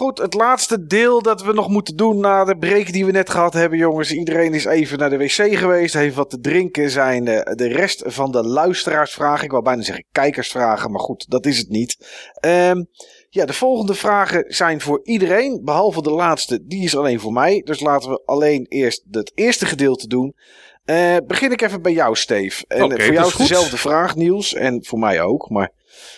Goed, het laatste deel dat we nog moeten doen na de break die we net gehad hebben, jongens. Iedereen is even naar de wc geweest, heeft wat te drinken. Zijn de, de rest van de luisteraarsvragen, ik wou bijna zeggen kijkersvragen, maar goed, dat is het niet. Ehm, ja, de volgende vragen zijn voor iedereen, behalve de laatste, die is alleen voor mij. Dus laten we alleen eerst het eerste gedeelte doen. Eh, begin ik even bij jou, Steve. En voor jou is dezelfde vraag, Niels. En voor mij ook. Maar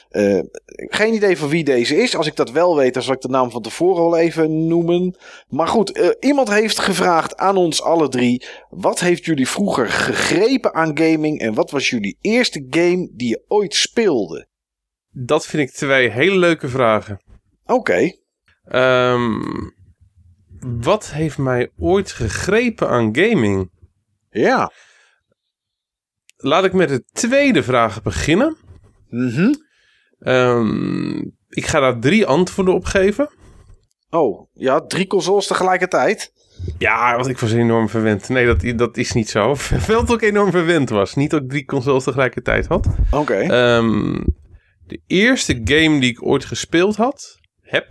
eh, geen idee van wie deze is. Als ik dat wel weet, dan zal ik de naam van tevoren al even noemen. Maar goed, eh, iemand heeft gevraagd aan ons alle drie. Wat heeft jullie vroeger gegrepen aan gaming? En wat was jullie eerste game die je ooit speelde? Dat vind ik twee hele leuke vragen. Oké. Ehm, wat heeft mij ooit gegrepen aan gaming? Ja. Laat ik met de tweede vraag beginnen. Mhm. Ehm, ik ga daar drie antwoorden op geven. Oh, ja, drie consoles tegelijkertijd. Ja, want ik was enorm verwend. Nee, dat, dat is niet zo. Wel dat ik enorm verwend was. Niet dat ik drie consoles tegelijkertijd had. Oké. Ehm, de eerste game die ik ooit gespeeld had, heb,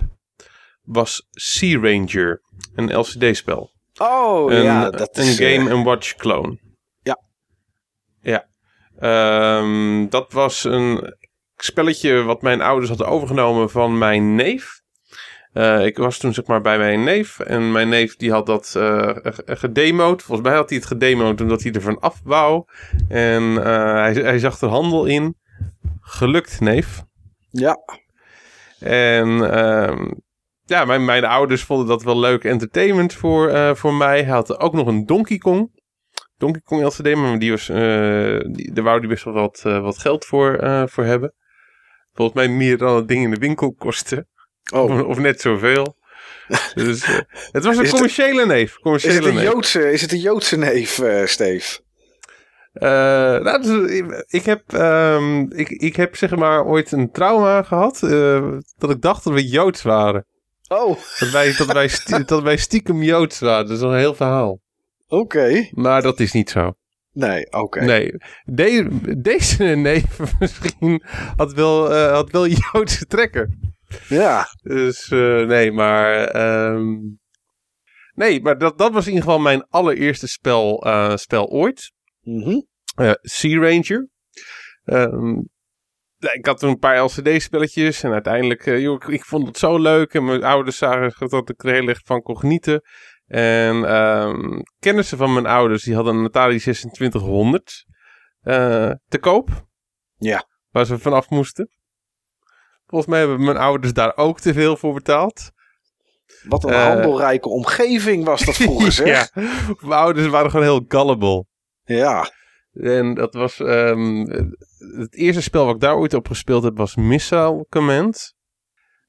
was Sea Ranger. Een LCD-spel. oh, een, ja, dat een is... eh, Game Watch clone. Ja. Ja. Ehm, dat was een spelletje wat mijn ouders hadden overgenomen van mijn neef. Eh, ik was toen zeg maar bij mijn neef. En mijn neef die had dat eh ge- gedemoed. Volgens mij had hij het gedemoed omdat hij er van af wou. En eh, hij, hij zag er handel in. Gelukt, neef. ja. En ehm, ja, mijn, mijn ouders vonden dat wel leuk entertainment voor, eh, voor mij. Hij had ook nog een Donkey Kong. Donkey Kong LCD, maar die was, eh, die, daar wou hij best wel wat, eh, wat geld voor, eh, voor hebben. Volgens mij meer dan het ding in de winkel kostte. Oh, Of, of net zoveel. dus, eh, het was een Is het- commerciële neef. is het, een neef. Joodse, is het een Joodse neef, eh Steve? Eh, nou, dus, ik- ik, heb, ehm, ik, ik heb zeg maar ooit een trauma gehad. eh, dat ik dacht dat we Joods waren. Oh, Dat wij, dat, wij stie- dat wij stiekem Joods waren. Dat is een heel verhaal. oké. Maar dat is niet zo. Nee, oké. Nee. De- deze neef misschien had wel, eh, had wel Joodse trekken. Ja, Dus eh, nee, maar... ehm, nee, maar dat, dat was in ieder geval mijn allereerste spel, eh, spel ooit. mhm. Sea Ranger. Ehm, ik had toen een paar LCD-spelletjes en uiteindelijk, joh, ik, ik vond het zo leuk en mijn ouders zagen dat ik er heel erg van kon genieten. En ehm, kennissen van mijn ouders, die hadden een Atari 2600 eh, te koop. Ja. Waar ze vanaf moesten. Volgens mij hebben mijn ouders daar ook te veel voor betaald. Wat een Eh. handelrijke omgeving was dat vroeger, zeg. ja, mijn ouders waren gewoon heel gullible. ja. En dat was. ehm, het eerste spel wat ik daar ooit op gespeeld heb was Missile Command.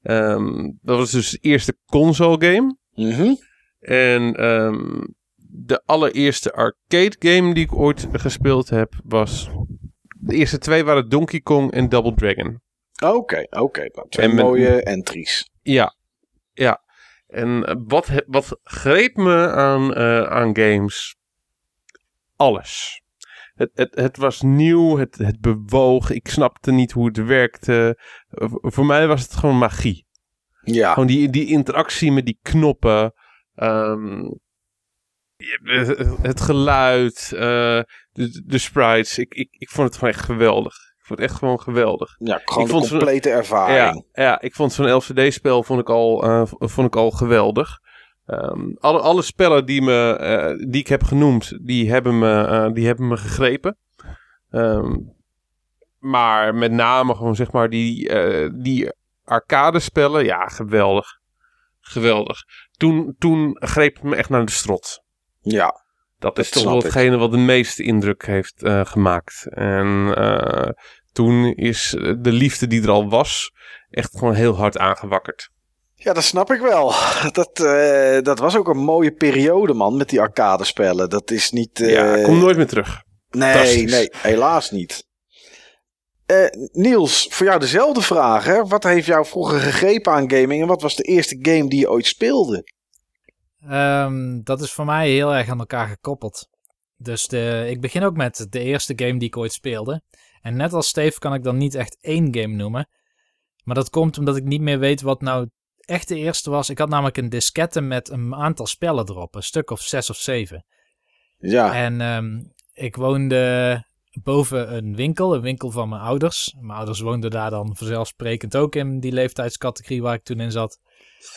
Ehm, dat was dus de eerste console game. Mhm. En ehm, de allereerste arcade game die ik ooit gespeeld heb was. De eerste twee waren Donkey Kong en Double Dragon. Oké, oké. Nou, twee En mooie entries. Ja, ja. En eh, wat, wat greep me aan, eh, aan games? Alles. Het, het, het was nieuw, het, het bewoog, ik snapte niet hoe het werkte. Voor mij was het gewoon magie. Ja, Gewoon die, die interactie met die knoppen. Ehm, het, geluid, eh, de, de sprites. Ik, ik, ik vond het gewoon echt geweldig. Ik vond het echt gewoon geweldig. ja gewoon ik vond ze- complete ervaring. Ja, ja, ik vond zo'n LCD-spel vond ik al, v- vond ik al geweldig. Ehm, alle, alle spellen die, me, eh, die ik heb genoemd, die hebben me, die hebben me gegrepen. Ehm, maar met name gewoon zeg maar die, die arcade-spellen, ja, geweldig. Geweldig. Toen, toen greep het me echt naar de strot. Ja, Dat is toch wel ik. hetgene wat de meeste indruk heeft eh, gemaakt. En eh, toen is de liefde die er al was, echt gewoon heel hard aangewakkerd. ja dat snap ik wel. Dat, eh, dat was ook een mooie periode, man, met die arcade-spellen. Dat is niet... ja, kom nooit meer terug. Nee, nee, helaas niet. Eh, Niels, voor jou dezelfde vraag. Hè? Wat heeft jou vroeger gegrepen aan gaming en wat was de eerste game die je ooit speelde? Ehm, dat is voor mij heel erg aan elkaar gekoppeld. Dus de, ik begin ook met de eerste game die ik ooit speelde. En net als Steve kan ik dan niet echt één game noemen. Maar dat komt omdat ik niet meer weet wat nou echt de eerste was. Ik had namelijk een diskette met een aantal spellen erop. Een stuk of zes of zeven. Ja. En ehm, ik woonde boven een winkel, een winkel van mijn ouders. Mijn ouders woonden daar dan vanzelfsprekend ook in die leeftijdscategorie waar ik toen in zat.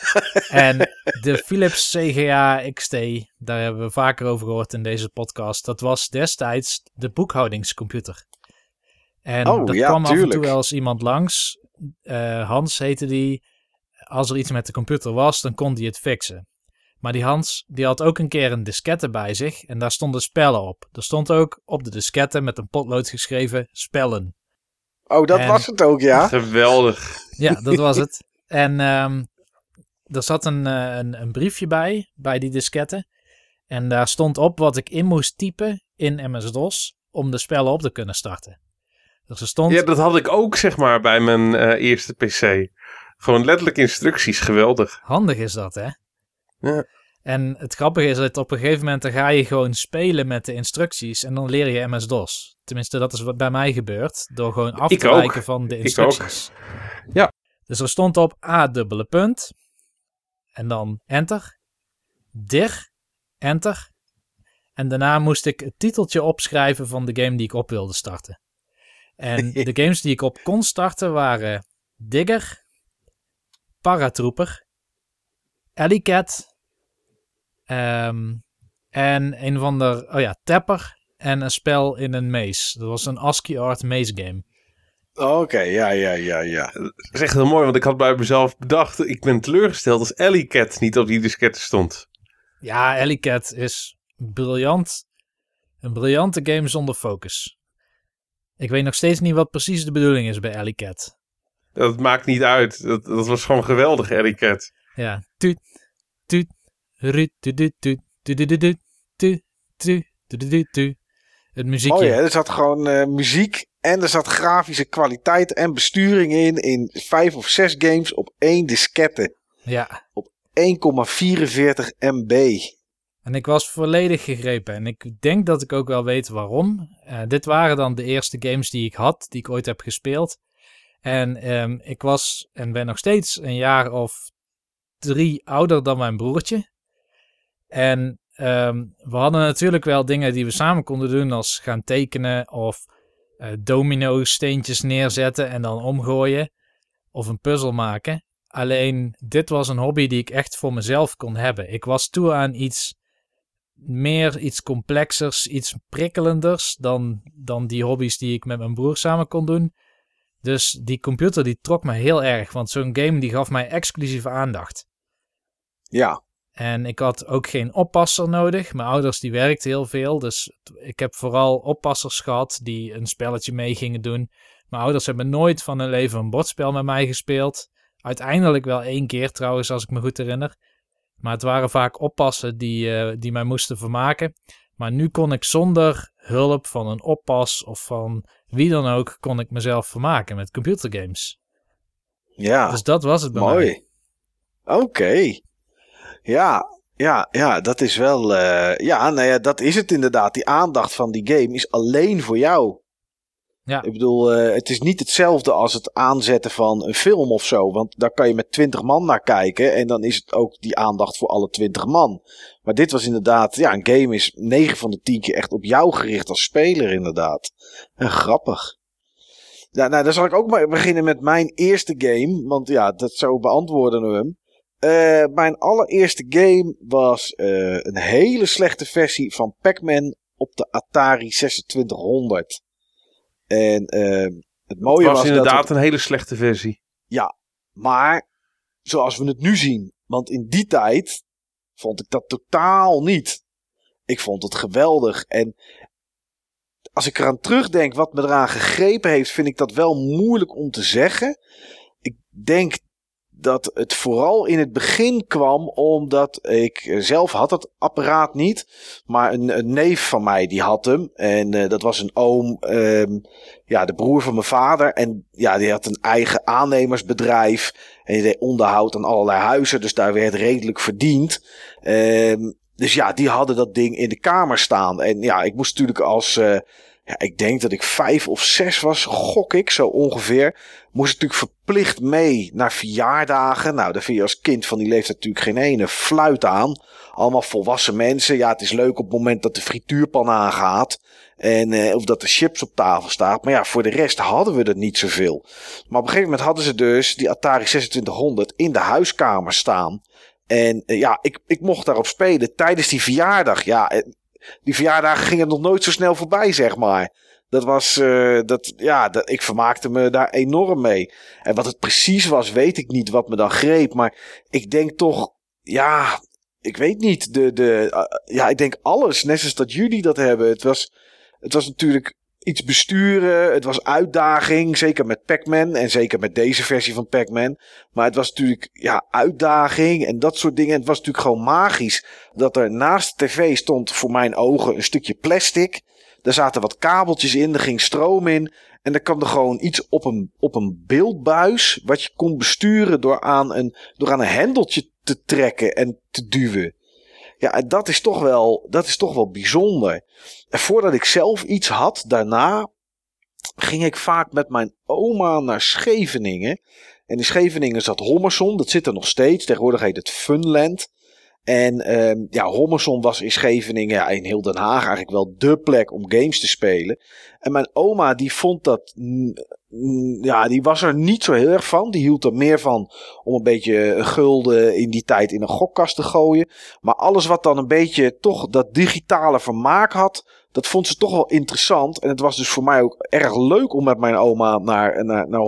en de Philips CGA XT, daar hebben we vaker over gehoord in deze podcast. Dat was destijds de boekhoudingscomputer. En Oh, er ja, kwam af en toe eens iemand langs. Eh, Hans heette die. Als er iets met de computer was, dan kon die het fixen. Maar die Hans, die had ook een keer een diskette bij zich en daar stonden spellen op. Er stond ook op de diskette met een potlood geschreven spellen. Oh, dat En- was het ook, ja? Geweldig. Ja, dat was het. En ehm, er zat een, eh, een, een briefje bij, bij die diskette. En daar stond op wat ik in moest typen in MS-DOS om de spellen op te kunnen starten. Dus er stond... Ja, dat had ik ook zeg maar bij mijn eh, eerste PC. Gewoon letterlijk instructies, geweldig. Handig is dat, hè? Ja. En het grappige is dat op een gegeven moment dan ga je gewoon spelen met de instructies en dan leer je MS-DOS. Tenminste, dat is wat bij mij gebeurt, door gewoon af te ook. wijken van de Ik instructies. Ja. Dus er stond op A dubbele punt en dan enter, dir, enter. En daarna moest ik het titeltje opschrijven van de game die ik op wilde starten. En de games die ik op kon starten waren Digger, Paratrooper, Alleycat. ehm, en een van de, oh ja, Tapper. En een spel in een maze. Dat was een ASCII art maze game. Oké, ja, ja, ja, ja. Dat is echt heel mooi, want ik had bij mezelf bedacht... ik ben teleurgesteld als Alley Cat niet op die diskette stond. Ja, Alleycat is briljant. Een briljante game zonder focus. Ik weet nog steeds niet wat precies de bedoeling is bij Alleycat. Dat maakt niet uit. Dat, dat was gewoon geweldig, Alley Cat. Ja, tuut, tuut, ruut, tuut, tuut, tuut, tuut, tuut, tuut, tuut, tuut, tuut, tuut, tuut. Het muziekje. Oh ja, er zat gewoon eh, muziek en er zat grafische kwaliteit en besturing in. In vijf of zes games op één diskette. ja. 1,44 MB. En ik was volledig gegrepen. En ik denk dat ik ook wel weet waarom. Eh, dit waren dan de eerste games die ik had, die ik ooit heb gespeeld. En ehm, ik was en ben nog steeds een jaar of drie ouder dan mijn broertje. En ehm, we hadden natuurlijk wel dingen die we samen konden doen, als gaan tekenen of eh, domino steentjes neerzetten en dan omgooien. Of een puzzel maken. Alleen dit was een hobby die ik echt voor mezelf kon hebben. Ik was toe aan iets meer, iets complexers, iets prikkelenders dan, dan die hobby's die ik met mijn broer samen kon doen. Dus die computer die trok me heel erg, want zo'n game die gaf mij exclusieve aandacht. Ja, En ik had ook geen oppasser nodig. Mijn ouders die werkten heel veel, dus ik heb vooral oppassers gehad die een spelletje mee gingen doen. Mijn ouders hebben nooit van hun leven een bordspel met mij gespeeld. Uiteindelijk wel één keer trouwens, als ik me goed herinner. Maar het waren vaak oppassen die, eh, die mij moesten vermaken. Maar nu kon ik zonder hulp van een oppas of van wie dan ook, kon ik mezelf vermaken met computergames. ja. Dus dat was het bij mij. Mooi. Oké. Ja, ja, ja, dat is wel. eh, ja, nou ja, dat is het inderdaad. Die aandacht van die game is alleen voor jou. Ja. Ik bedoel, eh, het is niet hetzelfde als het aanzetten van een film of zo. Want daar kan je met twintig man naar kijken. En dan is het ook die aandacht voor alle twintig man. Maar dit was inderdaad, ja, een game is 9 van de 10 keer echt op jou gericht als speler, inderdaad. En grappig. Ja, nou, dan zal ik ook maar beginnen met mijn eerste game. Want ja, dat zo beantwoorden we hem. Eh, mijn allereerste game was eh, een hele slechte versie van Pac-Man op de Atari 2600. En eh, het Het mooie was was, dat inderdaad het- een hele slechte versie. maar zoals we het nu zien. Want in die tijd vond ik dat totaal niet. Ik vond het geweldig. En als ik eraan terugdenk wat me eraan gegrepen heeft, vind ik dat wel moeilijk om te zeggen. Ik denk dat het vooral in het begin kwam omdat ik zelf had het apparaat niet. Maar een, een neef van mij die had hem. En eh, dat was een oom, ehm, ja, de broer van mijn vader. En ja, die had een eigen aannemersbedrijf. En die deed onderhoud aan allerlei huizen. Dus daar werd redelijk verdiend. Ehm, dus ja, die hadden dat ding in de kamer staan. En ja, ik moest natuurlijk als, eh, ja, ik denk dat ik vijf of zes was, gok ik zo ongeveer. Moest natuurlijk verplicht mee naar verjaardagen. Nou, daar vind je als kind van die leeftijd natuurlijk geen ene fluit aan. Allemaal volwassen mensen. Ja, het is leuk op het moment dat de frituurpan aangaat. En, eh, of dat de chips op tafel staat. Maar ja, voor de rest hadden we er niet zoveel. Maar op een gegeven moment hadden ze dus die Atari 2600 in de huiskamer staan. En eh, ja, ik, ik mocht daarop spelen tijdens die verjaardag. Ja, die verjaardagen gingen nog nooit zo snel voorbij, zeg maar. Dat was, uh, dat, ja, dat, ik vermaakte me daar enorm mee. En wat het precies was, weet ik niet wat me dan greep. Maar ik denk toch, ja, ik weet niet. De, de, uh, ja, ik denk alles, net zoals dat jullie dat hebben. Het was, het was natuurlijk iets besturen. Het was uitdaging. Zeker met Pac-Man. En zeker met deze versie van Pac-Man. Maar het was natuurlijk ja, uitdaging en dat soort dingen. Het was natuurlijk gewoon magisch. Dat er naast de tv stond voor mijn ogen een stukje plastic. Er zaten wat kabeltjes in. Er ging stroom in. En er kwam er gewoon iets op een, op een beeldbuis. Wat je kon besturen door aan een, door aan een hendeltje te trekken en te duwen. Ja, dat is toch wel, dat is toch wel bijzonder. En voordat ik zelf iets had, daarna ging ik vaak met mijn oma naar Scheveningen. En in Scheveningen zat Hommerson, dat zit er nog steeds. Tegenwoordig heet het Funland. En uh, ja, Hommerson was in Scheveningen, ja, in heel Den Haag eigenlijk wel dé plek om games te spelen. En mijn oma die vond dat, ja, die was er niet zo heel erg van. Die hield er meer van om een beetje gulden in die tijd in een gokkast te gooien. Maar alles wat dan een beetje toch dat digitale vermaak had, dat vond ze toch wel interessant. En het was dus voor mij ook erg leuk om met mijn oma naar, naar, naar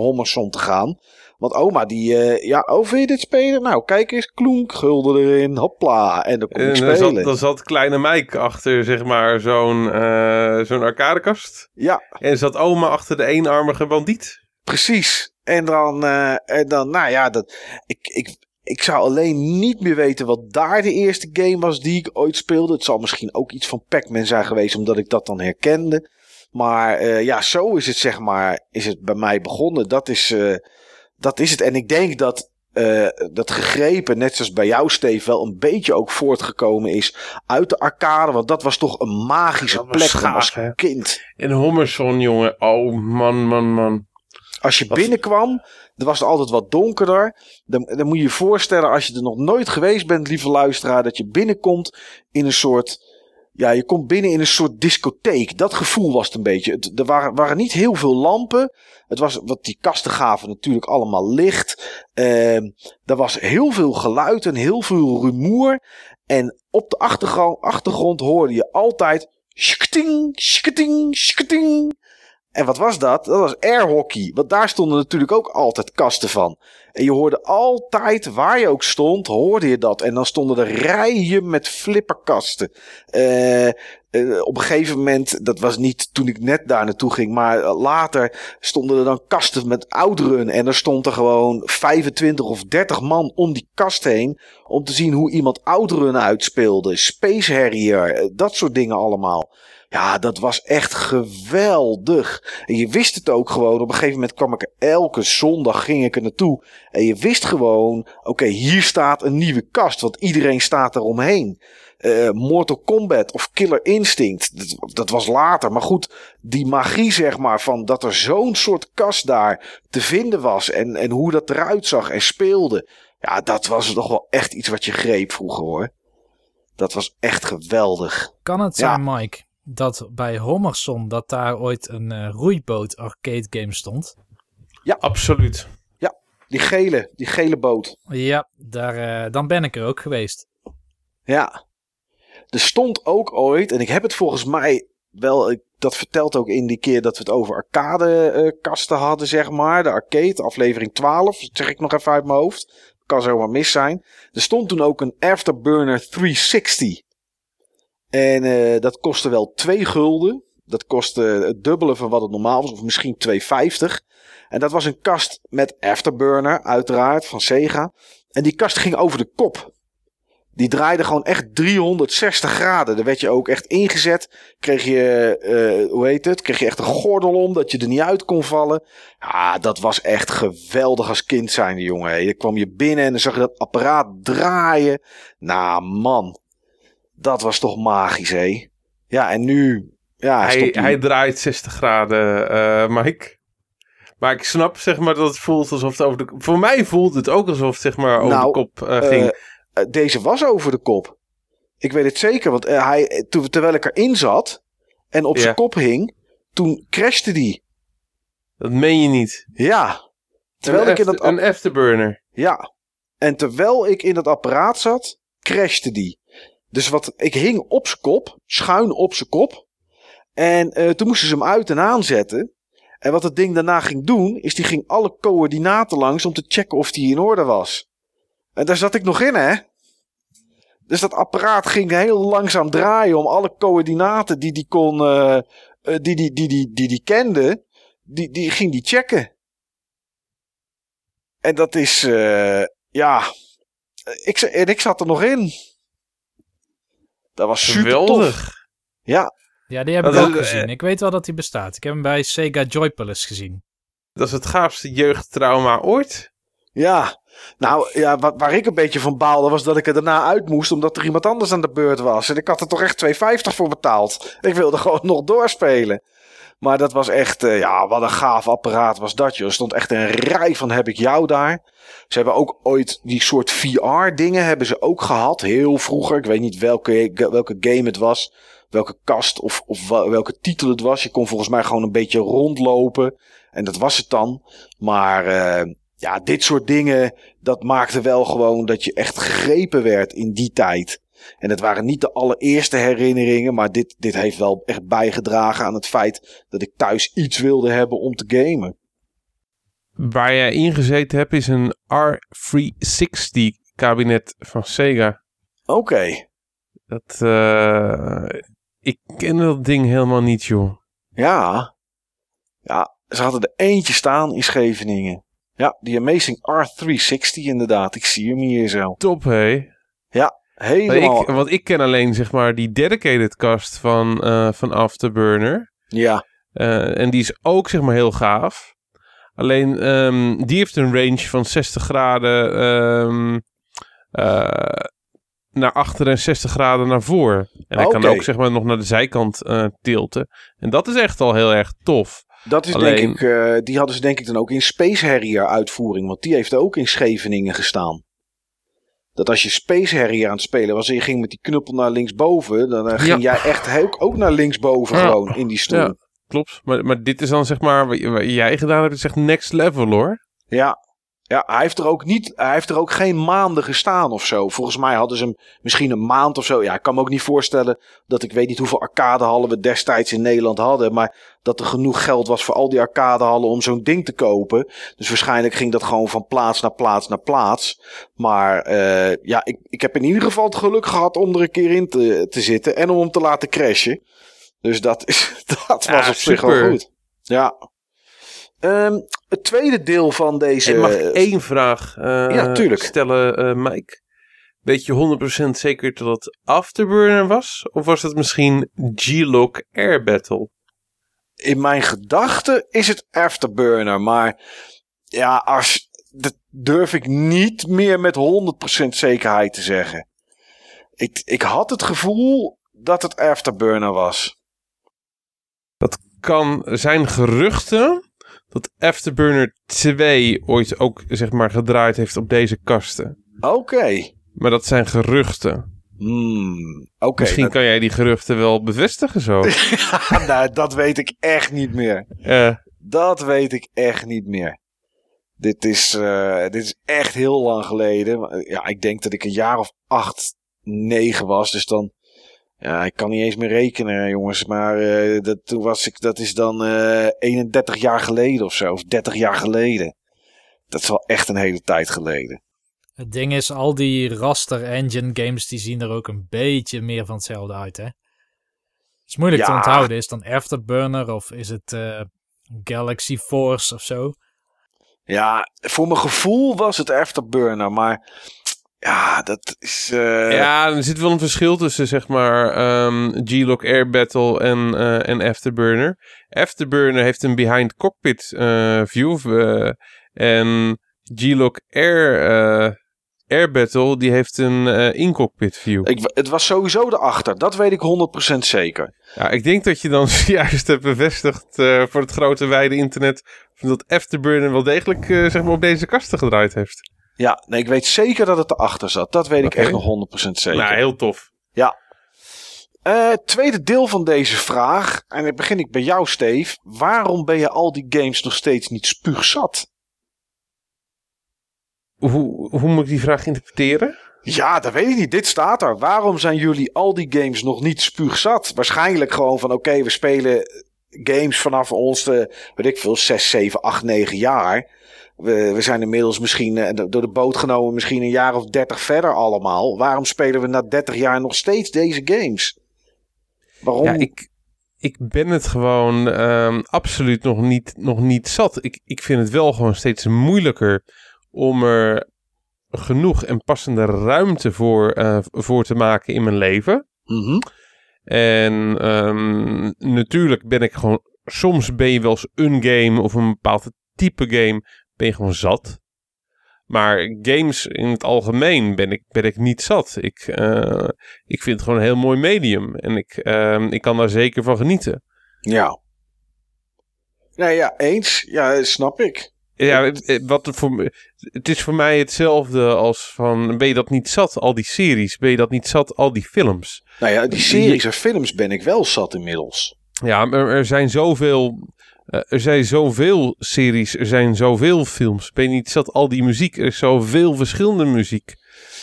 te gaan. Want oma die, uh, ja, oh vind je dit spelen? Nou, kijk eens, klonk, gulden erin, hopla. En dan kon ik spelen. Dan zat, dan zat kleine Mike achter, zeg maar, zo'n uh, zo'n arcadekast. Ja. En zat oma achter de eenarmige bandiet. Precies. En dan, uh, en dan nou ja, dat, ik, ik, ik zou alleen niet meer weten wat daar de eerste game was die ik ooit speelde. Het zal misschien ook iets van Pac-Man zijn geweest, omdat ik dat dan herkende. Maar uh, ja, zo is het zeg maar, is het bij mij begonnen. Dat is, uh, dat is het. En ik denk dat uh, dat gegrepen, net zoals bij jou, Steve, wel een beetje ook voortgekomen is uit de arcade. Want dat was toch een magische plek gaaf, als hè? kind. In Hommerson, jongen. Oh, man, man, man. Als je wat... binnenkwam, er was het altijd wat donkerder. Dan, dan moet je je voorstellen, als je er nog nooit geweest bent, lieve luisteraar, dat je binnenkomt in een soort. Ja, je komt binnen in een soort discotheek. Dat gevoel was het een beetje. Er waren, waren niet heel veel lampen. Het was, wat die kasten gaven natuurlijk allemaal licht. Uh, er was heel veel geluid en heel veel rumoer. En op de achtergrond, achtergrond hoorde je altijd... Shkting, shkting, shkting. En wat was dat? Dat was airhockey. Want daar stonden natuurlijk ook altijd kasten van. En je hoorde altijd, waar je ook stond, hoorde je dat. En dan stonden er rijen met flipperkasten. Uh, uh, op een gegeven moment, dat was niet toen ik net daar naartoe ging, maar later stonden er dan kasten met ouderen. En er stond er gewoon 25 of 30 man om die kast heen. Om te zien hoe iemand ouderen uitspeelde. Space Harrier, dat soort dingen allemaal. Ja, dat was echt geweldig. En je wist het ook gewoon. Op een gegeven moment kwam ik er elke zondag ging ik er naartoe. En je wist gewoon, oké, okay, hier staat een nieuwe kast. Want iedereen staat er omheen. Uh, Mortal Kombat of Killer Instinct. Dat, dat, was later. Maar goed, die magie zeg maar van dat er zo'n soort kast daar te vinden was. En, en hoe dat eruit zag en speelde. Ja, dat was toch wel echt iets wat je greep vroeger hoor. Dat was echt geweldig. Kan het zijn, ja. Mike, dat bij Hommerson dat daar ooit een uh, roeiboot arcade game stond? Ja, absoluut. Ja, die gele, die gele boot. Ja, daar, uh, dan ben ik er ook geweest. Ja, er stond ook ooit, en ik heb het volgens mij wel, dat vertelt ook in die keer dat we het over arcadekasten uh, hadden, zeg maar. De arcade, aflevering 12, dat zeg ik nog even uit mijn hoofd. Kan zomaar mis zijn. Er stond toen ook een Afterburner 360. En uh, dat kostte wel 2 gulden. Dat kostte het dubbele van wat het normaal was, of misschien 2,50. En dat was een kast met Afterburner, uiteraard, van Sega. En die kast ging over de kop. Die draaide gewoon echt 360 graden. Daar werd je ook echt ingezet. Kreeg je, uh, hoe heet het? Kreeg je echt een gordel om dat je er niet uit kon vallen. Ja, dat was echt geweldig als kind zijnde, jongen. Je kwam je binnen en dan zag je dat apparaat draaien. Nou, man. Dat was toch magisch, hé. Ja, en nu, Ja, hij, hij, draait 60 graden, eh Mike. Maar ik snap zeg maar dat het voelt alsof het over de... Voor mij voelt het ook alsof het zeg maar over Nou, de kop eh, ging. Eh, deze was over de kop. Ik weet het zeker, want hij, toen, terwijl ik erin zat en op zijn kop hing, toen crashte die. dat meen je niet. Ja. Terwijl een, ik in dat een afterburner. Ja. En terwijl ik in dat apparaat zat, crashte die. Dus wat, ik hing op zijn kop, schuin op zijn kop. En eh, toen moesten ze hem uit en aanzetten. En wat het ding daarna ging doen, is die ging alle coördinaten langs om te checken of die in orde was. En daar zat ik nog in, hè? Dus dat apparaat ging heel langzaam draaien om alle coördinaten die die kon, eh, eh, die, die, die, die, die, die kende, die, die ging die checken. En dat is, ja, ik, en ik zat er nog in. Dat was super tof. Geweldig. Ja, Ja, die heb Dat ik is- ook gezien. Ik weet wel dat die bestaat. Ik heb hem bij Sega Joypalace gezien. Dat is het gaafste jeugdtrauma ooit. ja. Nou, ja, wat, waar ik een beetje van baalde was dat ik er daarna uit moest omdat er iemand anders aan de beurt was. En ik had er toch echt 2,50 voor betaald. Ik wilde gewoon nog doorspelen. Maar dat was echt, eh, ja, wat een gaaf apparaat was dat. Er stond echt een rij van heb ik jou daar. Ze hebben ook ooit die soort VR-dingen hebben ze ook gehad. Heel vroeger. Ik weet niet welke, welke game het was. Welke kast of, of welke titel het was. Je kon volgens mij gewoon een beetje rondlopen. En dat was het dan. Maar eh, ja, dit soort dingen, dat maakte wel gewoon dat je echt gegrepen werd in die tijd. En het waren niet de allereerste herinneringen, maar dit, dit heeft wel echt bijgedragen aan het feit dat ik thuis iets wilde hebben om te gamen. Waar jij ingezeten hebt is een R360 kabinet van Sega. Oké, Dat, eh, ik ken dat ding helemaal niet, joh. ja. Ja, ze hadden er eentje staan in Scheveningen. Ja, die Amazing R360 inderdaad. Ik zie hem hier zo. Top, hé. Maar Helemaal. Ik, want ik ken alleen, zeg maar, die dedicated kast van, eh, van Afterburner. Ja, Eh, en die is ook, zeg maar, heel gaaf. Alleen, ehm, die heeft een range van 60 graden ehm, eh, naar achter en 60 graden naar voor. En hij kan ook, zeg maar, nog naar de zijkant tilten. En dat is echt al heel erg tof. dat is Alleen- denk ik, die hadden ze denk ik dan ook in Space Harrier uitvoering. Want die heeft ook in Scheveningen gestaan. Dat als je Space Harrier aan het spelen was en je ging met die knuppel naar linksboven, dan eh, ging Ja. jij echt ook, ook naar linksboven Ja. gewoon in die stoel. Ja. Klopt. Maar, maar dit is dan, zeg maar, wat jij gedaan hebt, is echt next level, hoor. Ja. Ja, hij heeft er ook niet, hij heeft er ook geen maanden gestaan of zo. Volgens mij hadden ze hem misschien een maand of zo. Ja, ik kan me ook niet voorstellen dat ik weet niet hoeveel arcadehallen we destijds in Nederland hadden. Maar dat er genoeg geld was voor al die arcadehallen om zo'n ding te kopen. Dus waarschijnlijk ging dat gewoon van plaats naar plaats naar plaats. Maar eh, ja, ik, ik heb in ieder geval het geluk gehad om er een keer in te, te zitten en om hem te laten crashen. Dus dat, is, dat was Ja, op zich wel goed. Ja. Ehm, het tweede deel van deze. En mag ik één vraag Ja, tuurlijk. stellen, eh, Mike? Weet je 100% zeker dat het Afterburner was? Of was het misschien G-Lock Air Battle? in mijn gedachten is het Afterburner. Maar ja, als, dat durf ik niet meer met 100% zekerheid te zeggen. Ik, ik had het gevoel dat het Afterburner was. Kan zijn geruchten dat Afterburner 2 ooit ook zeg maar gedraaid heeft op deze kasten? Oké. Maar dat zijn geruchten. Hmm. Misschien kan jij die geruchten wel bevestigen zo. nou, dat weet ik echt niet meer. Eh, Dat weet ik echt niet meer. Dit is, eh, dit is echt heel lang geleden. Ja, ik denk dat ik een jaar of acht, negen was. Dus dan, ja, ik kan niet eens meer rekenen, jongens. Maar eh, dat, toen was ik, dat is dan eh 31 jaar geleden of zo. Of 30 jaar geleden. Dat is wel echt een hele tijd geleden. Het ding is, al die raster engine games, die zien er ook een beetje meer van hetzelfde uit, hè? Het is moeilijk te onthouden. Is het dan Afterburner of is het eh, Galaxy Force of zo? Ja, voor mijn gevoel was het Afterburner. Maar ja, dat is... eh, ja, er zit wel een verschil tussen zeg maar ehm, G-Lock Air Battle en, eh, en Afterburner. Afterburner heeft een behind cockpit eh, view. en G-Lock Air Air Battle die heeft een uh, in-cockpit view. Ik, het was sowieso erachter, dat weet ik 100% zeker. Ja, ik denk dat je dan juist hebt bevestigd uh, voor het grote wijde internet dat Afterburner wel degelijk uh, zeg maar op deze kasten gedraaid heeft. Ja, nee, ik weet zeker dat het erachter zat. Dat weet ik echt nog 100% zeker. Nou, heel tof. Ja. Uh, tweede deel van deze vraag. En dan begin ik bij jou, Steve. Waarom ben je al die games nog steeds niet spuugzat? Hoe, hoe moet ik die vraag interpreteren? Ja, dat weet ik niet. Dit staat er. Waarom zijn jullie al die games nog niet spuugzat? Waarschijnlijk gewoon van oké, we spelen games vanaf ons, de, weet ik veel, 6, 7, 8, 9 jaar. We, we zijn inmiddels misschien uh, door de boot genomen, misschien een jaar of 30 verder allemaal. Waarom spelen we na 30 jaar nog steeds deze games? Waarom? Ja, ik, ik ben het gewoon um, absoluut nog niet, nog niet zat. Ik, ik vind het wel gewoon steeds moeilijker om er genoeg en passende ruimte voor, uh, voor te maken in mijn leven. Mm -hmm. En um, natuurlijk ben ik gewoon. Soms ben je wel eens een game of een bepaald type game. Ben je gewoon zat. Maar games in het algemeen ben ik, ben ik niet zat. Ik, uh, ik vind het gewoon een heel mooi medium. En ik, uh, ik kan daar zeker van genieten. Ja. Nee, ja, eens. Ja, snap ik. Ja, wat voor, het is voor mij hetzelfde als van, ben je dat niet zat, al die series? Ben je dat niet zat, al die films? Nou ja, die series en films ben ik wel zat inmiddels. Ja, maar er zijn zoveel, er zijn zoveel series, er zijn zoveel films. Ben je niet zat, al die muziek, er is zoveel verschillende muziek.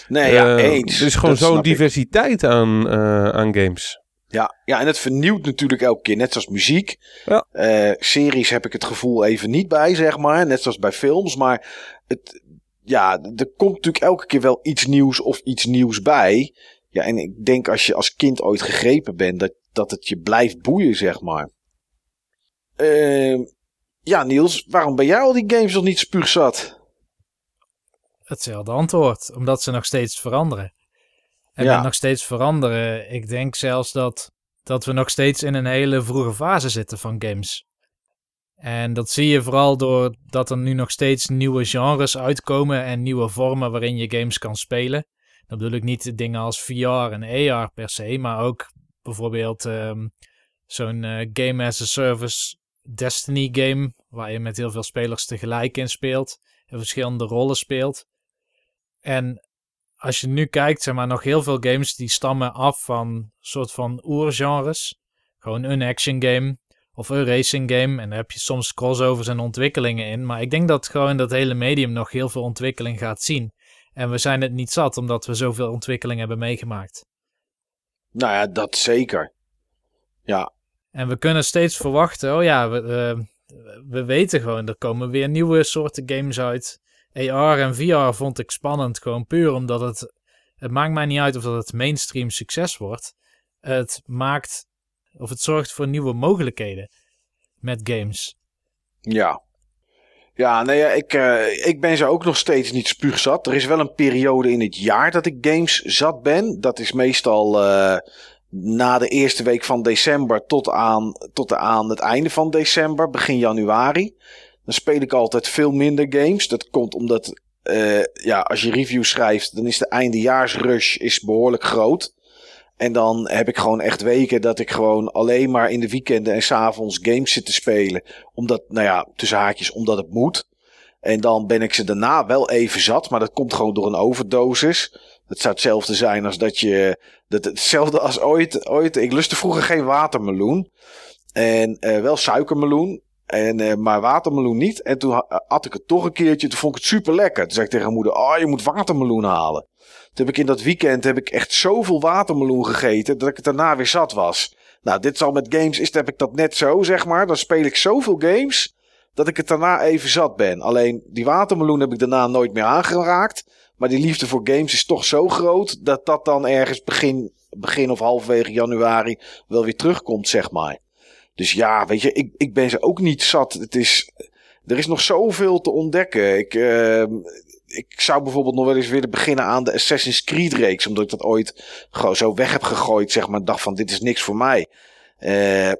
Nee, ja, eens. Er is gewoon zo'n diversiteit aan, uh, aan games. Ja, ja, en het vernieuwt natuurlijk elke keer, net zoals muziek. Ja. Uh, series heb ik het gevoel even niet bij, zeg maar. Net zoals bij films. Maar het, ja, er komt natuurlijk elke keer wel iets nieuws of iets nieuws bij. Ja, en ik denk als je als kind ooit gegrepen bent, dat, dat het je blijft boeien, zeg maar. Uh, ja, Niels, waarom ben jij al die games nog niet spuugzat? Hetzelfde antwoord, omdat ze nog steeds veranderen. En Ja. nog steeds veranderen. Ik denk zelfs dat, dat we nog steeds in een hele vroege fase zitten van games. En dat zie je vooral doordat er nu nog steeds nieuwe genres uitkomen en nieuwe vormen waarin je games kan spelen. Dan bedoel ik niet dingen als VR en AR per se, maar ook bijvoorbeeld ehm, zo'n eh, game as a service Destiny game, waar je met heel veel spelers tegelijk in speelt en verschillende rollen speelt. En als je nu kijkt, zeg maar, nog heel veel games die stammen af van soort van oergenres. Gewoon een action game of een racing game. En daar heb je soms crossovers en ontwikkelingen in. Maar ik denk dat gewoon dat hele medium nog heel veel ontwikkeling gaat zien. En we zijn het niet zat, omdat we zoveel ontwikkeling hebben meegemaakt. Nou ja, dat zeker. Ja, En we kunnen steeds verwachten, oh ja, we, eh, we weten gewoon, er komen weer nieuwe soorten games uit. AR en VR vond ik spannend, gewoon puur omdat het, het maakt mij niet uit of dat het mainstream succes wordt. Het maakt, of het zorgt voor nieuwe mogelijkheden met games. ja. Ja, nee, ik, eh, ik ben ze ook nog steeds niet spuugzat. Er is wel een periode in het jaar dat ik games zat ben. Dat is meestal eh, na de eerste week van december tot aan, tot aan het einde van december, begin januari. Dan speel ik altijd veel minder games. Dat komt omdat, eh, ja, als je reviews schrijft, dan is de eindejaarsrush is behoorlijk groot. En dan heb ik gewoon echt weken dat ik gewoon alleen maar in de weekenden en s'avonds games zit te spelen. Omdat, nou ja, tussen haakjes, omdat het moet. En dan ben ik ze daarna wel even zat, maar dat komt gewoon door een overdosis. Dat zou hetzelfde zijn als dat je. Dat, hetzelfde als ooit, ooit. Ik lustte vroeger geen watermeloen. En eh, wel suikermeloen. En, eh, maar watermeloen niet. En toen ha- at ik het toch een keertje. Toen vond ik het super lekker. Toen zei ik tegen moeder: Oh, je moet watermeloen halen. Toen heb ik in dat weekend heb ik echt zoveel watermeloen gegeten. dat ik het daarna weer zat was. Nou, dit zal met games. Is, heb ik dat net zo, zeg maar. Dan speel ik zoveel games. dat ik het daarna even zat ben. Alleen die watermeloen heb ik daarna nooit meer aangeraakt. Maar die liefde voor games is toch zo groot. dat dat dan ergens begin, begin of halverwege januari. wel weer terugkomt, zeg maar. Dus ja, weet je, ik, ik ben ze ook niet zat. Het is, er is nog zoveel te ontdekken. Ik, eh, ik zou bijvoorbeeld nog wel eens willen beginnen aan de Assassin's Creed reeks. Omdat ik dat ooit gewoon zo weg heb gegooid. Zeg maar, dacht van dit is niks voor mij. Eh,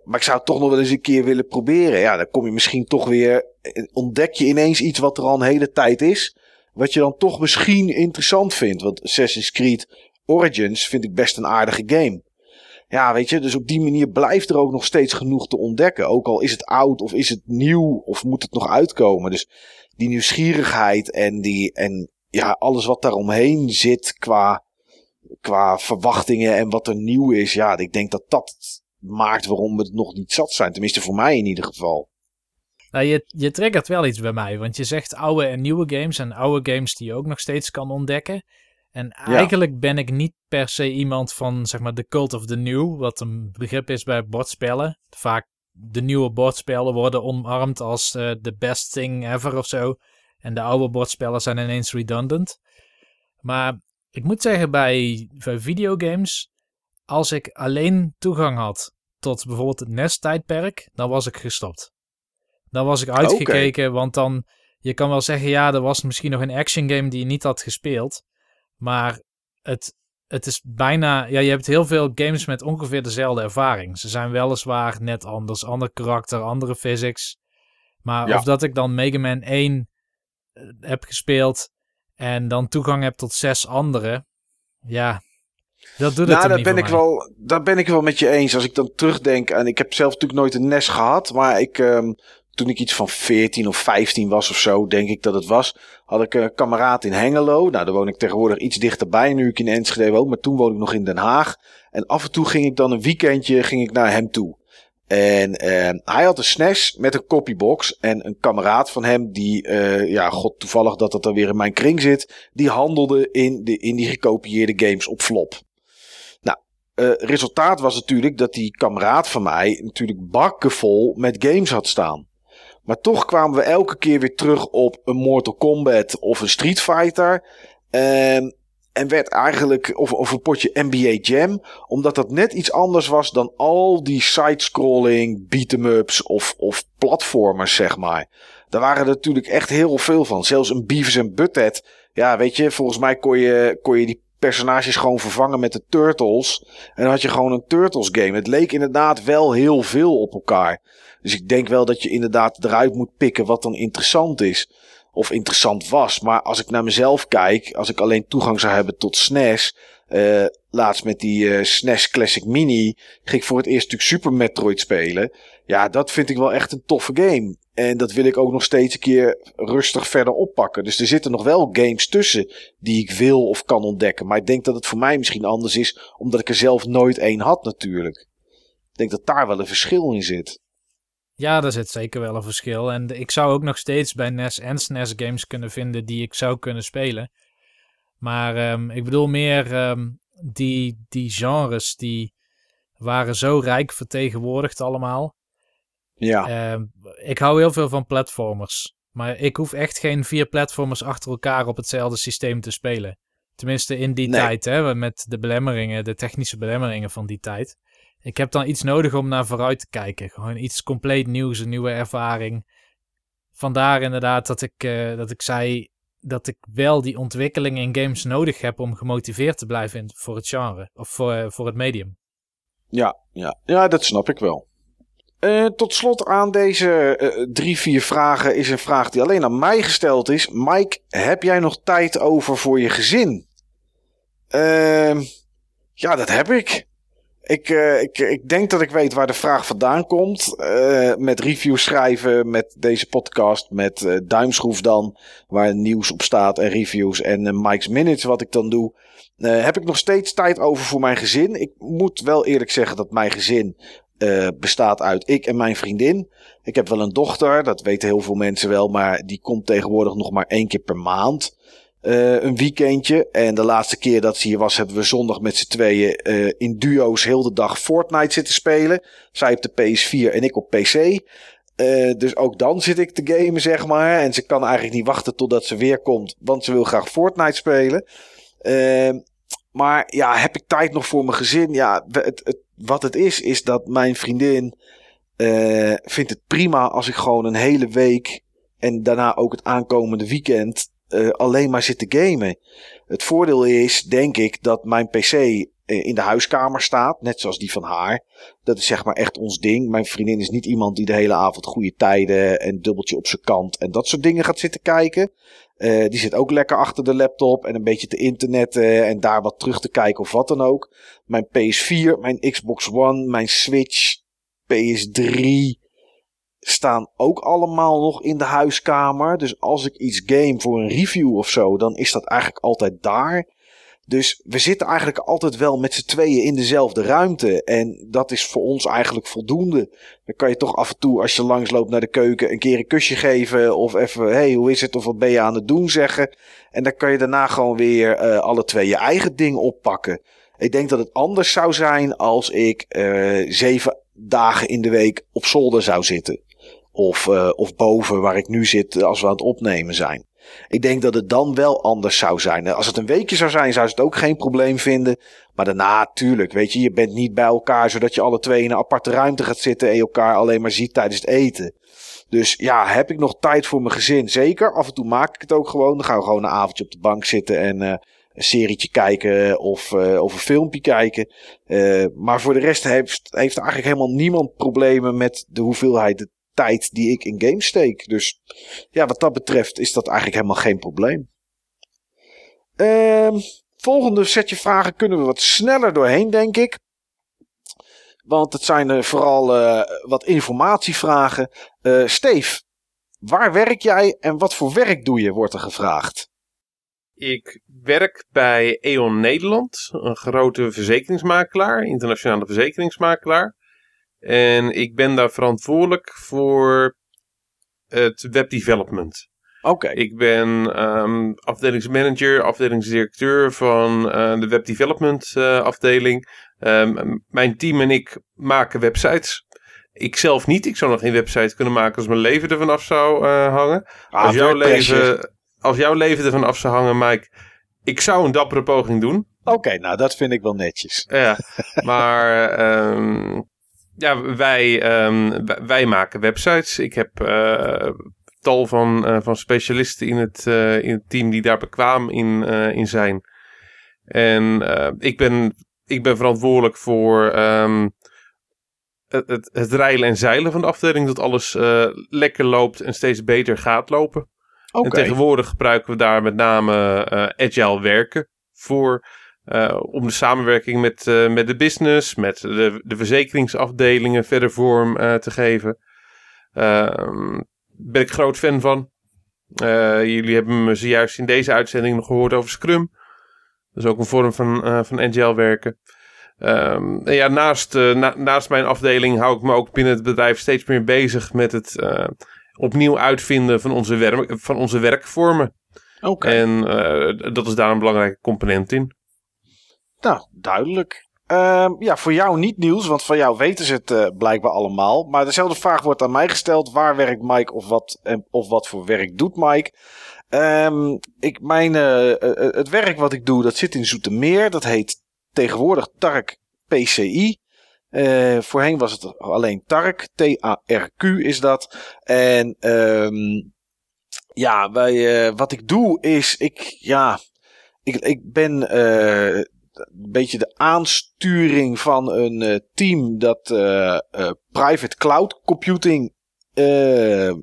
maar ik zou het toch nog wel eens een keer willen proberen. Ja, dan kom je misschien toch weer. Ontdek je ineens iets wat er al een hele tijd is. Wat je dan toch misschien interessant vindt. Want Assassin's Creed Origins vind ik best een aardige game. Ja, weet je, dus op die manier blijft er ook nog steeds genoeg te ontdekken. Ook al is het oud of is het nieuw of moet het nog uitkomen. Dus die nieuwsgierigheid en, die, en ja, alles wat daaromheen zit qua, qua verwachtingen en wat er nieuw is. Ja, ik denk dat dat maakt waarom we het nog niet zat zijn. Tenminste voor mij in ieder geval. Nou, je, je triggert wel iets bij mij, want je zegt oude en nieuwe games en oude games die je ook nog steeds kan ontdekken. En eigenlijk ben ik niet per se iemand van zeg maar de cult of the new, wat een begrip is bij bordspellen. Vaak de nieuwe bordspellen worden omarmd als uh, the best thing ever of zo. En de oude bordspellen zijn ineens redundant. Maar ik moet zeggen, bij, bij videogames, als ik alleen toegang had tot bijvoorbeeld het NES-tijdperk, dan was ik gestopt. Dan was ik uitgekeken, want dan, je kan wel zeggen, ja, er was misschien nog een action game die je niet had gespeeld. Maar het, het is bijna, ja, je hebt heel veel games met ongeveer dezelfde ervaring. Ze zijn weliswaar net anders, ander karakter, andere physics. Maar of dat ik dan Mega Man 1 eh, heb gespeeld en dan toegang heb tot zes andere, ja, dat doet het nou, dat ben ik wel, dat ben ik wel met je eens. Als ik dan terugdenk, en ik heb zelf natuurlijk nooit een NES gehad, maar ik, um, toen ik iets van 14 of 15 was of zo, denk ik dat het was, had ik een kameraad in Hengelo. Nou, daar woon ik tegenwoordig iets dichterbij, nu ik in Enschede woon, maar toen woon ik nog in Den Haag. En af en toe ging ik dan een weekendje ging ik naar hem toe. En uh, hij had een SNES met een copybox. En een kameraad van hem, die, uh, ja, god toevallig dat dat dan weer in mijn kring zit, die handelde in, de, in die gekopieerde games op flop. Nou, uh, resultaat was natuurlijk dat die kameraad van mij natuurlijk bakkenvol met games had staan. Maar toch kwamen we elke keer weer terug op een Mortal Kombat of een Street Fighter. En, en werd eigenlijk, of, of een potje NBA Jam. Omdat dat net iets anders was dan al die side-scrolling, beat-em-ups of, of platformers, zeg maar. Daar waren er natuurlijk echt heel veel van. Zelfs een Beavis en Butthead. Ja, weet je, volgens mij kon je, kon je die personages gewoon vervangen met de Turtles. En dan had je gewoon een Turtles game. Het leek inderdaad wel heel veel op elkaar. Dus ik denk wel dat je inderdaad eruit moet pikken wat dan interessant is. Of interessant was. Maar als ik naar mezelf kijk, als ik alleen toegang zou hebben tot SNES. Uh, eh, laatst met die uh, eh, SNES Classic Mini ging ik voor het eerst natuurlijk Super Metroid spelen. Ja, dat vind ik wel echt een toffe game. En dat wil ik ook nog steeds een keer rustig verder oppakken. Dus er zitten nog wel games tussen die ik wil of kan ontdekken. Maar ik denk dat het voor mij misschien anders is, omdat ik er zelf nooit één had natuurlijk. Ik denk dat daar wel een verschil in zit. Ja, daar zit zeker wel een verschil. En ik zou ook nog steeds bij NES en SNES games kunnen vinden die ik zou kunnen spelen. Maar um, ik bedoel meer um, die, die genres die waren zo rijk vertegenwoordigd allemaal. Ja. Um, ik hou heel veel van platformers. Maar ik hoef echt geen vier platformers achter elkaar op hetzelfde systeem te spelen. Tenminste in die tijd, hè, met de belemmeringen, de technische belemmeringen van die tijd. Ik heb dan iets nodig om naar vooruit te kijken. Gewoon iets compleet nieuws, een nieuwe ervaring. Vandaar inderdaad dat ik, uh, dat ik zei dat ik wel die ontwikkeling in games nodig heb om gemotiveerd te blijven voor het genre of voor, uh, voor het medium. Ja, ja. ja, dat snap ik wel. Uh, tot slot aan deze uh, drie, vier vragen is een vraag die alleen aan mij gesteld is. Mike, heb jij nog tijd over voor je gezin? Uh, ja, dat heb ik. Ik, uh, ik, ik denk dat ik weet waar de vraag vandaan komt. Met reviews schrijven, met deze podcast, met duimschroef dan, waar nieuws op staat en reviews en Mike's Minutes wat ik dan doe. heb ik nog steeds tijd over voor mijn gezin. Ik moet wel eerlijk zeggen dat mijn gezin bestaat uit ik en mijn vriendin. Ik heb wel een dochter, dat weten heel veel mensen wel, maar die komt tegenwoordig nog maar één keer per maand. Uh, een weekendje. En de laatste keer dat ze hier was, hebben we zondag met z'n tweeën uh, in duo's heel de dag Fortnite zitten spelen. Zij op de PS4 en ik op PC. Dus ook dan zit ik te gamen, zeg maar. En ze kan eigenlijk niet wachten totdat ze weer komt, want ze wil graag Fortnite spelen. maar ja, heb ik tijd nog voor mijn gezin? Ja, het, het, wat het is, is dat mijn vriendin vindt het prima als ik gewoon een hele week en daarna ook het aankomende weekend uh, alleen maar zit te gamen. Het voordeel is, denk ik, dat mijn PC in de huiskamer staat. Net zoals die van haar. Dat is zeg maar echt ons ding. Mijn vriendin is niet iemand die de hele avond goede tijden en dubbeltje op zijn kant en dat soort dingen gaat zitten kijken. Uh, die zit ook lekker achter de laptop en een beetje te internetten en daar wat terug te kijken of wat dan ook. Mijn PS4, mijn Xbox One, mijn Switch, PS3 staan ook allemaal nog in de huiskamer. Dus als ik iets game voor een review of zo, dan is dat eigenlijk altijd daar. Dus we zitten eigenlijk altijd wel met z'n tweeën in dezelfde ruimte. En dat is voor ons eigenlijk voldoende. Dan kan je toch af en toe, als je langsloopt naar de keuken, een keer een kusje geven. Of even, hey, hoe is het? Of wat ben je aan het doen zeggen. En dan kan je daarna gewoon weer uh, alle twee je eigen ding oppakken. Ik denk dat het anders zou zijn als ik uh, zeven dagen in de week op zolder zou zitten. Of, uh, of boven waar ik nu zit als we aan het opnemen zijn. Ik denk dat het dan wel anders zou zijn. Als het een weekje zou zijn, zou ze het ook geen probleem vinden. Maar daarna, tuurlijk, weet je, je bent niet bij elkaar zodat je alle twee in een aparte ruimte gaat zitten en je elkaar alleen maar ziet tijdens het eten. Dus ja, heb ik nog tijd voor mijn gezin? Zeker. Af en toe maak ik het ook gewoon. Dan gaan we gewoon een avondje op de bank zitten en een serietje kijken of, uh, of een filmpje kijken. Maar voor de rest heeft, heeft eigenlijk helemaal niemand problemen met de hoeveelheid tijd die ik in games steek. Dus ja, wat dat betreft is dat eigenlijk helemaal geen probleem. Uh, volgende setje vragen kunnen we wat sneller doorheen, denk ik. Want het zijn vooral uh, wat informatievragen. Uh, Steef, waar werk jij en wat voor werk doe je, wordt er gevraagd. Ik werk bij E.ON Nederland, een grote verzekeringsmakelaar, internationale verzekeringsmakelaar. En ik ben daar verantwoordelijk voor het webdevelopment. Oké. Ik ben um, afdelingsmanager, afdelingsdirecteur van uh, de webdevelopment uh, afdeling. Um, mijn team en ik maken websites. Ik zelf niet. Ik zou nog geen website kunnen maken als mijn leven ervan af zou uh, hangen. Ah, als, jouw leven, als jouw leven ervan af zou hangen, Mike, ik zou een dappere poging doen. Oké, okay, nou dat vind ik wel netjes. Ja, maar um, ja, wij, um, wij maken websites. Ik heb uh, tal van, uh, van specialisten in het, uh, in het team die daar bekwaam in, in zijn. En ik, ben, ik ben verantwoordelijk voor um, het, het, het rijlen en zeilen van de afdeling. Dat alles lekker loopt en steeds beter gaat lopen. Okay. En tegenwoordig gebruiken we daar met name agile werken voor. Uh, om de samenwerking met, uh, met de business, met de, de verzekeringsafdelingen verder vorm uh, te geven. Ehm, ben ik groot fan van. jullie hebben me zojuist in deze uitzending nog gehoord over Scrum. Dat is ook een vorm van, van agile werken. En ja, naast, na, naast mijn afdeling hou ik me ook binnen het bedrijf steeds meer bezig met het opnieuw uitvinden van onze, werk, van onze werkvormen. Okay. En dat is daar een belangrijke component in. Nou, duidelijk. Uh, ja, voor jou niet nieuws, want van jou weten ze het uh, blijkbaar allemaal. Maar dezelfde vraag wordt aan mij gesteld. Waar werkt Mike of wat, of wat voor werk doet Mike? Um, ik, mijn, uh, het werk wat ik doe, dat zit in Zoetermeer. Dat heet tegenwoordig Tark PCI. voorheen was het alleen Tark. T-A-R-Q is dat. En um, ja, wij, wat ik doe is, ik, ja, ik, ik ben een beetje de aansturing van een uh, team dat uh, uh, private cloud computing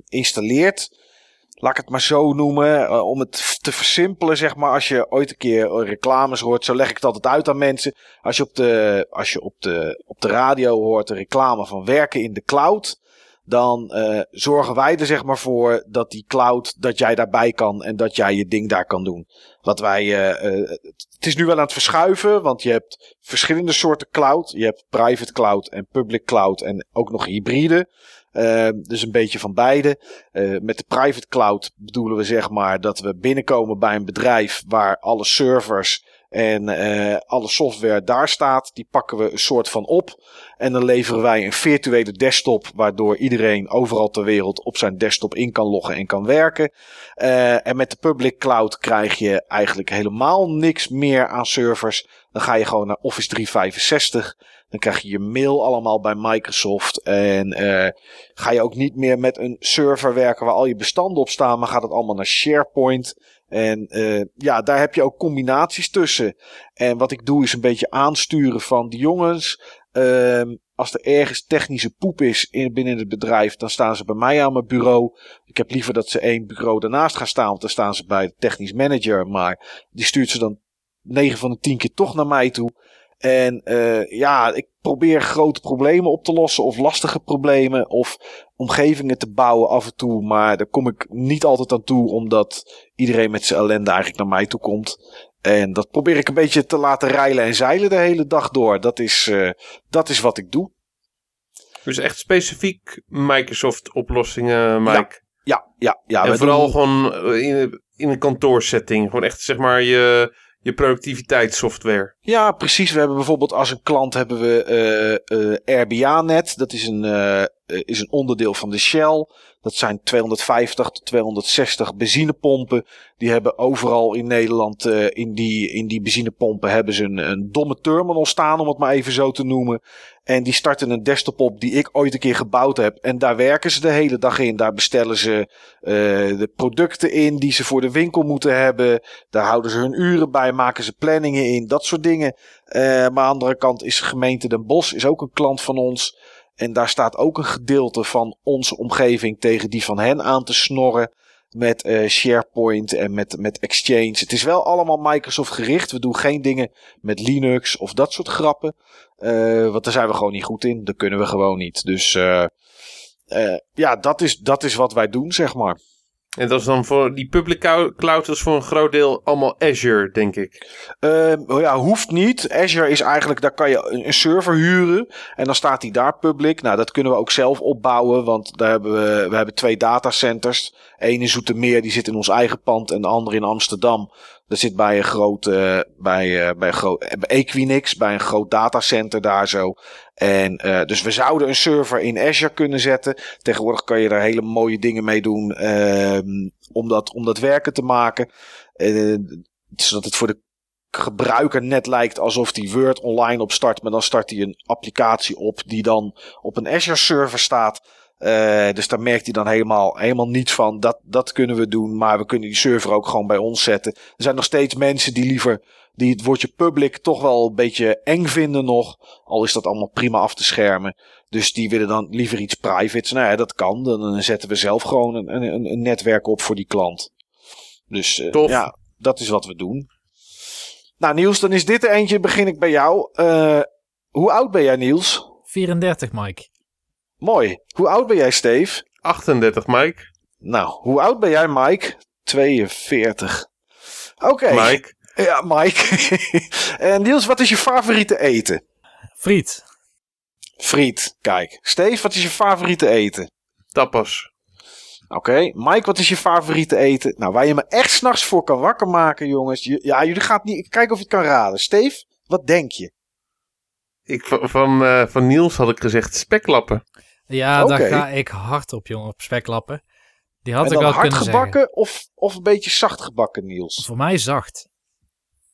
installeert. Laat ik het maar zo noemen. om het te versimpelen, zeg maar. Als je ooit een keer reclames hoort, zo leg ik het altijd uit aan mensen. Als je op de, als je op de, op de radio hoort een reclame van werken in de cloud dan uh, zorgen wij er zeg maar voor dat die cloud, dat jij daarbij kan en dat jij je ding daar kan doen. Wat wij, uh, uh, het is nu wel aan het verschuiven, want je hebt verschillende soorten cloud. Je hebt private cloud en public cloud en ook nog hybride. dus een beetje van beide. met de private cloud bedoelen we zeg maar dat we binnenkomen bij een bedrijf waar alle servers en uh, alle software daar staat, die pakken we een soort van op. En dan leveren wij een virtuele desktop, waardoor iedereen overal ter wereld op zijn desktop in kan loggen en kan werken. Uh, en met de public cloud krijg je eigenlijk helemaal niks meer aan servers. Dan ga je gewoon naar Office 365. Dan krijg je je mail allemaal bij Microsoft. En uh, ga je ook niet meer met een server werken waar al je bestanden op staan, maar gaat het allemaal naar SharePoint. En uh, ja, daar heb je ook combinaties tussen. En wat ik doe is een beetje aansturen van de jongens. Uh, als er ergens technische poep is in, binnen het bedrijf, dan staan ze bij mij aan mijn bureau. Ik heb liever dat ze één bureau daarnaast gaan staan, want dan staan ze bij de technisch manager. Maar die stuurt ze dan 9 van de 10 keer toch naar mij toe. En uh, ja, ik probeer grote problemen op te lossen of lastige problemen of omgevingen te bouwen af en toe. Maar daar kom ik niet altijd aan toe, omdat iedereen met zijn ellende eigenlijk naar mij toe komt. En dat probeer ik een beetje te laten rijlen en zeilen de hele dag door. Dat is, uh, dat is wat ik doe. Dus echt specifiek Microsoft oplossingen, Mike? Ja, ja, ja. en vooral doen... gewoon in, in een kantoorsetting. Gewoon echt zeg maar je je productiviteitssoftware. Ja, precies. We hebben bijvoorbeeld als een klant hebben we uh, uh, RBA-net. Dat is een, uh, is een onderdeel van de Shell. Dat zijn 250 tot 260 benzinepompen. Die hebben overal in Nederland in, die, in die benzinepompen hebben ze een, een domme terminal staan, om het maar even zo te noemen. En die starten een desktop op die ik ooit een keer gebouwd heb. En daar werken ze de hele dag in. Daar bestellen ze uh, de producten in die ze voor de winkel moeten hebben. Daar houden ze hun uren bij, maken ze planningen in, dat soort dingen. Uh, maar aan de andere kant is gemeente Den Bosch is ook een klant van ons. En daar staat ook een gedeelte van onze omgeving tegen die van hen aan te snorren met uh, SharePoint en met, met Exchange. Het is wel allemaal Microsoft gericht. We doen geen dingen met Linux of dat soort grappen. Uh, want daar zijn we gewoon niet goed in. Dat kunnen we gewoon niet. Dus uh, ja, dat is, dat is wat wij doen, zeg maar. En dat is dan voor die public cloud is voor een groot deel allemaal Azure, denk ik. Uh, ja, hoeft niet. Azure is eigenlijk, daar kan je een server huren. En dan staat die daar public. Nou, dat kunnen we ook zelf opbouwen. Want daar hebben we, we hebben twee datacenters. Eén in Zoetermeer, die zit in ons eigen pand. En de andere in Amsterdam. Dat zit bij een groot, uh, bij, bij, een groot, bij Equinix, bij een groot datacenter daar zo. En uh, dus we zouden een server in Azure kunnen zetten. Tegenwoordig kan je daar hele mooie dingen mee doen uh, om, dat, om dat werken te maken. Zodat het voor de gebruiker net lijkt alsof die Word online opstart. Maar dan start hij een applicatie op die dan op een Azure server staat. Uh, dus daar merkt hij dan helemaal, helemaal niets van. Dat, dat kunnen we doen, maar we kunnen die server ook gewoon bij ons zetten. Er zijn nog steeds mensen die liever die het woordje public toch wel een beetje eng vinden nog. Al is dat allemaal prima af te schermen. Dus die willen dan liever iets privates. Nou ja, dat kan. Dan zetten we zelf gewoon een, een, een netwerk op voor die klant. Dus uh, ja, dat is wat we doen. Nou Niels, dan is dit er eentje. Begin ik bij jou. Uh, hoe oud ben jij Niels? 34 Mike. Mooi. Hoe oud ben jij Steve? 38 Mike. Nou, hoe oud ben jij Mike? 42. Oké. Okay. Mike. Ja, Mike. en Niels, wat is je favoriete eten? Friet. Friet, kijk. Steve, wat is je favoriete eten? Tapas. Oké, okay. Mike, wat is je favoriete eten? Nou, waar je me echt s'nachts voor kan wakker maken, jongens. Ja, jullie gaan niet. Kijk of je het kan raden. Steve, wat denk je? Ik, van, uh, van Niels had ik gezegd speklappen. Ja, okay. daar ga ik hard op, jongen, op speklappen. Die had ik wel hard kunnen gebakken of, of een beetje zacht gebakken, Niels? Voor mij zacht.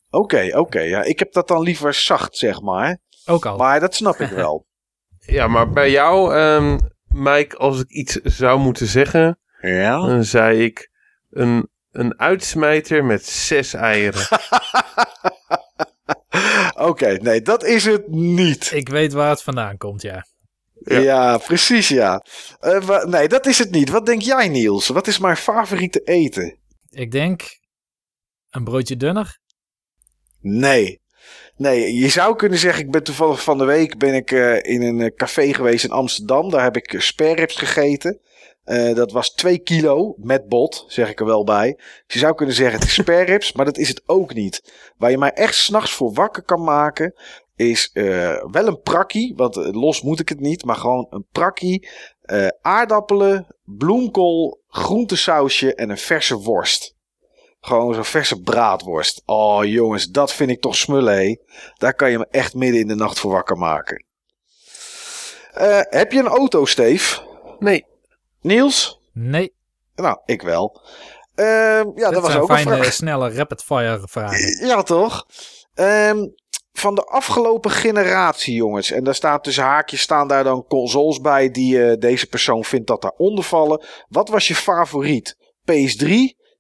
Oké, okay, oké. Okay, ja, ik heb dat dan liever zacht, zeg maar. Ook al. Maar dat snap ik wel. ja, maar bij jou, um, Mike, als ik iets zou moeten zeggen, ja? dan zei ik een, een uitsmijter met zes eieren. oké, okay, nee, dat is het niet. Ik weet waar het vandaan komt, ja. Ja, ja precies, ja. Uh, nee, dat is het niet. Wat denk jij, Niels? Wat is mijn favoriete eten? Ik denk een broodje dunner. Nee. Nee, je zou kunnen zeggen, ik ben toevallig van de week ben ik uh, in een uh, café geweest in Amsterdam. Daar heb ik spareribs gegeten. Uh, dat was 2 kilo met bot, zeg ik er wel bij. Dus je zou kunnen zeggen, het is spareribs, maar dat is het ook niet. Waar je mij echt s'nachts voor wakker kan maken, is wel een prakkie. Want los moet ik het niet, maar gewoon een prakkie. aardappelen, bloemkool, groentesausje en een verse worst. Gewoon zo'n verse braadworst. Oh jongens, dat vind ik toch smullen hé. Daar kan je me echt midden in de nacht voor wakker maken. Uh, heb je een auto, Steef? Nee. Niels? Nee. Nou, ik wel. Uh, ja, dat was ook fijne, een vraag. snelle rapid-fire vragen. Ja, toch? Um, van de afgelopen generatie, jongens. En daar staat tussen haakjes staan daar dan consoles bij die uh, deze persoon vindt dat daaronder vallen. Wat was je favoriet? PS3,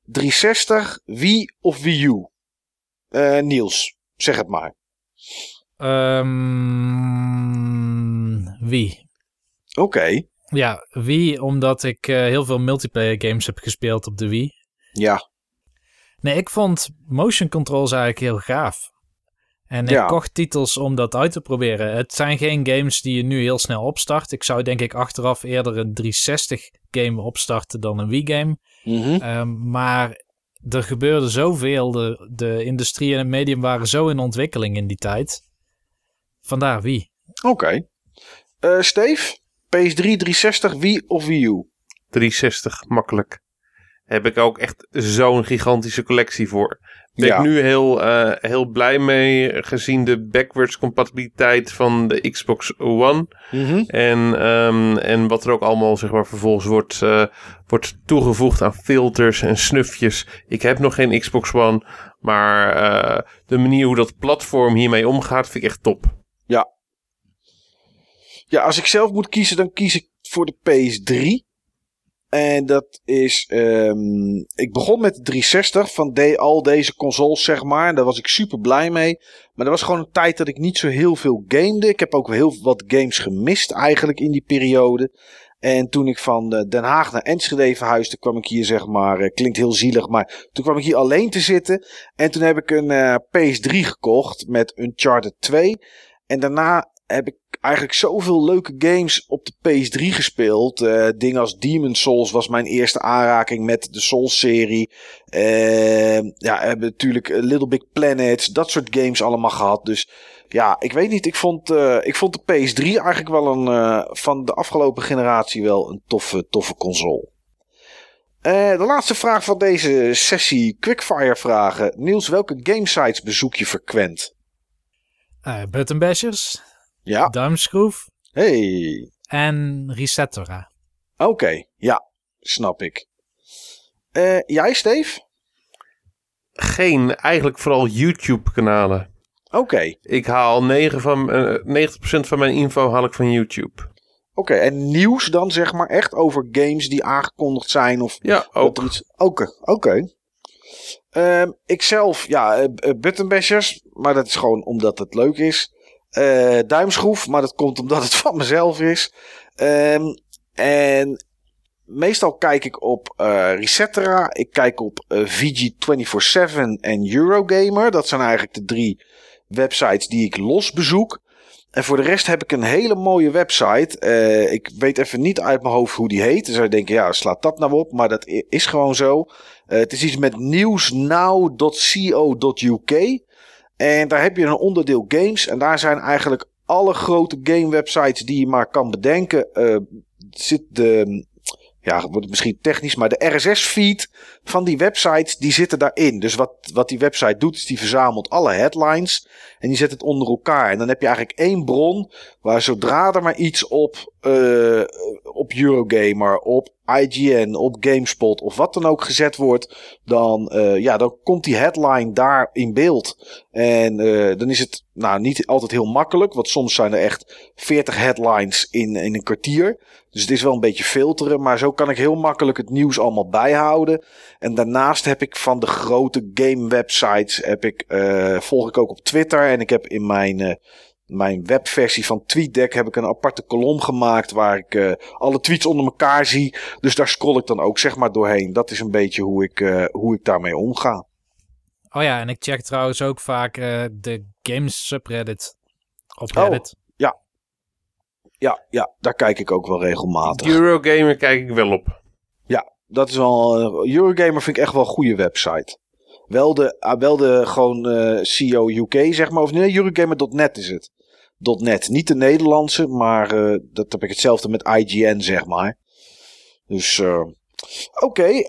360, Wii of Wii U? Eh, Niels, zeg het maar. Ehm wie? Oké, Ja, wie omdat ik eh, heel veel multiplayer games heb gespeeld op de Wii. ja. Nee, ik vond motion controls eigenlijk heel gaaf. En Ja. ik kocht titels om dat uit te proberen. Het zijn geen games die je nu heel snel opstart. Ik zou denk ik achteraf eerder een 360 game opstarten dan een Wii game. Mhm. Ehm, maar er gebeurde zoveel. De, de industrie en het medium waren zo in ontwikkeling in die tijd. Vandaar Wii. Oké. Eh, Steve, PS3, 360, Wii of Wii U? 360, makkelijk. Heb ik ook echt zo'n gigantische collectie voor. Ben Ja. ik nu heel, eh, heel blij mee, gezien de backwards compatibiliteit van de Xbox One. Mhm. En, ehm, en wat er ook allemaal zeg maar, vervolgens wordt, eh, wordt toegevoegd aan filters en snufjes. Ik heb nog geen Xbox One, maar eh, de manier hoe dat platform hiermee omgaat vind ik echt top. Ja, als ik zelf moet kiezen, dan kies ik voor de PS3. En dat is. ehm, ik begon met de 360 van de, al deze consoles, zeg maar. Daar was ik super blij mee. Maar dat was gewoon een tijd dat ik niet zo heel veel gamede. Ik heb ook heel wat games gemist, eigenlijk in die periode. En toen ik van eh, Den Haag naar Enschede verhuisde, kwam ik hier, zeg maar. eh, klinkt heel zielig, maar toen kwam ik hier alleen te zitten. En toen heb ik een eh, PS3 gekocht met Uncharted 2. En daarna heb ik eigenlijk zoveel leuke games op de PS3 gespeeld. Eh, dingen als Demon Souls was mijn eerste aanraking met de Souls-serie. Eh, ja, hebben natuurlijk eh, Little Big Planets, dat soort games allemaal gehad. Dus ja, ik weet niet. Ik vond, eh, ik vond de PS3 eigenlijk wel een, van de afgelopen generatie wel een toffe, toffe console. De laatste vraag van deze sessie quickfire vragen. Niels, welke gamesites bezoek je frequent? Bashers, Ja, duimschroef hey. en Resettora. Oké, ja, snap ik. Eh, jij, Steve? Geen, eigenlijk vooral YouTube-kanalen. Oké, Ik haal 9 van, eh, 90% van mijn info haal ik van YouTube. oké. En nieuws dan, zeg maar, echt over games die aangekondigd zijn of Ja, ook. iets... Oké, oké. Ehm, ikzelf, ja, eh, eh, buttonbashers, maar dat is gewoon omdat het leuk is. Eh, duimschroef, maar dat komt omdat het van mezelf is. Ehm, en meestal kijk ik op eh Resetera, ik kijk op eh, VG247 en Eurogamer. Dat zijn eigenlijk de drie websites die ik los bezoek. En voor de rest heb ik een hele mooie website. Ik weet even niet uit mijn hoofd hoe die heet. Dan zou je denken, ja, slaat dat nou op? Maar dat is gewoon zo. Het is iets met newsnow.co.uk. En daar heb je een onderdeel games. En daar zijn eigenlijk alle grote game websites die je maar kan bedenken. eh, zit de, ja, wordt misschien technisch, maar de RSS-feed van die websites, die zitten daarin. Dus wat, wat die website doet, is die verzamelt alle headlines en die zet het onder elkaar. En dan heb je eigenlijk één bron waar zodra er maar iets op, eh, op Eurogamer, op IGN, op GameSpot of wat dan ook gezet wordt, dan, eh, ja, dan komt die headline daar in beeld. En eh, dan is het nou niet altijd heel makkelijk, want soms zijn er echt 40 headlines in, in een kwartier. Dus het is wel een beetje filteren, maar zo kan ik heel makkelijk het nieuws allemaal bijhouden. En daarnaast heb ik van de grote game websites, heb ik, volg ik ook op Twitter. En ik heb in mijn, eh, mijn webversie van TweetDeck heb ik een aparte kolom gemaakt waar ik eh, alle tweets onder elkaar zie. Dus daar scroll ik dan ook zeg maar doorheen. Dat is een beetje hoe ik, eh, hoe ik daarmee omga. Oh ja, en ik check trouwens ook vaak eh, de games subreddit op Oh. Reddit. Ja, ja, daar kijk ik ook wel regelmatig. Eurogamer kijk ik wel op. Dat is wel. Eurogamer vind ik echt wel een goede website. Wel de, ah, wel de gewoon eh CEO UK, zeg maar. Of nee, Eurogamer.net is het. .net. Niet de Nederlandse, maar eh, dat heb ik hetzelfde met IGN, zeg maar. Dus. eh, Oké,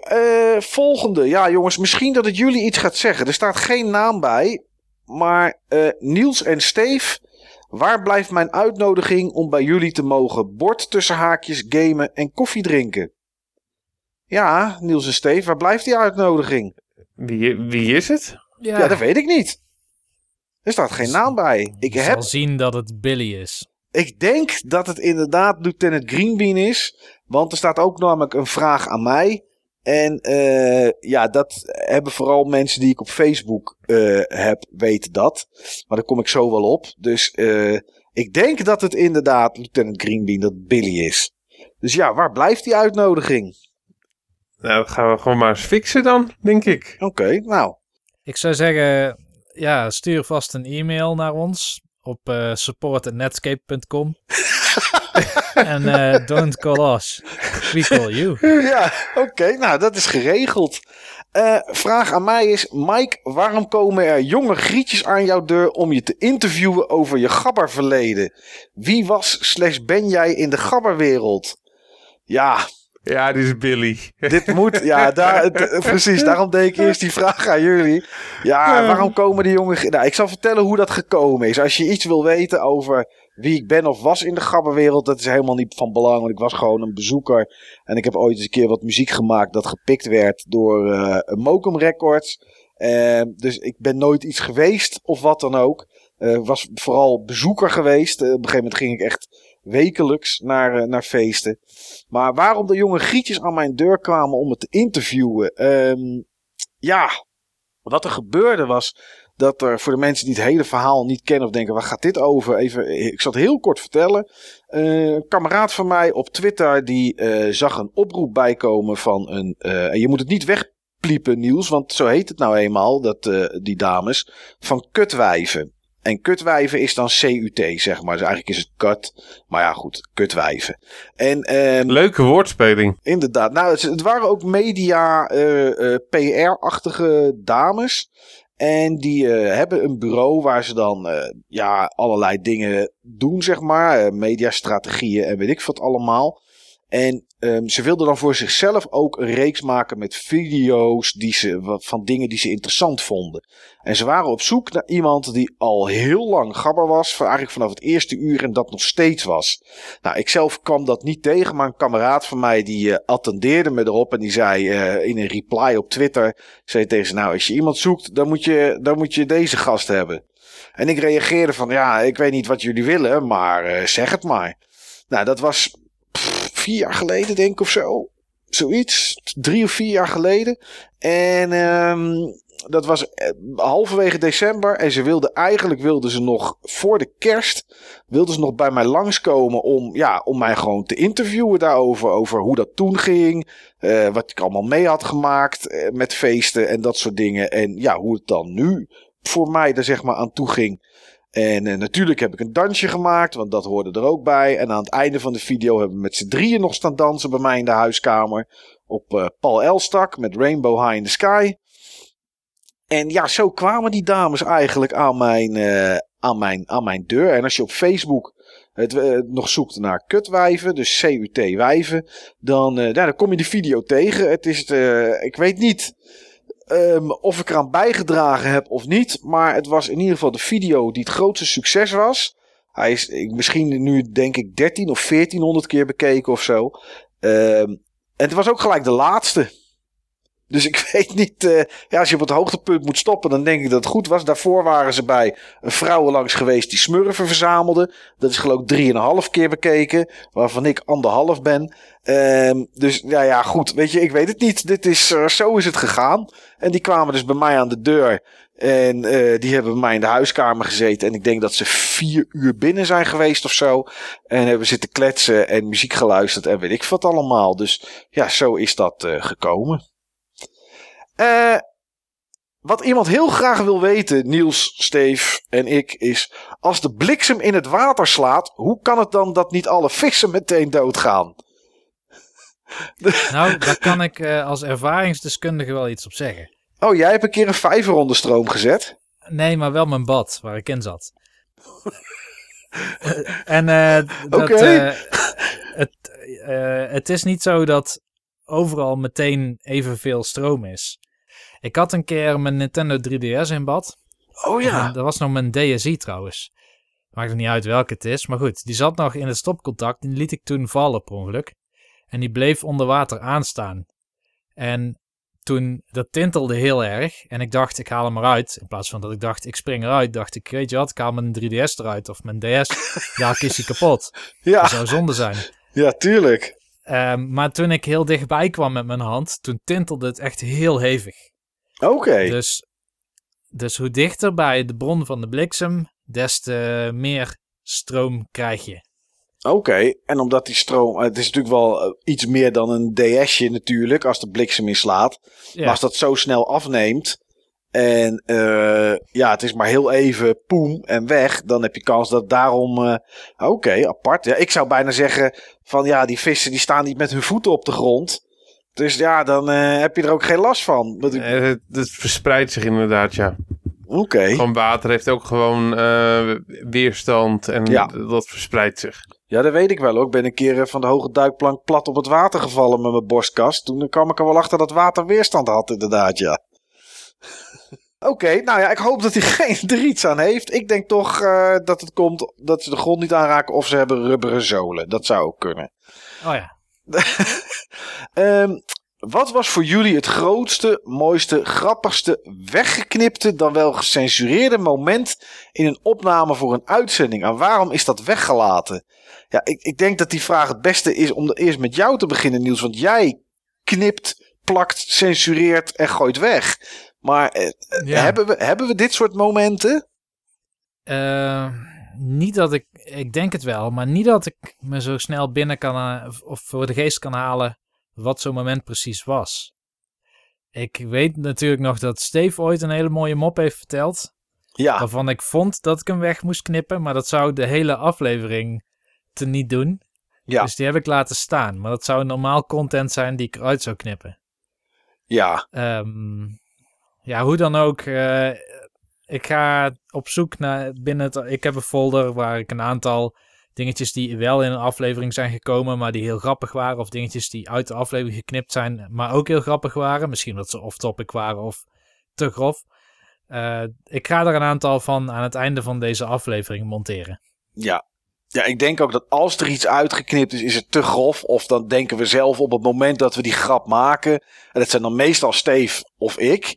volgende. Ja, jongens, misschien dat het jullie iets gaat zeggen. Er staat geen naam bij. Maar Niels en Steef, waar blijft mijn uitnodiging om bij jullie te mogen bord tussen haakjes gamen en koffie drinken? Ja, Niels en Steef, waar blijft die uitnodiging? Wie, wie is het? Ja, Ja, dat weet ik niet. Er staat geen naam bij. Ik, heb, zal zien dat het Billy is. ik denk dat het inderdaad Lieutenant Greenbean is. Want er staat ook namelijk een vraag aan mij. En eh, ja, dat hebben vooral mensen die ik op Facebook eh, heb, weten dat. Maar daar kom ik zo wel op. Dus eh, ik denk dat het inderdaad Lieutenant Greenbean, dat Billy is. Dus ja, waar blijft die uitnodiging? Nou, dat gaan we gewoon maar eens fixen dan, denk ik. Oké, nou. Ik zou zeggen, ja, stuur vast een e-mail naar ons op uh, support.netscape.com. en uh, don't call us, we call you. Ja, oké, nou dat is geregeld. Uh, vraag aan mij is, Mike, waarom komen er jonge grietjes aan jouw deur om je te interviewen over je gabberverleden? Wie was slash ben jij in de gabberwereld? Ja, ja, dit is Billy. Dit moet, ja, daar, precies. Daarom deed ik eerst die vraag aan jullie. Ja, waarom komen die jongen... Nou, ik zal vertellen hoe dat gekomen is. Als je iets wil weten over wie ik ben of was in de gabberwereld, dat is helemaal niet van belang. Want ik was gewoon een bezoeker. En ik heb ooit eens een keer wat muziek gemaakt dat gepikt werd door uh, Mokum Records. Uh, dus ik ben nooit iets geweest of wat dan ook. Uh, was vooral bezoeker geweest. op een gegeven moment ging ik echt wekelijks naar, uh, naar feesten. Maar waarom de jonge grietjes aan mijn deur kwamen om me te interviewen? Um, ja, wat er gebeurde was dat er voor de mensen die het hele verhaal niet kennen of denken, waar gaat dit over? Even, ik zal het heel kort vertellen. Uh, een kameraad van mij op Twitter die uh, zag een oproep bijkomen van een, en je moet het niet wegpliepen nieuws, want zo heet het nou eenmaal, dat, die dames, van kutwijven. En kutwijven is dan CUT, zeg maar. Dus eigenlijk is het kut. Maar ja, goed, kutwijven. En, um, Leuke woordspeling. Inderdaad. Nou, het, het waren ook media uh, uh, PR-achtige dames. En die uh, hebben een bureau waar ze dan ja, allerlei dingen doen, zeg maar. mediastrategieën en weet ik wat allemaal. En um, ze wilden dan voor zichzelf ook een reeks maken met video's die ze, van dingen die ze interessant vonden. En ze waren op zoek naar iemand die al heel lang gabber was, eigenlijk vanaf het eerste uur en dat nog steeds was. Nou, ik zelf kwam dat niet tegen, maar een kameraad van mij die uh, attendeerde me erop en die zei uh, in een reply op Twitter, zei tegen ze, nou als je iemand zoekt, dan moet je, dan moet je deze gast hebben. En ik reageerde van, ja, ik weet niet wat jullie willen, maar uh, zeg het maar. Nou, dat was vier jaar geleden, denk ik of zo. Zoiets. Drie of vier jaar geleden. En um, dat was halverwege december. En ze wilden eigenlijk wilden ze nog voor de kerst. Wilden ze nog bij mij langskomen om, ja, om mij gewoon te interviewen daarover. Over hoe dat toen ging. Uh, wat ik allemaal mee had gemaakt uh, met feesten en dat soort dingen. En ja, hoe het dan nu voor mij er zeg maar aan toe ging. En uh, natuurlijk heb ik een dansje gemaakt, want dat hoorde er ook bij. En aan het einde van de video hebben we met z'n drieën nog staan dansen bij mij in de huiskamer. Op uh, Paul Elstak met Rainbow High in the Sky. En ja, zo kwamen die dames eigenlijk aan mijn, uh, aan mijn, aan mijn deur. En als je op Facebook het nog zoekt naar kutwijven, dus CUT wijven, dan, ja, dan kom je die video tegen. Het is, ik weet niet um, of ik eraan bijgedragen heb of niet, maar het was in ieder geval de video die het grootste succes was. Hij is misschien nu denk ik 13 of 1400 keer bekeken of zo. Um, en het was ook gelijk de laatste. Dus ik weet niet, uh, ja, als je op het hoogtepunt moet stoppen, dan denk ik dat het goed was. Daarvoor waren ze bij een vrouwen langs geweest die smurfen verzamelden. Dat is geloof ik 3,5 keer bekeken, waarvan ik anderhalf ben. Um, dus ja, ja, goed, weet je, ik weet het niet. Dit is, uh, zo is het gegaan. En die kwamen dus bij mij aan de deur. En uh, die hebben bij mij in de huiskamer gezeten. En ik denk dat ze vier uur binnen zijn geweest of zo. En hebben zitten kletsen en muziek geluisterd en weet ik wat allemaal. Dus ja, zo is dat gekomen. Uh, wat iemand heel graag wil weten, Niels, Steef en ik, is... Als de bliksem in het water slaat, hoe kan het dan dat niet alle vissen meteen doodgaan? Nou, daar kan ik uh, als ervaringsdeskundige wel iets op zeggen. Oh, jij hebt een keer een vijver onder stroom gezet? Nee, maar wel mijn bad, waar ik in zat. en uh, dat, okay. uh, het, het is niet zo dat overal meteen evenveel stroom is. Ik had een keer mijn Nintendo 3DS in bad. Oh ja. En dat was nog mijn DSi trouwens. Maakt er niet uit welke het is. Maar goed, die zat nog in het stopcontact. Die liet ik toen vallen per ongeluk. En die bleef onder water aanstaan. En toen, dat tintelde heel erg. En ik dacht, ik haal hem eruit. In plaats van dat ik dacht, ik spring eruit. Dacht ik, weet je wat, ik haal mijn 3DS eruit. Of mijn DS. ja, is hij kapot. Ja. Dat zou zonde zijn. Ja, tuurlijk. Ehm, maar toen ik heel dichtbij kwam met mijn hand, toen tintelde het echt heel hevig. Oké. Dus, dus hoe dichter bij de bron van de bliksem, des te meer stroom krijg je. Oké, en omdat die stroom... Het is natuurlijk wel eh, iets meer dan een DS'je natuurlijk, als de bliksem inslaat. Ja, Maar als dat zo snel afneemt... En eh, ja, het is maar heel even poem en weg. Dan heb je kans dat daarom... eh, Oké, apart. Ja, ik zou bijna zeggen van ja, die vissen die staan niet met hun voeten op de grond. Dus ja, dan eh, heb je er ook geen last van. Want ik- Eh, Het, het verspreidt zich inderdaad, ja. Oké. Gewoon water heeft ook gewoon eh, weerstand en Ja. dat verspreidt zich. Ja, dat weet ik wel ook. Ik ben een keer van de hoge duikplank plat op het water gevallen met mijn borstkast. Toen kwam ik er wel achter dat water weerstand had, inderdaad, ja. Oké, nou ja, ik hoop dat diegene er iets aan heeft. Ik denk toch eh, dat het komt dat ze de grond niet aanraken of ze hebben rubberen zolen. Dat zou ook kunnen. Oh ja. Ehm, wat was voor jullie het grootste, mooiste, grappigste, weggeknipte, dan wel gecensureerde moment in een opname voor een uitzending? En waarom is dat weggelaten? Ja, ik, ik denk dat die vraag het beste is om eerst met jou te beginnen, Niels. Want jij knipt, plakt, censureert en gooit weg. Maar eh, ja. hebben, we, hebben we dit soort momenten? Eh, niet dat ik, ik denk het wel, maar niet dat ik me zo snel binnen kan, eh, of voor de geest kan halen wat zo'n moment precies was. Ik weet natuurlijk nog dat Steve ooit een hele mooie mop heeft verteld, Ja, waarvan ik vond dat ik hem weg moest knippen, maar dat zou de hele aflevering te niet doen. ja, Dus die heb ik laten staan, maar dat zou normaal content zijn die ik eruit zou knippen. ja, Ehm, ja, hoe dan ook. eh, ik ga op zoek naar binnen het. Ik heb een folder waar ik een aantal dingetjes die wel in een aflevering zijn gekomen, maar die heel grappig waren. Of dingetjes die uit de aflevering geknipt zijn, maar ook heel grappig waren. Misschien dat ze off-topic waren of te grof. Eh, ik ga er een aantal van aan het einde van deze aflevering monteren. ja. Ja, ik denk ook dat als er iets uitgeknipt is, is het te grof. Of dan denken we zelf op het moment dat we die grap maken. En dat zijn dan meestal Steve of ik.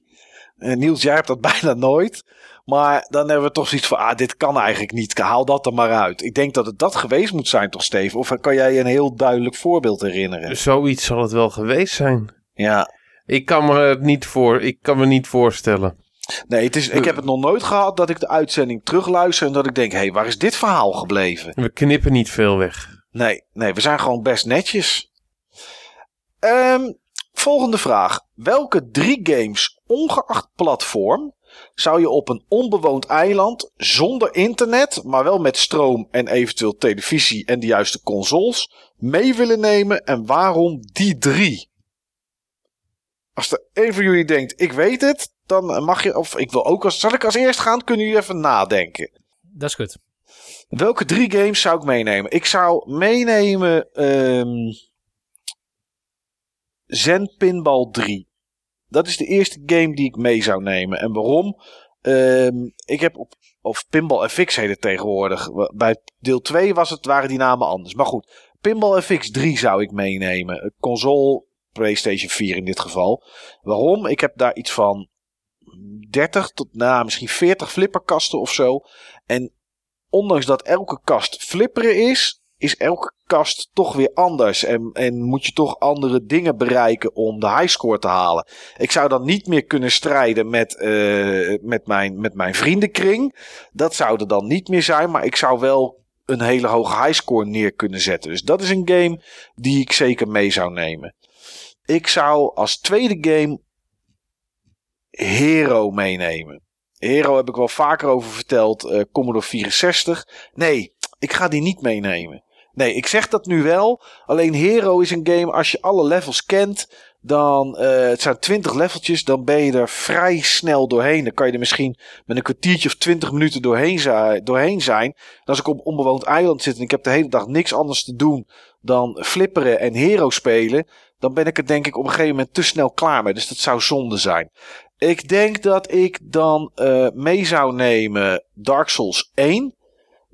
Eh, Niels, jij hebt dat bijna nooit. Maar dan hebben we toch zoiets van, ah, dit kan eigenlijk niet. Haal dat er maar uit. Ik denk dat het dat geweest moet zijn, toch, Steve? Of kan jij je een heel duidelijk voorbeeld herinneren? Zoiets zal het wel geweest zijn. Ja. Ik kan me het niet, voor, ik kan me niet voorstellen. Nee, het is, ik heb het nog nooit gehad dat ik de uitzending terugluister en dat ik denk, hé, hey, waar is dit verhaal gebleven? We knippen niet veel weg. Nee, nee, we zijn gewoon best netjes. Ehm, volgende vraag. Welke drie games, ongeacht platform, zou je op een onbewoond eiland zonder internet, maar wel met stroom en eventueel televisie en de juiste consoles, mee willen nemen en waarom die drie? Als er een van jullie denkt, ik weet het, dan mag je, of ik wil ook als, zal ik als eerst gaan, kunnen jullie even nadenken. Dat is goed. Welke drie games zou ik meenemen? Ik zou meenemen ehm Zen Pinball 3. Dat is de eerste game die ik mee zou nemen. En waarom? Ehm, ik heb op, of Pinball FX heet het tegenwoordig. Bij deel 2 was het, waren die namen anders. Maar goed, Pinball FX 3 zou ik meenemen. Een Console, PlayStation 4 in dit geval. Waarom? Ik heb daar iets van 30 tot nou, misschien 40 flipperkasten of zo. En ondanks dat elke kast flipperen is, is elke kast toch weer anders. En, en moet je toch andere dingen bereiken om de highscore te halen. Ik zou dan niet meer kunnen strijden met, eh, met, mijn, met mijn vriendenkring. Dat zou er dan niet meer zijn. Maar ik zou wel een hele hoge highscore neer kunnen zetten. Dus dat is een game die ik zeker mee zou nemen. Ik zou als tweede game Hero meenemen. Hero heb ik wel vaker over verteld. eh, Commodore 64. Nee, ik ga die niet meenemen. Nee, ik zeg dat nu wel. Alleen Hero is een game, als je alle levels kent, dan, eh, het zijn 20 leveltjes, dan ben je er vrij snel doorheen. Dan kan je er misschien met een kwartiertje of 20 minuten doorheen, doorheen zijn. Als ik op onbewoond eiland zit en ik heb de hele dag niks anders te doen dan flipperen en Hero spelen, dan ben ik er denk ik op een gegeven moment te snel klaar mee. Dus dat zou zonde zijn. Ik denk dat ik dan eh, mee zou nemen Dark Souls 1.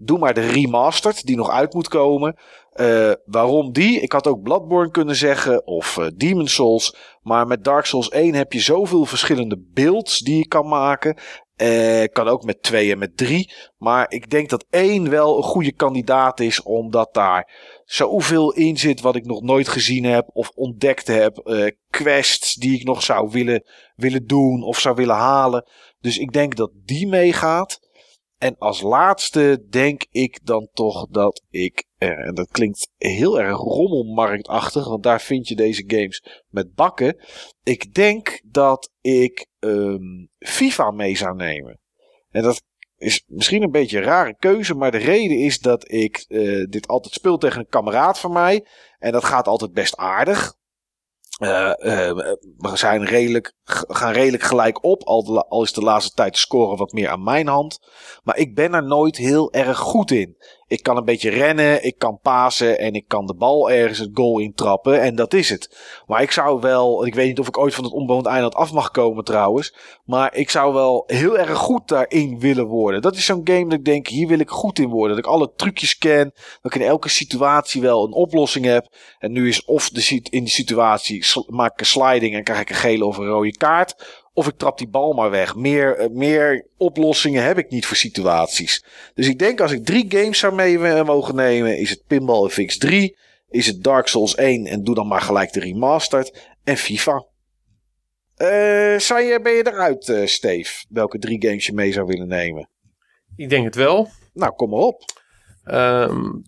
Doe maar de remastered die nog uit moet komen. Eh, waarom die? Ik had ook Bloodborne kunnen zeggen of eh, Demon Souls. Maar met Dark Souls 1 heb je zoveel verschillende builds die je kan maken. Eh, kan ook met twee en met drie. Maar ik denk dat één wel een goede kandidaat is, omdat daar zoveel in zit wat ik nog nooit gezien heb of ontdekt heb. Quests die ik nog zou willen, willen doen of zou willen halen. Dus ik denk dat die meegaat. En als laatste denk ik dan toch dat ik, eh, en dat klinkt heel erg rommelmarktachtig, want daar vind je deze games met bakken. Ik denk dat ik um, FIFA mee zou nemen. En dat is misschien een beetje een rare keuze, maar de reden is dat ik uh, dit altijd speel tegen een kameraad van mij. En dat gaat altijd best aardig. Uh, uh, we zijn redelijk, gaan redelijk gelijk op. Al, al is de laatste tijd scoren wat meer aan mijn hand. Maar ik ben er nooit heel erg goed in. Ik kan een beetje rennen, ik kan pasen en ik kan de bal ergens het goal intrappen. En dat is het. Maar ik zou wel, ik weet niet of ik ooit van het onbewoond eiland af mag komen trouwens. Maar ik zou wel heel erg goed daarin willen worden. Dat is zo'n game dat ik denk, hier wil ik goed in worden. Dat ik alle trucjes ken. Dat ik in elke situatie wel een oplossing heb. En nu is of de, in die situatie maak ik een sliding en krijg ik een gele of een rode kaart. Of ik trap die bal maar weg. Meer, uh, meer oplossingen heb ik niet voor situaties. Dus ik denk als ik drie games zou mee mogen nemen, is het Pinball FX3, is het Dark Souls 1 en doe dan maar gelijk de remastered en FIFA. Uh, zijn je, ben je eruit, uh, Steve? Welke drie games je mee zou willen nemen? Ik denk het wel. Nou, kom maar op. Um,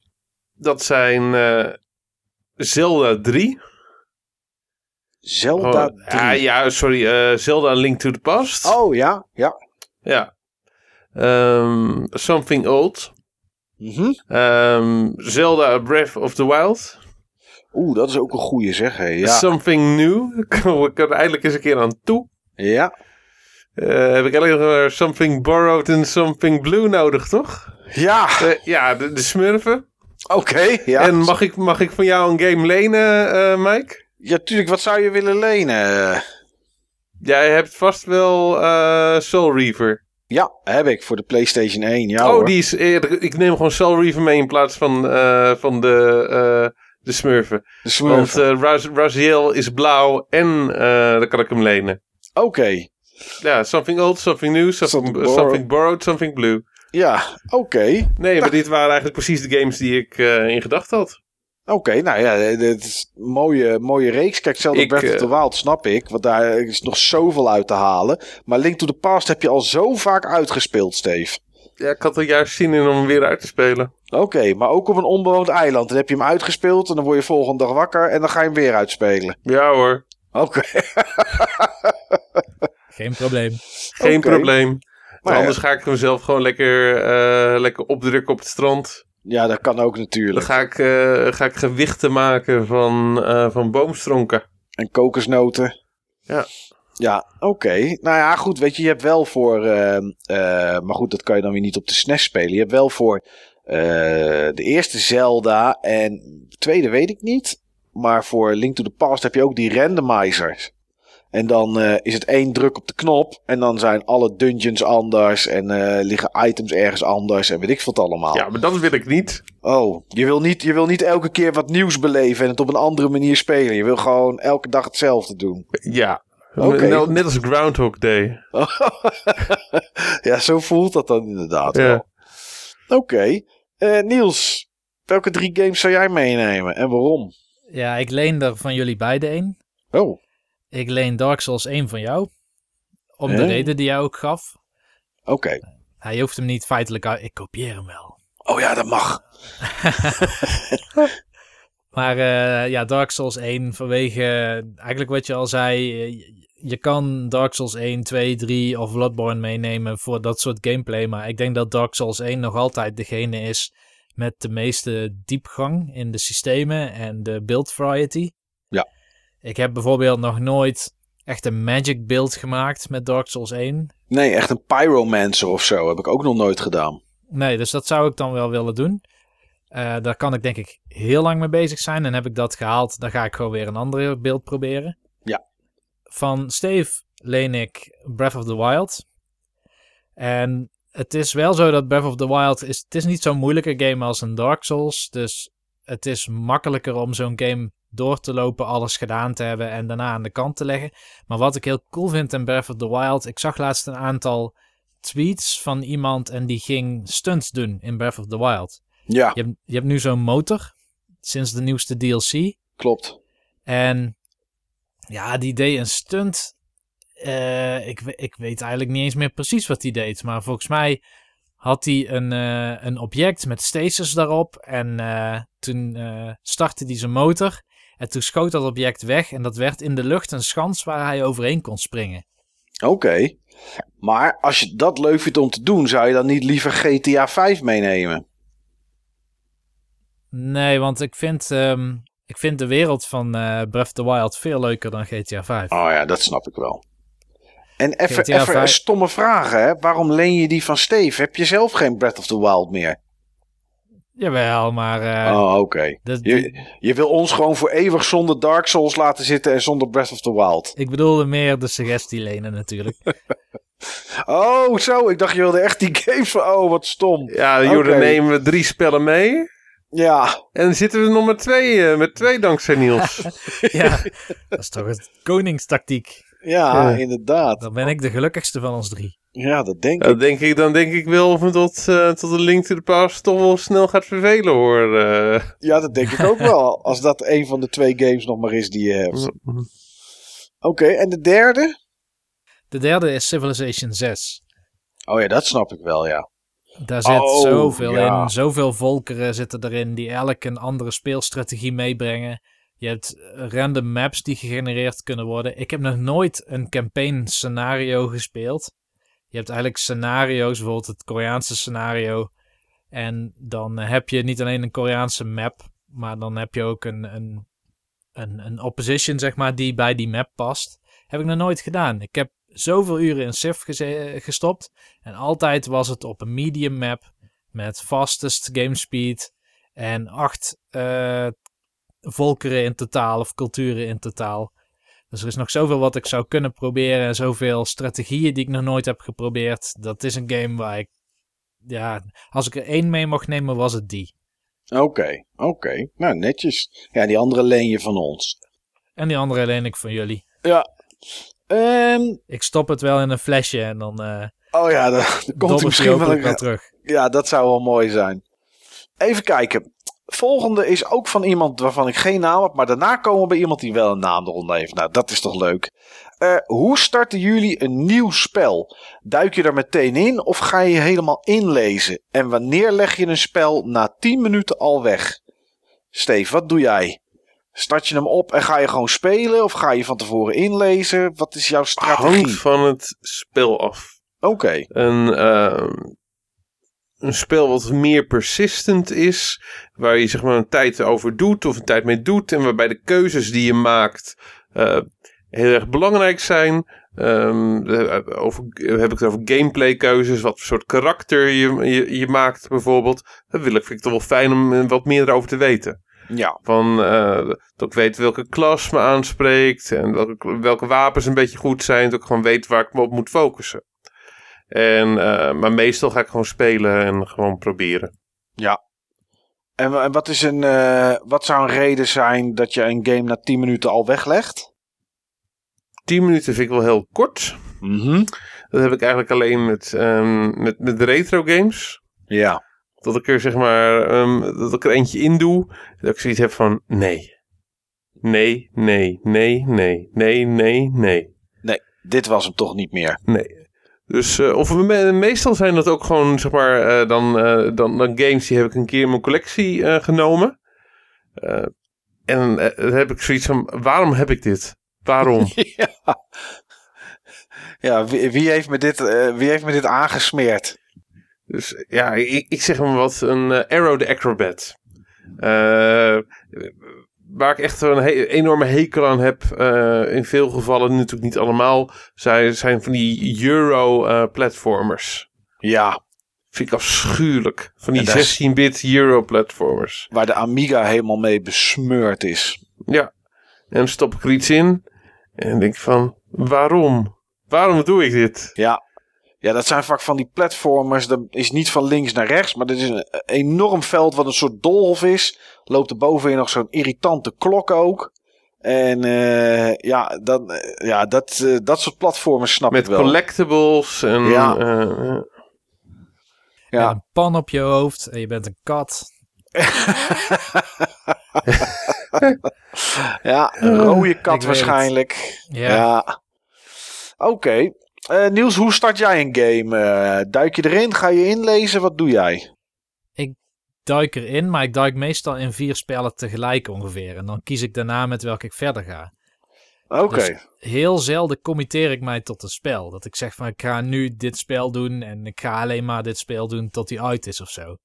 dat zijn Zelda 3. Zelda oh, Ja, ja, sorry. Uh, Zelda Link to the Past. Oh, ja. Ja. Ja. Um, something Old. Mm -hmm. um, Zelda Breath of the Wild. Oeh, dat is ook een goeie zeg. Hey. Ja. Something New. Ik er eindelijk eens een keer aan toe. Ja. Uh, heb ik alleen nog Something Borrowed en Something Blue nodig, toch? Ja. Uh, ja, de, de smurfen. Oké, okay, ja. En mag ik, mag ik van jou een game lenen, Mike? Ja, tuurlijk. Wat zou je willen lenen? Jij hebt vast wel uh, Soul Reaver. Ja, heb ik voor de PlayStation 1. Ja, oh, hoor. die is eerder. Ik neem gewoon Soul Reaver mee in plaats van, uh, van de, uh, de Smurfen. De Smurfen. Want Raz Raziel is blauw en dan kan ik hem lenen. Oké. Okay. Ja, something old, something new, something, something, borrowed. something borrowed, something blue. Ja, oké. Okay. Nee, maar dit waren eigenlijk precies de games die ik in gedachten had. Oké, okay, nou ja, het is een mooie, mooie reeks. Kijk, zelfs Breath of the eh, Wild snap ik, want daar is nog zoveel uit te halen. Maar Link to the Past heb je al zo vaak uitgespeeld, Steve. Ja, ik had er juist zin in om hem weer uit te spelen. Oké, maar ook op een onbewoond eiland. Dan heb je hem uitgespeeld en dan word je volgende dag wakker en dan ga je hem weer uitspelen. Ja hoor, Oké. Geen probleem. geen probleem. Maar anders ga ik hem zelf gewoon lekker, eh, lekker opdrukken op het strand. Ja, dat kan ook Dan natuurlijk. ga ik, eh, ga ik gewichten maken van, eh, van boomstronken. En kokosnoten. Ja. Ja, oké. Nou ja, goed. Weet je, je hebt wel voor. eh, maar goed, dat kan je dan weer niet op de SNES spelen. Je hebt wel voor de eerste Zelda en de tweede weet ik niet. Maar voor Link to the Past heb je ook die randomizers. En dan eh, is het één druk op de knop. En dan zijn alle dungeons anders. En eh, liggen items ergens anders. En weet ik wat allemaal. Ja, maar dat wil ik niet. Oh, je wil, niet, je wil niet elke keer wat nieuws beleven. En het op een andere manier spelen. Je wil gewoon elke dag hetzelfde doen. Ja. Oké. Net- Net als Groundhog Day. ja, zo voelt dat dan inderdaad Ja. wel. Oké. Eh, Niels, welke drie games zou jij meenemen en waarom? Ja, ik leen er van jullie beiden één. Oh, Ik leen Dark Souls 1 van jou. Om de reden die jij ook gaf. oké. Hij hoeft hem niet feitelijk uit. Ik kopieer hem wel. Oh ja, dat mag. Maar eh, ja, Dark Souls 1 vanwege eigenlijk wat je al zei. je- je kan Dark Souls 1, 2, 3 of Bloodborne meenemen voor dat soort gameplay. Maar ik denk dat Dark Souls 1 nog altijd degene is met de meeste diepgang in de systemen en de build variety. Ik heb bijvoorbeeld nog nooit echt een magic build gemaakt met Dark Souls 1. Nee, echt een pyromancer of zo heb ik ook nog nooit gedaan. Nee, dus dat zou ik dan wel willen doen. Eh, daar kan ik denk ik heel lang mee bezig zijn. En heb ik dat gehaald, dan ga ik gewoon weer een andere beeld proberen. Ja. Van Steve leen ik Breath of the Wild. En het is wel zo dat Breath of the Wild is... Het is niet zo'n moeilijke game als een Dark Souls. Dus het is makkelijker om zo'n game door te lopen, alles gedaan te hebben en daarna aan de kant te leggen. Maar wat ik heel cool vind in Breath of the Wild... Ik zag laatst een aantal tweets van iemand en die ging stunts doen in Breath of the Wild. Ja, Je hebt, je hebt nu zo'n motor sinds de nieuwste DLC. klopt. En ja, die deed een stunt. Eh, ik, ik weet eigenlijk niet eens meer precies wat hij deed. Maar volgens mij had hij een, eh, een object met stasis daarop. En eh, toen startte hij zijn motor. En toen schoot dat object weg. En dat werd in de lucht een schans waar hij overheen kon springen. Oké. Maar als je dat leuk vindt om te doen, zou je dan niet liever GTA 5 meenemen? Nee, want ik vind, ehm, ik vind de wereld van eh, Breath of the Wild veel leuker dan GTA 5. Oh ja, dat snap ik wel. En even, even 5. stomme vragen, hè? Waarom leen je die van Steve? Heb je zelf geen Breath of the Wild meer? Jawel, maar eh, oh, oké. Je, je wil ons gewoon voor eeuwig zonder Dark Souls laten zitten en zonder Breath of the Wild. ik bedoelde meer de suggestie lenen natuurlijk. Oh, zo. Ik dacht je wilde echt die games van... Oh, wat stom. Ja, Jordan Oké. nemen we drie spellen mee. Ja, En dan zitten we nog met twee, eh, met twee dankzij Niels. ja, dat is toch het koningstactiek. ja, Ja. inderdaad. Dan ben ik de gelukkigste van ons drie. Ja, dat denk ik. dan, denk ik, dan denk ik wel of me tot, eh, tot de Link to the Past toch wel snel gaat vervelen hoor. eh. Ja, dat denk ik ook wel. Als dat een van de twee games nog maar is die je hebt. Oké, en de derde? De derde is Civilization 6. Oh ja, dat snap ik wel, ja. Daar zit Oh, zoveel ja. in. Zoveel volkeren zitten erin die elk een andere speelstrategie meebrengen. Je hebt random maps die gegenereerd kunnen worden. Ik heb nog nooit een campaign scenario gespeeld. Je hebt eigenlijk scenario's, bijvoorbeeld het Koreaanse scenario. En dan heb je niet alleen een Koreaanse map, maar dan heb je ook een, een, een, een opposition, zeg maar, die bij die map past. Heb ik nog nooit gedaan. Ik heb zoveel uren in Civ geze- gestopt. En altijd was het op een medium map met fastest game speed en acht eh, volkeren in totaal of culturen in totaal. Dus er is nog zoveel wat ik zou kunnen proberen en zoveel strategieën die ik nog nooit heb geprobeerd. Dat is een game waar ik, ja, als ik er één mee mocht nemen was het die. Oké, oké. Nou, netjes. Ja, die andere leen je van ons. En die andere leen ik van jullie. Ja. Ehm, Ik stop het wel in een flesje en dan eh oh ja, dan, dan komt hij misschien wel een... terug. Ja, dat zou wel mooi zijn. Even kijken. Volgende is ook van iemand waarvan ik geen naam heb, maar daarna komen we bij iemand die wel een naam eronder heeft. Nou, dat is toch leuk. Eh, hoe starten jullie een nieuw spel? Duik je er meteen in of ga je helemaal inlezen? En wanneer leg je een spel na 10 minuten al weg? Steve, wat doe jij? Start je hem op en ga je gewoon spelen? Of ga je van tevoren inlezen? Wat is jouw strategie? Hangt van het spel af. Oké, Een, ehm, een spel wat meer persistent is, waar je zeg maar een tijd over doet of een tijd mee doet en waarbij de keuzes die je maakt eh, heel erg belangrijk zijn. Eh, over, heb ik het over gameplay keuzes, wat voor soort karakter je, je, je maakt bijvoorbeeld. Dat wil ik, vind ik toch wel fijn om eh, wat meer erover te weten. ja. Van eh, dat ik weet welke klas me aanspreekt en welke, welke wapens een beetje goed zijn. Dat ik gewoon weet waar ik me op moet focussen. En, eh, maar meestal ga ik gewoon spelen en gewoon proberen. En, wa- en wat, is een, eh, wat zou een reden zijn dat je een game na 10 minuten al weglegt? 10 minuten vind ik wel heel kort. Mhm. Dat heb ik eigenlijk alleen met, ehm, met, met retro games. Ja. Dat ik er zeg maar, ehm, dat ik er eentje in doe. Dat ik zoiets heb van nee. Nee, nee, nee, nee, nee, nee, nee. Dit was hem toch niet meer. Nee. Dus, eh, of me- meestal zijn dat ook gewoon, zeg maar, eh, dan, eh, dan, dan games die heb ik een keer in mijn collectie genomen. En dan heb ik zoiets van, waarom heb ik dit? Waarom? ja. Ja, wie, wie, heeft me dit, wie heeft me dit aangesmeerd? dus ja, ik, ik zeg maar wat, een Arrow the Acrobat. Eh, waar ik echt een he- enorme hekel aan heb, eh, in veel gevallen, natuurlijk niet allemaal, zijn, zijn van die Euro-platformers. Ja, Vind ik afschuwelijk. Van die En daar is- 16-bit Euro-platformers. waar de Amiga helemaal mee besmeurd is. Ja. En dan stop ik er iets in. En denk van, waarom? Waarom doe ik dit? Ja. Ja, dat zijn vaak van die platformers. Dat is niet van links naar rechts, maar dat is een enorm veld wat een soort doolhof is. Loopt er bovenin nog zo'n irritante klok ook. En uh, ja, dan, ja dat, uh, dat soort platformen snap Met ik wel. Met collectibles en... Ja. Uh, ja. een pan op je hoofd en je bent een kat. ja, een rode kat waarschijnlijk. Ja. ja. Oké. Okay. Uh, Niels, hoe start jij een game? Uh, duik je erin? Ga je inlezen? Wat doe jij? Ik duik erin, maar ik duik meestal in vier spellen tegelijk ongeveer. En dan kies ik daarna met welke ik verder ga. Oké. Okay. Dus heel zelden committeer ik mij tot een spel. Dat ik zeg van ik ga nu dit spel doen en ik ga alleen maar dit spel doen tot die uit is of zo.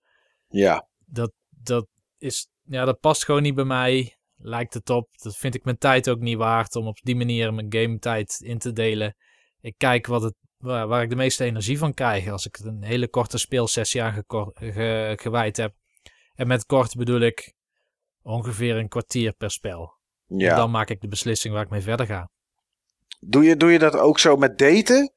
Ja. Dat, dat, is, ja, dat past gewoon niet bij mij. Lijkt het op. Dat vind ik mijn tijd ook niet waard om op die manier mijn game tijd in te delen. Ik kijk wat het, waar, waar ik de meeste energie van krijg. Als ik een hele korte speelsessie aan ge gewijd heb. En met kort bedoel ik ongeveer een kwartier per spel. Ja. En dan maak ik de beslissing waar ik mee verder ga. Doe je, doe je dat ook zo met daten?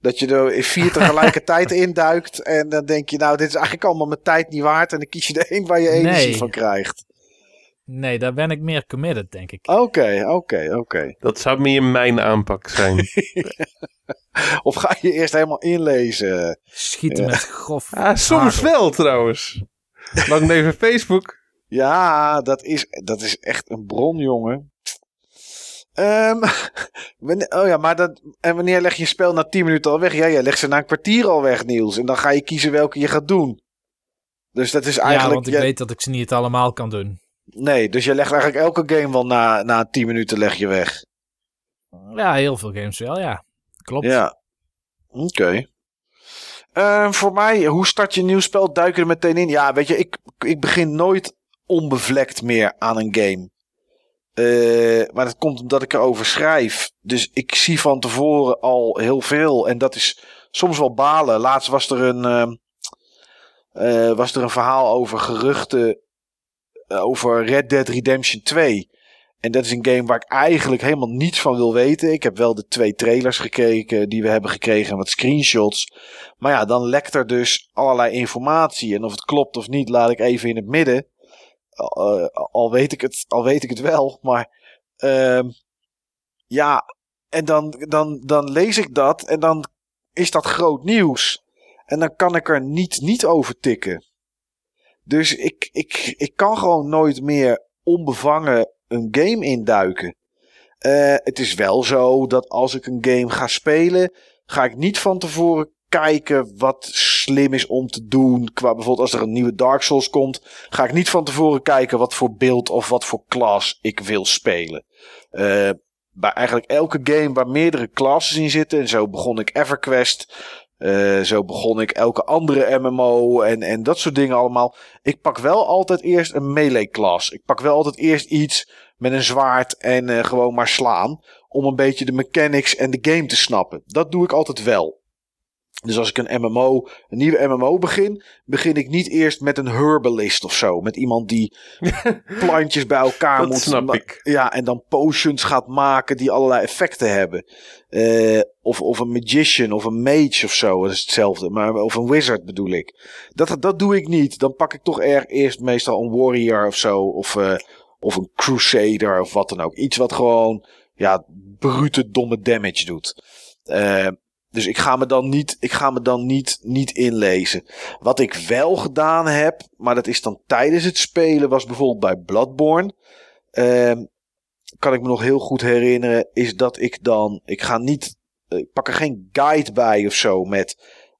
Dat je er in vier tegelijkertijd induikt en dan denk je, nou, dit is eigenlijk allemaal mijn tijd niet waard. En dan kies je de een waar je energie Nee. van krijgt. Nee, daar ben ik meer committed, denk ik. Oké, oké, oké. Dat zou meer mijn aanpak zijn. Of ga je eerst helemaal inlezen? Schieten met grof. ah, soms wel trouwens. Lang even Facebook. Ja, dat is, dat is echt een bron, jongen. Ehm, oh ja, maar dat, en wanneer leg je je spel na 10 minuten al weg? Ja, jij legt ze na een kwartier al weg, Niels. En dan ga je kiezen welke je gaat doen. Dus dat is Ja, eigenlijk. want ik weet dat ik ze niet allemaal kan doen. Nee, dus je legt eigenlijk elke game wel na, na 10 minuten leg je weg. Ja, heel veel games wel, ja. Klopt. Ja. Oké. Ehm, voor mij, hoe start je een nieuw spel? Duik je er meteen in? Ja, weet je, ik, ik begin nooit onbevlekt meer aan een game. Eh, maar dat komt omdat ik erover schrijf. Dus ik zie van tevoren al heel veel. En dat is soms wel balen. Laatst was er een, ehm, eh, was er een verhaal over geruchten over Red Dead Redemption 2. En dat is een game waar ik eigenlijk helemaal niets van wil weten. Ik heb wel de twee trailers gekeken die we hebben gekregen en wat screenshots. Maar ja, dan lekt er dus allerlei informatie. En of het klopt of niet, laat ik even in het midden. Al, weet ik het, al weet ik het wel. Maar ehm, ja, en dan, dan, dan lees ik dat en dan is dat groot nieuws. En dan kan ik er niet, niet over tikken. Dus ik, ik, ik kan gewoon nooit meer onbevangen een game induiken. Eh, het is wel zo dat als ik een game ga spelen, ga ik niet van tevoren kijken wat slim is om te doen. Qua bijvoorbeeld als er een nieuwe Dark Souls komt, ga ik niet van tevoren kijken wat voor beeld of wat voor class ik wil spelen. Eh, bij eigenlijk elke game waar meerdere classes in zitten, en zo begon ik EverQuest. Uh, zo begon ik elke andere MMO en, en dat soort dingen allemaal. Ik pak wel altijd eerst een melee class. Ik pak wel altijd eerst iets met een zwaard en uh, gewoon maar slaan. Om een beetje de mechanics en de game te snappen. Dat doe ik altijd wel. Dus als ik een MMO, een nieuwe MMO begin, begin ik niet eerst met een herbalist of zo. Met iemand die plantjes bij elkaar Dat moet. snap ik. Ja, en dan potions gaat maken die allerlei effecten hebben. Uh, of, of een magician of een mage of zo. Dat is hetzelfde. Maar, of een wizard bedoel ik. Dat, dat doe ik niet. Dan pak ik toch erg eerst meestal een warrior of zo. Of, uh, of een crusader of wat dan ook. Iets wat gewoon ja, brute domme damage doet. Uh, dus ik ga me dan niet, ik ga me dan niet, niet inlezen. Wat ik wel gedaan heb, maar dat is dan tijdens het spelen, was bijvoorbeeld bij Bloodborne. Uh, kan ik me nog heel goed herinneren, is dat ik dan, ik ga niet, ik pak er geen guide bij of zo met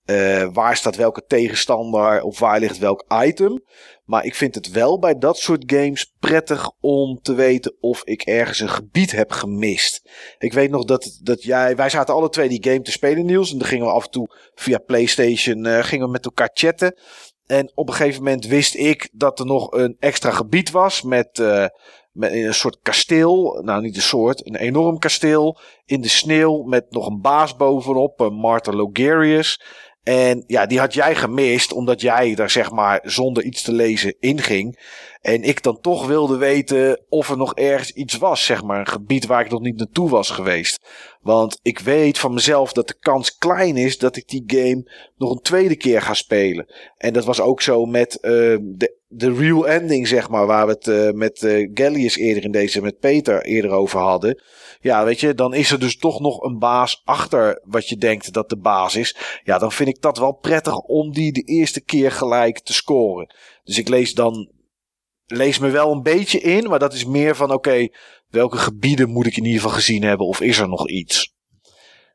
uh, waar staat welke tegenstander of waar ligt welk item. Maar ik vind het wel bij dat soort games prettig om te weten of ik ergens een gebied heb gemist. Ik weet nog dat, dat jij, wij zaten alle twee die game te spelen, Niels. En dan gingen we af en toe via PlayStation uh, gingen we met elkaar chatten. En op een gegeven moment wist ik dat er nog een extra gebied was met, uh, met een soort kasteel. Nou, niet een soort, een enorm kasteel in de sneeuw met nog een baas bovenop, Martha Logarius. En ja, die had jij gemist, omdat jij daar zeg maar zonder iets te lezen inging. En ik dan toch wilde weten of er nog ergens iets was, zeg maar. Een gebied waar ik nog niet naartoe was geweest. Want ik weet van mezelf dat de kans klein is dat ik die game nog een tweede keer ga spelen. En dat was ook zo met uh, de, de real ending, zeg maar. Waar we het uh, met uh, Gallius eerder in deze, met Peter eerder over hadden. Ja, weet je, dan is er dus toch nog een baas achter wat je denkt dat de baas is. Ja, dan vind ik dat wel prettig om die de eerste keer gelijk te scoren. Dus ik lees dan lees me wel een beetje in, maar dat is meer van oké, welke gebieden moet ik in ieder geval gezien hebben of is er nog iets?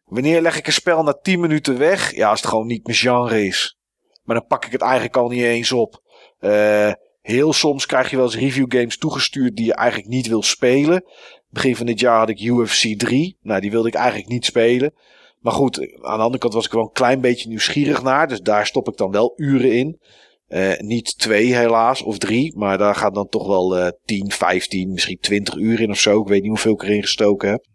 Wanneer leg ik een spel na 10 minuten weg? Ja, als het gewoon niet mijn genre is. Maar dan pak ik het eigenlijk al niet eens op. Uh, heel soms krijg je wel eens review games toegestuurd die je eigenlijk niet wil spelen. Begin van dit jaar had ik UFC 3. Nou, die wilde ik eigenlijk niet spelen. Maar goed, aan de andere kant was ik wel een klein beetje nieuwsgierig naar. Dus daar stop ik dan wel uren in. Uh, niet twee helaas, of drie. Maar daar gaat dan toch wel uh, 10, 15, misschien 20 uur in of zo. Ik weet niet hoeveel ik erin gestoken heb.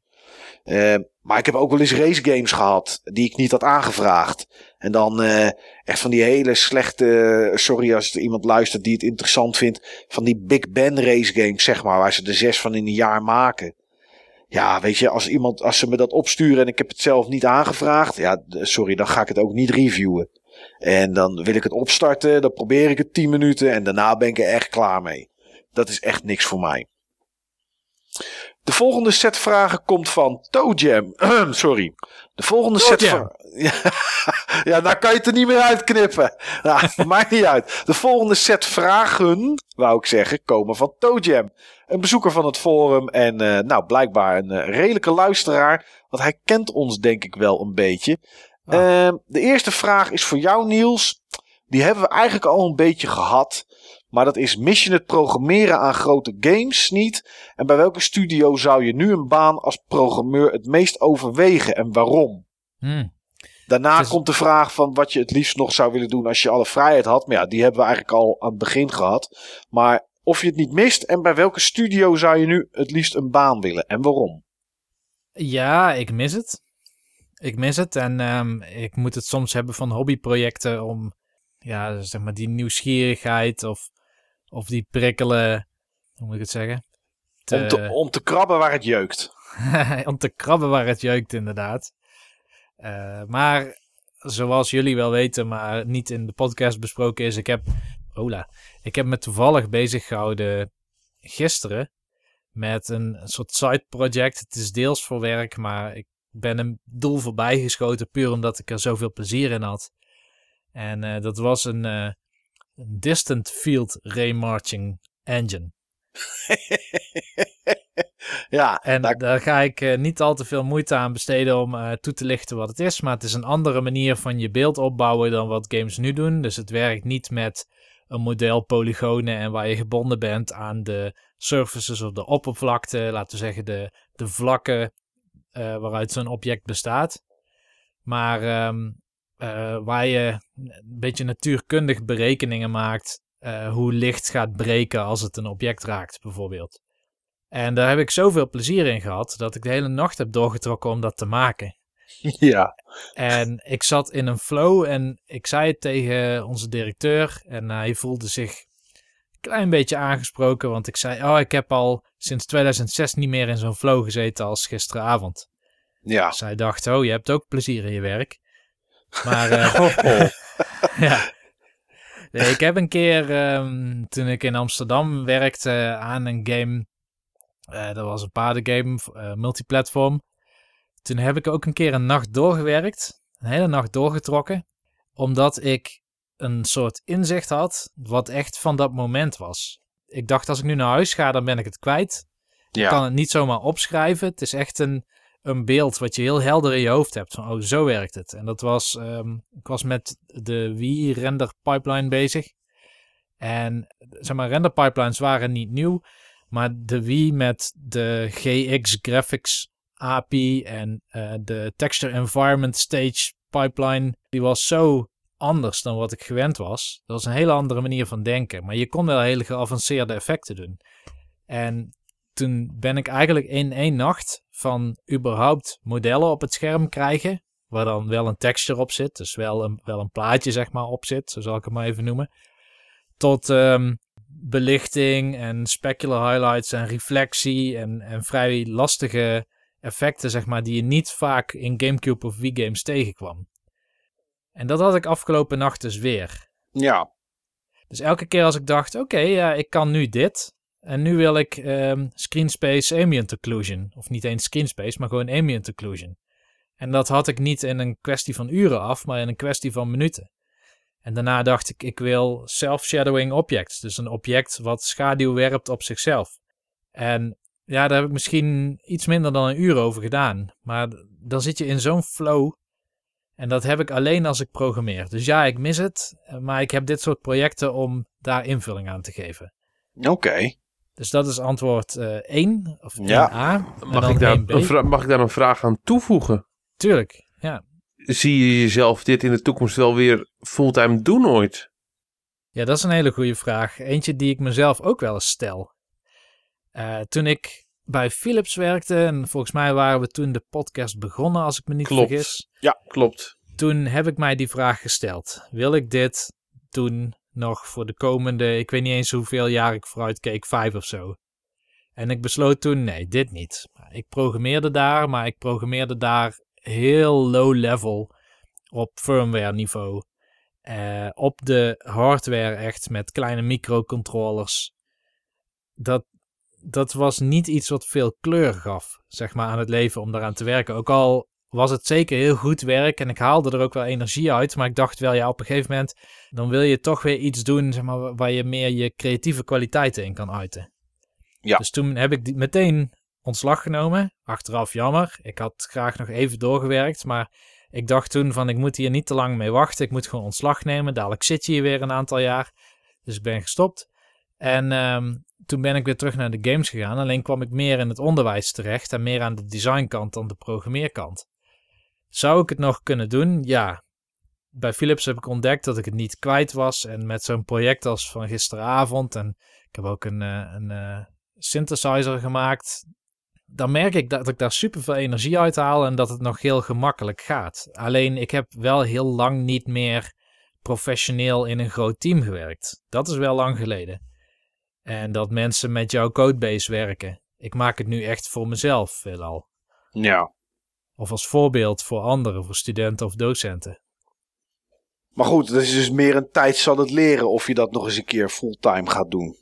Uh, maar ik heb ook wel eens race games gehad die ik niet had aangevraagd. En dan uh, echt van die hele slechte, sorry als er iemand luistert die het interessant vindt, van die Big Ben race games, zeg maar, waar ze er zes van in een jaar maken. Ja, weet je, als iemand, als ze me dat opsturen en ik heb het zelf niet aangevraagd, ja, sorry, dan ga ik het ook niet reviewen. En dan wil ik het opstarten, dan probeer ik het 10 minuten en daarna ben ik er echt klaar mee. Dat is echt niks voor mij. De volgende set vragen komt van ToeJam. Sorry. De volgende set vragen. Ja, ja, daar kan je het er niet meer uitknippen. Nou, maakt niet uit. De volgende set vragen, wou ik zeggen, komen van ToeJam. Een bezoeker van het forum en uh, nou, blijkbaar een uh, redelijke luisteraar. Want hij kent ons denk ik wel een beetje. Ah. Uh, de eerste vraag is voor jou, Niels. Die hebben we eigenlijk al een beetje gehad. Maar dat is, mis je het programmeren aan grote games niet? En bij welke studio zou je nu een baan als programmeur het meest overwegen en waarom? Hmm. Daarna komt de vraag van wat je het liefst nog zou willen doen als je alle vrijheid had. Maar ja, die hebben we eigenlijk al aan het begin gehad. Maar of je het niet mist en bij welke studio zou je nu het liefst een baan willen en waarom? Ja, ik mis het. Ik mis het en um, ik moet het soms hebben van hobbyprojecten om ja, zeg maar die nieuwsgierigheid of, of die prikkelen, hoe moet ik het zeggen? Te... Om, te, om te krabben waar het jeukt. om te krabben waar het jeukt, inderdaad. Uh, maar zoals jullie wel weten, maar niet in de podcast besproken is, ik heb, hola, ik heb me toevallig bezig gehouden gisteren met een, een soort side project. Het is deels voor werk, maar ik ben een doel voorbij geschoten puur omdat ik er zoveel plezier in had. En uh, dat was een, uh, een Distant Field Raymarching Engine. ja, en daar... daar ga ik uh, niet al te veel moeite aan besteden om toe te lichten wat het is. Maar het is een andere manier van je beeld opbouwen dan wat games nu doen. Dus het werkt niet met een model polygonen en waar je gebonden bent aan de surfaces of de oppervlakte. Laten we zeggen de, de vlakken uh, waaruit zo'n object bestaat. Maar um, uh, waar je een beetje natuurkundig berekeningen maakt uh, hoe licht gaat breken als het een object raakt, bijvoorbeeld. En daar heb ik zoveel plezier in gehad dat ik de hele nacht heb doorgetrokken om dat te maken. Ja. En ik zat in een flow en ik zei het tegen onze directeur en hij voelde zich een klein beetje aangesproken, want ik zei, oh, ik heb al sinds 2006 niet meer in zo'n flow gezeten als gisteravond. Ja. Zij dus dacht, oh, je hebt ook plezier in je werk. Maar, uh, oh. ja. Nee, ik heb een keer, um, toen ik in Amsterdam werkte aan een game, uh, dat was een paardengame, uh, multiplatform. Toen heb ik ook een keer een nacht doorgewerkt, een hele nacht doorgetrokken, omdat ik een soort inzicht had wat echt van dat moment was. Ik dacht, als ik nu naar huis ga, dan ben ik het kwijt. Ja. Ik kan het niet zomaar opschrijven. Het is echt een, een beeld wat je heel helder in je hoofd hebt. Van, oh, zo werkt het. En dat was, um, ik was met de Wii render pipeline bezig. En zeg maar, render pipelines waren niet nieuw. Maar de Wii met de GX Graphics API en uh, de Texture Environment Stage pipeline, die was zo anders dan wat ik gewend was. Dat was een hele andere manier van denken. Maar je kon wel hele geavanceerde effecten doen. En toen ben ik eigenlijk in één nacht van überhaupt modellen op het scherm krijgen. Waar dan wel een texture op zit. Dus wel een, wel een plaatje zeg maar op zit. Zo zal ik het maar even noemen. Tot um, belichting en specular highlights en reflectie en, en vrij lastige effecten, zeg maar, die je niet vaak in Gamecube of Wii games tegenkwam. En dat had ik afgelopen nacht dus weer. Ja. Dus elke keer als ik dacht, oké, ja, ik kan nu dit. En nu wil ik um, screenspace ambient occlusion. Of niet eens screenspace, maar gewoon ambient occlusion. En dat had ik niet in een kwestie van uren af, maar in een kwestie van minuten. En daarna dacht ik, ik wil self-shadowing objects. Dus een object wat schaduw werpt op zichzelf. En ja, daar heb ik misschien iets minder dan een uur over gedaan. Maar dan zit je in zo'n flow. En dat heb ik alleen als ik programmeer. Dus ja, ik mis het. Maar ik heb dit soort projecten om daar invulling aan te geven. Oké. Dus dat is antwoord uh, 1 of 1A. Mag ik, daar een mag ik daar een vraag aan toevoegen? Tuurlijk, ja. Zie je jezelf dit in de toekomst wel weer fulltime doen ooit? Ja, dat is een hele goede vraag. Eentje die ik mezelf ook wel eens stel. Uh, toen ik bij Philips werkte, en volgens mij waren we toen de podcast begonnen, als ik me niet klopt. vergis. Ja, klopt. Toen heb ik mij die vraag gesteld. Wil ik dit doen nog voor de komende, ik weet niet eens hoeveel jaar ik vooruit keek, vijf of zo. En ik besloot toen, nee, dit niet. Ik programmeerde daar, maar ik programmeerde daar heel low level op firmware niveau. Uh, op de hardware echt met kleine microcontrollers. Dat, dat was niet iets wat veel kleur gaf, zeg maar, aan het leven om daaraan te werken. Ook al was het zeker heel goed werk en ik haalde er ook wel energie uit. Maar ik dacht wel, ja, op een gegeven moment dan wil je toch weer iets doen zeg maar, waar je meer je creatieve kwaliteiten in kan uiten. Ja. Dus toen heb ik die meteen ontslag genomen. Achteraf jammer. Ik had graag nog even doorgewerkt, maar ik dacht toen van ik moet hier niet te lang mee wachten. Ik moet gewoon ontslag nemen. Dadelijk zit je hier weer een aantal jaar. Dus ik ben gestopt. En um, toen ben ik weer terug naar de games gegaan. Alleen kwam ik meer in het onderwijs terecht en meer aan de designkant dan de programmeerkant. Zou ik het nog kunnen doen? Ja. Bij Philips heb ik ontdekt dat ik het niet kwijt was. En met zo'n project als van gisteravond. En ik heb ook een, uh, een uh, synthesizer gemaakt. Dan merk ik dat ik daar super veel energie uit haal. En dat het nog heel gemakkelijk gaat. Alleen ik heb wel heel lang niet meer professioneel in een groot team gewerkt. Dat is wel lang geleden. En dat mensen met jouw codebase werken. Ik maak het nu echt voor mezelf veelal. Ja. Of als voorbeeld voor anderen, voor studenten of docenten. Maar goed, dat is dus meer een tijd zal het leren of je dat nog eens een keer fulltime gaat doen.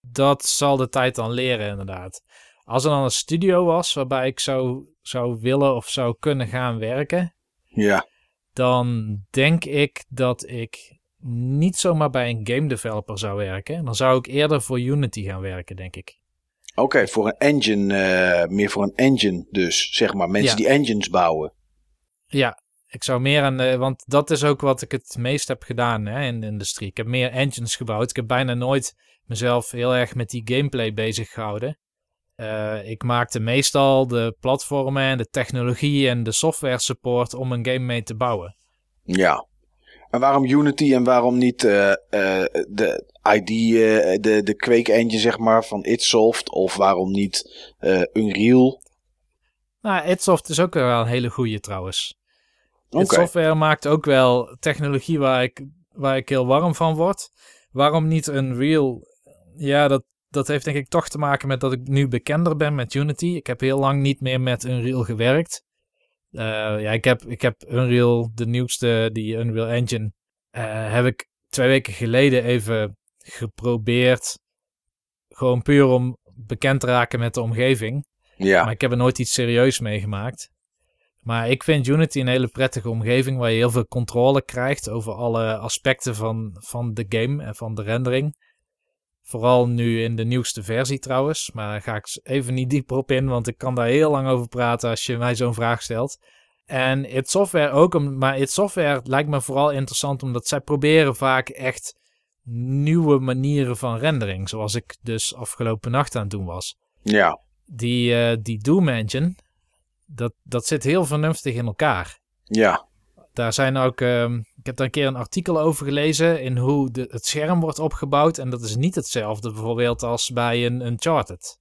Dat zal de tijd dan leren, inderdaad. Als er dan een studio was waarbij ik zou, zou willen of zou kunnen gaan werken. Ja. Dan denk ik dat ik niet zomaar bij een game developer zou werken. Dan zou ik eerder voor Unity gaan werken, denk ik. Oké, okay, voor een engine, uh, meer voor een engine dus, zeg maar. Mensen ja. die engines bouwen. Ja, ik zou meer aan de, want dat is ook wat ik het meest heb gedaan hè, in de industrie. Ik heb meer engines gebouwd. Ik heb bijna nooit mezelf heel erg met die gameplay bezig gehouden. Uh, ik maakte meestal de platformen en de technologie en de software support om een game mee te bouwen. Ja. En waarom Unity en waarom niet uh, uh, de ID, uh, de, de Quake engine zeg maar van Itsoft of waarom niet Unreal? Nou, Itsoft is ook wel een hele goede trouwens. Okay. Software maakt ook wel technologie waar ik, waar ik heel warm van word. Waarom niet Unreal? Ja, dat, dat heeft denk ik toch te maken met dat ik nu bekender ben met Unity. Ik heb heel lang niet meer met Unreal gewerkt. Uh, ja, ik heb, ik heb Unreal, de nieuwste, die Unreal Engine, uh, heb ik twee weken geleden even geprobeerd. Gewoon puur om bekend te raken met de omgeving. Ja. Maar ik heb er nooit iets serieus meegemaakt. Maar ik vind Unity een hele prettige omgeving waar je heel veel controle krijgt over alle aspecten van, van de game en van de rendering. Vooral nu in de nieuwste versie trouwens. Maar daar ga ik even niet dieper op in, want ik kan daar heel lang over praten als je mij zo'n vraag stelt. En het software ook, maar het software lijkt me vooral interessant omdat zij proberen vaak echt nieuwe manieren van rendering. Zoals ik dus afgelopen nacht aan het doen was. Ja. Die, uh, die Doom Engine, dat, dat zit heel vernuftig in elkaar. Ja. Daar zijn ook, ik heb daar een keer een artikel over gelezen in hoe de, het scherm wordt opgebouwd. En dat is niet hetzelfde bijvoorbeeld als bij een Uncharted.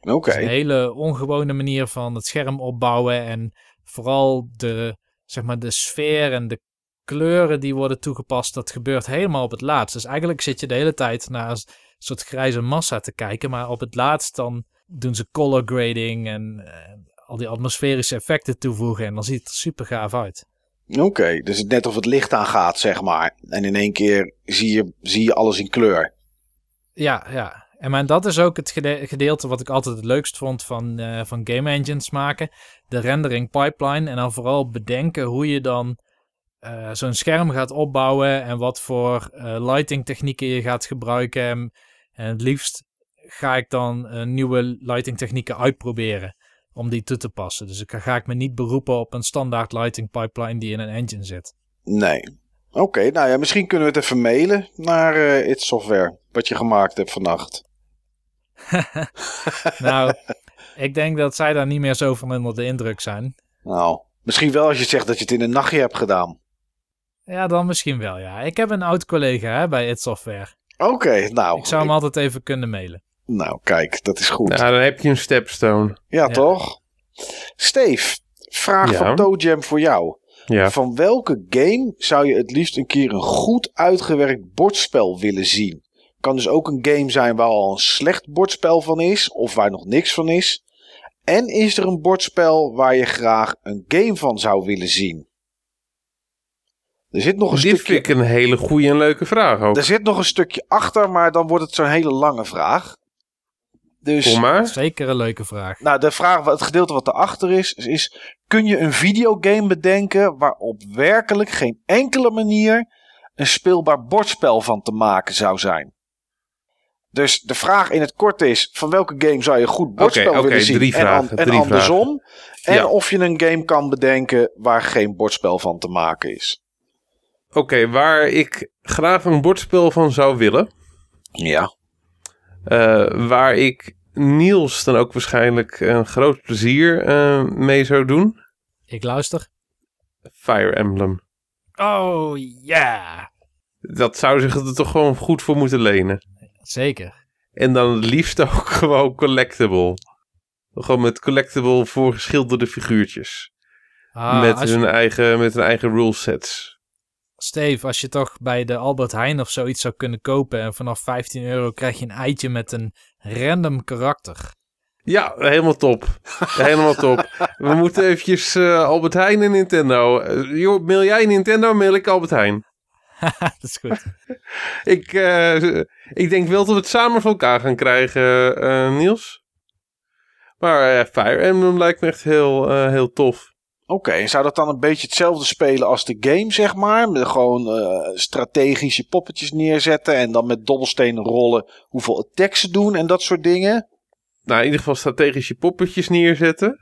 Oké. Okay. Een hele ongewone manier van het scherm opbouwen. En vooral de, zeg maar, de sfeer en de kleuren die worden toegepast, dat gebeurt helemaal op het laatst. Dus eigenlijk zit je de hele tijd naar soort grijze massa te kijken. Maar op het laatst dan doen ze color grading en eh, al die atmosferische effecten toevoegen. En dan ziet het er super gaaf uit. Oké, dus het net of het licht aangaat, zeg maar. En in één keer zie je, zie je alles in kleur. Ja, ja. En maar dat is ook het gede- gedeelte wat ik altijd het leukst vond van, eh, van game engines maken. De rendering pipeline. En dan vooral bedenken hoe je dan eh, zo'n scherm gaat opbouwen. En wat voor eh, lighting technieken je gaat gebruiken. En, het liefst ga ik dan nieuwe lighting technieken uitproberen. Om die toe te passen. Dus ik ga, ik me niet beroepen op een standaard lighting pipeline die in een engine zit. Nee. Oké, nou ja, misschien kunnen we het even mailen naar eh It Software. Wat je gemaakt hebt vannacht. nou, ik denk dat zij daar niet meer zo van onder de indruk zijn. Nou, misschien wel als je zegt dat je het in een nachtje hebt gedaan. Ja, dan misschien wel, ja. Ik heb een oud collega hè, bij It Software. Oké, nou. Ik zou hem altijd even kunnen mailen. Nou, kijk, dat is goed. Nou, dan heb je een stepstone. ja, ja. toch? Steve, vraag Ja. van ToeJam voor jou. Ja. Van welke game zou je het liefst een keer een goed uitgewerkt bordspel willen zien? Kan dus ook een game zijn waar al een slecht bordspel van is, of waar nog niks van is. En is er een bordspel waar je graag een game van zou willen zien? Er zit nog een Dit stukje. vind ik een hele goede en leuke vraag ook. Er zit nog een stukje achter, maar dan wordt het zo'n hele lange vraag. Dus, Kom maar. Zeker een leuke vraag. nou, de vraag, het gedeelte wat erachter is, is: kun je een videogame bedenken waarop werkelijk geen enkele manier een speelbaar bordspel van te maken zou zijn? Dus de vraag in het kort is: van welke game zou je goed bordspel oké, willen zien? drie en, an- en drie andersom. En Ja. of je een game kan bedenken waar geen bordspel van te maken is. Oké, waar ik graag een bordspel van zou willen. Ja. Eh, waar ik Niels dan ook waarschijnlijk een groot plezier eh, mee zou doen. Ik luister. Fire Emblem. Oh, ja. Dat zou zich er toch gewoon goed voor moeten lenen. Zeker. En dan het liefst ook gewoon collectible. Gewoon met collectible voorgeschilderde figuurtjes. Ah, met, je- hun eigen, met hun eigen rule sets. Steve, als je toch bij de Albert Heijn of zoiets zou kunnen kopen en vanaf 15 euro krijg je een eitje met een random karakter. Ja, helemaal top. helemaal top. We moeten eventjes eh, Albert Heijn en Nintendo. Joh, mail jij Nintendo, mail ik Albert Heijn. dat is goed. Ik, eh, ik denk wel dat we het samen van elkaar gaan krijgen, Niels. Maar Fire Emblem lijkt me echt heel, heel tof. Oké, en zou dat dan een beetje hetzelfde spelen als de game, zeg maar? Met gewoon eh, strategische poppetjes neerzetten en dan met dobbelstenen rollen hoeveel attacks ze doen en dat soort dingen? Nou, in ieder geval strategische poppetjes neerzetten.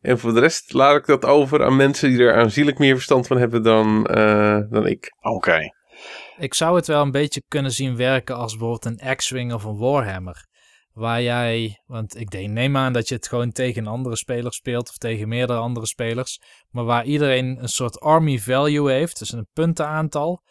En voor de rest laat ik dat over aan mensen die er aanzienlijk meer verstand van hebben dan, eh, dan ik. Oké. Ik zou het wel een beetje kunnen zien werken als bijvoorbeeld een X-Wing of een Warhammer. Waar jij, want ik denk- neem aan dat je het gewoon tegen andere spelers speelt of tegen meerdere andere spelers. Maar waar iedereen een soort army value heeft, dus een puntenaantal.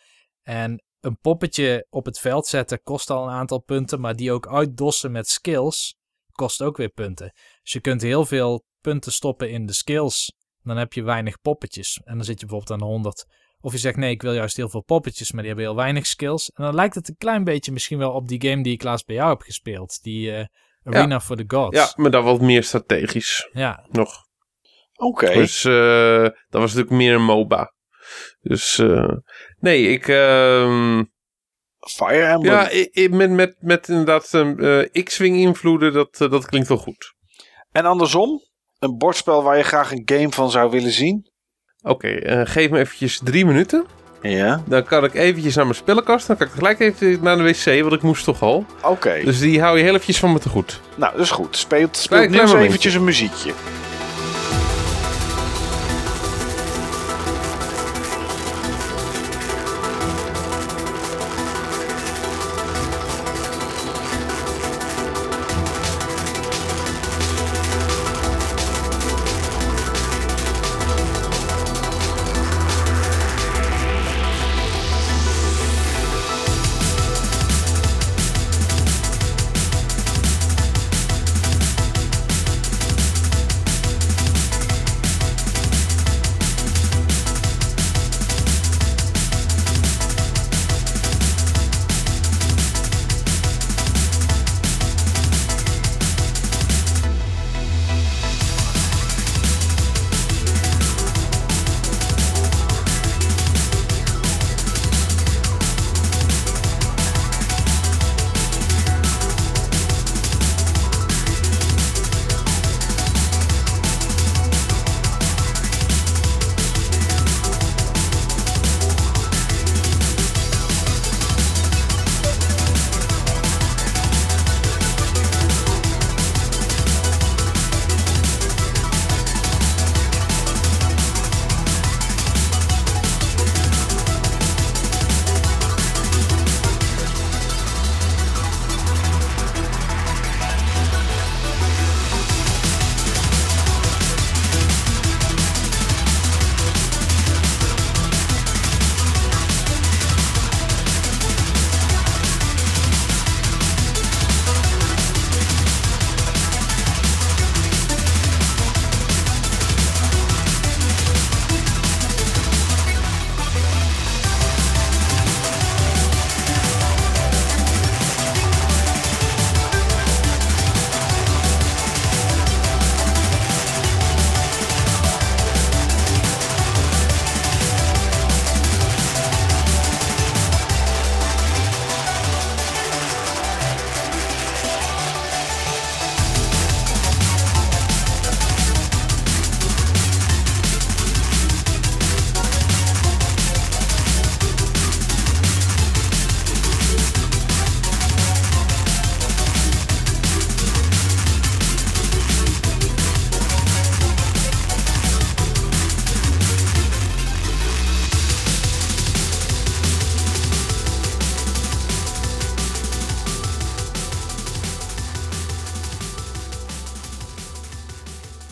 En een poppetje op het veld zetten kost al een aantal punten, maar die ook uitdossen met skills kost ook weer punten. Dus je kunt heel veel punten stoppen in de skills. Dan heb je weinig poppetjes. En dan zit je bijvoorbeeld aan de 100 of je zegt nee, ik wil juist heel veel poppetjes, maar die hebben heel weinig skills. En dan lijkt het een klein beetje misschien wel op die game die ik laatst bij jou heb gespeeld. Die eh, Arena for the Gods. Ja, maar dan wat meer strategisch Ja, nog. Oké. Dus eh, dat was natuurlijk meer een MOBA. Dus eh, nee, ik... ehm, Fire Emblem. ja, met, met, met inderdaad eh, X-Wing invloeden, dat, dat klinkt wel goed. En andersom? Een bordspel waar je graag een game van zou willen zien? Oké, eh, geef me eventjes drie minuten. Ja. Dan kan ik eventjes naar mijn spellenkast. Dan kan ik gelijk even naar de wc, want ik moest toch al. Oké. Dus die hou je heel eventjes van me te goed. Nou, dat is goed. Speelt, speelt nu eventjes een muziekje.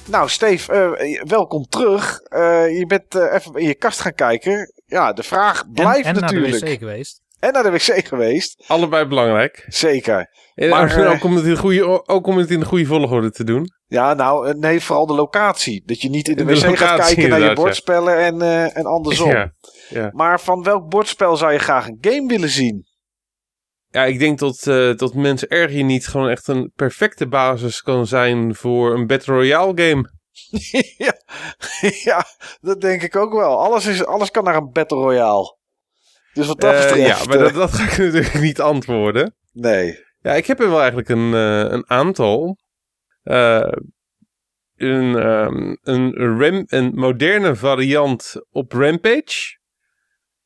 Nou, Steve, eh, welkom terug. Eh, je bent eh, even in je kast gaan kijken. Ja, de vraag En, blijft en naar natuurlijk. de wc geweest. En naar de wc geweest. Allebei belangrijk. Zeker. En Maar, ook, ook, om het in de goede, ook om het in de goede volgorde te doen. Ja, nou, nee, vooral de locatie. Dat je niet in de, De wc gaat kijken naar je ja. bordspellen en, eh, en andersom. Ja, ja. Maar van welk bordspel zou je graag een game willen zien? Ja, ik denk dat, eh dat mensen erg hier niet gewoon echt een perfecte basis kan zijn voor een Battle Royale game. ja, ja, dat denk ik ook wel. Alles, is, alles kan naar een Battle Royale. Dus wat dat betreft... ja, maar eh, dat, dat ga ik natuurlijk niet antwoorden. Nee. Ja, ik heb er wel eigenlijk een, een aantal. Een, ehm, een, ram, een moderne variant op Rampage.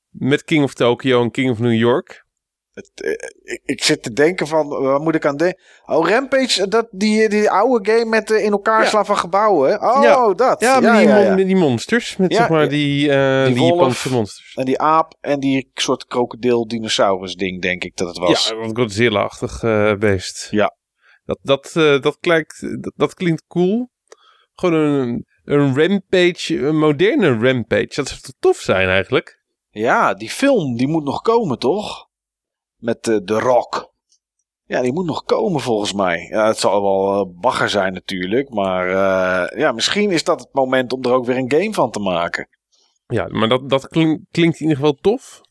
Met King of Tokyo en King of New York. Het, eh, ik, ik zit te denken van, waar moet ik aan denken? Oh, Rampage, dat, die, die oude game met eh, in elkaar Ja. slaan van gebouwen. Oh, Ja. dat. Ja, die, mon- die monsters. Met zeg maar die, eh Die die. Japanse monsters. En die aap en die soort krokodil-dinosaurus ding, denk ik dat het was. Ja, wat Godzilla-achtig eh, beest. Ja. Dat, dat, eh, dat, klinkt, dat, dat klinkt cool. Gewoon een, een Rampage, een moderne Rampage. Dat zou toch tof zijn eigenlijk? Ja, die film, die moet nog komen, toch? Met eh, The Rock. Ja, die moet nog komen volgens mij. Ja, het zal wel eh, bagger zijn natuurlijk. Maar eh, ja, misschien is dat het moment om er ook weer een game van te maken. Ja, maar dat, dat klink- klinkt in ieder geval tof.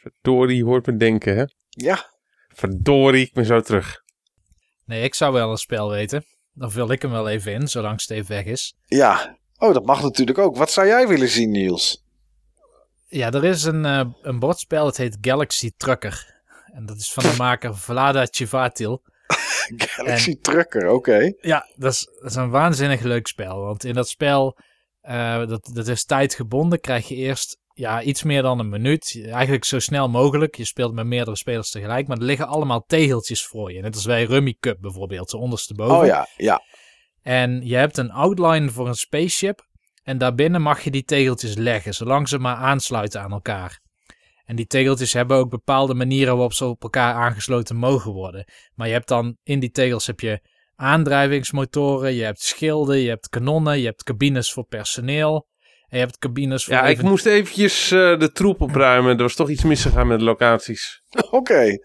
Verdorie, hoort me denken, hè? Ja, Verdorie, ik ben zo terug. Nee, ik zou wel een spel weten. Dan vul ik hem wel even in, zolang Steve weg is. ja. Oh, dat mag natuurlijk ook. Wat zou jij willen zien, Niels? Ja, er is een, eh, een bordspel, het heet Galaxy Trucker. En dat is van de maker Vlada Chivatil. Galaxy Trucker, oké. Ja, dat is, dat is een waanzinnig leuk spel. Want in dat spel, eh, dat, dat is tijdgebonden, krijg je eerst ja, iets meer dan een minuut. Eigenlijk zo snel mogelijk. Je speelt met meerdere spelers tegelijk. Maar er liggen allemaal tegeltjes voor je. Net als bij Rummy Cup bijvoorbeeld, zo ondersteboven. Oh ja, ja. En je hebt een outline voor een spaceship. En daarbinnen mag je die tegeltjes leggen, zolang ze maar aansluiten aan elkaar. En die tegeltjes hebben ook bepaalde manieren waarop ze op elkaar aangesloten mogen worden. Maar je hebt dan in die tegels heb je aandrijvingsmotoren, je hebt schilden, je hebt kanonnen, je hebt cabines voor personeel. En je hebt cabines voor Ja, ik moest eventjes eh, de troep opruimen. Er was toch iets misgegaan met de locaties. Oké.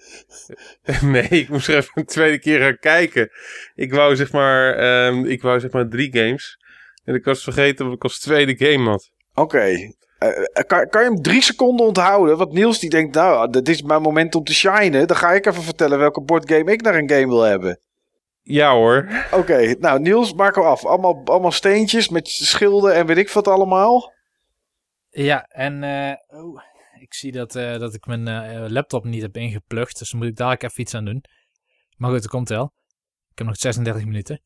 Nee, ik moest er even een tweede keer gaan kijken. Ik wou zeg maar, ehm, ik wou zeg maar drie games. En ik was vergeten wat ik als tweede game had. Oké. Eh, eh, kan, kan je hem drie seconden onthouden? Want Niels die denkt, nou, dit is mijn moment om te shinen. Dan ga ik even vertellen welke boardgame ik naar een game wil hebben. Ja hoor. Oké, nou Niels, maak hem af. Allemaal, allemaal steentjes met schilden en weet ik wat allemaal. Ja, en eh, oh, ik zie dat, eh, dat ik mijn eh, laptop niet heb ingeplucht. Dus moet ik dadelijk even iets aan doen. Maar goed, dat komt wel. Ik heb nog 36 minuten.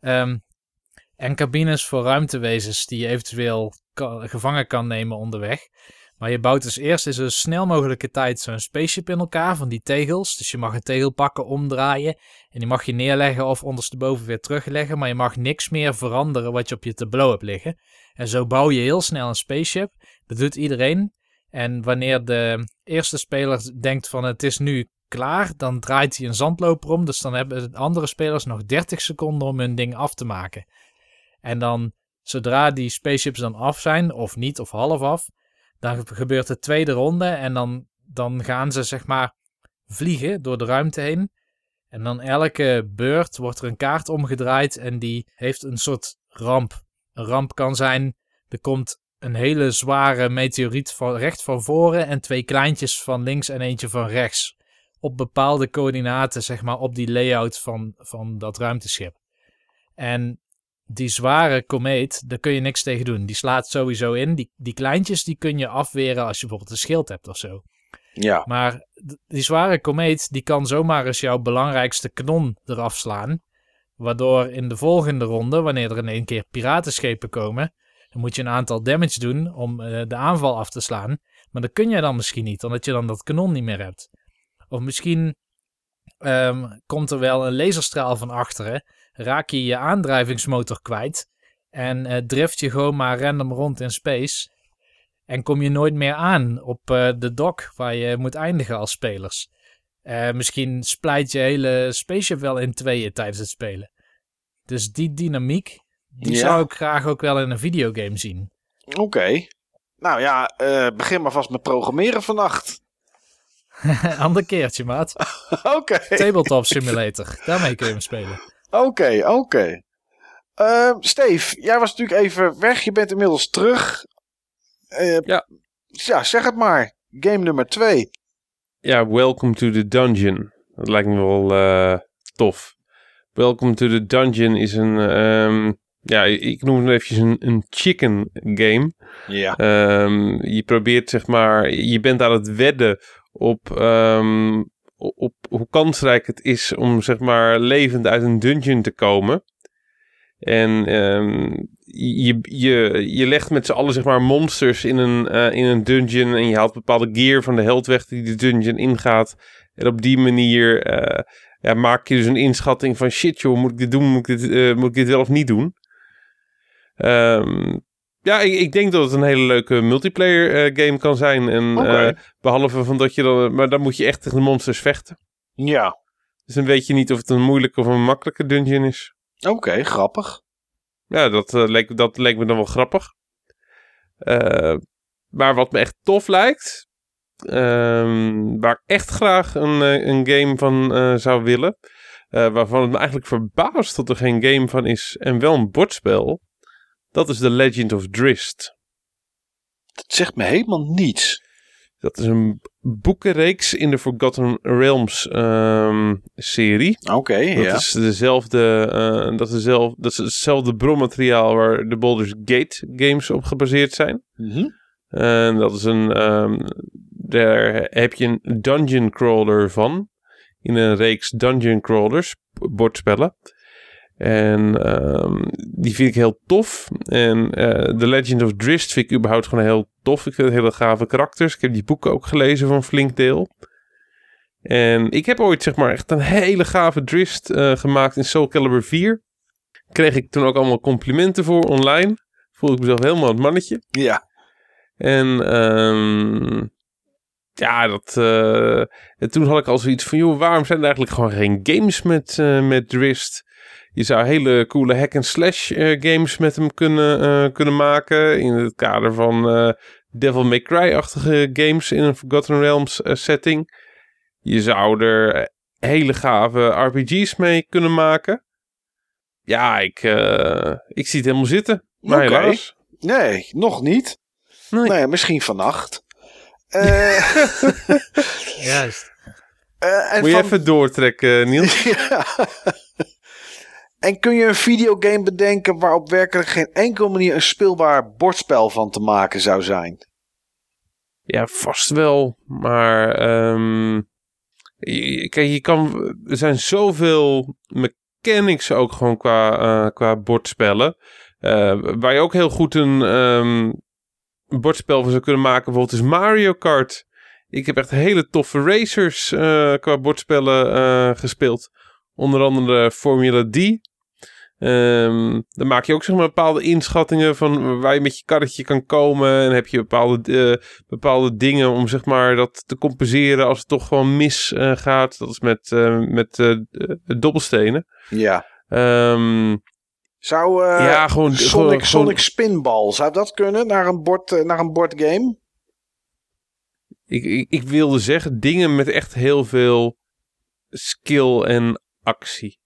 Ehm, en cabines voor ruimtewezens die je eventueel gevangen kan nemen onderweg. Maar je bouwt dus eerst in zo snel mogelijke tijd zo'n spaceship in elkaar van die tegels. Dus je mag een tegel pakken, omdraaien. En die mag je neerleggen of ondersteboven weer terugleggen. Maar je mag niks meer veranderen wat je op je tableau hebt liggen. En zo bouw je heel snel een spaceship. Dat doet iedereen. En wanneer de eerste speler denkt van het is nu klaar, dan draait hij een zandloper om. Dus dan hebben de andere spelers nog 30 seconden om hun ding af te maken. En dan, zodra die spaceships dan af zijn, of niet, of half af, dan gebeurt de tweede ronde. En dan, dan gaan ze zeg maar vliegen door de ruimte heen. En dan elke beurt wordt er een kaart omgedraaid en die heeft een soort ramp. Een ramp kan zijn, er komt een hele zware meteoriet recht van voren en twee kleintjes van links en eentje van rechts. Op bepaalde coördinaten, zeg maar, op die layout van, van dat ruimteschip. En die zware komeet, daar kun je niks tegen doen. Die slaat sowieso in. Die, die kleintjes, die kun je afweren als je bijvoorbeeld een schild hebt of zo. Ja. Maar die zware komeet, die kan zomaar eens jouw belangrijkste kanon eraf slaan. Waardoor in de volgende ronde, wanneer er in één keer piratenschepen komen, dan moet je een aantal damage doen om eh, de aanval af te slaan. Maar dat kun je dan misschien niet, omdat je dan dat kanon niet meer hebt. Of misschien ehm, komt er wel een laserstraal van achteren, raak je je aandrijvingsmotor kwijt en eh, drift je gewoon maar random rond in space. En kom je nooit meer aan op eh, de dock waar je moet eindigen als spelers. Eh, misschien splijt je hele spaceship wel in tweeën tijdens het spelen. Dus die dynamiek, die Ja. zou ik graag ook wel in een videogame zien. Oké. Nou ja, begin maar vast met programmeren vannacht. Ander keertje, maat. Oké. Tabletop Simulator. Daarmee kun je hem spelen. Oké, oké. Ehm, Steve, jij was natuurlijk even weg. Je bent inmiddels terug. Eh, Ja. Ja, zeg het maar. Game nummer 2. Ja, Welcome to the Dungeon. Dat lijkt me wel eh, tof. Welcome to the Dungeon is een, ehm, ja, ik noem het eventjes een, een chicken game. Ja. Je probeert zeg maar, je bent aan het wedden op, op, hoe kansrijk het is om zeg maar levend uit een dungeon te komen. En ehm, je, je, je legt met z'n allen zeg maar monsters in een, eh, in een dungeon en je haalt bepaalde gear van de held weg die de dungeon ingaat. En op die manier eh, ja, maak je dus een inschatting van shit joh, moet ik dit doen, moet ik dit, eh, moet ik dit wel of niet doen? Ehm, ja, ik, ik denk dat het een hele leuke multiplayer eh, game kan zijn. En eh, behalve van dat je dan, maar dan moet je echt tegen de monsters vechten. Ja. Dus dan weet je niet of het een moeilijke of een makkelijke dungeon is. Oké, grappig. Ja, dat, eh, leek, dat leek me dan wel grappig. Eh, maar wat me echt tof lijkt, ehm, waar ik echt graag een, eh, een game van eh, zou willen, eh, waarvan het me eigenlijk verbaast dat er geen game van is en wel een bordspel, dat is The Legend of Drist. Dat zegt me helemaal niets. Dat is een boekenreeks in de Forgotten Realms ehm, serie. Oké, Dat ja. is dezelfde, eh, dat, is dezelfde, dat is hetzelfde bronmateriaal waar de Baldur's Gate games op gebaseerd zijn. Mhm. En dat is een, ehm, daar heb je een dungeon crawler van. In een reeks dungeon crawlers, bordspellen. En ehm, die vind ik heel tof. En eh The Legend of Drist vind ik überhaupt gewoon heel tof. Ik vind het hele gave karakters. Ik heb die boeken ook gelezen van flink deel. En ik heb ooit zeg maar echt een hele gave Drist eh, gemaakt in Soul Calibur 4. Kreeg ik toen ook allemaal complimenten voor online. Voelde ik mezelf helemaal het mannetje. Ja. En ehm, ja, dat, en toen had ik al zoiets van, joh, waarom zijn er eigenlijk gewoon geen games met, met Drist? Je zou hele coole hack-and-slash eh, games met hem kunnen, eh, kunnen maken. In het kader van eh, Devil May Cry-achtige games in een Forgotten Realms setting. Je zou er hele gave RPG's mee kunnen maken. Ja, ik, eh, ik zie het helemaal zitten. Maar helaas. Nee, nog niet. Nee. Nou ja, misschien vannacht. Eh, Juist. eh, en Moet je van- even doortrekken, Niels? Ja. En kun je een videogame bedenken waarop werkelijk geen enkele manier een speelbaar bordspel van te maken zou zijn? Ja, vast wel. Maar ehm, kijk, je kan, er zijn zoveel mechanics ook gewoon qua, eh, qua bordspellen. Eh, waar je ook heel goed een ehm, bordspel van zou kunnen maken. Bijvoorbeeld is Mario Kart. Ik heb echt hele toffe racers eh, qua bordspellen gespeeld. Onder andere Formula D. Ehm, dan maak je ook zeg maar bepaalde inschattingen van waar je met je karretje kan komen. En heb je bepaalde, eh, bepaalde dingen om zeg maar dat te compenseren als het toch gewoon misgaat. gaat. dat is met, eh, met eh, eh, dobbelstenen. Ja. Ehm, Zou eh, ja, gewoon... Sonic, gewoon- Sonic Spinball, zou dat kunnen naar een, bord, eh, naar een bordgame? ik, ik, ik wilde zeggen dingen met echt heel veel skill en actie.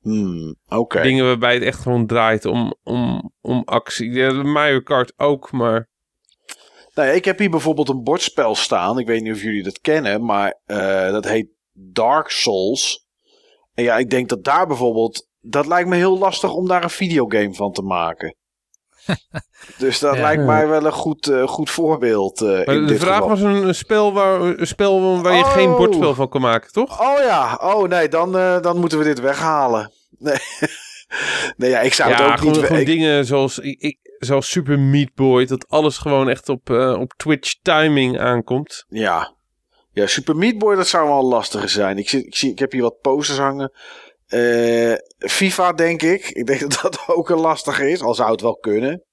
Hmm, Oké. Dingen waarbij het echt gewoon draait om, om, om actie. Ja, de Mario Kart ook, maar... Nou ja, ik heb hier bijvoorbeeld een bordspel staan. Ik weet niet of jullie dat kennen, maar eh, dat heet Dark Souls. En ja, ik denk dat daar bijvoorbeeld. Dat lijkt me heel lastig om daar een videogame van te maken. Dus dat Ja. lijkt mij wel een goed, eh, goed voorbeeld. eh, Maar in de dit vraag geval. was een, een spel waar, een spel waar je Oh. geen bordspel van kan maken, toch? Oh ja, oh nee, dan, eh, dan moeten we dit weghalen. Nee, nee ja, ik zou ja, het ook gewoon, niet... gewoon ik- dingen zoals, ik, zoals Super Meat Boy. Dat alles gewoon echt op, eh, op Twitch timing aankomt. Ja. Ja, Super Meat Boy, dat zou wel lastiger zijn. Ik, zit, ik, zie, ik heb hier wat posters hangen. Eh, FIFA, denk ik. Ik denk dat dat ook een lastige is, al zou het wel kunnen.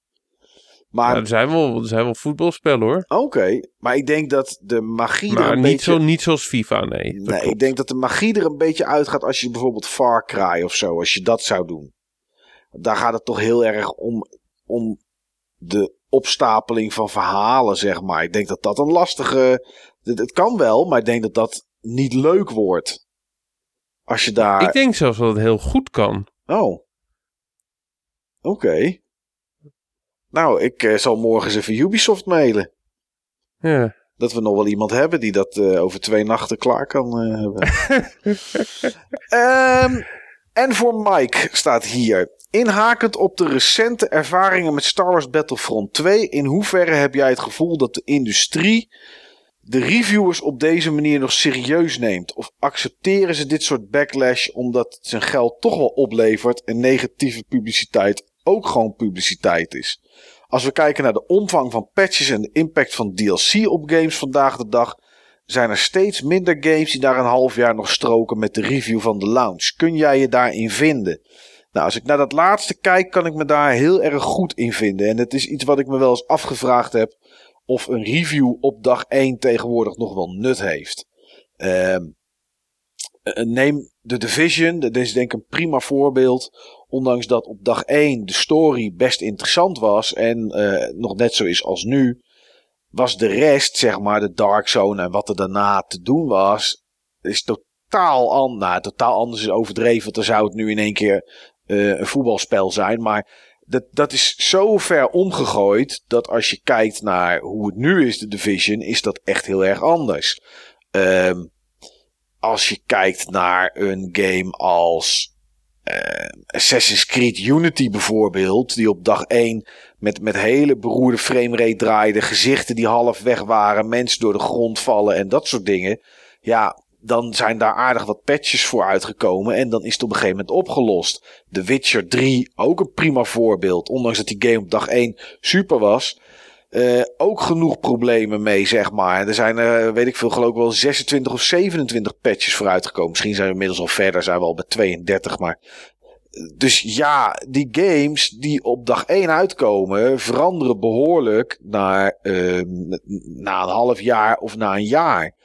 Maar, Ja, er, zijn wel, er zijn wel voetbalspellen hoor. oké. Maar ik denk dat de magie er een niet, beetje... zo, niet zoals FIFA, nee. Dat nee, ik denk dat de magie er een beetje uitgaat als je bijvoorbeeld Far Cry of zo, als je dat zou doen. daar gaat het toch heel erg om, om de opstapeling van verhalen, zeg maar. Ik denk dat dat een lastige. Het kan wel, maar ik denk dat dat niet leuk wordt. Als je daar. Ik denk zelfs dat het heel goed kan. Oh. Oké. Nou, ik eh, zal morgen eens even Ubisoft mailen. Ja. Dat we nog wel iemand hebben die dat eh, over twee nachten klaar kan eh, hebben. Ehm, en voor Mike staat hier. Inhakend op de recente ervaringen met Star Wars Battlefront 2, in hoeverre heb jij het gevoel dat de industrie de reviewers op deze manier nog serieus neemt? Of accepteren ze dit soort backlash omdat het zijn geld toch wel oplevert en negatieve publiciteit ook gewoon publiciteit is? Als we kijken naar de omvang van patches en de impact van DLC op games vandaag de dag, zijn er steeds minder games die daar een half jaar nog stroken met de review van de launch. Kun jij je daarin vinden? Nou, als ik naar dat laatste kijk, kan ik me daar heel erg goed in vinden. En het is iets wat ik me wel eens afgevraagd heb of een review op dag 1 tegenwoordig nog wel nut heeft. Ehm, eh, neem de Division, dat is denk ik een prima voorbeeld. Ondanks dat op dag 1 de story best interessant was en uh, nog net zo is als nu, was de rest, zeg maar, de Dark Zone en wat er daarna te doen was, is totaal anders. Nou, totaal anders is overdreven, dan zou het nu in één keer uh, een voetbalspel zijn. Maar dat, dat is zo ver omgegooid dat als je kijkt naar hoe het nu is, de Division, is dat echt heel erg anders. Um, als je kijkt naar een game als uh, Assassin's Creed Unity bijvoorbeeld, die op dag 1 met, met hele beroerde framerate draaide, gezichten die half weg waren, mensen door de grond vallen en dat soort dingen. Ja, dan zijn daar aardig wat patches voor uitgekomen en dan is het op een gegeven moment opgelost. The Witcher 3, ook een prima voorbeeld, ondanks dat die game op dag 1 super was. Uh, ook genoeg problemen mee, zeg maar. Er zijn, uh, weet ik veel, geloof ik wel 26 of 27 patches voor uitgekomen. Misschien zijn we inmiddels al verder, zijn we al bij 32. Maar dus ja, die games die op dag 1 uitkomen, veranderen behoorlijk naar, uh, na een half jaar of na een jaar.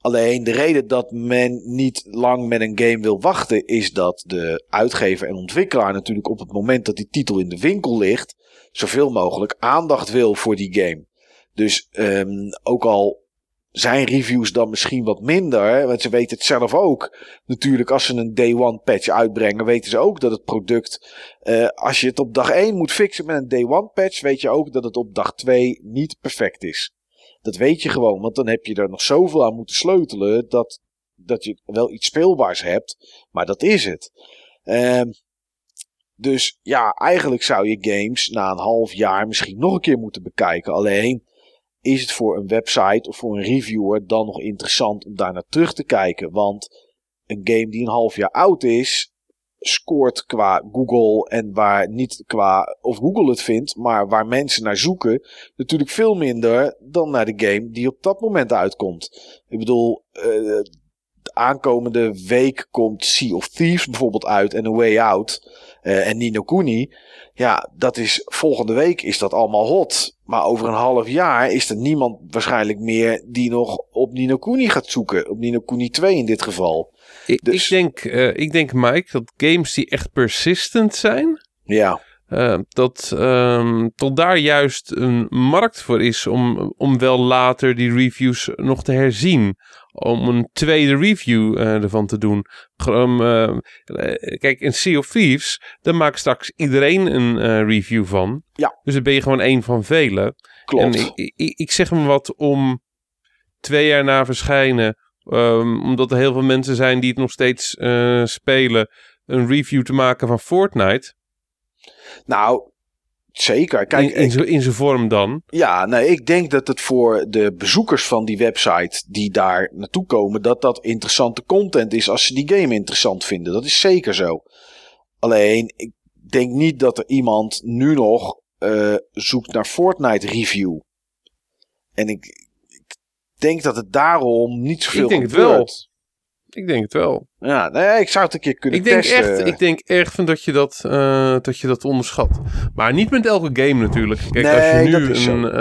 Alleen de reden dat men niet lang met een game wil wachten, is dat de uitgever en ontwikkelaar natuurlijk op het moment dat die titel in de winkel ligt, zoveel mogelijk aandacht wil voor die game. Dus um, ook al zijn reviews dan misschien wat minder. Want ze weten het zelf ook. Natuurlijk, als ze een day one patch uitbrengen, weten ze ook dat het product. Uh, als je het op dag 1 moet fixen met een day one patch, weet je ook dat het op dag 2 niet perfect is. Dat weet je gewoon, want dan heb je er nog zoveel aan moeten sleutelen dat, dat je wel iets speelbaars hebt. Maar dat is het. Uh, dus ja, eigenlijk zou je games na een half jaar misschien nog een keer moeten bekijken. Alleen is het voor een website of voor een reviewer dan nog interessant om daar naar terug te kijken. Want een game die een half jaar oud is, scoort qua Google en waar niet qua of Google het vindt, maar waar mensen naar zoeken, natuurlijk veel minder dan naar de game die op dat moment uitkomt. Ik bedoel, uh, de aankomende week komt Sea of Thieves bijvoorbeeld uit en A Way Out en Nino Kuni. Ja, dat is volgende week is dat allemaal hot. Maar over een half jaar is er niemand waarschijnlijk meer die nog op Nino Kuni gaat zoeken. Op Nino Kuni 2 in dit geval. Ik, dus... ik, denk, uh, ik denk, Mike, dat games die echt persistent zijn. Ja. Uh, dat um, tot daar juist een markt voor is om, om wel later die reviews nog te herzien om een tweede review uh, ervan te doen. Um, uh, kijk, in Sea of Thieves, daar maakt straks iedereen een review van. Ja. Dus dan ben je gewoon één van velen. Klopt. En ik, ik, ik zeg hem wat om twee jaar na verschijnen, um, omdat er heel veel mensen zijn die het nog steeds spelen, een review te maken van Fortnite. Nou, Zeker. Kijk, in, in zijn vorm dan? Ja, nee, ik denk dat het voor de bezoekers van die website die daar naartoe komen, dat dat interessante content is als ze die game interessant vinden. Dat is zeker zo. Alleen, ik denk niet dat er iemand nu nog uh, zoekt naar Fortnite review. En ik, ik denk dat het daarom niet zoveel ik denk gebeurt. Het wel. Ik denk het wel. Ja, nee, ik zou het een keer kunnen ik denk testen. Echt, ik denk echt van dat je dat, uh, dat je dat onderschat. Maar niet met elke game natuurlijk. Kijk, nee, als je nu, een,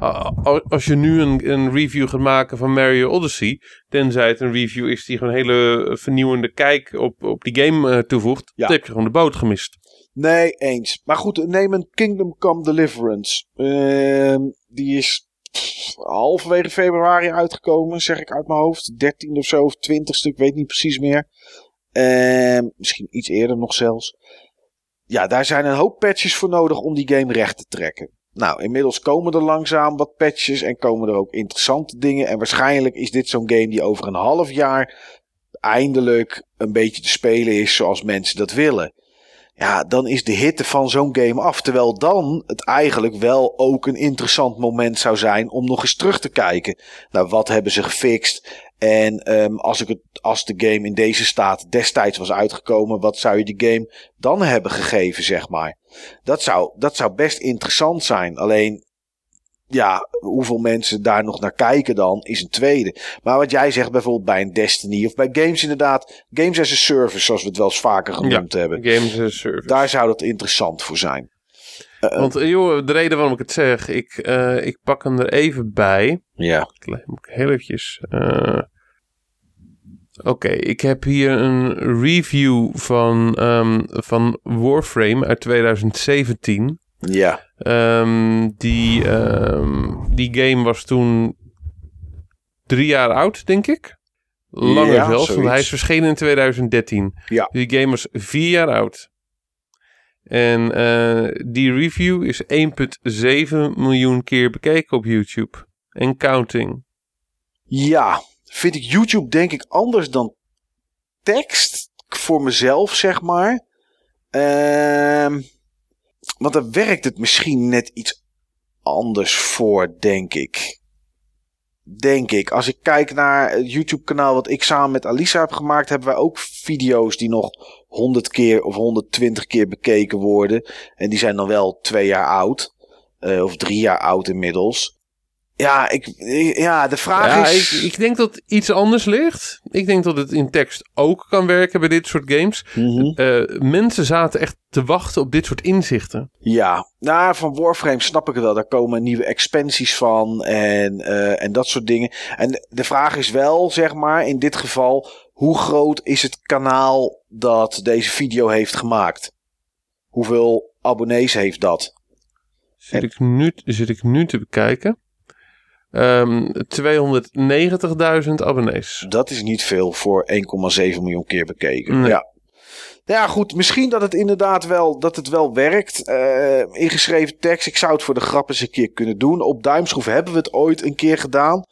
uh, als je nu een, een review gaat maken van Mario Odyssey, tenzij het een review is die gewoon een hele vernieuwende kijk op, op die game uh, toevoegt, ja. dan heb je gewoon de boot gemist. Nee, eens. Maar goed, neem een Kingdom Come Deliverance. Ehm, die is halverwege februari uitgekomen, zeg ik uit mijn hoofd. 13 of zo, of 20 ik weet niet precies meer. Ehm, misschien iets eerder nog zelfs. Ja, daar zijn een hoop patches voor nodig om die game recht te trekken. Nou, inmiddels komen er langzaam wat patches en komen er ook interessante dingen. En waarschijnlijk is dit zo'n game die over een half jaar eindelijk een beetje te spelen is zoals mensen dat willen. Ja, dan is de hitte van zo'n game af. Terwijl dan het eigenlijk wel ook een interessant moment zou zijn om nog eens terug te kijken. Nou, wat hebben ze gefixt? En um, als, ik het, als de game in deze staat destijds was uitgekomen, wat zou je die game dan hebben gegeven, zeg maar? Dat zou, dat zou best interessant zijn. Alleen, ja, hoeveel mensen daar nog naar kijken dan, is een tweede. Maar wat jij zegt bijvoorbeeld bij een Destiny of bij games inderdaad, games as a service, zoals we het wel eens vaker genoemd hebben. Games as a service. Daar zou dat interessant voor zijn. Uh, Want joh, de reden waarom ik het zeg, ik, uh, ik pak hem er even bij. Ja. Ik moet heel eventjes... Uh, Oké, okay, ik heb hier een review van, um, van Warframe uit 2017. Ja. Um, die, um, die game was toen drie jaar oud, denk ik. Langer Ja, zelfs, want hij is verschenen in 2013. Ja. Die game was vier jaar oud. En eh, die review is 1,7 miljoen keer bekeken op YouTube. En counting. Ja, vind ik YouTube denk ik anders dan tekst voor mezelf, zeg maar. Ehm want dan werkt het misschien net iets anders voor, denk ik. Denk ik. Als ik kijk naar het YouTube-kanaal wat ik samen met Alisa heb gemaakt, hebben wij ook video's die nog 100 keer of 120 keer bekeken worden. En die zijn dan wel twee jaar oud. Uh, of drie jaar oud inmiddels. Ja, ik, ja de vraag Ja, is... ik, ik denk dat iets anders ligt. Ik denk dat het in tekst ook kan werken bij dit soort games. Mhm. Uh, mensen zaten echt te wachten op dit soort inzichten. Ja, nou, van Warframe snap ik het wel. Daar komen nieuwe expansies van en, uh, en dat soort dingen. En de vraag is wel, zeg maar, in dit geval, hoe groot is het kanaal dat deze video heeft gemaakt? Hoeveel abonnees heeft dat? Zit, ik, nu, zit ik nu te bekijken? Um, 290.000 abonnees. Dat is niet veel voor 1,7 miljoen keer bekeken. Nee. Ja. Ja, goed. Misschien dat het inderdaad wel, dat het wel werkt. Uh, ingeschreven tekst. Ik zou het voor de grap eens een keer kunnen doen. Op Duimschroef hebben we het ooit een keer gedaan.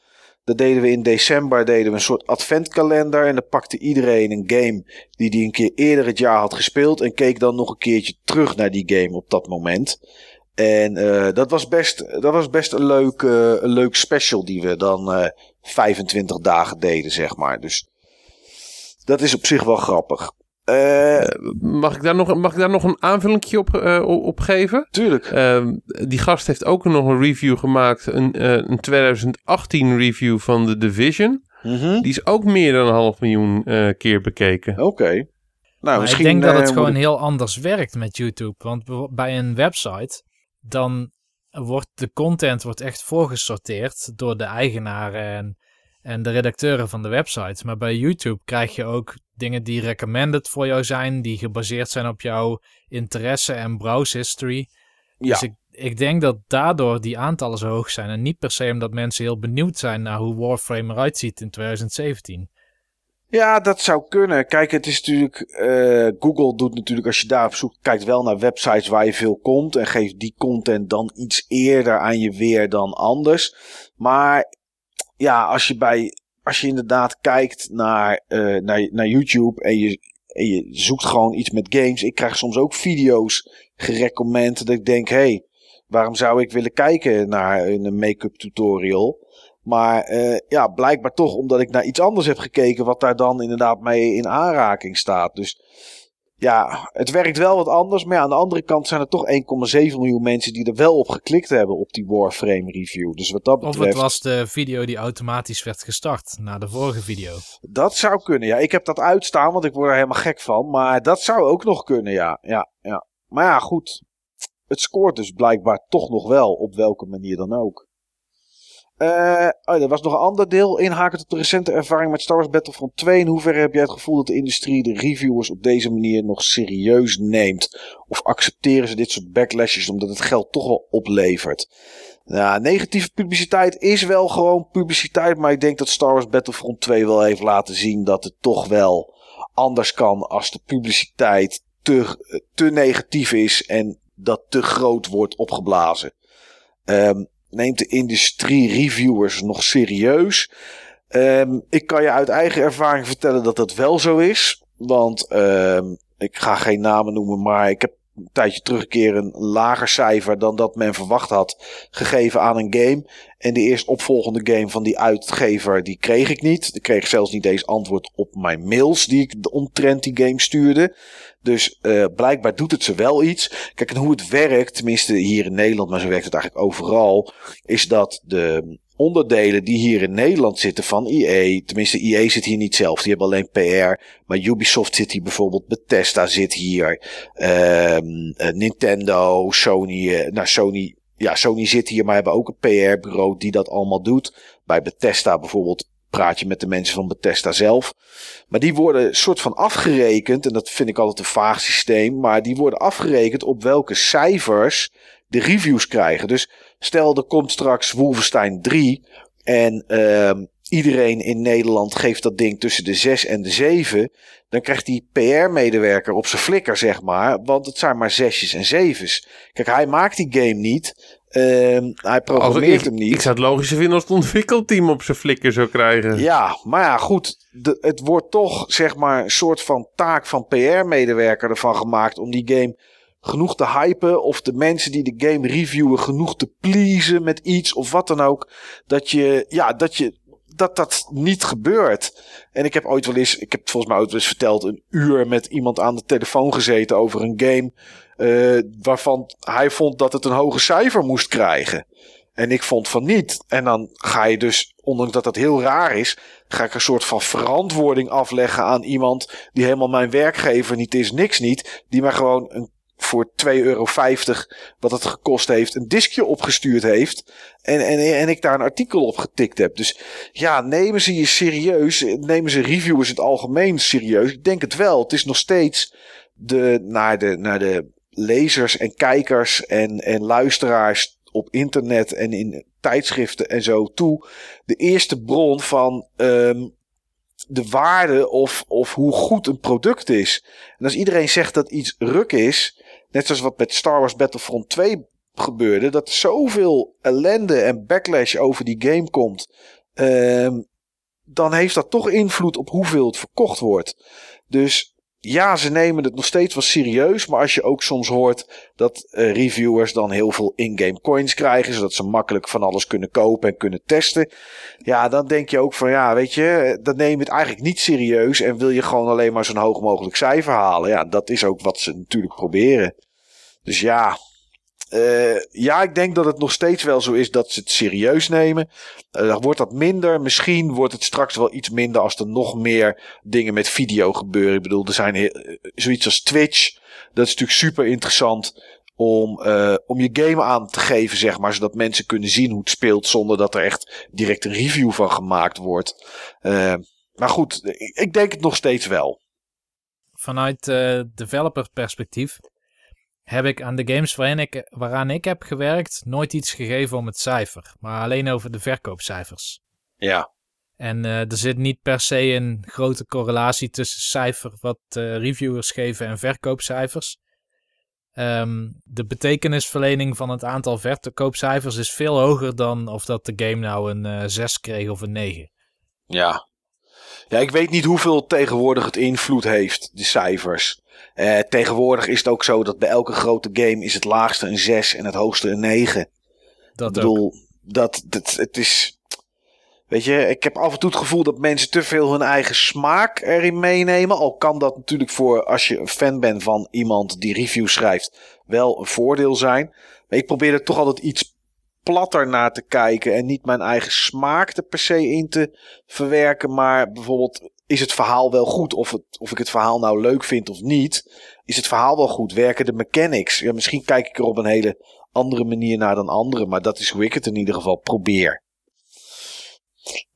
Dat deden we in december. Deden we een soort adventkalender. En dan pakte iedereen een game die die een keer eerder het jaar had gespeeld. En keek dan nog een keertje terug naar die game op dat moment. En uh, dat, was best, dat was best een leuk, uh, een leuk special die we dan uh, 25 dagen deden, zeg maar. Dus dat is op zich wel grappig. Uh, mag, ik daar nog, mag ik daar nog een aanvulling op, uh, op geven? Tuurlijk. Uh, die gast heeft ook nog een review gemaakt, een, uh, een 2018 review van The Division. Mm -hmm. Die is ook meer dan een half miljoen uh, keer bekeken. Oké. Okay. Nou, ik denk dat het gewoon heel anders werkt met YouTube. Want bij een website, dan wordt de content wordt echt voorgesorteerd door de eigenaren en, en de redacteuren van de website. Maar bij YouTube krijg je ook dingen die recommended voor jou zijn, die gebaseerd zijn op jouw interesse en browse history. Ja. Dus ik, ik denk dat daardoor die aantallen zo hoog zijn. En niet per se omdat mensen heel benieuwd zijn naar hoe Warframe eruit ziet in 2017. Ja, dat zou kunnen. Kijk, het is natuurlijk. Uh, Google doet natuurlijk, als je daar op zoekt, kijkt wel naar websites waar je veel komt. En geeft die content dan iets eerder aan je weer dan anders. Maar ja, als je bij. Als je inderdaad kijkt naar, uh, naar, naar YouTube en je, je zoekt gewoon iets met games. Ik krijg soms ook video's gerecommend dat ik denk, hé, hey, waarom zou ik willen kijken naar een make-up tutorial? Maar uh, ja, blijkbaar toch omdat ik naar iets anders heb gekeken wat daar dan inderdaad mee in aanraking staat. Dus ja, het werkt wel wat anders. Maar ja, aan de andere kant zijn er toch 1,7 miljoen mensen die er wel op geklikt hebben op die Warframe review. Dus wat dat betreft... Of het was de video die automatisch werd gestart na de vorige video. Dat zou kunnen, ja. Ik heb dat uitstaan, want ik word er helemaal gek van. Maar dat zou ook nog kunnen, ja. ja, ja. Maar ja, goed. Het scoort dus blijkbaar toch nog wel, op welke manier dan ook. Uh, oh, er was nog een ander deel. Inhaken tot de recente ervaring met Star Wars Battlefront 2. In hoeverre heb jij het gevoel dat de industrie de reviewers op deze manier nog serieus neemt? Of accepteren ze dit soort backlashes omdat het geld toch wel oplevert? Nou, negatieve publiciteit is wel gewoon publiciteit. Maar ik denk dat Star Wars Battlefront 2 wel heeft laten zien dat het toch wel anders kan als de publiciteit te, te negatief is en dat te groot wordt opgeblazen. Um, neemt de industrie reviewers nog serieus? Um, ik kan je uit eigen ervaring vertellen dat dat wel zo is. Want um, ik ga geen namen noemen, maar ik heb een tijdje terug een lager cijfer dan dat men verwacht had gegeven aan een game. En de eerst opvolgende game van die uitgever, die kreeg ik niet. Ik kreeg zelfs niet eens antwoord op mijn mails die ik omtrent die game stuurde. Dus uh, blijkbaar doet het ze wel iets. Kijk, en hoe het werkt, tenminste hier in Nederland, maar zo werkt het eigenlijk overal, is dat de onderdelen die hier in Nederland zitten van EA, tenminste EA zit hier niet zelf, die hebben alleen PR, maar Ubisoft zit hier bijvoorbeeld, Bethesda zit hier, um, Nintendo, Sony, uh, nou Sony, ja Sony zit hier, maar hebben ook een PR-bureau die dat allemaal doet. Bij Bethesda bijvoorbeeld praat je met de mensen van Bethesda zelf. Maar die worden soort van afgerekend, en dat vind ik altijd een vaag systeem, maar die worden afgerekend op welke cijfers de reviews krijgen. Dus stel er komt straks Wolfenstein 3 en uh, iedereen in Nederland geeft dat ding tussen de 6 en de 7, dan krijgt die PR-medewerker op zijn flikker, zeg maar, want het zijn maar zesjes en zevens. Kijk, hij maakt die game niet. Uh, hij programmeert hem niet. Ik zou het logischer vinden als het ontwikkelteam op zijn flikker zou krijgen. Ja, maar ja, goed. De, het wordt toch, zeg maar, een soort van taak van PR-medewerker ervan gemaakt om die game genoeg te hypen. Of de mensen die de game reviewen genoeg te pleasen met iets of wat dan ook. Dat je, ja, dat je, dat dat niet gebeurt. En ik heb ooit wel eens, ik heb het volgens mij ooit wel eens verteld, een uur met iemand aan de telefoon gezeten over een game. Uh, waarvan hij vond dat het een hoger cijfer moest krijgen. En ik vond van niet. En dan ga je dus, ondanks dat dat heel raar is, ga ik een soort van verantwoording afleggen aan iemand die helemaal mijn werkgever niet is, niks niet. Die mij gewoon een voor 2,50 euro, wat het gekost heeft, een diskje opgestuurd heeft. En, en, en ik daar een artikel op getikt heb. Dus ja, nemen ze je serieus? Nemen ze reviewers het algemeen serieus? Ik denk het wel. Het is nog steeds de, naar, de, naar de lezers en kijkers en, en luisteraars op internet en in tijdschriften en zo toe. De eerste bron van um, de waarde of, of hoe goed een product is. En als iedereen zegt dat iets ruk is, net zoals wat met Star Wars Battlefront 2 gebeurde, dat er zoveel ellende en backlash over die game komt, um, dan heeft dat toch invloed op hoeveel het verkocht wordt. Dus ja, ze nemen het nog steeds wel serieus. Maar als je ook soms hoort dat uh, reviewers dan heel veel in-game coins krijgen. Zodat ze makkelijk van alles kunnen kopen en kunnen testen. Ja, dan denk je ook van ja, weet je, dan neem je het eigenlijk niet serieus. En wil je gewoon alleen maar zo'n hoog mogelijk cijfer halen. Ja, dat is ook wat ze natuurlijk proberen. Dus ja, uh, ja, ik denk dat het nog steeds wel zo is dat ze het serieus nemen. Uh, wordt dat minder? Misschien wordt het straks wel iets minder als er nog meer dingen met video gebeuren. Ik bedoel, er zijn eh, zoiets als Twitch. Dat is natuurlijk super interessant om, uh, om je game aan te geven, zeg maar. Zodat mensen kunnen zien hoe het speelt zonder dat er echt direct een review van gemaakt wordt. Maar goed, ik denk het nog steeds wel. Vanuit developer perspectief heb ik aan de games waarin ik, waaraan ik heb gewerkt nooit iets gegeven om het cijfer, maar alleen over de verkoopcijfers. Ja. En uh, er zit niet per se een grote correlatie tussen cijfer wat uh, reviewers geven en verkoopcijfers. Um, de betekenisverlening van het aantal verkoopcijfers is veel hoger dan of dat de game nou een uh, eh, 6 kreeg of een 9. Ja. Ja, ik weet niet hoeveel tegenwoordig het invloed heeft, de cijfers. Uh, tegenwoordig is het ook zo dat bij elke grote game is het laagste een 6 en het hoogste een 9. Dat ik bedoel, dat, dat het is. Weet je, ik heb af en toe het gevoel dat mensen te veel hun eigen smaak erin meenemen. Al kan dat natuurlijk voor als je een fan bent van iemand die reviews schrijft, wel een voordeel zijn. Maar ik probeer er toch altijd iets platter naar te kijken en niet mijn eigen smaak er per se in te verwerken. Maar bijvoorbeeld is het verhaal wel goed? Of, of ik het verhaal nou leuk vind of niet. Is het verhaal wel goed? Werken de mechanics? Ja, misschien kijk ik er op een hele andere manier naar dan anderen. Maar dat is hoe ik het in ieder geval probeer.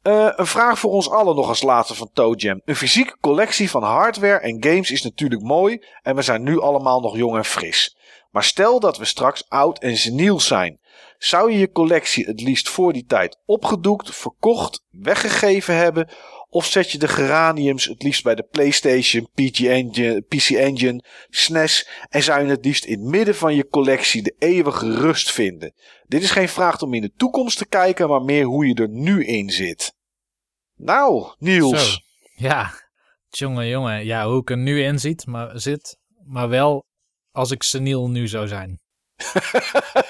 Eh, een vraag voor ons allen nog als laatste van ToeJam. Een fysieke collectie van hardware en games is natuurlijk mooi en we zijn nu allemaal nog jong en fris. Maar stel dat we straks oud en seniel zijn. Zou je je collectie het liefst voor die tijd opgedoekt, verkocht, weggegeven hebben? Of zet je de geraniums het liefst bij de PlayStation, PC Engine, PC Engine, SNES en zou je het liefst in het midden van je collectie de eeuwige rust vinden? Dit is geen vraag om in de toekomst te kijken, maar meer hoe je er nu in zit. Nou, Niels. Ja, jongen, jongen. Ja, hoe ik er nu in zit, maar, zit, maar wel als ik seniel nu zou zijn.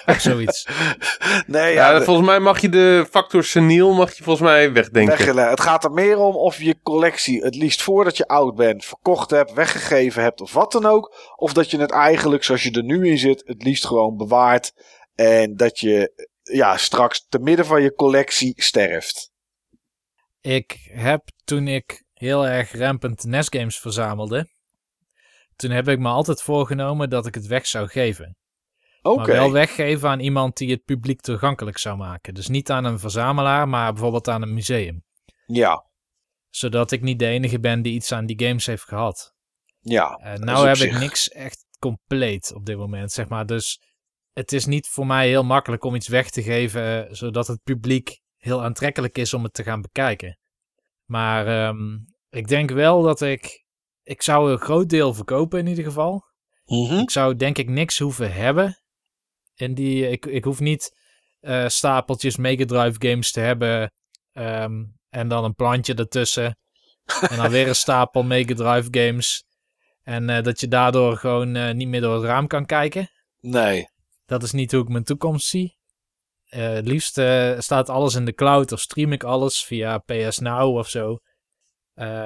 Of zoiets. Nee, Ja, ja, de- volgens mij mag je de factor seniel mag je volgens mij wegdenken. Het gaat er meer om of je collectie het liefst voordat je oud bent verkocht hebt, weggegeven hebt of wat dan ook. Of dat je het eigenlijk zoals je er nu in zit het liefst gewoon bewaart. En dat je ja, straks te midden van je collectie sterft. Ik heb toen ik heel erg rampant NES games verzamelde, toen heb ik me altijd voorgenomen dat ik het weg zou geven. Oké. Maar wel weggeven aan iemand die het publiek toegankelijk zou maken. Dus niet aan een verzamelaar, maar bijvoorbeeld aan een museum. Ja, Zodat ik niet de enige ben die iets aan die games heeft gehad. ja. En dat nou heb zich- ik niks echt compleet op dit moment, zeg maar. Dus het is niet voor mij heel makkelijk om iets weg te geven, eh, zodat het publiek heel aantrekkelijk is om het te gaan bekijken. Maar ehm, ik denk wel dat ik... Ik zou een groot deel verkopen in ieder geval. Mhm. Ik zou denk ik niks hoeven hebben. In die, ik, ik hoef niet eh, stapeltjes Mega Drive games te hebben. ehm, en dan een plantje ertussen. en dan weer een stapel Mega Drive games. En eh, dat je daardoor gewoon eh, niet meer door het raam kan kijken. Nee. Dat is niet hoe ik mijn toekomst zie. Het liefst staat alles in de cloud of stream ik alles via PS Now of zo.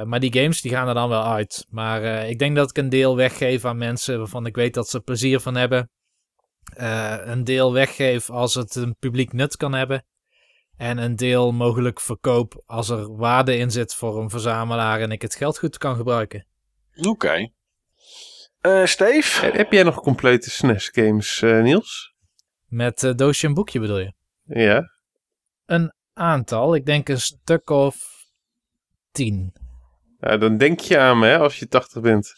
Maar die games die gaan er dan wel uit. Maar ik denk dat ik een deel weggeef aan mensen waarvan ik weet dat ze er plezier van hebben. Eh, een deel weggeef als het een publiek nut kan hebben. En een deel mogelijk verkoop als er waarde in zit voor een verzamelaar en ik het geld goed kan gebruiken. Oké. Eh, Steve? Heb- Heb jij nog complete SNES games, eh, Niels? Met eh, doosje en boekje bedoel je? Ja. Een aantal, ik denk een stuk of tien. Ja, dan denk je aan me hè, als je 80 bent.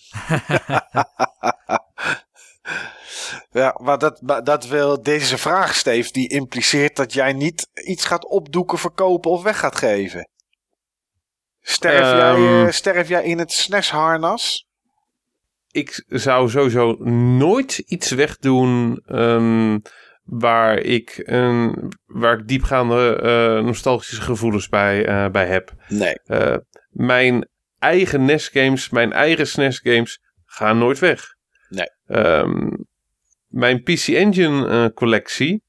Ja, maar dat, maar dat wil deze vraag, Steve, die impliceert dat jij niet iets gaat opdoeken, verkopen of weg gaat geven. Sterf, Ehm. jij, eh, sterf jij in het SNES-harnas? Ik zou sowieso nooit iets wegdoen ehm, waar, ik, een, waar ik diepgaande eh, nostalgische gevoelens bij, eh, bij heb. Nee. Mijn eigen NES-games, mijn eigen SNES-games gaan nooit weg. Nee. Ehm, mijn PC Engine-collectie,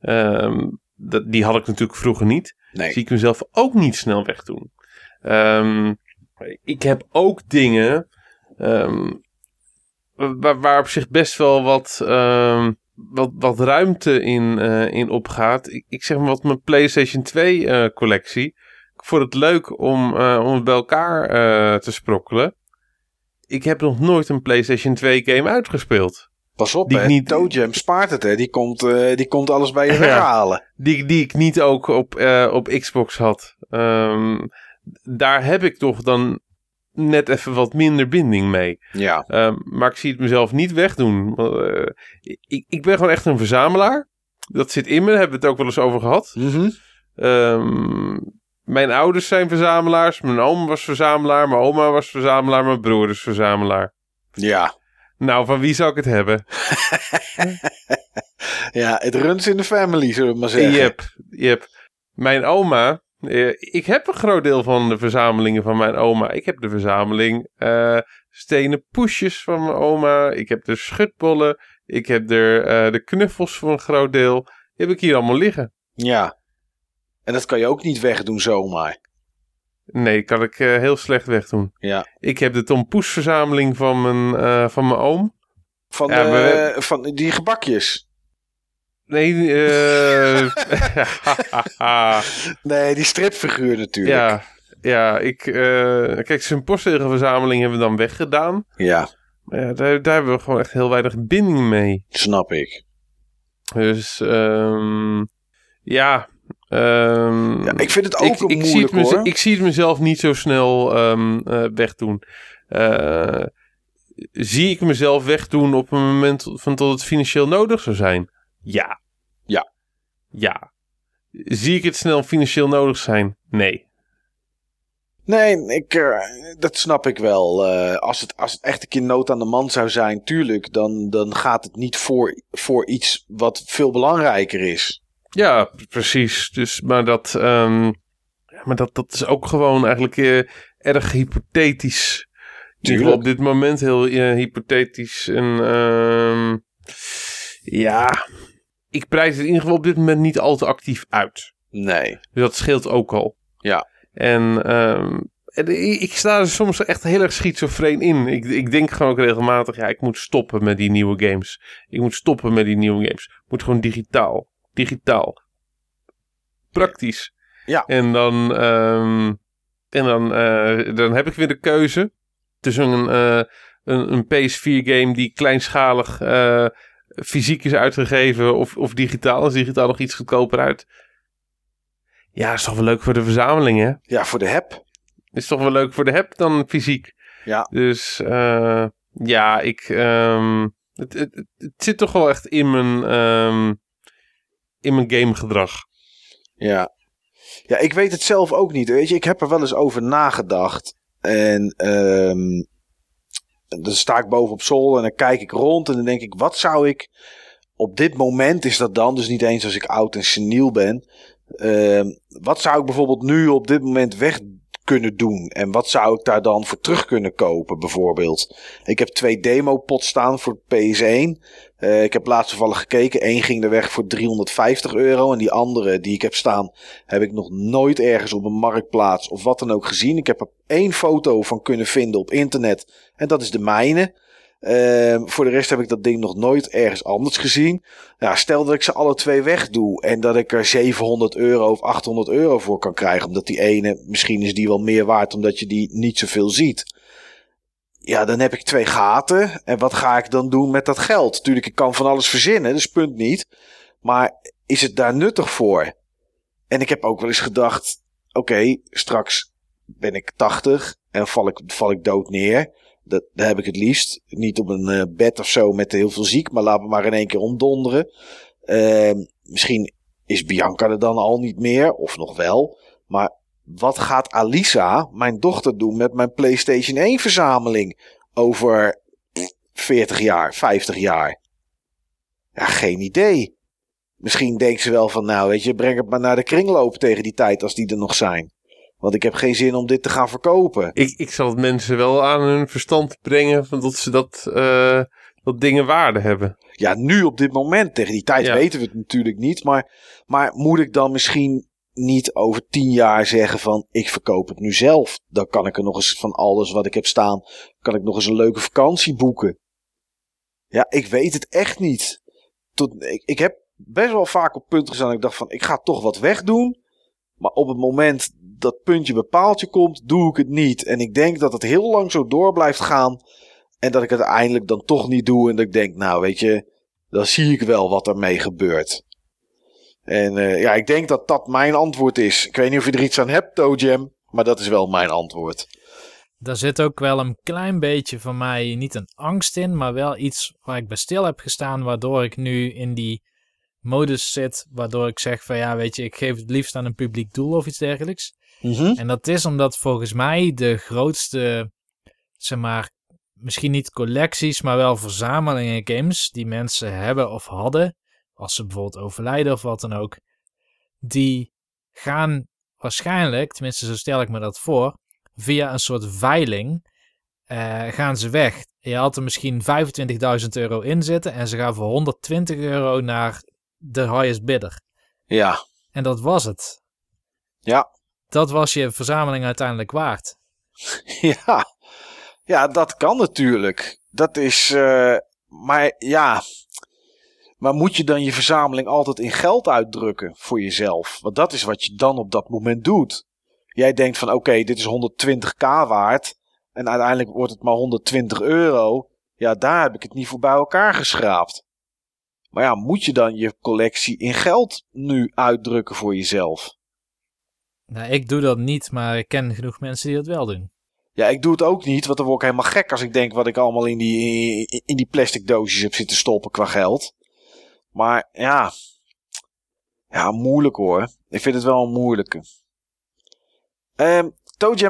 ehm, dat, die had ik natuurlijk vroeger niet. Nee. Zie ik mezelf ook niet snel wegdoen. Ehm, ik heb ook dingen ehm, waar, waar op zich best wel wat, ehm, wat, wat ruimte in, eh, in opgaat. Ik, ik zeg maar wat mijn PlayStation 2 eh, collectie. Ik vond het leuk om, eh, om het bij elkaar eh, te sprokkelen. Ik heb nog nooit een PlayStation 2 game uitgespeeld. Pas op, Die hè. niet- Toe Jam spaart het, hè. Die komt, eh, die komt alles bij je Ja. weghalen. Die, die ik niet ook op, eh, op Xbox had. Ehm, daar heb ik toch dan net even wat minder binding mee. Ja. Ehm, maar ik zie het mezelf niet wegdoen. Eh, ik, ik ben gewoon echt een verzamelaar. Dat zit in me, daar hebben we het ook wel eens over gehad. Mhm. Ehm, mijn ouders zijn verzamelaars. Mijn oom was verzamelaar. Mijn oma was verzamelaar. Mijn broer is verzamelaar. Ja. Nou, van wie zou ik het hebben? Ja, het runs in de family, zullen we maar zeggen. Yep, yep. Mijn oma. eh, ik heb een groot deel van de verzamelingen van mijn oma. Ik heb de verzameling eh, stenen poesjes van mijn oma. Ik heb de schutbollen. Ik heb er eh, de knuffels voor een groot deel. Die heb ik hier allemaal liggen. Ja. En dat kan je ook niet wegdoen zomaar. Nee, kan ik eh, heel slecht wegdoen. Ja. Ik heb de Tom Poes verzameling van mijn, eh, van mijn oom. Van, Ja, de- maar van die gebakjes. Nee, eh Nee, die stripfiguur natuurlijk. ja, ja, ik, eh, kijk, zijn postzegelverzameling hebben we dan weggedaan. Ja, Maar ja, daar, daar hebben we gewoon echt heel weinig binding mee. snap ik. Dus, ehm, ja, Ehm, Ja, ik vind het ook ik, ik, zie moeilijk het hoor. ik zie het mezelf niet zo snel ehm, eh, wegdoen. Eh, zie ik mezelf wegdoen op een moment van tot het financieel nodig zou zijn? Ja. Ja. Ja. Zie ik het snel financieel nodig zijn? Nee. Nee, ik, eh, dat snap ik wel. Als, het, als het echt een keer nood aan de man zou zijn, tuurlijk, dan, dan gaat het niet voor, voor iets wat veel belangrijker is. Ja, precies. Dus, maar dat, ehm, maar dat, dat is ook gewoon eigenlijk eh, erg hypothetisch. Geval op dit moment heel hypothetisch. En ehm, ja, ik prijs het in ieder geval op dit moment niet al te actief uit. Nee. Dus dat scheelt ook al. Ja. En, ehm, ik sta er soms echt heel erg schizofreen in. Ik, ik denk gewoon ook regelmatig, ja, ik moet stoppen met die nieuwe games. Ik moet stoppen met die nieuwe games. Ik moet gewoon digitaal. Digitaal. Praktisch. Ja. En dan, ehm, en dan, eh, dan heb ik weer de keuze tussen een, eh, een, een PS4-game die kleinschalig eh, fysiek is uitgegeven of, of digitaal. Is digitaal nog iets goedkoper uit? Ja, is toch wel leuk voor de verzameling, hè? Ja, voor de heb. Is toch wel leuk voor de heb dan fysiek. Ja. Dus ja, ik. ehm, het, het, het, het zit toch wel echt in mijn, ehm, in mijn gamegedrag. Ja. Ja, ik weet het zelf ook niet. Weet je, ik heb er wel eens over nagedacht. En ehm, dan sta ik boven op zolder en dan kijk ik rond en dan denk ik, wat zou ik op dit moment is dat dan, dus niet eens als ik oud en seniel ben. ehm, wat zou ik bijvoorbeeld nu op dit moment weg kunnen doen? En wat zou ik daar dan voor terug kunnen kopen, bijvoorbeeld? Ik heb twee demo-pots staan voor PS1. Eh, ik heb laatst toevallig gekeken. Eén ging er weg voor 350 euro. En die andere die ik heb staan, heb ik nog nooit ergens op een marktplaats of wat dan ook gezien. Ik heb er één foto van kunnen vinden op internet. En dat is de mijne. Ehm, voor de rest heb ik dat ding nog nooit ergens anders gezien. Stel dat ik ze alle twee wegdoe en dat ik er 700 euro of 800 euro voor kan krijgen. Omdat die ene, misschien is die wel meer waard omdat je die niet zoveel ziet. Ja, dan heb ik twee gaten. En wat ga ik dan doen met dat geld? Tuurlijk, ik kan van alles verzinnen, dus punt niet. Maar is het daar nuttig voor? En ik heb ook wel eens gedacht: oké, straks ben ik 80 en val ik, val ik dood neer. Dat, dat heb ik het liefst. Niet op een eh, bed of zo met heel veel ziek, maar laat me maar in één keer omdonderen. Ehm, misschien is Bianca er dan al niet meer, of nog wel. Maar wat gaat Alisa, mijn dochter, doen met mijn PlayStation 1 verzameling over pff, 40 jaar, 50 jaar? Ja, geen idee. Misschien denkt ze wel van, nou weet je, breng het maar naar de kringloop tegen die tijd als die er nog zijn. Want ik heb geen zin om dit te gaan verkopen. Ik, ik zal het mensen wel aan hun verstand brengen van dat ze dat, eh, dat dingen waarde hebben. Ja, nu op dit moment, tegen die tijd Ja. weten we het natuurlijk niet. Maar, maar moet ik dan misschien niet over tien jaar zeggen van ik verkoop het nu zelf. Dan kan ik er nog eens van alles wat ik heb staan, kan ik nog eens een leuke vakantie boeken. Ja, ik weet het echt niet. Tot, ik, ik heb best wel vaak op punten gestaan dat ik dacht van ik ga toch wat wegdoen. Maar op het moment dat puntje bepaaltje komt, doe ik het niet. En ik denk dat het heel lang zo door blijft gaan. En dat ik het uiteindelijk dan toch niet doe. En dat ik denk, nou weet je, dan zie ik wel wat ermee gebeurt. En eh, ja, ik denk dat dat mijn antwoord is. Ik weet niet of je er iets aan hebt, Toe maar dat is wel mijn antwoord. Daar zit ook wel een klein beetje van mij niet een angst in, maar wel iets waar ik bij stil heb gestaan, waardoor ik nu in die modus zit, waardoor ik zeg van ja, weet je, ik geef het liefst aan een publiek doel of iets dergelijks. En dat is omdat volgens mij de grootste, zeg maar, misschien niet collecties, maar wel verzamelingen games die mensen hebben of hadden, als ze bijvoorbeeld overlijden of wat dan ook, die gaan waarschijnlijk, tenminste zo stel ik me dat voor, via een soort veiling eh, gaan ze weg. Je had er misschien 25.000 euro in zitten en ze gaan voor 120 euro naar de highest bidder. Ja, En dat was het. ja, Dat was je verzameling uiteindelijk waard. ja. Ja, dat kan natuurlijk. Dat is, eh, maar ja. Maar moet je dan je verzameling altijd in geld uitdrukken voor jezelf? Want dat is wat je dan op dat moment doet. Jij denkt van oké, dit is 120k waard. En uiteindelijk wordt het maar 120 euro. Ja, daar heb ik het niet voor bij elkaar geschraapt. Maar ja, moet je dan je collectie in geld nu uitdrukken voor jezelf? Nou, ik doe dat niet, maar ik ken genoeg mensen die dat wel doen. Ja, ik doe het ook niet, want dan word ik helemaal gek als ik denk wat ik allemaal in die, in die plastic doosjes heb zitten stoppen qua geld. Maar ja, ja, moeilijk hoor. Ik vind het wel een moeilijke. Um,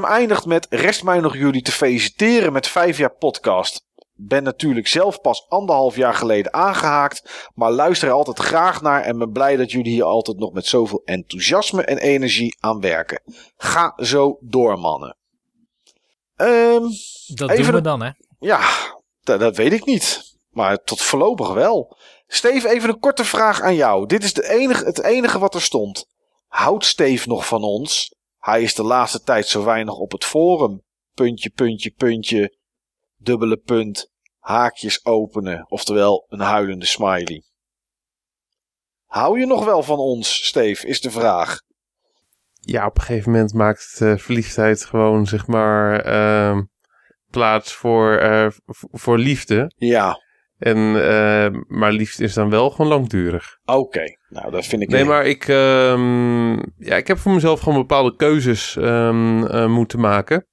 eindigt met rest mij nog jullie te feliciteren met vijf jaar podcast. Ben natuurlijk zelf pas anderhalf jaar geleden aangehaakt, maar luister er altijd graag naar en ben blij dat jullie hier altijd nog met zoveel enthousiasme en energie aan werken. Ga zo door, mannen. Um, dat doen we dan, hè? Ja, dat weet ik niet. Maar tot voorlopig wel. Steve, even een korte vraag aan jou. Dit is de enige, het enige wat er stond. Houdt Steve nog van ons? Hij is de laatste tijd zo weinig op het forum. Puntje, puntje, puntje. Dubbele punt. Haakjes openen. Oftewel een huilende smiley. Hou je nog wel van ons, Steve? Is de vraag. Ja, op een gegeven moment maakt uh, verliefdheid gewoon, zeg maar, uh, plaats voor, uh, voor liefde. Ja. En, uh, maar liefde is dan wel gewoon langdurig. Oké, nou dat vind ik... Nee, maar ik, um, ja, ik heb voor mezelf gewoon bepaalde keuzes um, uh, moeten maken.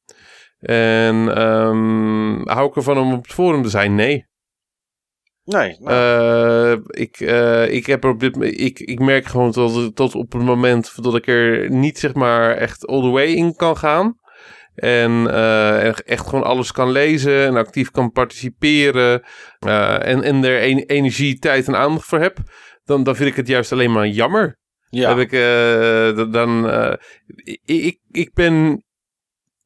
En um, hou ik ervan om op het forum te zijn? Nee. Nee. Nou. Uh, ik, ik, heb op dit, ik, ik merk gewoon tot, tot op het moment dat ik er niet zeg maar echt all the way in kan gaan. En uh, echt gewoon alles kan lezen en actief kan participeren. En, en er een, energie, tijd en aandacht voor heb. Dan, dan vind ik het juist alleen maar jammer. Ja. Heb ik, dan, ik, ik ben.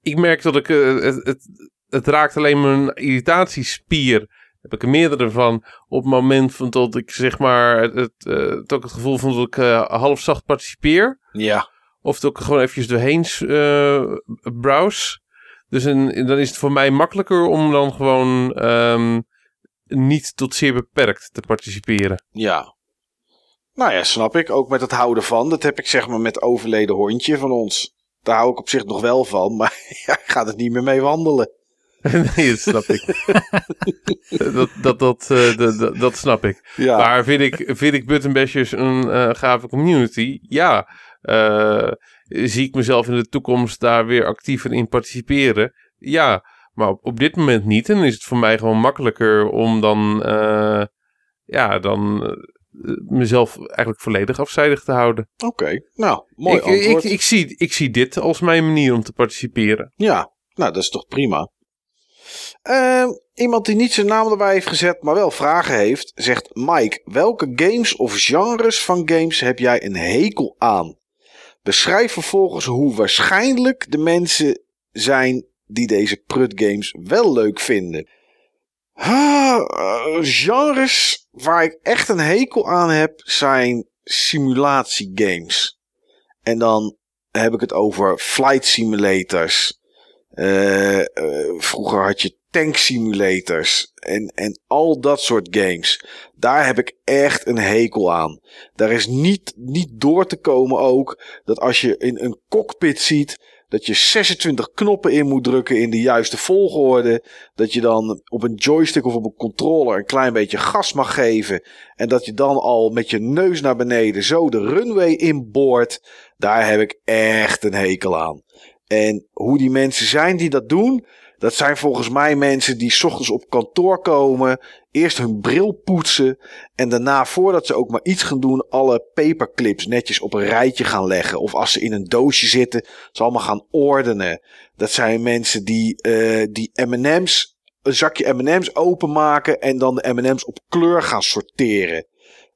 Ik merk dat ik. het, het, het raakt alleen mijn irritatiespier heb ik er meerdere van. Op het moment van dat ik zeg maar het, het, het ook het gevoel van dat ik uh, half zacht participeer. Ja. Of het ook gewoon eventjes doorheen uh, browse. Dus een, dan is het voor mij makkelijker om dan gewoon um, niet tot zeer beperkt te participeren. Ja. Nou ja, snap ik. Ook met het houden van. Dat heb ik zeg maar met overleden hondje van ons. Daar hou ik op zich nog wel van. Maar ja, gaat het niet meer mee wandelen. nee, dat snap ik. dat, dat, dat, uh, dat, dat, snap ik. Ja. Maar vind ik, vind ik een uh, gave community? Ja. Uh, zie ik mezelf in de toekomst daar weer actiever in participeren? Ja, maar op, op dit moment niet. En dan is het voor mij gewoon makkelijker om dan, ja, dan mezelf eigenlijk volledig afzijdig te houden. Oké, nou, mooi ik, antwoord. Ik, ik, zie, ik zie dit als mijn manier om te participeren. Ja, nou, dat is toch prima. Uh, iemand die niet zijn naam erbij heeft gezet, maar wel vragen heeft, zegt Mike: welke games of genres van games heb jij een hekel aan? Beschrijf vervolgens hoe waarschijnlijk de mensen zijn die deze prutgames wel leuk vinden. Ah, genres waar ik echt een hekel aan heb zijn simulatiegames. En dan heb ik het over flight simulators. Uh, uh, vroeger had je tank simulators en, en al dat soort games. Daar heb ik echt een hekel aan. Daar is niet, niet door te komen ook dat als je in een cockpit ziet dat je 26 knoppen in moet drukken in de juiste volgorde. Dat je dan op een joystick of op een controller een klein beetje gas mag geven. En dat je dan al met je neus naar beneden zo de runway inboort. Daar heb ik echt een hekel aan. En hoe die mensen zijn die dat doen, dat zijn volgens mij mensen die ochtends op kantoor komen, eerst hun bril poetsen en daarna, voordat ze ook maar iets gaan doen, alle paperclips netjes op een rijtje gaan leggen. Of als ze in een doosje zitten, ze allemaal gaan ordenen. Dat zijn mensen die, uh, die M&M's, een zakje M&M's openmaken en dan de M&M's op kleur gaan sorteren.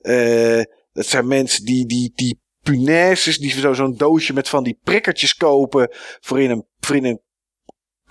Uh, dat zijn mensen die, die, die punaises, die zo'n doosje met van die prikkertjes kopen voor in een, voor in een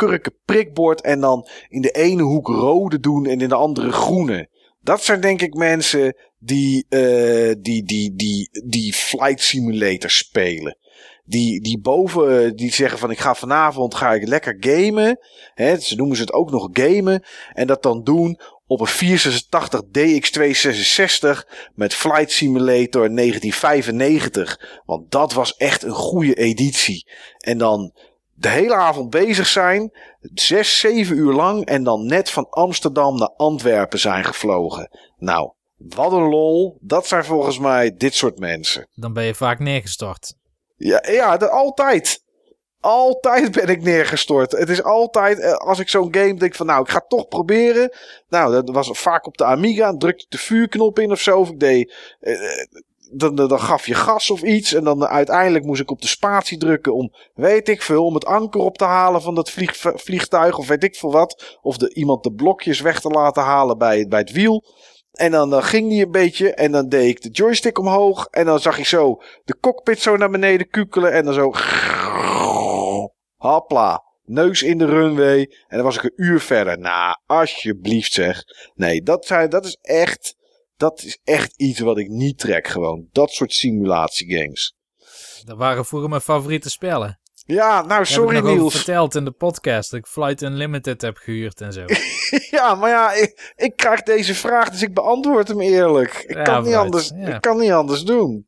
kurken prikbord en dan in de ene hoek rode doen en in de andere groene. Dat zijn denk ik mensen die, uh, die, die, die, die flight simulator spelen. Die, die boven, die zeggen van ik ga vanavond ga ik lekker gamen. Hè, ze noemen ze het ook nog gamen. En dat dan doen op een 486 DX266 met Flight Simulator 1995. Want dat was echt een goede editie. En dan de hele avond bezig zijn, zes, zeven uur lang en dan net van Amsterdam naar Antwerpen zijn gevlogen. Nou, Wat een lol. Dat zijn volgens mij dit soort mensen. Dan ben je vaak neergestort. Ja, ja de, altijd. Altijd ben ik neergestort. Het is altijd, eh, als ik zo'n game denk van nou, ik ga het toch proberen. Nou, dat was vaak op de Amiga. Druk ik de vuurknop in of zo. Of ik deed, eh, dan, dan, gaf je gas of iets. En dan uiteindelijk moest ik op de spatie drukken om, weet ik veel, om het anker op te halen van dat vlieg, vliegtuig. Of weet ik veel wat. Of de, iemand de blokjes weg te laten halen bij, bij het wiel. En dan, dan ging die een beetje. En dan deed ik de joystick omhoog. En dan zag je zo de cockpit zo naar beneden kukelen. En dan zo. Hopla. Neus in de runway. En dan was ik een uur verder. Nou, alsjeblieft zeg. Nee, dat, zijn, dat is echt. Dat is echt iets wat ik niet trek. Gewoon dat soort simulatiegames. Dat waren vroeger mijn favoriete spellen. Ja, nou sorry heb ik Niels. verteld in de podcast dat ik Flight Unlimited heb gehuurd en zo. ja, maar ja, ik, ik krijg deze vraag, dus ik beantwoord hem eerlijk. Ik, Ja, kan, niet anders, Ja. ik kan niet anders doen.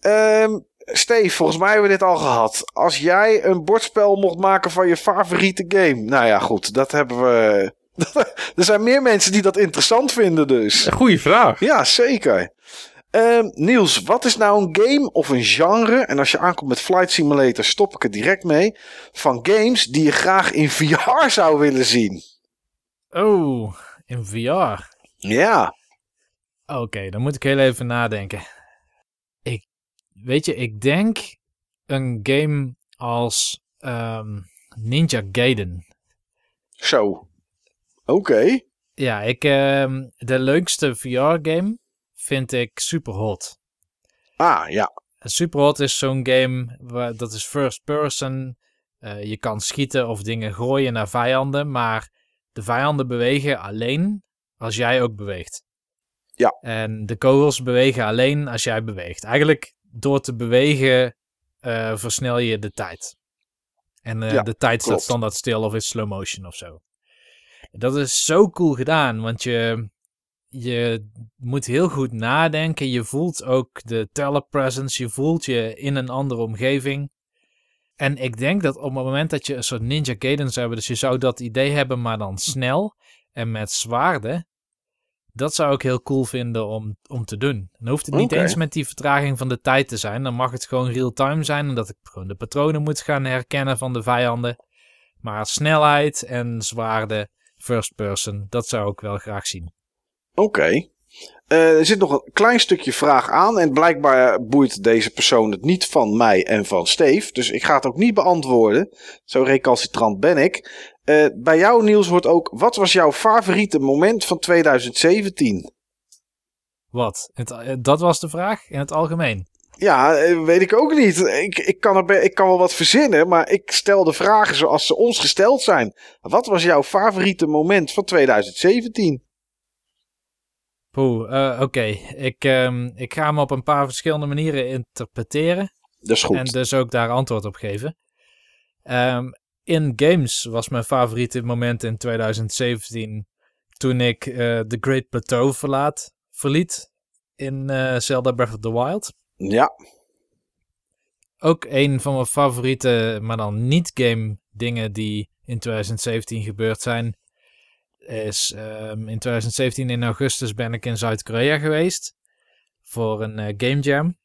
Ehm Steve, volgens mij hebben we dit al gehad. Als jij een bordspel mocht maken van je favoriete game. Nou ja, goed, dat hebben we. er zijn meer mensen die dat interessant vinden, dus. Een goede vraag. Ja, zeker. Ehm, Niels, wat is nou een game of een genre? En als je aankomt met Flight Simulator, stop ik er direct mee. Van games die je graag in VR zou willen zien. Oh, in VR. Ja. Oké, dan moet ik heel even nadenken. Ik, weet je, ik denk een game als ehm, Ninja Gaiden. Zo. Oké. Ja, ik, ehm, de leukste VR-game vind ik Superhot. Ah, ja. Superhot is zo'n game, waar, dat is first person. Eh, je kan schieten of dingen gooien naar vijanden, maar de vijanden bewegen alleen als jij ook beweegt. Ja. En de kogels bewegen alleen als jij beweegt. Eigenlijk door te bewegen eh, versnel je de tijd. En eh, Ja, de tijd staat klopt. standaard stil of is slow motion of zo. Dat is zo cool gedaan, want je, je moet heel goed nadenken. Je voelt ook de telepresence, je voelt je in een andere omgeving. En ik denk dat op het moment dat je een soort Ninja Gaiden zou hebben, dus je zou dat idee hebben, maar dan snel en met zwaarden. Dat zou ik heel cool vinden om, om te doen. Dan hoeft het niet eens met die vertraging van de tijd te zijn. Dan mag het gewoon real-time zijn en dat ik gewoon de patronen moet gaan herkennen van de vijanden. Maar snelheid en zwaarden, first person, dat zou ik wel graag zien. Oké. Eh, er zit nog een klein stukje vraag aan. En blijkbaar boeit deze persoon het niet van mij en van Steve. Dus ik ga het ook niet beantwoorden. Zo recalcitrant ben ik. Eh, bij jou, Niels, wordt ook. Wat was jouw favoriete moment van 2017? Wat? Het, eh, dat was de vraag in het algemeen. Ja, eh, weet ik ook niet. Ik, ik, kan er, ik kan wel wat verzinnen, maar ik stel de vragen zoals ze ons gesteld zijn. Wat was jouw favoriete moment van 2017? Poeh, eh, oké. Ik, ehm, ik ga hem op een paar verschillende manieren interpreteren. Dat is goed. En dus ook daar antwoord op geven. Ehm, in games was mijn favoriete moment in 2017 toen ik eh The Great Plateau verlaat, verliet in eh, Zelda Breath of the Wild. Ja, Ook een van mijn favoriete, maar dan niet game dingen die in 2017 gebeurd zijn, is ehm, in 2017 in augustus ben ik in Zuid-Korea geweest voor een eh, game jam.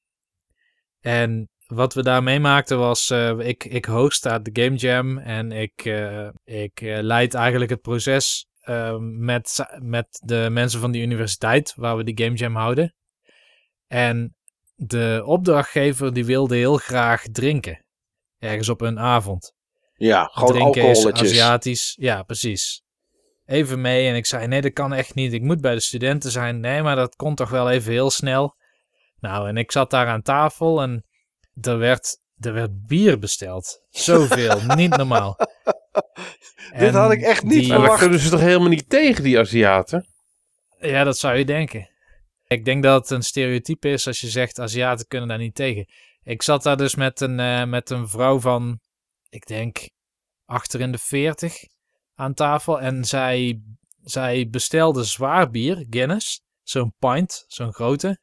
En wat we daar meemaakten was, eh, ik, ik host de game jam en ik, eh, ik leid eigenlijk het proces eh, met, met de mensen van de universiteit waar we die game jam houden. En de opdrachtgever die wilde heel graag drinken. Ergens op een avond. ja gewoon drinken is. Aziatisch. Ja, precies. Even mee en ik zei, nee, dat kan echt niet. Ik moet bij de studenten zijn. Nee, maar dat komt toch wel even heel snel. Nou, en ik zat daar aan tafel en er werd, er werd bier besteld. Zoveel, niet normaal. Dit En had ik echt niet die- Maar daar verwacht. kunnen ze toch helemaal niet tegen, die Aziaten? Ja, dat zou je denken. Ik denk dat het een stereotype is als je zegt Aziaten kunnen daar niet tegen. Ik zat daar dus met een, eh, met een vrouw van, ik denk, achter in de 40 aan tafel. En zij, zij bestelde zwaar bier, Guinness, zo'n pint, zo'n grote.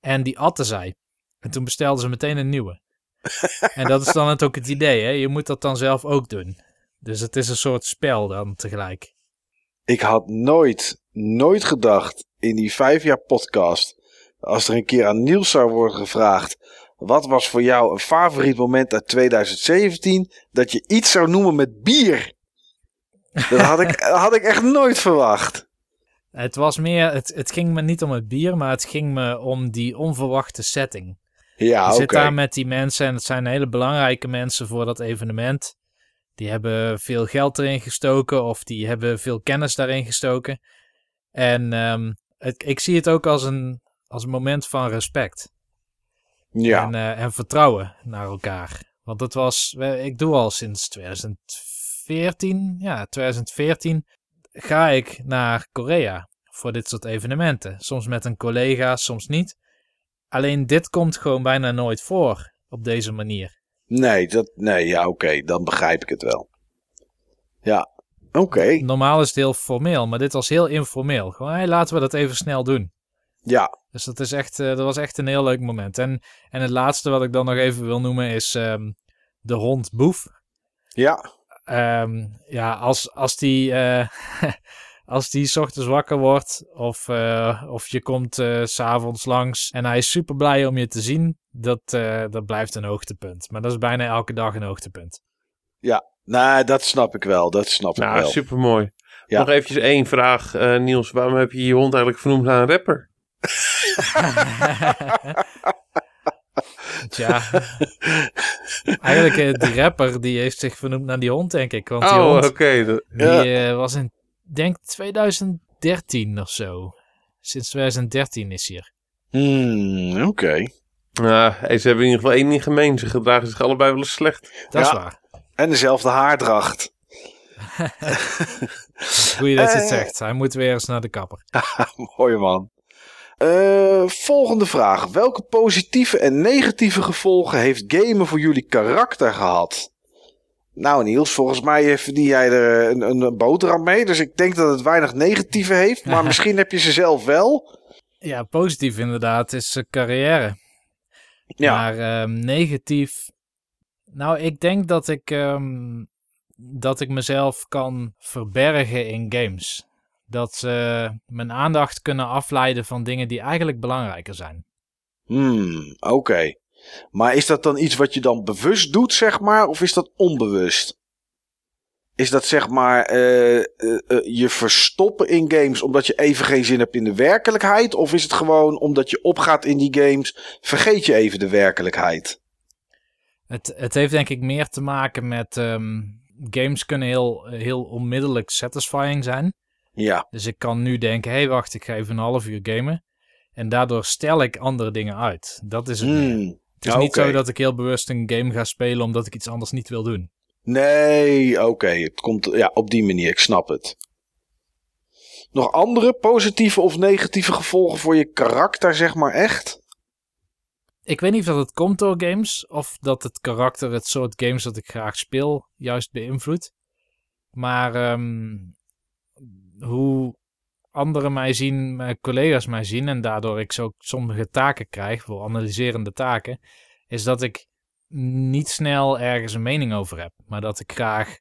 En die atte zij. En toen bestelde ze meteen een nieuwe. en dat is dan het ook het idee, hè? Je moet dat dan zelf ook doen. Dus het is een soort spel dan tegelijk. Ik had nooit, nooit gedacht in die vijf jaar podcast. Als er een keer aan Niels zou worden gevraagd. Wat was voor jou een favoriet moment uit 2017? Dat je iets zou noemen met bier. Dat had ik, dat had ik echt nooit verwacht. Het was meer, het, het ging me niet om het bier, maar het ging me om die onverwachte setting. Ja, je zit daar met die mensen en het zijn hele belangrijke mensen voor dat evenement. Die hebben veel geld erin gestoken of die hebben veel kennis daarin gestoken. En ehm, het, ik zie het ook als een, als een moment van respect Ja, en, eh, en vertrouwen naar elkaar. Want het was, ik doe al sinds 2014, ja, 2014 ga ik naar Korea voor dit soort evenementen. Soms met een collega, soms niet. Alleen dit komt gewoon bijna nooit voor op deze manier. Nee, dat, nee, ja, oké. dan begrijp ik het wel. Ja, oké. Normaal is het heel formeel, maar dit was heel informeel. Gewoon, hey, laten we dat even snel doen. Ja, Dus dat, is echt, eh, dat was echt een heel leuk moment. En, en het laatste wat ik dan nog even wil noemen is ehm, de hond Boef. ja, Ehm, ja, als, als die, eh, als die 's ochtends wakker wordt of, eh, of je komt eh, s s'avonds langs en hij is super blij om je te zien, dat, eh, dat blijft een hoogtepunt. Maar dat is bijna elke dag een hoogtepunt. nou, dat snap ik wel. Dat snap ik Nou, wel. supermooi. Ja. Nog eventjes één vraag, eh, Niels. Waarom heb je je hond eigenlijk vernoemd naar een rapper? Tja, eigenlijk die rapper die heeft zich vernoemd naar die hond, denk ik. Want die Oh, hond die, Ja. was in, denk 2013 of zo. Sinds 2013 is hij er. Hmm, oké. Nou, ze hebben in ieder geval één ding gemeen. Ze gedragen zich allebei wel eens slecht. Dat is waar. En dezelfde haardracht. Goeie dat je het Eh. zegt. Hij moet weer eens naar de kapper. Mooi man. Eh, volgende vraag. Welke positieve en negatieve gevolgen heeft gamen voor jullie karakter gehad? Nou Niels, volgens mij verdien jij er een, een, een boterham mee. Dus ik denk dat het weinig negatieve heeft. Maar misschien heb je ze zelf wel. Ja, positief inderdaad is uh, carrière. Ja, Maar ehm, negatief... Nou, ik denk dat ik, ehm, dat ik mezelf kan verbergen in games. Dat ze mijn aandacht kunnen afleiden van dingen die eigenlijk belangrijker zijn. hmm, oké. Maar is dat dan iets wat je dan bewust doet, zeg maar? Of is dat onbewust? Is dat zeg maar eh, eh, eh, je verstoppen in games omdat je even geen zin hebt in de werkelijkheid? Of is het gewoon omdat je opgaat in die games, vergeet je even de werkelijkheid? Het, het heeft denk ik meer te maken met... ehm, games kunnen heel, heel onmiddellijk satisfying zijn. Ja, Dus ik kan nu denken, hé hey, wacht, ik ga even een half uur gamen. En daardoor stel ik andere dingen uit. Dat is het meer. Het is niet zo dat ik heel bewust een game ga spelen omdat ik iets anders niet wil doen. Nee, oké. Het komt ja, op die manier, ik snap het. Nog andere positieve of negatieve gevolgen voor je karakter, zeg maar echt? Ik weet niet of dat het komt door games of dat het karakter het soort games dat ik graag speel juist beïnvloedt. Maar ehm, hoe anderen mij zien, mijn collega's mij zien en daardoor ik zo sommige taken krijg, voor analyserende taken, is dat ik niet snel ergens een mening over heb, maar dat ik graag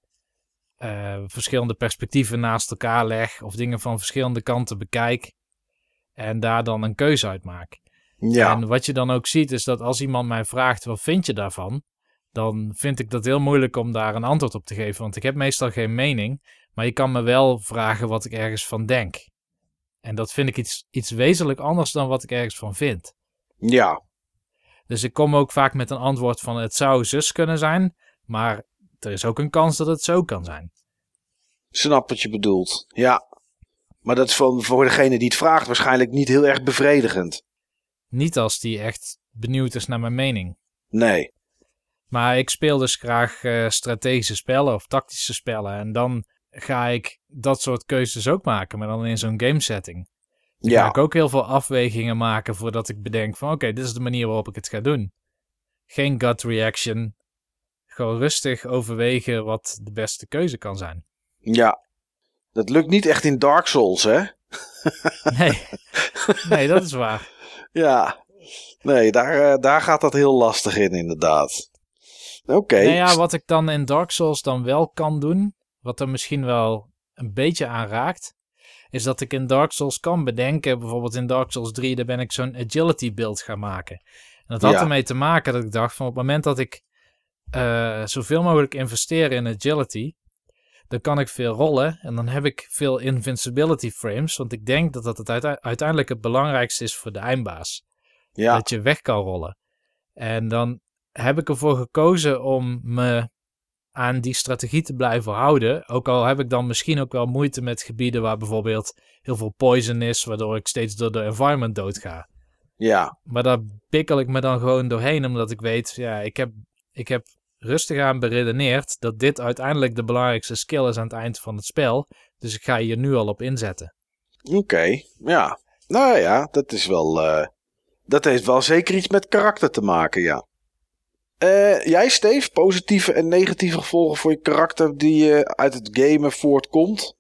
eh, verschillende perspectieven naast elkaar leg of dingen van verschillende kanten bekijk en daar dan een keuze uit maak. Ja, En wat je dan ook ziet is dat als iemand mij vraagt wat vind je daarvan, dan vind ik dat heel moeilijk om daar een antwoord op te geven, want ik heb meestal geen mening, maar je kan me wel vragen wat ik ergens van denk. En dat vind ik iets, iets wezenlijk anders dan wat ik ergens van vind. ja, Dus ik kom ook vaak met een antwoord van het zou zus kunnen zijn, maar er is ook een kans dat het zo kan zijn. snap wat je bedoelt. Ja. Maar dat is voor, voor degene die het vraagt waarschijnlijk niet heel erg bevredigend. Niet als die echt benieuwd is naar mijn mening. Nee. Maar ik speel dus graag eh, strategische spellen of tactische spellen. En dan ga ik dat soort keuzes ook maken, maar dan in zo'n game setting. Dan ga Ja, ik ook heel veel afwegingen maken voordat ik bedenk van oké, dit is de manier waarop ik het ga doen. Geen gut reaction. Gewoon rustig overwegen wat de beste keuze kan zijn. ja. Dat lukt niet echt in Dark Souls, hè? Nee, nee dat is waar. Ja. Nee, daar, eh, daar gaat dat heel lastig in, inderdaad. Oké. Nou ja, wat ik dan in Dark Souls dan wel kan doen, wat er misschien wel een beetje aanraakt, is dat ik in Dark Souls kan bedenken, bijvoorbeeld in Dark Souls 3, daar ben ik zo'n agility build gaan maken. En dat had Ja. ermee te maken dat ik dacht van op het moment dat ik eh, zoveel mogelijk investeer in agility, dan kan ik veel rollen en dan heb ik veel invincibility frames, want ik denk dat dat het uite- uiteindelijk het belangrijkste is voor de eindbaas Ja, dat je weg kan rollen. En dan heb ik ervoor gekozen om me aan die strategie te blijven houden. Ook al heb ik dan misschien ook wel moeite met gebieden waar bijvoorbeeld heel veel poison is, waardoor ik steeds door de environment doodga. ja, Maar daar pikkel ik me dan gewoon doorheen, omdat ik weet, ja, ik heb, ik heb rustig aan beredeneerd dat dit uiteindelijk de belangrijkste skill is aan het eind van het spel. Dus ik ga hier nu al op inzetten. oké. Ja, nou ja, dat is wel... eh, dat heeft wel zeker iets met karakter te maken, ja. Eh, jij, Steve, positieve en negatieve gevolgen voor je karakter die eh, uit het gamen voortkomt?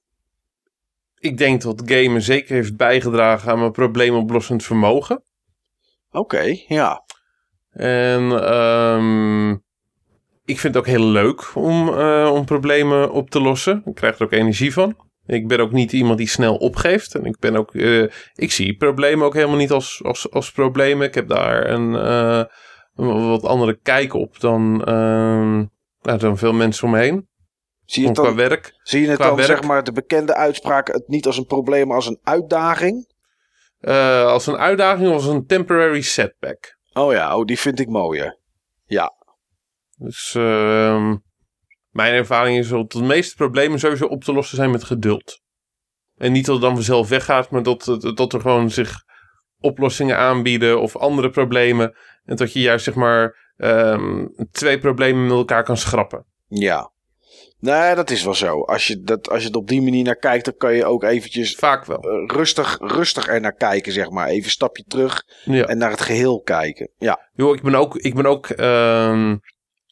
Ik denk dat gamen zeker heeft bijgedragen aan mijn probleemoplossend vermogen. Oké, ja. En ehm, ik vind het ook heel leuk om, eh, om problemen op te lossen. Ik krijg er ook energie van. Ik ben ook niet iemand die snel opgeeft. En ik ben ook. ik zie problemen ook helemaal niet als, als, als problemen. Ik heb daar een, een wat andere kijk op dan, ehm, nou, dan veel mensen om me heen. Zie je het Qua dan, werk. zie je het qua dan werk. zeg maar, de bekende uitspraak, het niet als een probleem, maar als een uitdaging? Eh, als een uitdaging of als een temporary setback. Oh ja, oh, die vind ik mooier. Dus ehm, mijn ervaring is dat de meeste problemen sowieso op te lossen zijn met geduld. En niet dat het dan vanzelf weggaat, maar dat, dat er gewoon zich oplossingen aanbieden of andere problemen. En dat je juist zeg maar ehm, twee problemen met elkaar kan schrappen. Ja. Nee, dat is wel zo. Als je, dat, als je het op die manier naar kijkt, dan kan je ook eventjes Vaak wel. eh, rustig, rustig er naar kijken, zeg maar. Even een stapje terug Ja. en naar het geheel kijken. Ja, Joh, ik ben ook, ik ben ook ehm,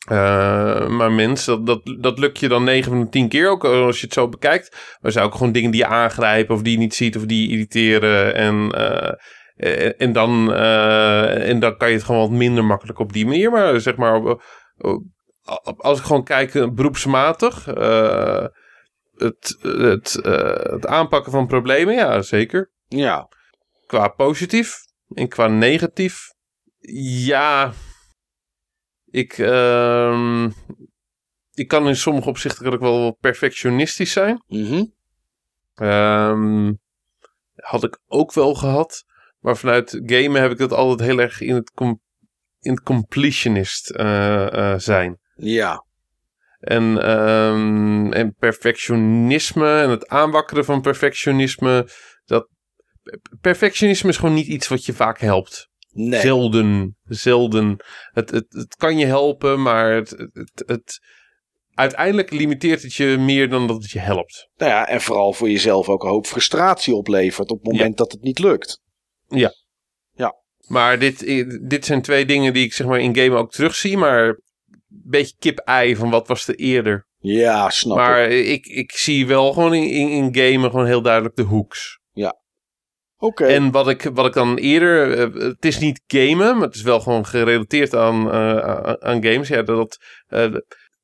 eh, maar mens. Dat, dat, dat lukt je dan 9 van de 10 keer ook als je het zo bekijkt. Maar er zijn ook gewoon dingen die je aangrijpen of die je niet ziet of die je irriteren. En, eh, en, en dan, eh, en dan kan je het gewoon wat minder makkelijk op die manier. Maar zeg maar, op- op- als ik gewoon kijk eh, beroepsmatig. eh, het, het, eh, het aanpakken van problemen, ja, zeker ja. qua positief en qua negatief. Ja, ik, ehm, ik kan in sommige opzichten kan ik wel perfectionistisch zijn. Mhm. Ehm, had ik ook wel gehad. Maar vanuit gamen heb ik dat altijd heel erg in het, com- in het completionist eh, eh, zijn. Ja. En, ehm, en perfectionisme en het aanwakkeren van perfectionisme. Dat, perfectionisme is gewoon niet iets wat je vaak helpt. Nee. Zelden, zelden. Het, het, het kan je helpen, maar het, het, het, uiteindelijk limiteert het je meer dan dat het je helpt. Nou ja, en vooral voor jezelf ook een hoop frustratie oplevert op het moment dat het niet lukt. Maar dit, dit zijn twee dingen die ik zeg maar in game ook terugzie, maar een beetje kip-ei van wat was er eerder. Ja, snap ik. maar ik, ik zie wel gewoon in, in, in gamen gewoon heel duidelijk de hoeks. Oké. En wat ik, wat ik dan eerder. eh, het is niet gamen, maar het is wel gewoon gerelateerd aan, eh, aan, aan games. Ja, dat, dat eh,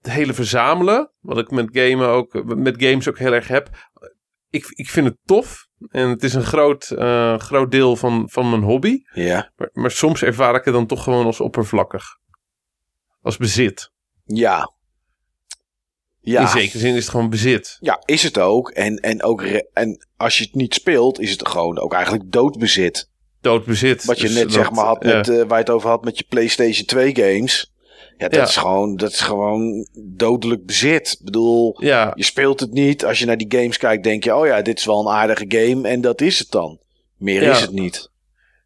het hele verzamelen. Wat ik met gamen ook. Met games ook heel erg heb. Ik, ik vind het tof. En het is een groot, eh, groot deel van, van mijn hobby. Ja. Maar, maar soms ervaar ik het dan toch gewoon als oppervlakkig. Als bezit. Ja. Ja. In zekere zin is het gewoon bezit. Ja, is het ook. En, en, ook en als je het niet speelt, is het gewoon ook eigenlijk doodbezit. Dood bezit. Wat je Dus net dat, zeg maar had met, eh, waar je het over had met je PlayStation 2 games. Ja, dat, Ja. Is, gewoon, dat is gewoon dodelijk bezit. Ik bedoel, ja, je speelt het niet. Als je naar die games kijkt, denk je, oh ja, dit is wel een aardige game. En dat is het dan. Meer Ja. is het niet.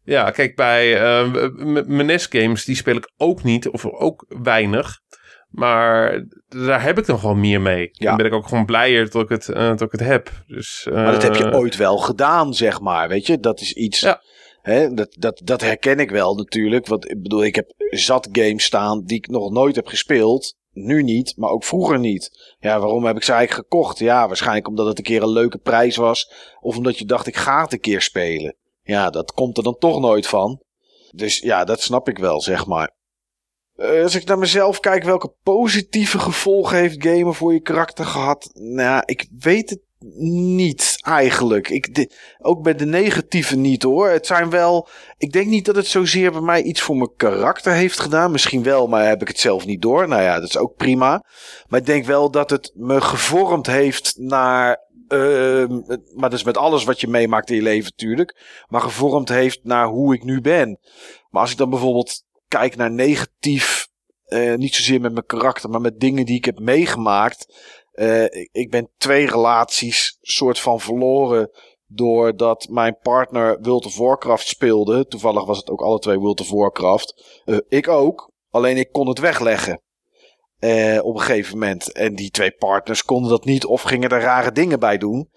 Ja, kijk, bij eh, m- m- mijn NES-games, die speel ik ook niet, of ook weinig. Maar daar heb ik dan gewoon meer mee. Ja. Dan ben ik ook gewoon blijer dat ik het, eh, dat ik het heb. Dus, Maar dat heb je eh, ooit wel gedaan, zeg maar. Weet je, dat is iets. Ja. Hè, dat, dat, dat herken ik wel natuurlijk. Want ik bedoel, ik heb zat games staan die ik nog nooit heb gespeeld. Nu niet, maar ook vroeger niet. Ja, waarom heb ik ze eigenlijk gekocht? Ja, waarschijnlijk omdat het een keer een leuke prijs was. Of omdat je dacht, ik ga het een keer spelen. Ja, dat komt er dan toch nooit van. Dus ja, dat snap ik wel, zeg maar. Eh, als ik naar mezelf kijk, welke positieve gevolgen heeft gamen voor je karakter gehad? Nou, ik weet het niet eigenlijk. Ik, ook bij de negatieve niet hoor. Het zijn wel. Ik denk niet dat het zozeer bij mij iets voor mijn karakter heeft gedaan. Misschien wel, maar heb ik het zelf niet door. Nou ja, dat is ook prima. Maar ik denk wel dat het me gevormd heeft naar. Uh, maar dat is met alles wat je meemaakt in je leven natuurlijk. Maar gevormd heeft naar hoe ik nu ben. Maar als ik dan bijvoorbeeld kijk naar negatief. Uh, niet zozeer met mijn karakter, maar met dingen die ik heb meegemaakt uh, ik ben twee relaties soort van verloren doordat mijn partner World of Warcraft speelde. Toevallig was het ook alle twee World of Warcraft. Uh, ik ook, alleen ik kon het wegleggen. Uh, op een gegeven moment. En die twee partners konden dat niet of gingen er rare dingen bij doen.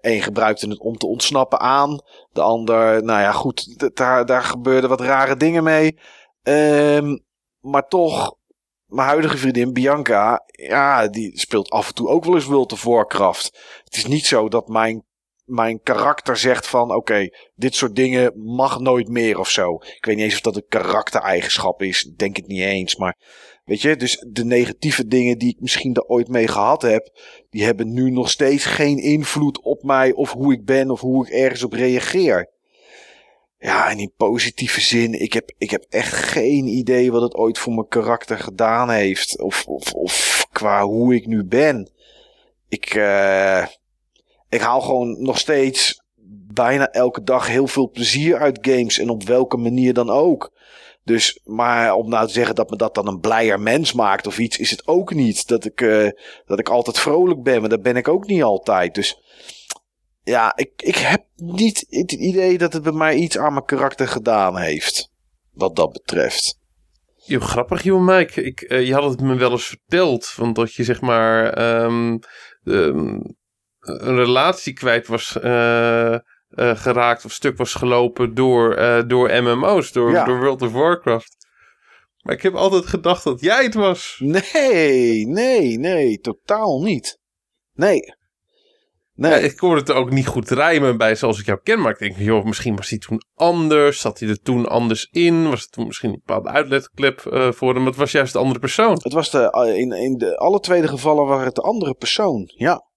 Eén gebruikte het om te ontsnappen aan. De ander, nou ja, goed, daar, daar gebeurden wat rare dingen mee. Uh, maar toch mijn huidige vriendin Bianca, ja, die speelt af en toe ook wel eens World of. Het is niet zo dat mijn, mijn karakter zegt van, oké, dit soort dingen mag nooit meer of zo. Ik weet niet eens of dat een karaktereigenschap is, denk het niet eens, maar weet je, dus de negatieve dingen die ik misschien er ooit mee gehad heb, die hebben nu nog steeds geen invloed op mij of hoe ik ben of hoe ik ergens op reageer. Ja, en in positieve zin, ik heb, ik heb echt geen idee wat het ooit voor mijn karakter gedaan heeft. Of, of, of qua hoe ik nu ben. Ik, uh, ik haal gewoon nog steeds bijna elke dag heel veel plezier uit games. En op welke manier dan ook. Dus, maar om nou te zeggen dat me dat dan een blijer mens maakt of iets, is het ook niet. Dat ik, uh, dat ik altijd vrolijk ben, maar dat ben ik ook niet altijd. Dus ja, ik, ik heb niet het idee dat het bij mij iets aan mijn karakter gedaan heeft. Wat dat betreft. Jo, grappig, joh, Mike. Ik, uh, je had het me wel eens verteld. Want dat je zeg maar um, um, een relatie kwijt was uh, uh, geraakt of stuk was gelopen door, door MMO's, door, ja. door World of Warcraft. Maar ik heb altijd gedacht dat jij het was. Nee, nee, nee, totaal niet. Nee. Nee. Ja, ik hoorde het ook niet goed rijmen bij zoals ik jou ken. Maar ik denk, joh, misschien was hij toen anders. Zat hij er toen anders in? Was het toen misschien een bepaalde uitletclip uh, voor hem? Het was juist de andere persoon. Het was de, eh, in, in de, alle tweede gevallen waren het de andere persoon. Ja.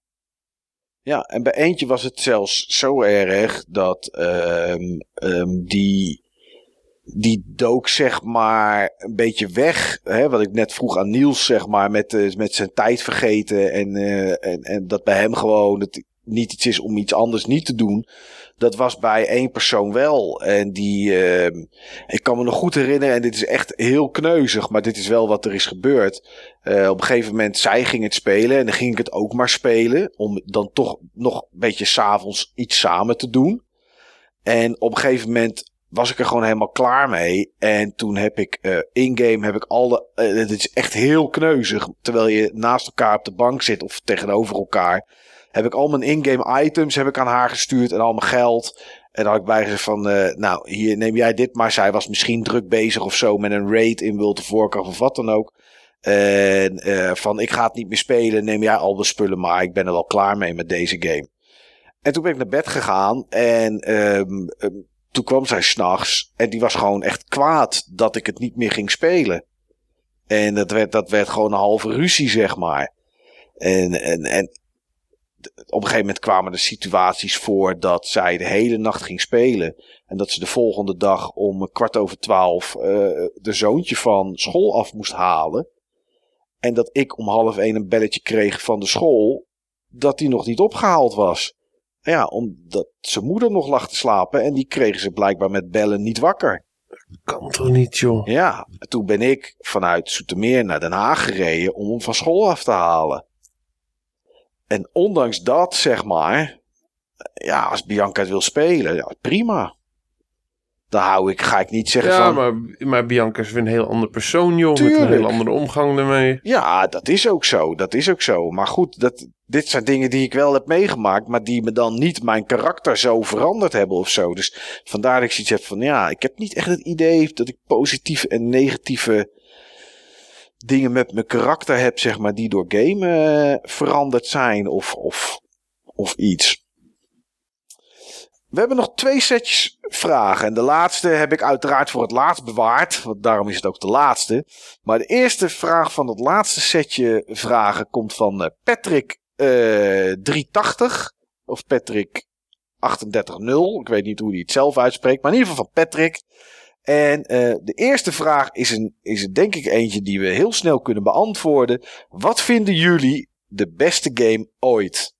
Ja, en bij eentje was het zelfs zo erg dat um, um, die, die dook zeg maar een beetje weg. Hè, wat ik net vroeg aan Niels, zeg maar, met, uh, met zijn tijd vergeten. En, uh, en, en dat bij hem gewoon het niet iets is om iets anders niet te doen. Dat was bij één persoon wel. En die, uh, ik kan me nog goed herinneren, en dit is echt heel kneuzig, maar dit is wel wat er is gebeurd. Uh, op een gegeven moment, zij ging het spelen en dan ging ik het ook maar spelen. Om dan toch nog een beetje s'avonds iets samen te doen. En op een gegeven moment was ik er gewoon helemaal klaar mee. En toen heb ik uh, in-game heb ik al. Uh, het is echt heel kneuzig. Terwijl je naast elkaar op de bank zit of tegenover elkaar heb ik al mijn in-game items heb ik aan haar gestuurd en al mijn geld. En dan had ik bij gezegd van, uh, nou, hier neem jij dit maar. Zij was misschien druk bezig of zo met een raid in World of Warcraft of wat dan ook. En uh, van, ik ga het niet meer spelen, neem jij al de spullen maar. Ik ben er wel klaar mee met deze game. En toen ben ik naar bed gegaan en um, um, toen kwam zij s'nachts en die was gewoon echt kwaad dat ik het niet meer ging spelen. En dat werd, dat werd gewoon een halve ruzie, zeg maar. En, en, en op een gegeven moment kwamen er situaties voor dat zij de hele nacht ging spelen. En dat ze de volgende dag om kwart over twaalf uh, de zoontje van school af moest halen. En dat ik om half één een belletje kreeg van de school dat die nog niet opgehaald was. Ja, omdat zijn moeder nog lag te slapen en die kregen ze blijkbaar met bellen niet wakker. Kan toch niet, joh? Ja, toen ben ik vanuit Soetermeer naar Den Haag gereden om hem van school af te halen. En ondanks dat, zeg maar, ja, als Bianca het wil spelen, ja, prima. Dan hou ik, ga ik niet zeggen ja, van... maar, maar Bianca is weer een heel ander persoon, joh. Tuurlijk. Met een heel andere omgang ermee. Ja, dat is ook zo. Dat is ook zo. Maar goed, dat, dit zijn dingen die ik wel heb meegemaakt, maar die me dan niet mijn karakter zo veranderd hebben of zo. Dus vandaar dat ik zoiets heb van, ja, ik heb niet echt het idee dat ik positieve en negatieve dingen met mijn karakter heb, zeg maar, die door game uh, veranderd zijn of, of, of iets. We hebben nog twee setjes vragen. En de laatste heb ik uiteraard voor het laatst bewaard. Want daarom is het ook de laatste. Maar de eerste vraag van het laatste setje vragen komt van uh, Patrick eh 380 of Patrick 380. Ik weet niet hoe hij het zelf uitspreekt, maar in ieder geval van Patrick. En eh, de eerste vraag is, een, is denk ik eentje die we heel snel kunnen beantwoorden. Wat vinden jullie de beste game ooit?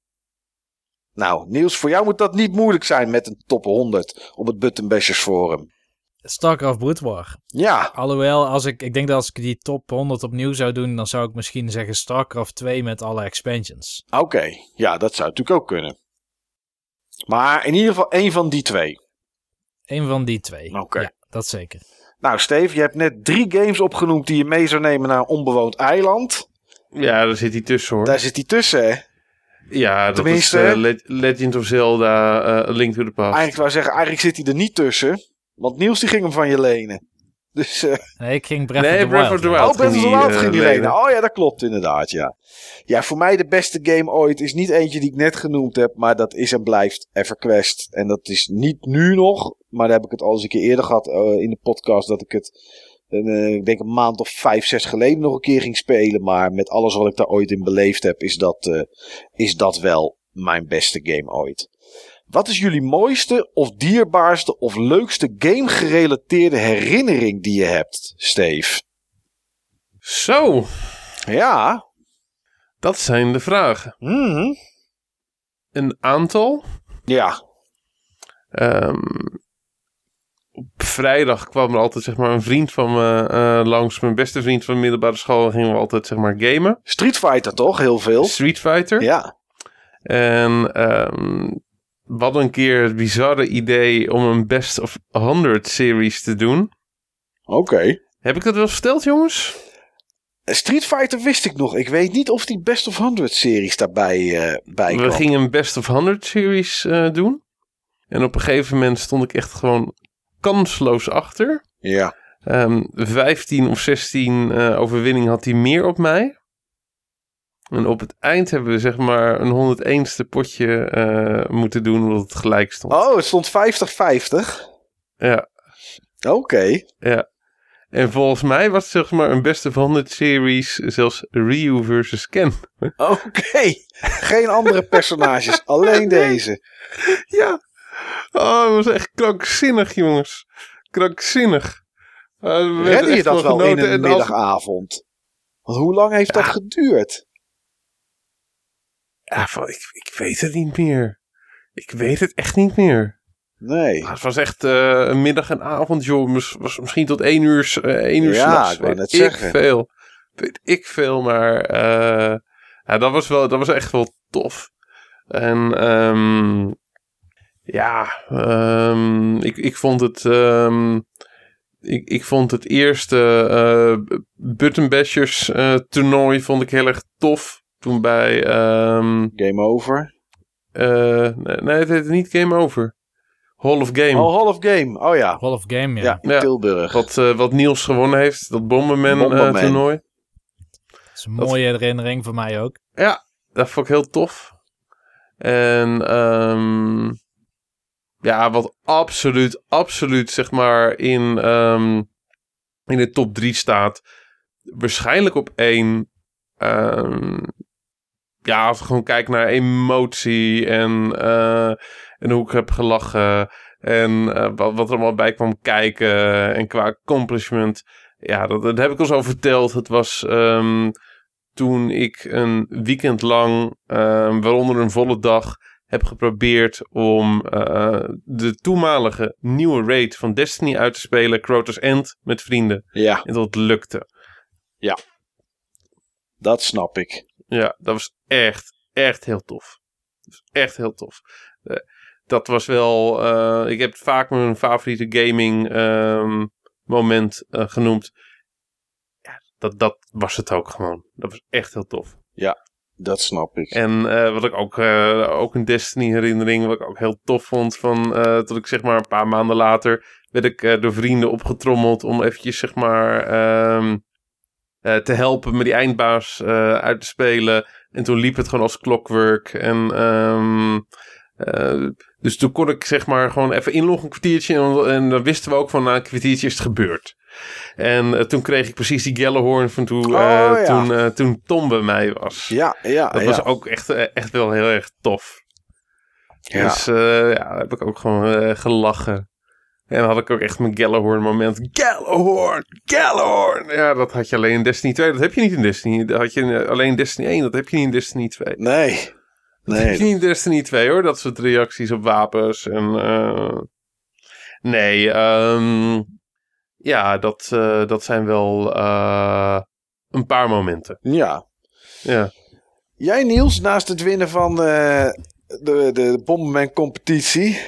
Nou, Niels, voor jou moet dat niet moeilijk zijn met een top 100 op het Button Bashers Forum. StarCraft Brood War. Ja, Alhoewel, als ik, ik denk dat als ik die top 100 opnieuw zou doen, dan zou ik misschien zeggen StarCraft 2 met alle expansions. oké. Ja, dat zou natuurlijk ook kunnen. Maar in ieder geval één van die twee. Eén van die twee. Oké. Ja, dat zeker. Nou, Steve, je hebt net drie games opgenoemd die je mee zou nemen naar een onbewoond eiland. Ja, daar zit hij tussen hoor. Daar zit die tussen, hè? Ja, dat Tenminste- is eh, Le- Legend of Zelda, eh, Link to the Past. Eigenlijk wou ik zeggen, eigenlijk zit hij er niet tussen. Want Niels die ging hem van je lenen. Dus, eh Nee, ik ging Breath Nee, of the Breath Wild. of the ja. Wild. oh, Breath of the Wild ging eh, lenen. lenen. Oh ja, dat klopt inderdaad, ja. Ja, voor mij de beste game ooit is niet eentje die ik net genoemd heb. Maar dat is en blijft EverQuest. En dat is niet nu nog. Maar daar heb ik het al eens een keer eerder gehad eh, in de podcast. Dat ik het, eh, ik denk een maand of vijf, zes geleden nog een keer ging spelen. Maar met alles wat ik daar ooit in beleefd heb, is dat, eh, is dat wel mijn beste game ooit. Wat is jullie mooiste of dierbaarste of leukste game gerelateerde herinnering die je hebt, Steve? Zo, Ja. dat zijn de vragen. Mhm. Een aantal. Ja. Ehm, op vrijdag kwam er altijd zeg maar, een vriend van me eh, langs. Mijn beste vriend van de middelbare school. En gingen we altijd zeg maar, gamen. Street Fighter toch? Heel veel. Street Fighter. Ja. En ehm we hadden een keer het bizarre idee om een Best of 100 series te doen. Oké. Heb ik dat wel eens verteld, jongens? Street Fighter wist ik nog. Ik weet niet of die Best of 100 series daarbij eh bij We kwam. gingen een Best of 100 series eh, doen. En op een gegeven moment stond ik echt gewoon kansloos achter. Ja. Ehm 15 of 16 eh overwinning had hij meer op mij. En op het eind hebben we zeg maar een 101ste potje eh, moeten doen omdat het gelijk stond. Oh, het stond 50-50. Ja, Oké. ja. En volgens mij was het zeg maar een beste of 100 series zelfs Ryu versus Ken. Oké. Geen andere personages. alleen deze. Ja. Oh, dat was echt krankzinnig, jongens. Krankzinnig. Uh, Redde je dat wel in een middagavond? Want hoe lang heeft dat geduurd? Ja, van- ik, ik weet het niet meer. Ik weet het echt niet meer. Nee. Het was echt eh, een middag en avond, joh. Mis- was misschien tot één uur, eh, één uur Ja, s'nachts. ik wou Weet net ik zeggen. veel. Weet ik veel, maar eh, ja, dat, was wel, dat was echt wel tof. En ehm, ja, ehm, ik, ik vond het... ehm, ik, ik vond het eerste eh Button Bashers eh, toernooi vond ik heel erg tof. Toen bij... ehm, Game over. eh, nee, nee, het heette niet Game Over. Hall of Game. Oh, Hall of Game. Oh ja. Hall of Game, ja. Ja, in Ja. Tilburg. Wat, eh, wat Niels gewonnen heeft. Dat Bomberman, eh, Bomberman. toernooi. Dat is een mooie herinnering voor mij ook. Dat vond ik heel tof. En ehm, ja, wat absoluut, absoluut zeg maar in, ehm, in de top 3 staat. Waarschijnlijk op één. ehm, ja, als gewoon kijken naar emotie en, eh, en hoe ik heb gelachen. En eh, wat, wat er allemaal bij kwam kijken. En qua accomplishment. Ja, dat, dat heb ik al zo verteld. Het was ehm, toen ik een weekend lang, ehm, waaronder een volle dag, heb geprobeerd om eh, de toenmalige nieuwe raid van Destiny uit te spelen, Crotus End, met vrienden. Ja, En dat lukte. dat snap ik. Ja, dat was echt, echt heel tof. Dat was echt heel tof. Eh, dat was wel, eh, ik heb het vaak mijn favoriete gaming ehm, moment eh, genoemd. Ja, dat, dat was het ook gewoon. Dat was echt heel tof. Dat snap ik. En wat ik ook, ook een Destiny herinnering, wat ik ook heel tof vond, van dat ik zeg maar een paar maanden later werd ik door vrienden opgetrommeld om eventjes zeg maar ehm, eh, te helpen met die eindbaas eh, uit te spelen. En toen liep het gewoon als clockwork. En ehm, Eh, dus toen kon ik zeg maar gewoon even inloggen een kwartiertje. En, en dan wisten we ook van na een kwartiertje is het gebeurd. En toen kreeg ik precies die Gallahorn van toen, Oh, ja. toen, toen Tom bij mij was. Ja, ja, Dat ja. was ook echt, echt wel heel erg tof. Ja. Dus ja, daar heb ik ook gewoon gelachen. En dan had ik ook echt mijn Gallahorn moment. Gallahorn! Gallahorn! Ja, dat had je alleen in Destiny 2. Dat heb je niet in Destiny. Dat had je in- alleen in Destiny 1. Dat heb je niet in Destiny 2. Nee. Dat heb je niet in Destiny 2 hoor. Dat soort reacties op wapens. En, eh, nee, ehm, ja, dat, eh, dat zijn wel eh, een paar momenten. Ja. Ja. Jij Niels, naast het winnen van eh, de, de Bomberman competitie.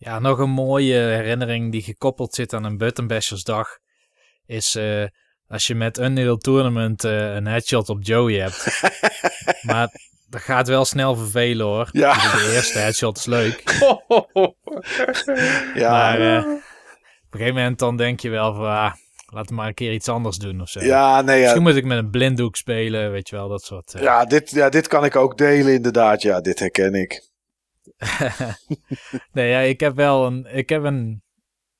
Ja, nog een mooie herinnering die gekoppeld zit aan een Buttonbashersdag is eh, als je met Unreal Tournament eh, een headshot op Joey hebt. maar dat gaat wel snel vervelen hoor. Ja. De eerste headshot is leuk. Ja, Maar eh, op een gegeven moment dan denk je wel van, ah, laten we maar een keer iets anders doen of zo. ja, nee, ja. Misschien moet ik met een blinddoek spelen, weet je wel, dat soort. Ja dit, ja, dit kan ik ook delen inderdaad. Ja, dit herken ik. nee, ja, ik heb wel een, ik heb een,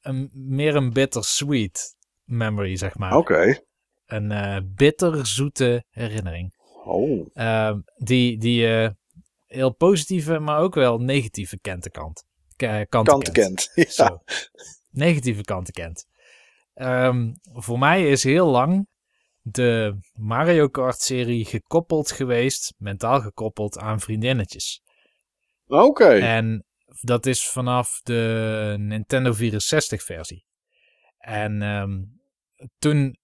een meer een bittersweet memory, zeg maar. Oké. Een eh bitterzoete herinnering. Oh. Ehm, die die eh, heel positieve, maar ook wel negatieve kanten kant. Kanten Kant kent. kent. Ja. Zo. Negatieve kanten kent. Ehm, voor mij is heel lang de Mario Kart serie gekoppeld geweest, mentaal gekoppeld aan vriendinnetjes. Oké. En dat is vanaf de Nintendo 64 versie. En ehm, toen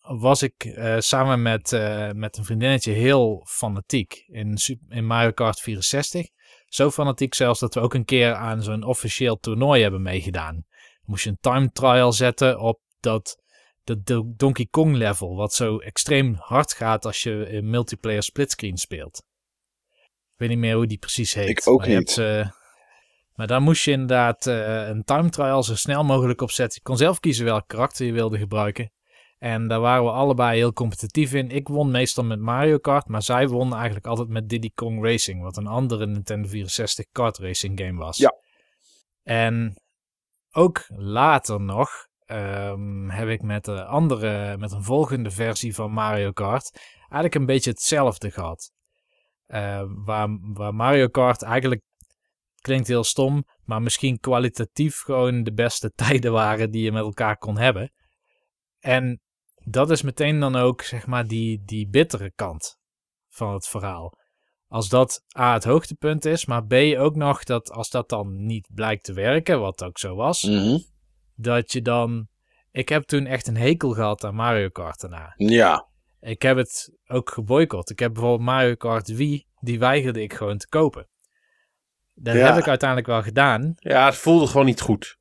was ik eh, samen met, eh, met een vriendinnetje heel fanatiek in, in Mario Kart 64. Zo fanatiek zelfs dat we ook een keer aan zo'n officieel toernooi hebben meegedaan. Moest je een time trial zetten op dat, dat Do- Donkey Kong level, wat zo extreem hard gaat als je in multiplayer splitscreen speelt. Ik weet niet meer hoe die precies heet. Ik ook maar niet. hebt, eh, maar daar moest je inderdaad eh, een time trial zo snel mogelijk op zetten. Je kon zelf kiezen welk karakter je wilde gebruiken. En daar waren we allebei heel competitief in. Ik won meestal met Mario Kart, maar zij won eigenlijk altijd met Diddy Kong Racing, wat een andere Nintendo 64 kart racing game was. Ja. En ook later nog ehm, heb ik met, de andere, met een volgende versie van Mario Kart eigenlijk een beetje hetzelfde gehad. Eh, waar, waar Mario Kart eigenlijk klinkt heel stom, maar misschien kwalitatief gewoon de beste tijden waren die je met elkaar kon hebben. En dat is meteen dan ook, zeg maar, die, die bittere kant van het verhaal. Als dat A het hoogtepunt is, maar B ook nog dat als dat dan niet blijkt te werken, wat ook zo was, Mhm. dat je dan... Ik heb toen echt een hekel gehad aan Mario Kart daarna. Ja. Ik heb het ook geboycott. Ik heb bijvoorbeeld Mario Kart Wii, die weigerde ik gewoon te kopen. Dat Ja. heb ik uiteindelijk wel gedaan. Ja, het voelde gewoon niet goed.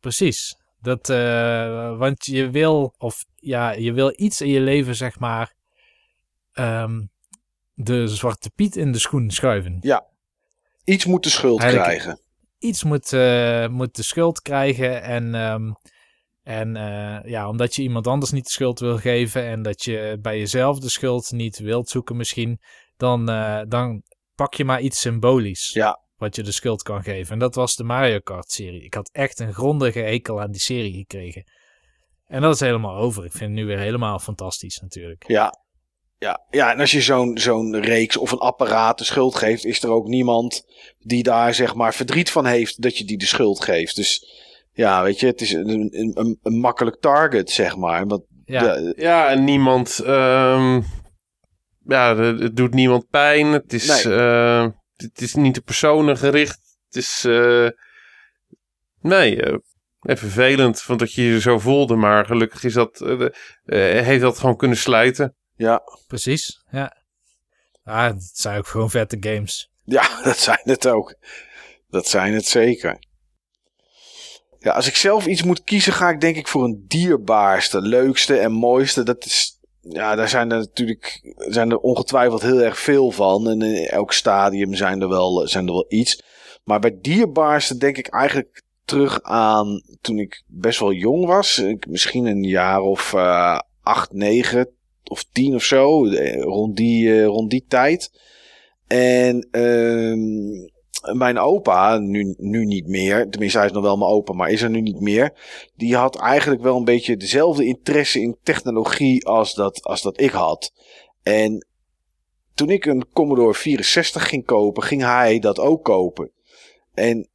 Precies. Dat, eh, want je wil, of ja, je wil iets in je leven, zeg maar, ehm, de zwarte piet in de schoen schuiven. Iets moet de schuld Eigenlijk- krijgen. Iets moet, eh, moet de schuld krijgen en, ehm, en eh, ja, omdat je iemand anders niet de schuld wil geven en dat je bij jezelf de schuld niet wilt zoeken misschien, dan, eh, dan pak je maar iets symbolisch. Ja. Wat je de schuld kan geven. En dat was de Mario Kart serie. Ik had echt een grondige hekel aan die serie gekregen. En dat is helemaal over. Ik vind het nu weer helemaal fantastisch natuurlijk. Ja. Ja, ja, en als je zo'n zo'n reeks of een apparaat de schuld geeft, is er ook niemand die daar zeg maar verdriet van heeft dat je die de schuld geeft. Dus ja, weet je, het is een, een, een, een makkelijk target, zeg maar. Want Ja, de- Ja, en niemand. ehm, ja, het het doet niemand pijn. Het is, Nee. eh, het is niet op personen gericht. Het is. eh, nee, eh, en vervelend van dat je je zo voelde. Maar gelukkig is dat, de- heeft dat gewoon kunnen slijten. ja, precies. Ja. Ah, het zijn ook gewoon vette games. ja, dat zijn het ook. Dat zijn het zeker. Ja, als ik zelf iets moet kiezen, ga ik denk ik voor een dierbaarste, leukste en mooiste. Dat is, ja, daar zijn er natuurlijk zijn er ongetwijfeld heel erg veel van. En in elk stadium zijn er wel, zijn er wel iets. Maar bij dierbaarste denk ik eigenlijk terug aan toen ik best wel jong was. Misschien een jaar of eh, acht, negen of tien of zo. eh, Rond die, eh, rond die tijd. En ehm, mijn opa, nu, nu niet meer, tenminste hij is nog wel mijn opa, maar is er nu niet meer. Die had eigenlijk wel een beetje dezelfde interesse in technologie als dat, als dat ik had. En toen ik een Commodore 64 ging kopen, ging hij dat ook kopen. En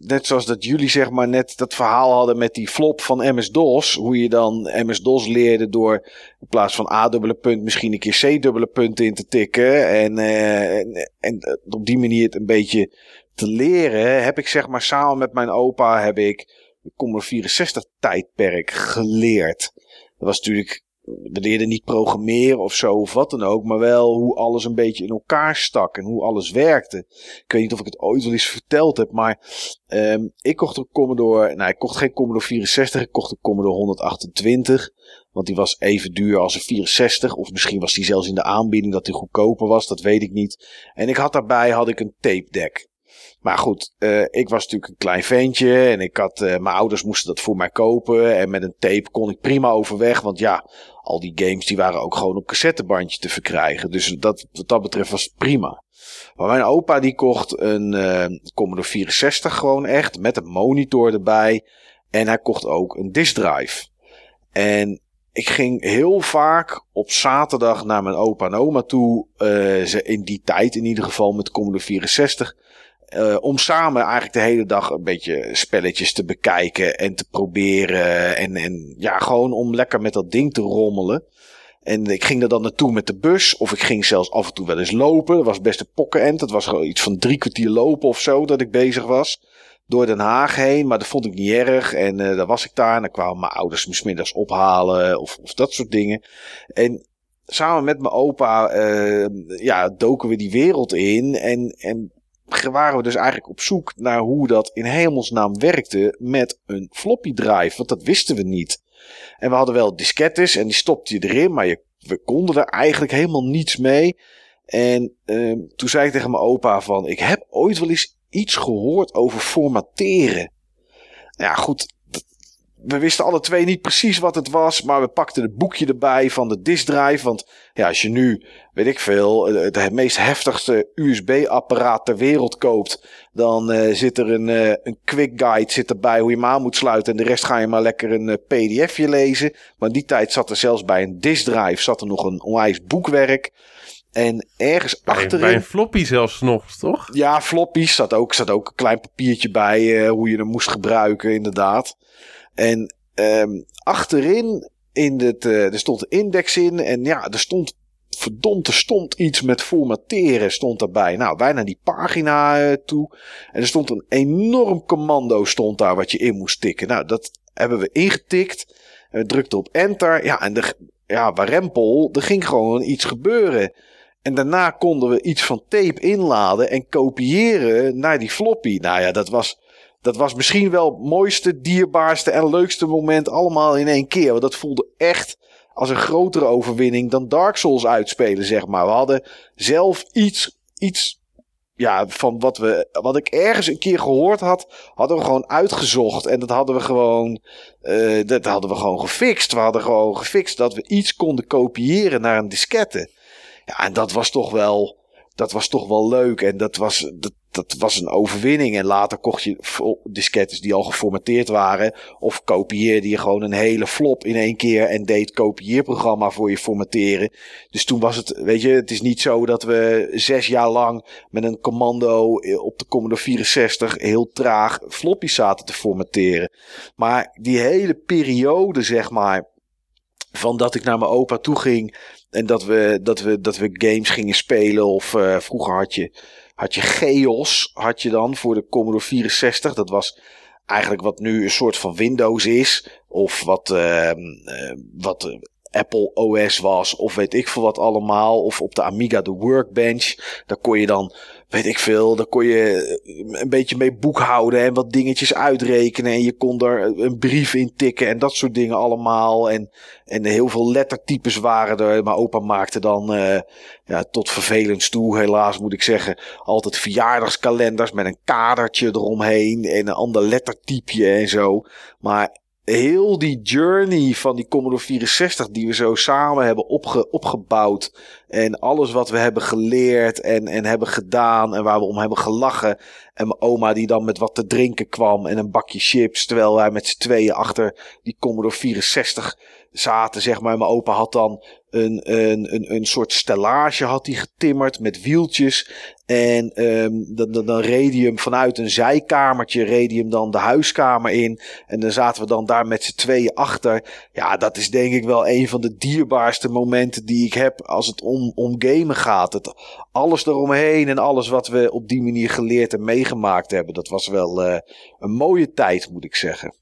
net zoals dat jullie zeg maar net dat verhaal hadden met die flop van MS-DOS. Hoe je dan MS-DOS leerde door in plaats van A-dubbele punt misschien een keer C-dubbele punt in te tikken. En, en, en, op die manier het een beetje te leren. Heb ik zeg maar samen met mijn opa heb ik de Commodore 64 tijdperk geleerd. Dat was natuurlijk we leerden niet programmeren of zo of wat dan ook, maar wel hoe alles een beetje in elkaar stak en hoe alles werkte. Ik weet niet of ik het ooit wel eens verteld heb, maar um, ik kocht een Commodore, nou ik kocht geen Commodore 64, ik kocht een Commodore 128, want die was even duur als een 64, of misschien was die zelfs in de aanbieding dat die goedkoper was, dat weet ik niet. En ik had daarbij had ik een tape deck. Maar goed, uh, ik was natuurlijk een klein ventje en ik had, uh, mijn ouders moesten dat voor mij kopen. En met een tape kon ik prima overweg, want ja, al die games die waren ook gewoon op cassettebandje te verkrijgen. Dus dat, wat dat betreft was het prima. Maar mijn opa die kocht een uh, Commodore 64 gewoon echt, met een monitor erbij. En hij kocht ook een disk drive. En ik ging heel vaak op zaterdag naar mijn opa en oma toe. Ze in die tijd in ieder geval met Commodore 64. Uh, om samen eigenlijk de hele dag een beetje spelletjes te bekijken en te proberen. En, en ja, gewoon om lekker met dat ding te rommelen. En ik ging er dan naartoe met de bus. Of ik ging zelfs af en toe wel eens lopen. Dat was best een pokkenend. Dat was gewoon iets van drie kwartier lopen of zo dat ik bezig was. Door Den Haag heen. Maar dat vond ik niet erg. En uh, daar was ik daar. En dan kwamen mijn ouders me smiddags ophalen. Of, of dat soort dingen. En samen met mijn opa uh, ja, doken we die wereld in. En, en waren we dus eigenlijk op zoek naar hoe dat in hemelsnaam werkte met een floppy drive. Want dat wisten we niet. En we hadden wel diskettes en die stopte je erin, maar je, we konden er eigenlijk helemaal niets mee. En uh, toen zei ik tegen mijn opa van, ik heb ooit wel eens iets gehoord over formateren. Ja, goed, we wisten alle twee niet precies wat het was, maar we pakten het boekje erbij van de disk drive. Want ja, als je nu, weet ik veel, het meest heftigste USB-apparaat ter wereld koopt, dan uh, zit er een, uh, een quick guide zit erbij hoe je hem aan moet sluiten. En de rest ga je maar lekker een uh, pdfje lezen. Maar in die tijd zat er zelfs bij een disk drive zat er nog een onwijs boekwerk. En ergens bij, achterin... Bij een floppy zelfs nog, toch? Ja, floppies zat ook, zat ook een klein papiertje bij hoe je hem moest gebruiken, inderdaad. En um, achterin in het, uh, er stond een index in. En ja, er stond verdomd, er stond iets met formateren stond daarbij. Nou, wij naar die pagina uh, toe. En er stond een enorm commando stond daar wat je in moest tikken. Nou, dat hebben we ingetikt. We drukten op enter. Ja, en de, ja, warempel, er ging gewoon iets gebeuren. En daarna konden we iets van tape inladen en kopiëren naar die floppy. Nou ja, dat was dat was misschien wel het mooiste, dierbaarste en leukste moment allemaal in één keer. Want dat voelde echt als een grotere overwinning dan Dark Souls uitspelen, zeg maar. We hadden zelf iets, iets ja, van wat, we, wat ik ergens een keer gehoord had, hadden we gewoon uitgezocht. En dat hadden we gewoon, uh, dat hadden we gewoon gefixt. We hadden gewoon gefixt dat we iets konden kopiëren naar een diskette. Ja, en dat was toch wel, dat was toch wel leuk. En dat was, dat was een overwinning. En later kocht je diskettes die al geformateerd waren. Of kopieerde je gewoon een hele flop in één keer. En deed kopieerprogramma voor je formateren. Dus toen was het, weet je, het is niet zo dat we zes jaar lang met een commando op de Commodore 64 heel traag floppies zaten te formateren. Maar die hele periode, zeg maar, van dat ik naar mijn opa toe ging. En dat we, dat we, dat we games gingen spelen. Of uh, vroeger had je had je Geos, had je dan voor de Commodore 64. Dat was eigenlijk wat nu een soort van Windows is. Of wat, uh, uh, wat Apple OS was. Of weet ik veel wat allemaal. Of op de Amiga de Workbench. Daar kon je dan weet ik veel, daar kon je een beetje mee boekhouden en wat dingetjes uitrekenen. En je kon er een brief in tikken en dat soort dingen allemaal. En, en heel veel lettertypes waren er. Maar opa maakte dan uh, ja, tot vervelend toe, helaas moet ik zeggen, altijd verjaardagskalenders met een kadertje eromheen en een ander lettertypje en zo. Maar heel die journey van die Commodore 64 die we zo samen hebben opge, opgebouwd. En alles wat we hebben geleerd en, en hebben gedaan en waar we om hebben gelachen. En mijn oma die dan met wat te drinken kwam en een bakje chips. Terwijl wij met z'n tweeën achter die Commodore 64 zaten, zeg maar. Mijn opa had dan een, een, een, een soort stellage had hij getimmerd met wieltjes. En um, dan, dan, dan vanuit een zijkamertje, hem dan de huiskamer in. En dan zaten we dan daar met z'n tweeën achter. Ja, dat is denk ik wel een van de dierbaarste momenten die ik heb als het om, om gamen gaat. Het, alles eromheen en alles wat we op die manier geleerd en meegemaakt hebben. Dat was wel uh, een mooie tijd, moet ik zeggen.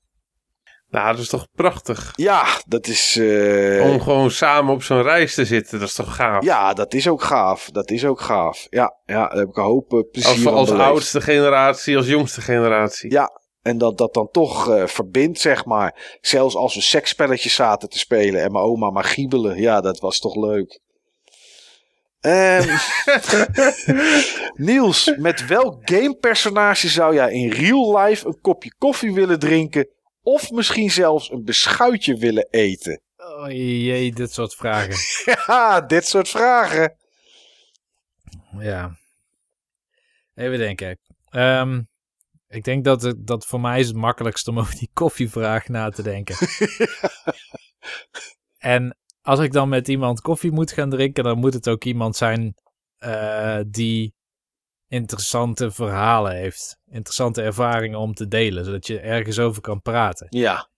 Nou, dat is toch prachtig? Ja, dat is... Uh... Om gewoon samen op zo'n reis te zitten, dat is toch gaaf? Ja, dat is ook gaaf. Dat is ook gaaf. Ja, ja daar heb ik een hoop uh, plezier Als, als oudste generatie, als jongste generatie. Ja, en dat dat dan toch uh, verbindt, zeg maar. Zelfs als we seksspelletjes zaten te spelen en mijn oma maar giebelen. Ja, dat was toch leuk. Um, Niels, met welk gamepersonage zou jij in real life een kopje koffie willen drinken of misschien zelfs een beschuitje willen eten? Oh jee, dit soort vragen. ja, dit soort vragen. Ja. Even denken. Um, ik denk dat het dat voor mij is het makkelijkst om over die koffievraag na te denken. en als ik dan met iemand koffie moet gaan drinken, dan moet het ook iemand zijn uh, die interessante verhalen heeft. Interessante ervaringen om te delen, zodat je ergens over kan praten. Ja.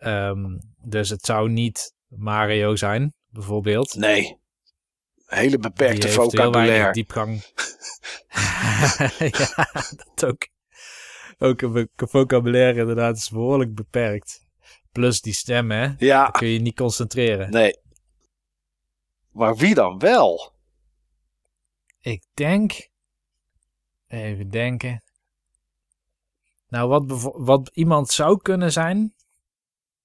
Um, dus het zou niet Mario zijn, bijvoorbeeld. Nee. Hele beperkte Die vocabulaire. diepgang. ja, dat ook. Ook een vocabulaire inderdaad is behoorlijk beperkt. Plus die stem, hè? Ja. Dan kun je niet concentreren. Nee. Maar wie dan wel? Ik denk Even denken. Nou, wat, wat iemand zou kunnen zijn,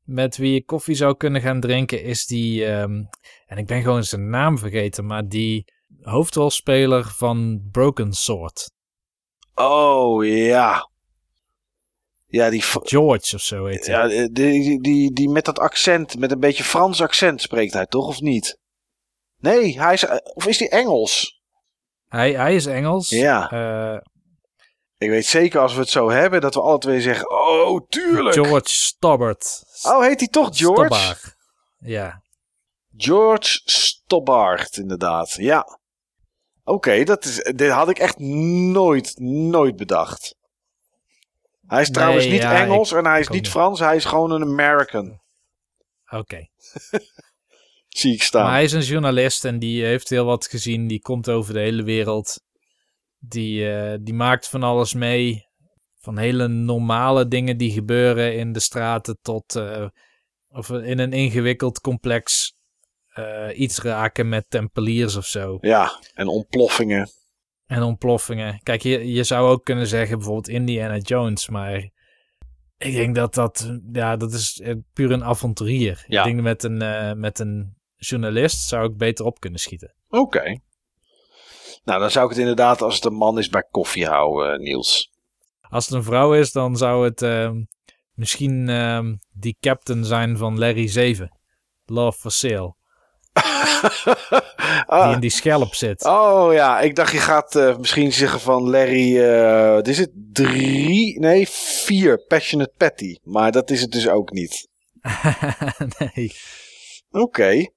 met wie je koffie zou kunnen gaan drinken, is die, um, en ik ben gewoon zijn naam vergeten, maar die hoofdrolspeler van Broken Sword. Oh ja. Ja, die. George of zo heet hij. Ja, die, die, die, die met dat accent, met een beetje Frans accent spreekt hij toch, of niet? Nee, hij is. Of is hij Engels? Hij, hij is Engels. Ja. Uh, ik weet zeker als we het zo hebben dat we alle twee zeggen: Oh, tuurlijk. George Stobbart. Oh, heet hij toch George? Stobbart. Ja. George Stobbart, inderdaad. Ja. Oké, dat is. dit had ik echt nooit, nooit bedacht. Hij is nee, trouwens niet ja, Engels ik, en hij is niet Frans, hij is gewoon een American. Oké. Okay. zie ik staan. Maar hij is een journalist en die heeft heel wat gezien. Die komt over de hele wereld. Die, uh, die maakt van alles mee. Van hele normale dingen die gebeuren in de straten tot uh, of in een ingewikkeld complex uh, iets raken met tempeliers of zo. Ja, en ontploffingen. En ontploffingen. Kijk, je, je zou ook kunnen zeggen bijvoorbeeld Indiana Jones, maar ik denk dat dat, ja, dat is puur een avonturier. Ja. Ik denk met een, uh, met een journalist zou ik beter op kunnen schieten. Oké. Nou, dan zou ik het inderdaad als het een man is bij koffie houden, Niels. Als het een vrouw is, dan zou het uh, misschien uh, die captain zijn van Larry 7. Love for Sale. ah. Die in die schelp zit. Oh ja, ik dacht je gaat uh, misschien zeggen van Larry, uh, is het drie, nee vier, Passionate Patty. Maar dat is het dus ook niet. nee. Oké. Okay.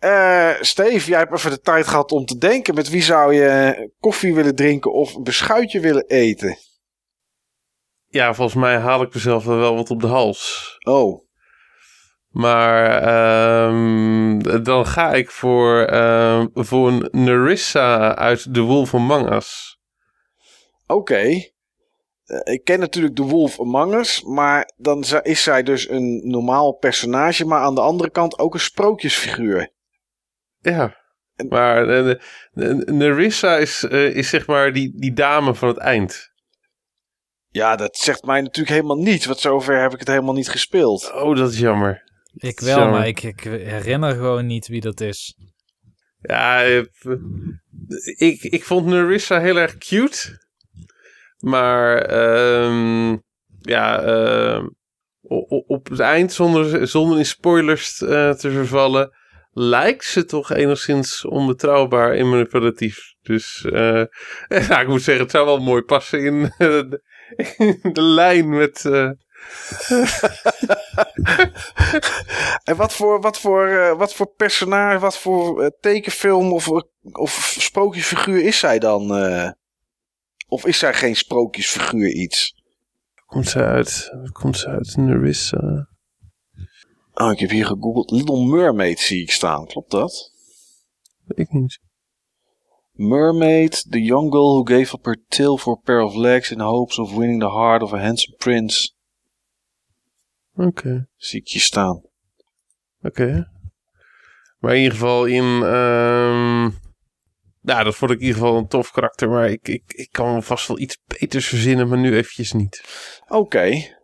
Uh, Steve, jij hebt even de tijd gehad om te denken. Met wie zou je koffie willen drinken of een beschuitje willen eten? Ja, volgens mij haal ik mezelf wel wat op de hals. Oh. Maar um, dan ga ik voor, um, voor een Nerissa uit The Wolf Among Us. Oké. Okay. Uh, ik ken natuurlijk The Wolf Among Us, maar dan is zij dus een normaal personage, maar aan de andere kant ook een sprookjesfiguur. Ja. Maar uh, Nerissa is, uh, is zeg maar die, die dame van het eind. Ja, dat zegt mij natuurlijk helemaal niets. Want zover heb ik het helemaal niet gespeeld. Oh, dat is jammer. Ik wel, jammer. maar ik, ik, herinner gewoon niet wie dat is. Ja, ik, ik vond Nerissa heel erg cute. Maar um, ja, o- op het eind, zonder, zonder in spoilers eh, te vervallen, lijkt ze toch enigszins onbetrouwbaar en manipulatief. Dus ja, ik moet zeggen, het zou wel mooi passen in, eh, de, in de lijn met... eh, En wat voor, wat voor, wat voor personage, wat voor tekenfilm of, of sprookjesfiguur is zij dan? of is zij geen sprookjesfiguur iets? komt ze uit? Komt ze uit? Nerissa? Oh, ik heb hier gegoogeld. Little Mermaid zie ik staan. Klopt dat? Ik niet. Mermaid, the young girl who gave up her tail for a pair of legs in hopes of winning the heart of a handsome prince. Oké. Zie ik hier staan. Oké. Maar in ieder geval in... ehm nou, dat vond ik in ieder geval een tof karakter. Maar ik, ik, ik kan vast wel iets beters verzinnen, maar nu eventjes niet. Oké.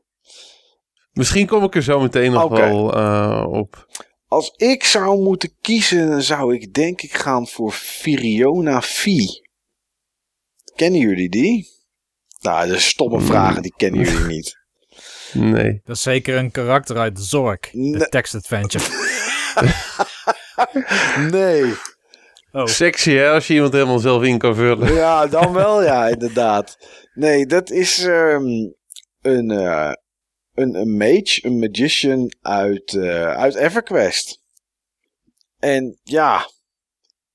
Misschien kom ik er zo meteen nog wel eh, op. Als ik zou moeten kiezen, dan zou ik denk ik gaan voor Firiona Fee. Kennen jullie die? Nou, dat is stomme vragen, die kennen jullie niet. Nee. Dat is zeker een karakter uit Zork, de Nee. text adventure. Nee. Oh, Sexy hè, als je iemand helemaal zelf in kan vullen. Ja, dan wel ja, inderdaad. Nee, dat is ehm, een, eh, een, een mage, een magician uit, eh, uit EverQuest. En ja,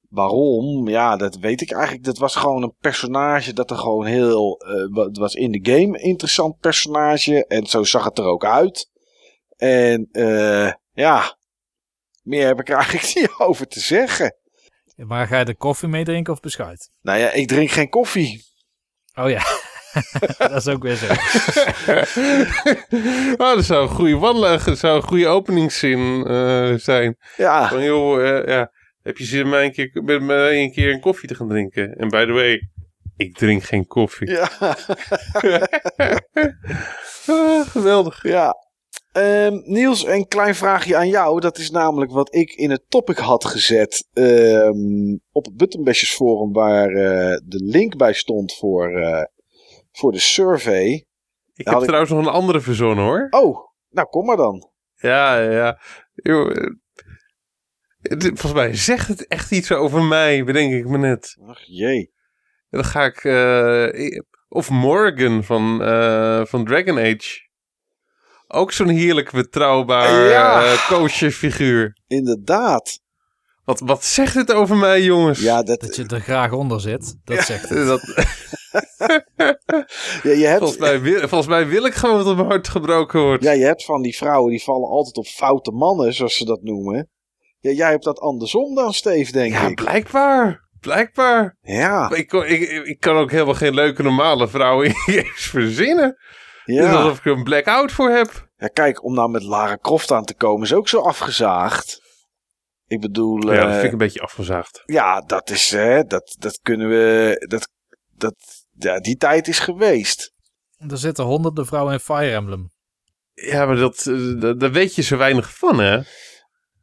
waarom? Ja, dat weet ik eigenlijk. Dat was gewoon een personage dat er gewoon heel... eh, het was in de game een interessant personage. En zo zag het er ook uit. En eh, ja, meer heb ik er eigenlijk niet over te zeggen. maar ga je er koffie mee drinken of beschuit? Nou ja, ik drink geen koffie. Oh ja, dat is ook weer zo. oh, dat zou een goede wandelen, dat zou een goede openingszin eh, zijn. Ja. Van joh, eh, ja, heb je zin om mij een keer, met mij een keer een koffie te gaan drinken? En by the way, ik drink geen koffie. Ja, Ah, geweldig. ja. Ehm, Niels, een klein vraagje aan jou. Dat is namelijk wat ik in het topic had gezet ehm, op het Buttonbashers forum, waar eh, de link bij stond voor, eh, voor de survey. Ik heb ik- trouwens nog een andere verzonnen hoor. Oh, nou kom maar dan. Ja, ja. Eh, volgens mij zegt het echt iets over mij, bedenk ik me net. Ach jee. Dan ga ik... eh, of Morgan van, eh, van Dragon Age. Ook zo'n heerlijk betrouwbaar Ja. koosje figuur. Inderdaad. Wat, wat zegt het over mij, jongens? Ja, dat, Dat je er graag onder zit, dat zegt het. Dat, ja, je, hebt, volgens, mij wil, volgens mij wil ik gewoon dat mijn hart gebroken wordt. ja, je hebt van die vrouwen die vallen altijd op foute mannen, zoals ze dat noemen. Ja, jij hebt dat andersom dan, Steve, denk Ja, ik. blijkbaar. Blijkbaar. Ja, Ik, ik, ik kan ook helemaal geen leuke normale vrouw in eens verzinnen. Het is ja. alsof ik er een blackout voor heb. Ja, kijk, om nou met Lara Croft aan te komen is ook zo afgezaagd. Ik bedoel, ja, dat eh, vind ik een beetje afgezaagd. ja, dat is, hè, dat, dat kunnen we, dat, dat, ja, die tijd is geweest. Er zitten honderden vrouwen in Fire Emblem. Ja, maar dat, eh, dat- daar weet je zo weinig van, hè?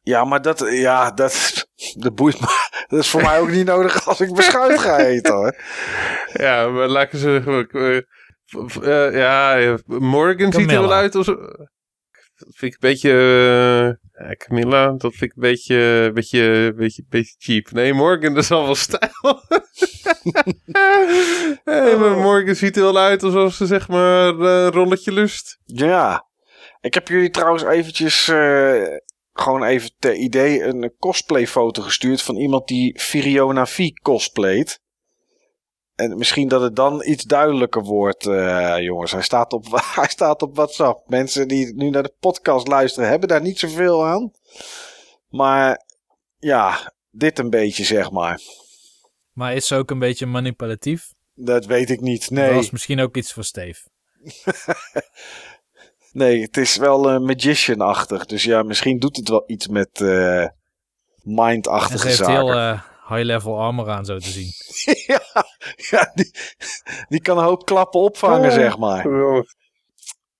Ja, maar dat, ja, dat, dat boeit me. Dat is voor mij ook niet nodig als ik beschuit ga eten, hoor. Ja, maar ik eens zeggen... eh, ja, Morgan ziet er wel uit als... Dat vind ik een beetje... ja, Camilla, dat vind ik een beetje, beetje, beetje, beetje cheap. Nee, Morgan, dat is al wel stijl. hey, maar Morgan ziet er wel uit alsof ze zeg maar een rolletje lust. Ja. Ik heb jullie trouwens eventjes, eh, gewoon even ter idee, een cosplay foto gestuurd van iemand die Firiona V cosplayt. En misschien dat het dan iets duidelijker wordt, eh, jongens. Hij staat, op, hij staat op WhatsApp. Mensen die nu naar de podcast luisteren, hebben daar niet zoveel aan. Maar ja, dit een beetje, zeg maar. Maar is ze ook een beetje manipulatief? Dat weet ik niet. Dat Nee, was misschien ook iets voor Steve. nee het is wel eh, magician-achtig. Dus ja, misschien doet het wel iets met eh mind-achtige zaken. heel high-level armor aan, zo te zien. ja, ja die, die kan een hoop klappen opvangen, Oh. zeg maar.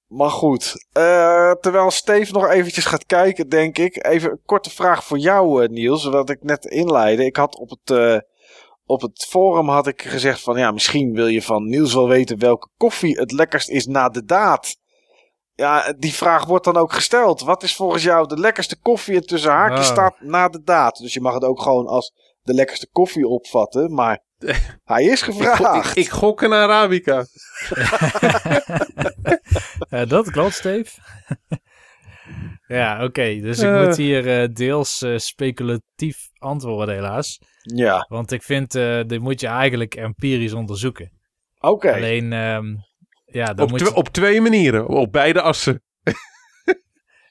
Maar goed, eh, terwijl Steve nog eventjes gaat kijken, denk ik. Even een korte vraag voor jou, eh, Niels. Wat ik net inleidde. Ik had op het, eh, op het forum had ik gezegd van... Ja, misschien wil je van Niels wel weten welke koffie het lekkerst is na de daad. ja, die vraag wordt dan ook gesteld. Wat is volgens jou de lekkerste koffie? En tussen haakjes Ah. staat na de daad. Dus je mag het ook gewoon als de lekkerste koffie opvatten. Maar hij is gevraagd. ik, ik gok een Arabica. Eh, dat klopt, Steve. ja, oké. dus ik Eh. moet hier eh, deels eh, speculatief antwoorden, helaas. Ja, Want ik vind, eh dit moet je eigenlijk empirisch onderzoeken. oké. Alleen, ehm, ja, dan Op, moet je op twee manieren. Op beide assen.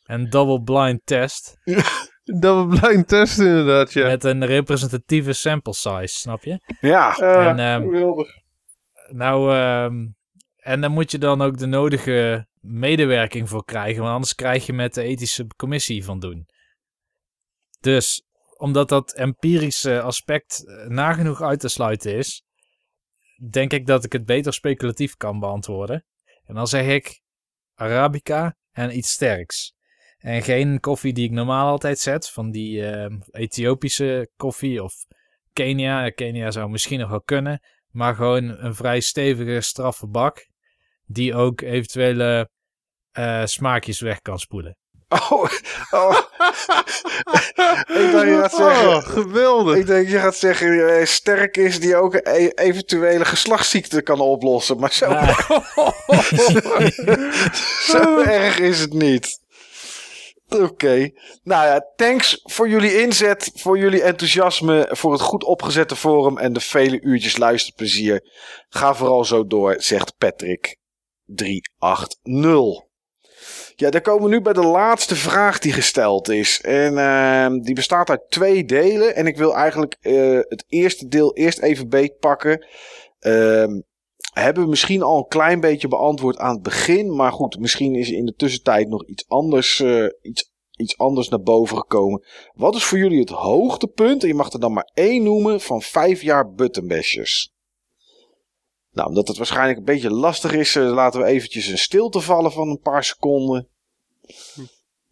een double blind test Dat we blind testen inderdaad, ja. met een representatieve sample size, snap je? Ja, Eh, en, ehm, geweldig. Nou, ehm, en dan moet je dan ook de nodige medewerking voor krijgen, want anders krijg je met de ethische commissie van doen. Dus, omdat dat empirische aspect eh, nagenoeg uit te sluiten is, denk ik dat ik het beter speculatief kan beantwoorden. En dan zeg ik Arabica en iets sterks. En geen koffie die ik normaal altijd zet, van die ehm, Ethiopische koffie of Kenia. Kenia zou misschien nog wel kunnen. Maar gewoon een vrij stevige, straffe bak. Die ook eventuele eh, smaakjes weg kan spoelen. Oh, oh. ik dacht je gaat zeggen. Oh, geweldig. Ik denk je gaat zeggen eh, sterk is die ook e- eventuele geslachtsziekte kan oplossen. Maar zo, Ah, zo erg is het niet. Oké. Nou ja, thanks voor jullie inzet, voor jullie enthousiasme, voor het goed opgezette forum en de vele uurtjes luisterplezier. Ga vooral zo door, zegt Patrick 380. Ja, dan komen we nu bij de laatste vraag die gesteld is. En ehm, die bestaat uit twee delen. En ik wil eigenlijk eh, het eerste deel eerst even beetpakken. Ehm hebben we misschien al een klein beetje beantwoord aan het begin. Maar goed, misschien is in de tussentijd nog iets anders, eh, iets, iets anders naar boven gekomen. Wat is voor jullie het hoogtepunt, en je mag er dan maar één noemen, van vijf jaar buttonbashers? Nou, omdat het waarschijnlijk een beetje lastig is, eh, laten we eventjes een stilte vallen van een paar seconden.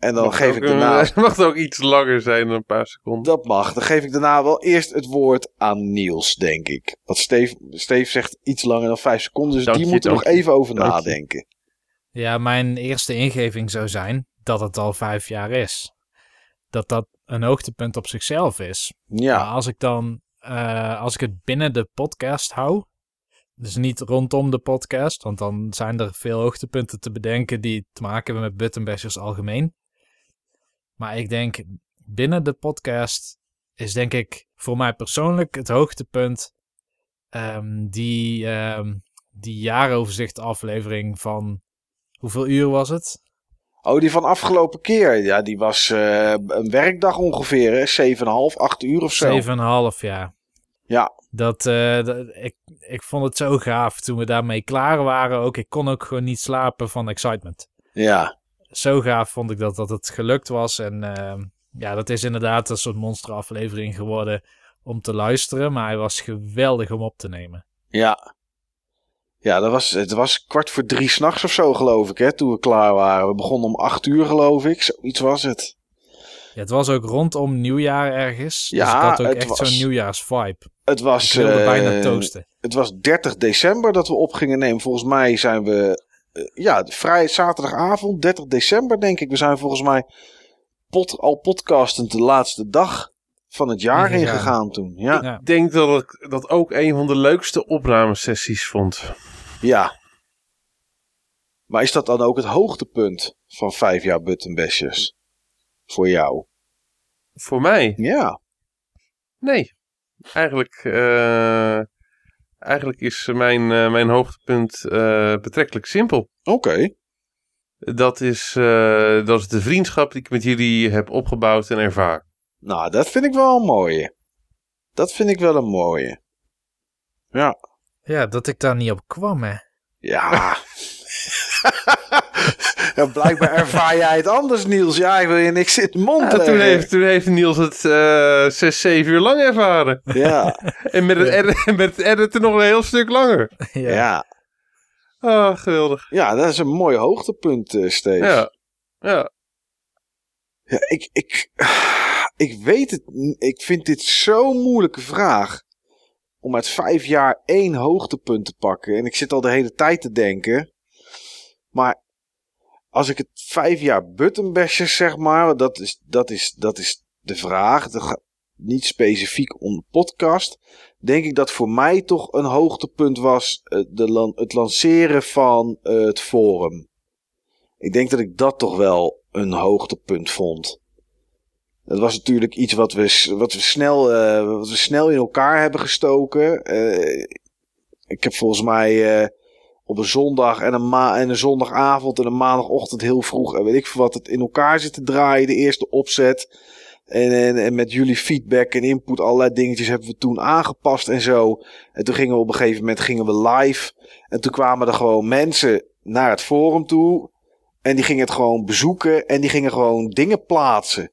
En dan Mag geef ook, ik daarna... Het mag ook iets langer zijn dan een paar seconden. Dat mag. Dan geef ik daarna wel eerst het woord aan Niels, denk ik. Want Steve, Steve zegt iets langer dan vijf seconden, dus Dank die je, moeten er nog je. even over Dank je. nadenken. ja, mijn eerste ingeving zou zijn dat het al vijf jaar is. Dat dat een hoogtepunt op zichzelf is. Ja, Maar als ik dan, eh, als ik het binnen de podcast hou, dus niet rondom de podcast, want dan zijn er veel hoogtepunten te bedenken die te maken hebben met buttonbashers algemeen. Maar ik denk, binnen de podcast is denk ik voor mij persoonlijk het hoogtepunt ehm, die, ehm die jaaroverzicht aflevering van, hoeveel uur was het? Oh, die van afgelopen keer. Ja, die was eh, een werkdag ongeveer, hè? 7,5, 8 uur of zo. 7,5 jaar. Ja. Dat, dat- ik, ik vond het zo gaaf toen we daarmee klaar waren. Ook ik kon ook gewoon niet slapen van excitement. Ja, Zo gaaf vond ik dat, dat het gelukt was. En ehm, ja, dat is inderdaad een soort monsteraflevering geworden om te luisteren. Maar hij was geweldig om op te nemen. ja. Ja, dat was, het was kwart voor drie s'nachts of zo, geloof ik, hè, toen we klaar waren. We begonnen om acht uur, geloof ik. Zoiets was het. Ja, het was ook rondom nieuwjaar ergens. dus Ja, ik had ook het echt zo'n nieuwjaarsvibe. Het was, Ik wilde eh, bijna toasten. het was 30 december dat we op gingen nemen. Volgens mij zijn we, eh, ja, vrij zaterdagavond, 30 december denk ik. We zijn volgens mij pod, al podcastend de laatste dag van het jaar Ingegaan. ingegaan toen. Ja, Ja. Ik denk dat ik dat ook een van de leukste opnamesessies vond. ja. Maar is dat dan ook het hoogtepunt van vijf jaar Buttonbashers? Voor jou? Voor mij? Ja. Nee. Eigenlijk, eh, eigenlijk is mijn, eh, mijn hoogtepunt eh, betrekkelijk simpel. Oké. Dat is, eh, dat is de vriendschap die ik met jullie heb opgebouwd en ervaren. Nou, dat vind ik wel een mooie. Dat vind ik wel een mooie. Ja. Ja, dat ik daar niet op kwam, hè. Ja. ja, blijkbaar ervaar jij het anders, Niels. Ja, ik wil je niks in de mond Ja, toen, heeft, toen heeft Niels het eh zes, zeven uur lang ervaren. Ja, En met het, editen, met het editen nog een heel stuk langer. ja. ja. Ah, geweldig. ja, dat is een mooi hoogtepunt, eh Steve. Ja. Ja. Ja, ik, ik, ik weet het. Ik vind dit zo'n moeilijke vraag. Om uit vijf jaar één hoogtepunt te pakken. En ik zit al de hele tijd te denken. Maar als ik het vijf jaar buttonbashers zeg maar, dat is, dat is, dat is de vraag. Niet specifiek om de podcast. Denk ik dat voor mij toch een hoogtepunt was eh, de het lanceren van eh, het forum. Ik denk dat ik dat toch wel een hoogtepunt vond. Dat was natuurlijk iets wat we, wat we, snel, eh, wat we snel in elkaar hebben gestoken. Ik heb volgens mij op een zondag en een, ma en een zondagavond en een maandagochtend heel vroeg en weet ik veel wat het in elkaar zitten draaien. De eerste opzet. En, en, en met jullie feedback en input, allerlei dingetjes hebben we toen aangepast en zo. En toen gingen we op een gegeven moment gingen we live. En toen kwamen er gewoon mensen naar het forum toe. En die gingen het gewoon bezoeken en die gingen gewoon dingen plaatsen.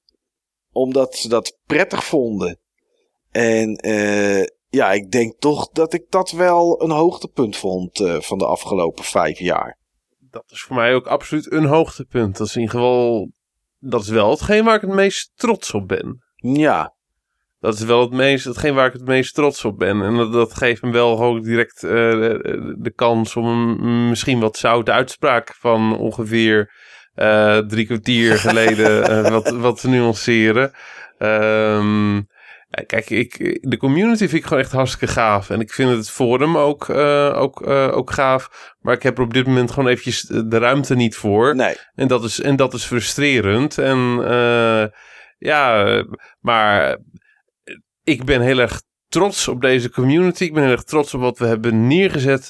Omdat ze dat prettig vonden. En eh, ja, ik denk toch dat ik dat wel een hoogtepunt vond eh, van de afgelopen vijf jaar. Dat is voor mij ook absoluut een hoogtepunt. Dat is in ieder geval. Dat is wel hetgeen waar ik het meest trots op ben. Ja, Dat is wel het meest, hetgeen waar ik het meest trots op ben. En dat, dat geeft me wel ook direct eh, de, de kans om een misschien wat zoute uitspraak van ongeveer eh, drie kwartier geleden wat, wat te nuanceren. Ehm, kijk, ik, de community vind ik gewoon echt hartstikke gaaf. En ik vind het forum ook, eh, ook, eh, ook gaaf. Maar ik heb er op dit moment gewoon eventjes de ruimte niet voor. nee. En dat is, en dat is frustrerend. En eh, ja, maar ik ben heel erg trots op deze community. Ik ben heel erg trots op wat we hebben neergezet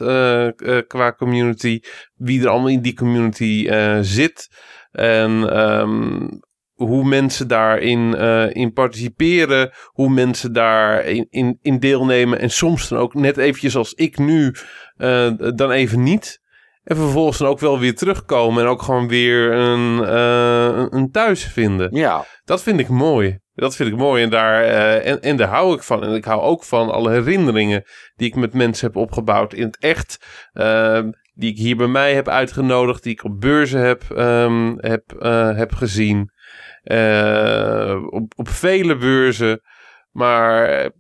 qua community. Wie er allemaal in die community zit. En ehm, hoe mensen daarin eh, in participeren. Hoe mensen daarin in, in deelnemen. En soms dan ook net eventjes als ik nu, eh, dan even niet. En vervolgens dan ook wel weer terugkomen. En ook gewoon weer een, eh, een- thuis vinden. Ja, Dat vind ik mooi. Dat vind ik mooi en daar, en, en daar hou ik van. En ik hou ook van alle herinneringen die ik met mensen heb opgebouwd in het echt. eh, die ik hier bij mij heb uitgenodigd. Die ik op beurzen heb, ehm, heb, heb gezien. Eh, op, op vele beurzen. Maar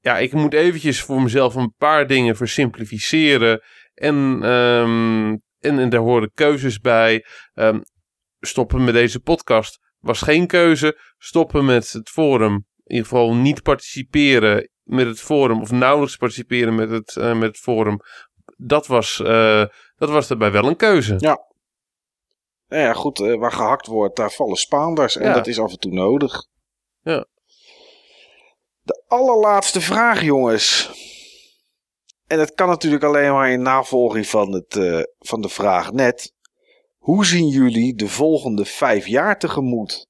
ja, ik moet eventjes voor mezelf een paar dingen versimplificeren. En, ehm, en, daar horen keuzes bij. Ehm, stoppen met deze podcast was geen keuze. Stoppen met het forum. In ieder geval niet participeren met het forum. Of nauwelijks participeren met het, eh, met het forum. Dat was, eh, dat was daarbij wel een keuze. Nou ja, goed, eh, waar gehakt wordt, daar vallen Spaanders. En Ja. dat is af en toe nodig. Ja. De allerlaatste vraag, jongens. En dat kan natuurlijk alleen maar in navolging van, het, eh, van de vraag net. Hoe zien jullie de volgende vijf jaar tegemoet?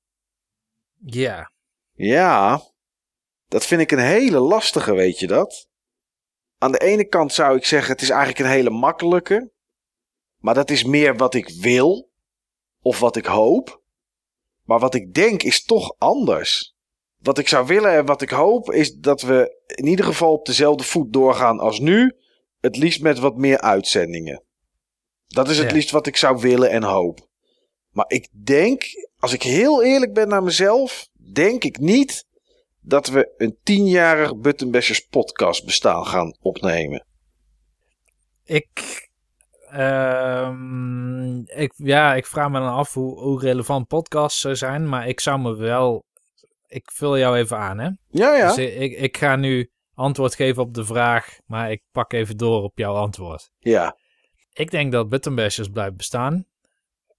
Ja, Ja, dat vind ik een hele lastige, weet je dat? Aan de ene kant zou ik zeggen, het is eigenlijk een hele makkelijke. Maar dat is meer wat ik wil. Of wat ik hoop. Maar wat ik denk is toch anders. Wat ik zou willen en wat ik hoop is dat we in ieder geval op dezelfde voet doorgaan als nu. Het liefst met wat meer uitzendingen. Dat is het Ja. liefst wat ik zou willen en hoop. Maar ik denk, als ik heel eerlijk ben naar mezelf, denk ik niet dat we een tienjarig Buttonbashers podcast bestaan gaan opnemen. ik, ehm, ik, ja, ik vraag me dan af hoe, hoe relevant podcasts zijn, maar ik zou me wel, ik vul jou even aan, hè? Ja, ja. Dus ik, ik ga nu antwoord geven op de vraag, maar ik pak even door op jouw antwoord. Ja, Ik denk dat Buttonbashers blijft bestaan.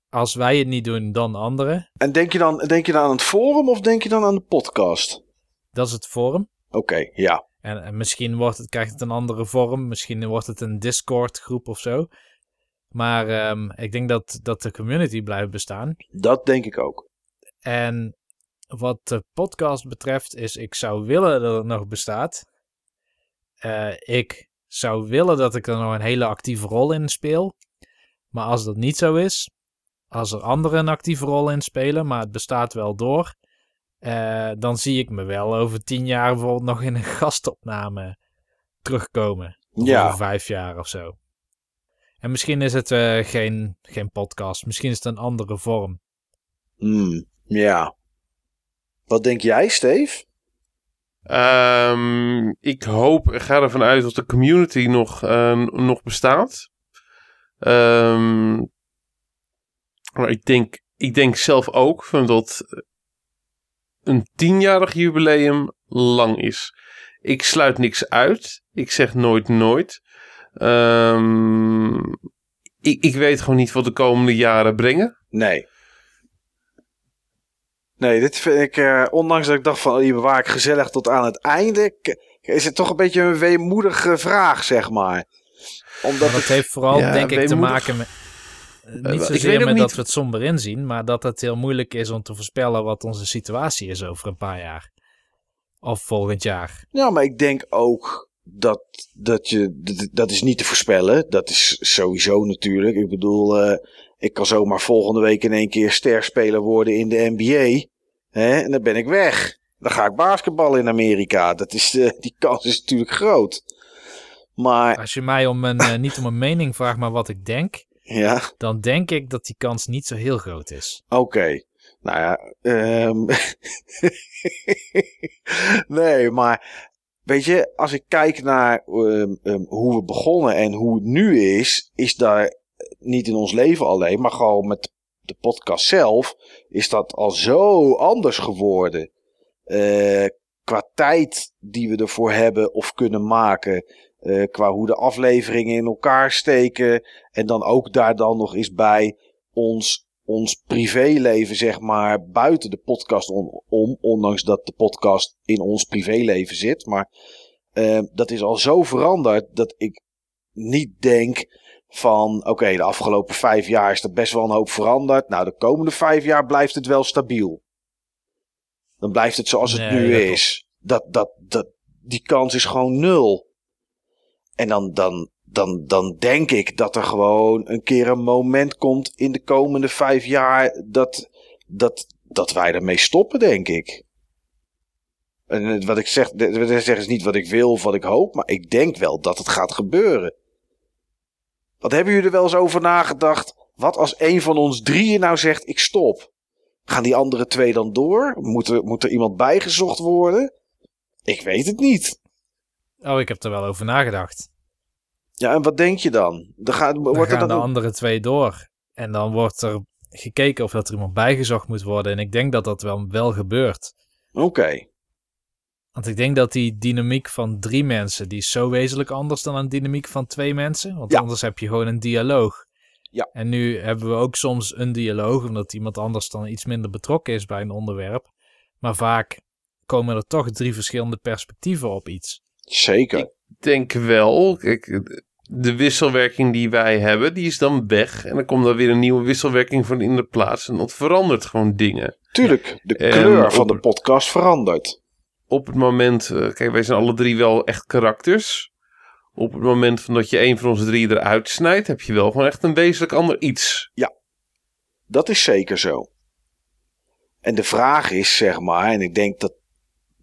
Als wij het niet doen, dan anderen. en denk je, dan, denk je dan aan het forum of denk je dan aan de podcast? Dat is het forum. Oké, ja. En, en misschien wordt het, krijgt het een andere vorm. Misschien wordt het een Discord groep of zo. Maar ehm, ik denk dat, dat de community blijft bestaan. Dat denk ik ook. En wat de podcast betreft is, ik zou willen dat het nog bestaat. Eh, ik zou willen dat ik er nog een hele actieve rol in speel. Maar als dat niet zo is, als er anderen een actieve rol in spelen, maar het bestaat wel door, eh, dan zie ik me wel over tien jaar bijvoorbeeld nog in een gastopname terugkomen. Of Ja. over vijf jaar of zo. En misschien is het eh, geen, geen podcast, misschien is het een andere vorm. Hmm, ja. Wat denk jij, Steve? Ehm, ik hoop, ik ga ervan uit dat de community nog, eh, nog bestaat. Ehm, Maar ik denk, ik denk zelf ook van dat een tienjarig jubileum lang is. Ik sluit niks uit. Ik zeg nooit nooit. Ehm, ik, ik weet gewoon niet wat de komende jaren brengen. Nee. Nee, dit vind ik, eh, ondanks dat ik dacht van, oh, die bewaar ik gezellig tot aan het einde, is het toch een beetje een weemoedige vraag, zeg maar. Omdat Maar dat het, heeft vooral, Ja, denk ik, te maken met... eh, Niet zozeer met niet- dat we het somber inzien, maar dat het heel moeilijk is om te voorspellen wat onze situatie is over een paar jaar. Of volgend jaar. ja, maar ik denk ook dat, dat je, dat, dat is niet te voorspellen. Dat is sowieso natuurlijk. Ik bedoel, eh, ik kan zomaar volgende week in één keer sterspeler worden in de NBA. Hè? En dan ben ik weg. Dan ga ik basketballen in Amerika. Dat is, eh, die kans is natuurlijk groot. Maar, Als je mij om een, eh, niet om een mening vraagt, maar wat ik denk, ja. dan denk ik dat die kans niet zo heel groot is. Oké. Nou ja. ehm, nee, maar. Weet je, als ik kijk naar ehm, ehm, hoe we begonnen en hoe het nu is, is daar niet in ons leven alleen, maar gewoon met de podcast zelf, is dat al zo anders geworden. Eh, qua tijd die we ervoor hebben of kunnen maken, eh, qua hoe de afleveringen in elkaar steken, en dan ook daar dan nog eens bij ons ons privéleven, zeg maar, buiten de podcast om, om ondanks dat de podcast in ons privéleven zit. Maar eh, dat is al zo veranderd dat ik niet denk van, oké, de afgelopen vijf jaar is er best wel een hoop veranderd. Nou, de komende vijf jaar blijft het wel stabiel. Dan blijft het zoals het nu dat is. Dat, dat, dat, die kans is gewoon nul. En dan, dan, dan, dan denk ik dat er gewoon een keer een moment komt in de komende vijf jaar dat, dat, dat wij ermee stoppen, denk ik. En wat ik zeg, wat zeg is niet wat ik wil of wat ik hoop, maar ik denk wel dat het gaat gebeuren. Wat hebben jullie er wel eens over nagedacht? Wat als een van ons drieën nou zegt: ik stop? Gaan die andere twee dan door? Moet er, moet er iemand bijgezocht worden? Ik weet het niet. Oh, ik heb er wel over nagedacht. Ja, en wat denk je dan? Dan gaat, Dan wordt er gaan dan de andere twee door. En dan wordt er gekeken of dat er iemand bijgezocht moet worden. En ik denk dat dat wel, wel gebeurt. Oké. Want ik denk dat die dynamiek van drie mensen, die is zo wezenlijk anders dan een dynamiek van twee mensen. Want Ja. anders heb je gewoon een dialoog. Ja. En nu hebben we ook soms een dialoog, omdat iemand anders dan iets minder betrokken is bij een onderwerp. Maar vaak komen er toch drie verschillende perspectieven op iets. Zeker. Ik denk wel. Kijk, de wisselwerking die wij hebben, die is dan weg. En dan komt er weer een nieuwe wisselwerking van in de plaats. En dat verandert gewoon dingen. Tuurlijk, de En kleur van de podcast verandert. Op het moment, eh, kijk, wij zijn alle drie wel echt karakters. Op het moment van dat je een van onze drie eruit snijdt, heb je wel gewoon echt een wezenlijk ander iets. Dat is zeker zo. En de vraag is, zeg maar, en ik denk dat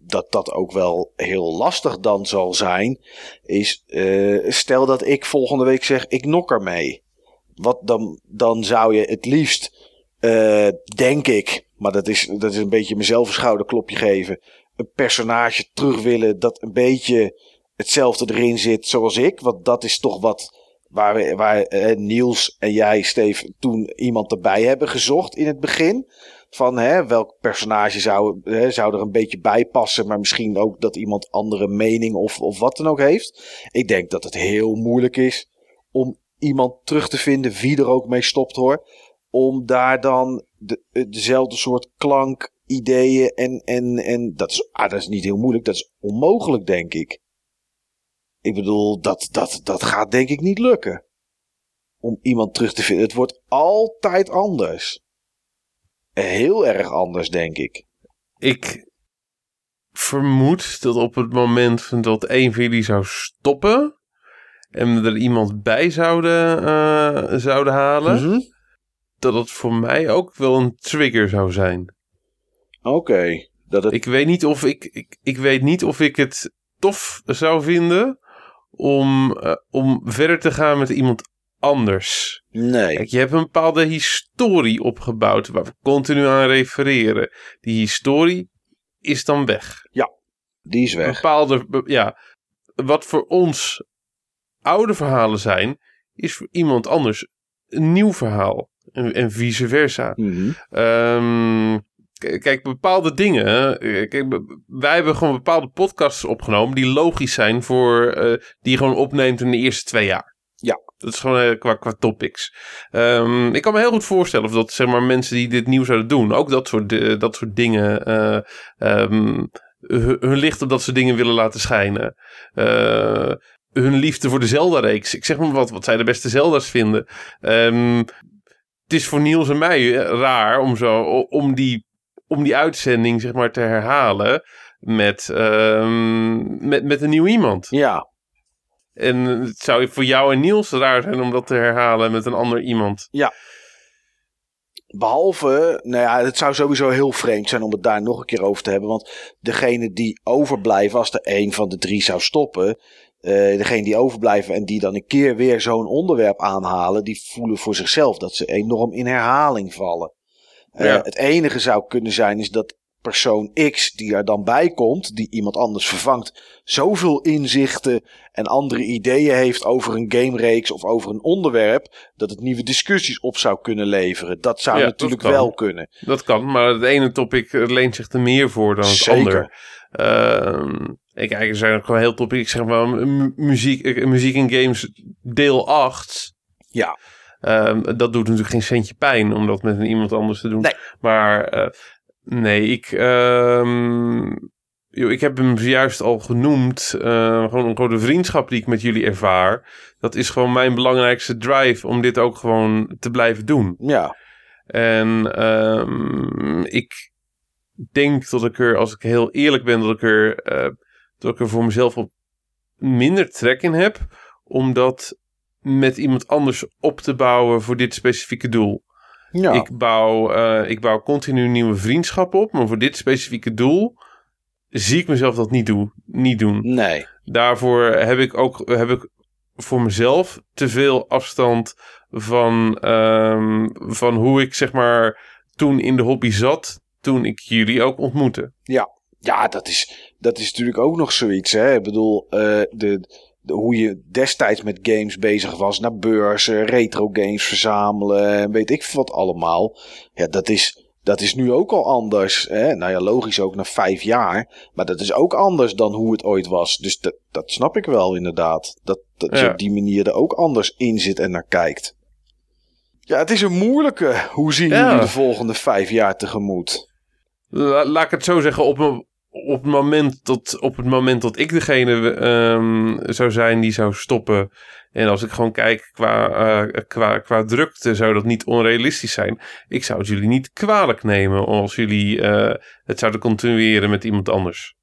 dat, dat ook wel heel lastig dan zal zijn, is eh, stel dat ik volgende week zeg, ik nok ermee. Wat dan, dan zou je het liefst, eh, denk ik, maar dat is, dat is een beetje mezelf een schouderklopje geven, een personage terug willen dat een beetje hetzelfde erin zit zoals ik. Want dat is toch wat waar, waar eh, Niels en jij, Steve, toen iemand erbij hebben gezocht in het begin. Van hè, welk personage zou, hè, zou er een beetje bij passen, maar misschien ook dat iemand andere mening of, of wat dan ook heeft. Ik denk dat het heel moeilijk is om iemand terug te vinden, wie er ook mee stopt hoor. Om daar dan de, eh, dezelfde soort klank, ideeën en, en, en dat, is, ah, dat is niet heel moeilijk, dat is onmogelijk denk ik. Ik bedoel, dat, dat, dat gaat denk ik niet lukken. Om iemand terug te vinden. Het wordt altijd anders. Heel erg anders, denk ik. Ik vermoed dat op het moment van dat een van jullie zou stoppen en er iemand bij zouden, eh, zouden halen, Mhm. dat het voor mij ook wel een trigger zou zijn. Oké. Dat het... Ik weet niet of ik, ik, ik weet niet of ik het tof zou vinden om, eh, om verder te gaan met iemand anders. Nee. Kijk, je hebt een bepaalde historie opgebouwd waar we continu aan refereren. Die historie is dan weg. Die is weg. Bepaalde, be- ja, wat voor ons oude verhalen zijn, is voor iemand anders een nieuw verhaal. En, en vice versa. Mhm. Ehm, kijk, bepaalde dingen. Kijk, wij hebben gewoon bepaalde podcasts opgenomen die logisch zijn voor. eh, die je gewoon opneemt in de eerste twee jaar. Dat is gewoon eh, qua, qua topics. Ehm, ik kan me heel goed voorstellen of dat zeg maar, mensen die dit nieuw zouden doen, ook dat soort, eh, dat soort dingen. eh, ehm, hun, licht op dat soort dingen willen laten schijnen. Hun liefde voor de Zelda-reeks. Ik zeg maar wat, wat zij de beste Zelda's vinden. Ehm, het is voor Niels en mij raar om, zo, om, die, om die uitzending zeg maar, te herhalen met, met, met een nieuw iemand. Ja, En het zou voor jou en Niels raar zijn om dat te herhalen met een ander iemand. Behalve, nou ja, het zou sowieso heel vreemd zijn om het daar nog een keer over te hebben. Want degene die overblijven, als er één van de drie zou stoppen. eh degene die overblijven en die dan een keer weer zo'n onderwerp aanhalen. Die voelen voor zichzelf dat ze enorm in herhaling vallen. Eh, Ja. Het enige zou kunnen zijn is dat persoon X die er dan bij komt, die iemand anders vervangt, zoveel inzichten en andere ideeën heeft over een gamereeks of over een onderwerp, dat het nieuwe discussies op zou kunnen leveren. Dat zou Ja, natuurlijk wel kunnen. Dat kan, maar het ene topic leent zich er meer voor dan het Zeker. ander. Ehm, ik kijk, er zijn ook gewoon heel topics, ik zeg maar, mu- muziek, eh, muziek en games deel 8. Ja. Ehm, dat doet natuurlijk geen centje pijn om dat met iemand anders te doen. Nee. Maar eh, nee, ik, joh, ik heb hem zojuist al genoemd. eh, gewoon, gewoon de vriendschap die ik met jullie ervaar. Dat is gewoon mijn belangrijkste drive om dit ook gewoon te blijven doen. Ja, En ehm, ik denk dat ik er, als ik heel eerlijk ben, dat ik er, eh, dat ik er voor mezelf op minder trek in heb. Om dat met iemand anders op te bouwen voor dit specifieke doel. Ja. Ik, bouw, eh, ik bouw continu nieuwe vriendschappen op. Maar voor dit specifieke doel zie ik mezelf dat niet, doen niet doen nee. daarvoor heb ik ook heb ik voor mezelf te veel afstand van, ehm, van hoe ik zeg maar toen in de hobby zat, toen ik jullie ook ontmoette. Ja, dat is, dat is natuurlijk ook nog zoiets. Hè? Ik bedoel, eh, de, de, hoe je destijds met games bezig was, naar beurzen, retro games verzamelen, en weet ik wat allemaal. Ja, dat is, dat is nu ook al anders. Hè? Nou ja, logisch ook na vijf jaar. Maar dat is ook anders dan hoe het ooit was. Dus dat, dat snap ik wel inderdaad. Dat, dat je op die manier er ook anders in zit en naar kijkt. Ja, het is een moeilijke. Hoe zien Ja. jullie de volgende vijf jaar tegemoet? La- laat ik het zo zeggen, op, een, op, het moment dat, op het moment dat ik degene ehm, zou zijn die zou stoppen. En als ik gewoon kijk qua, eh, qua, qua drukte, zou dat niet onrealistisch zijn. Ik zou het jullie niet kwalijk nemen als jullie eh, het zouden continueren met iemand anders.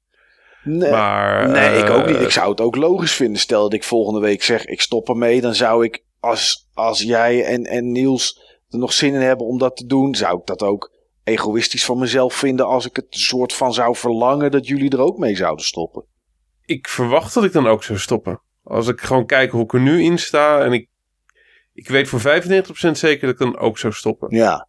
Nee. Maar, Nee, ik ook niet. eh, Ik zou het ook logisch vinden. Stel dat ik volgende week zeg, ik stop ermee. Dan zou ik, als, als jij en, en Niels er nog zin in hebben om dat te doen, zou ik dat ook egoïstisch van mezelf vinden als ik het soort van zou verlangen dat jullie er ook mee zouden stoppen. ik verwacht dat ik dan ook zou stoppen. Als ik gewoon kijk hoe ik er nu in sta en ik, ik weet voor 95% zeker dat ik dan ook zou stoppen. Ja.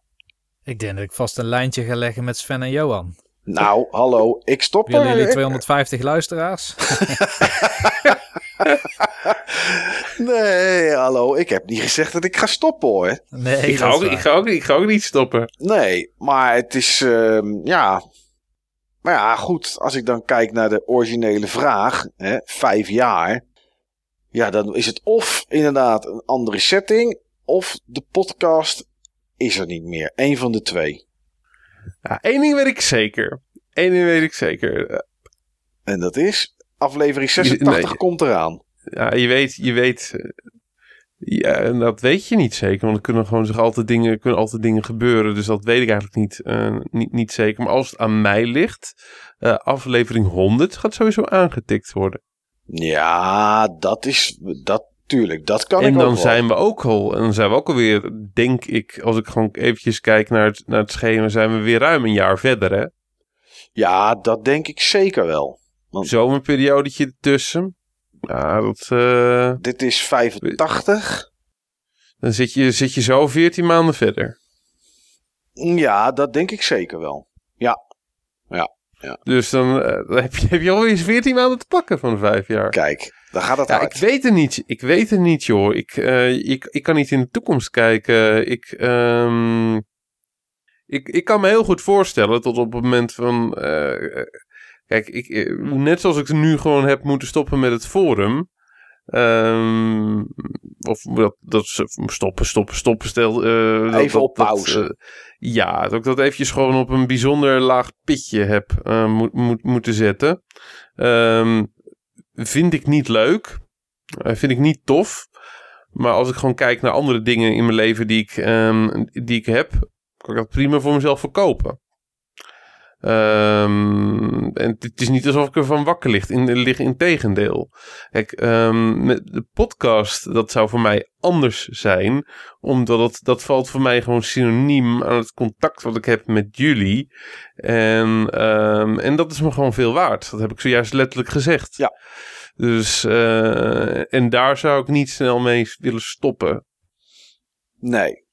Ik denk dat ik vast een lijntje ga leggen met Sven en Johan. Nou, hallo, ik stop Willen er. jullie Ik- 250 luisteraars? Nee, hallo, ik heb niet gezegd dat ik ga stoppen hoor. Nee, ik, ga ook, ik, ga ook, ik ga ook niet stoppen. Nee, maar het is, ehm, ja. Maar ja, goed, als ik dan kijk naar de originele vraag, hè, vijf jaar. Ja, dan is het of inderdaad een andere setting, of de podcast is er niet meer. Eén van de twee. Ja, één ding weet ik zeker. Eén ding weet ik zeker. En dat is, aflevering 86 Nee. komt eraan. Ja, je weet, je weet. eh, Ja, en dat weet je niet zeker. Want er kunnen gewoon zich altijd dingen, kunnen altijd dingen gebeuren. Dus dat weet ik eigenlijk niet, eh, niet, niet zeker. Maar als het aan mij ligt, eh, aflevering 100 gaat sowieso aangetikt worden. Ja, dat is, dat, tuurlijk, dat kan en ik ook dan wel. zijn we ook al, en dan zijn we ook alweer, denk ik, als ik gewoon eventjes kijk naar het, naar het schema, zijn we weer ruim een jaar verder, hè? Ja, dat denk ik zeker wel. Want- Zomerperiodetje ertussen. Ja, dat, eh, Dit is 85. dan zit je, zit je zo 14 maanden verder. Ja, dat denk ik zeker wel. Dus dan, eh, dan heb, je, heb je alweer eens 14 maanden te pakken van vijf jaar. Kijk, Dan gaat het Ja, hard. ik weet het niet. Ik weet het niet, joh. Ik, eh, ik, ik kan niet in de toekomst kijken. Ik, ehm, ik, ik kan me heel goed voorstellen tot op het moment van... kijk, ik, eh, net zoals ik nu gewoon heb moeten stoppen met het forum... ehm, of dat, dat ze- stoppen, stoppen, stoppen. Stel, eh, Even dat- op dat, pauze. eh, ja, dat ik dat eventjes gewoon op een bijzonder laag pitje heb moet, moet, moeten zetten. Ehm, vind ik niet leuk. Vind ik niet tof. Maar als ik gewoon kijk naar andere dingen in mijn leven die ik, ehm, die ik heb, kan ik dat prima voor mezelf verkopen. Ehm, en het is niet alsof ik ervan wakker lig. In, lig in tegendeel. Kijk, ehm, met de podcast, dat zou voor mij anders zijn. Omdat het, dat valt voor mij gewoon synoniem aan het contact wat ik heb met jullie. En, ehm, en dat is me gewoon veel waard. Dat heb ik zojuist letterlijk gezegd. Ja. Dus, eh, en daar zou ik niet snel mee willen stoppen. Nee.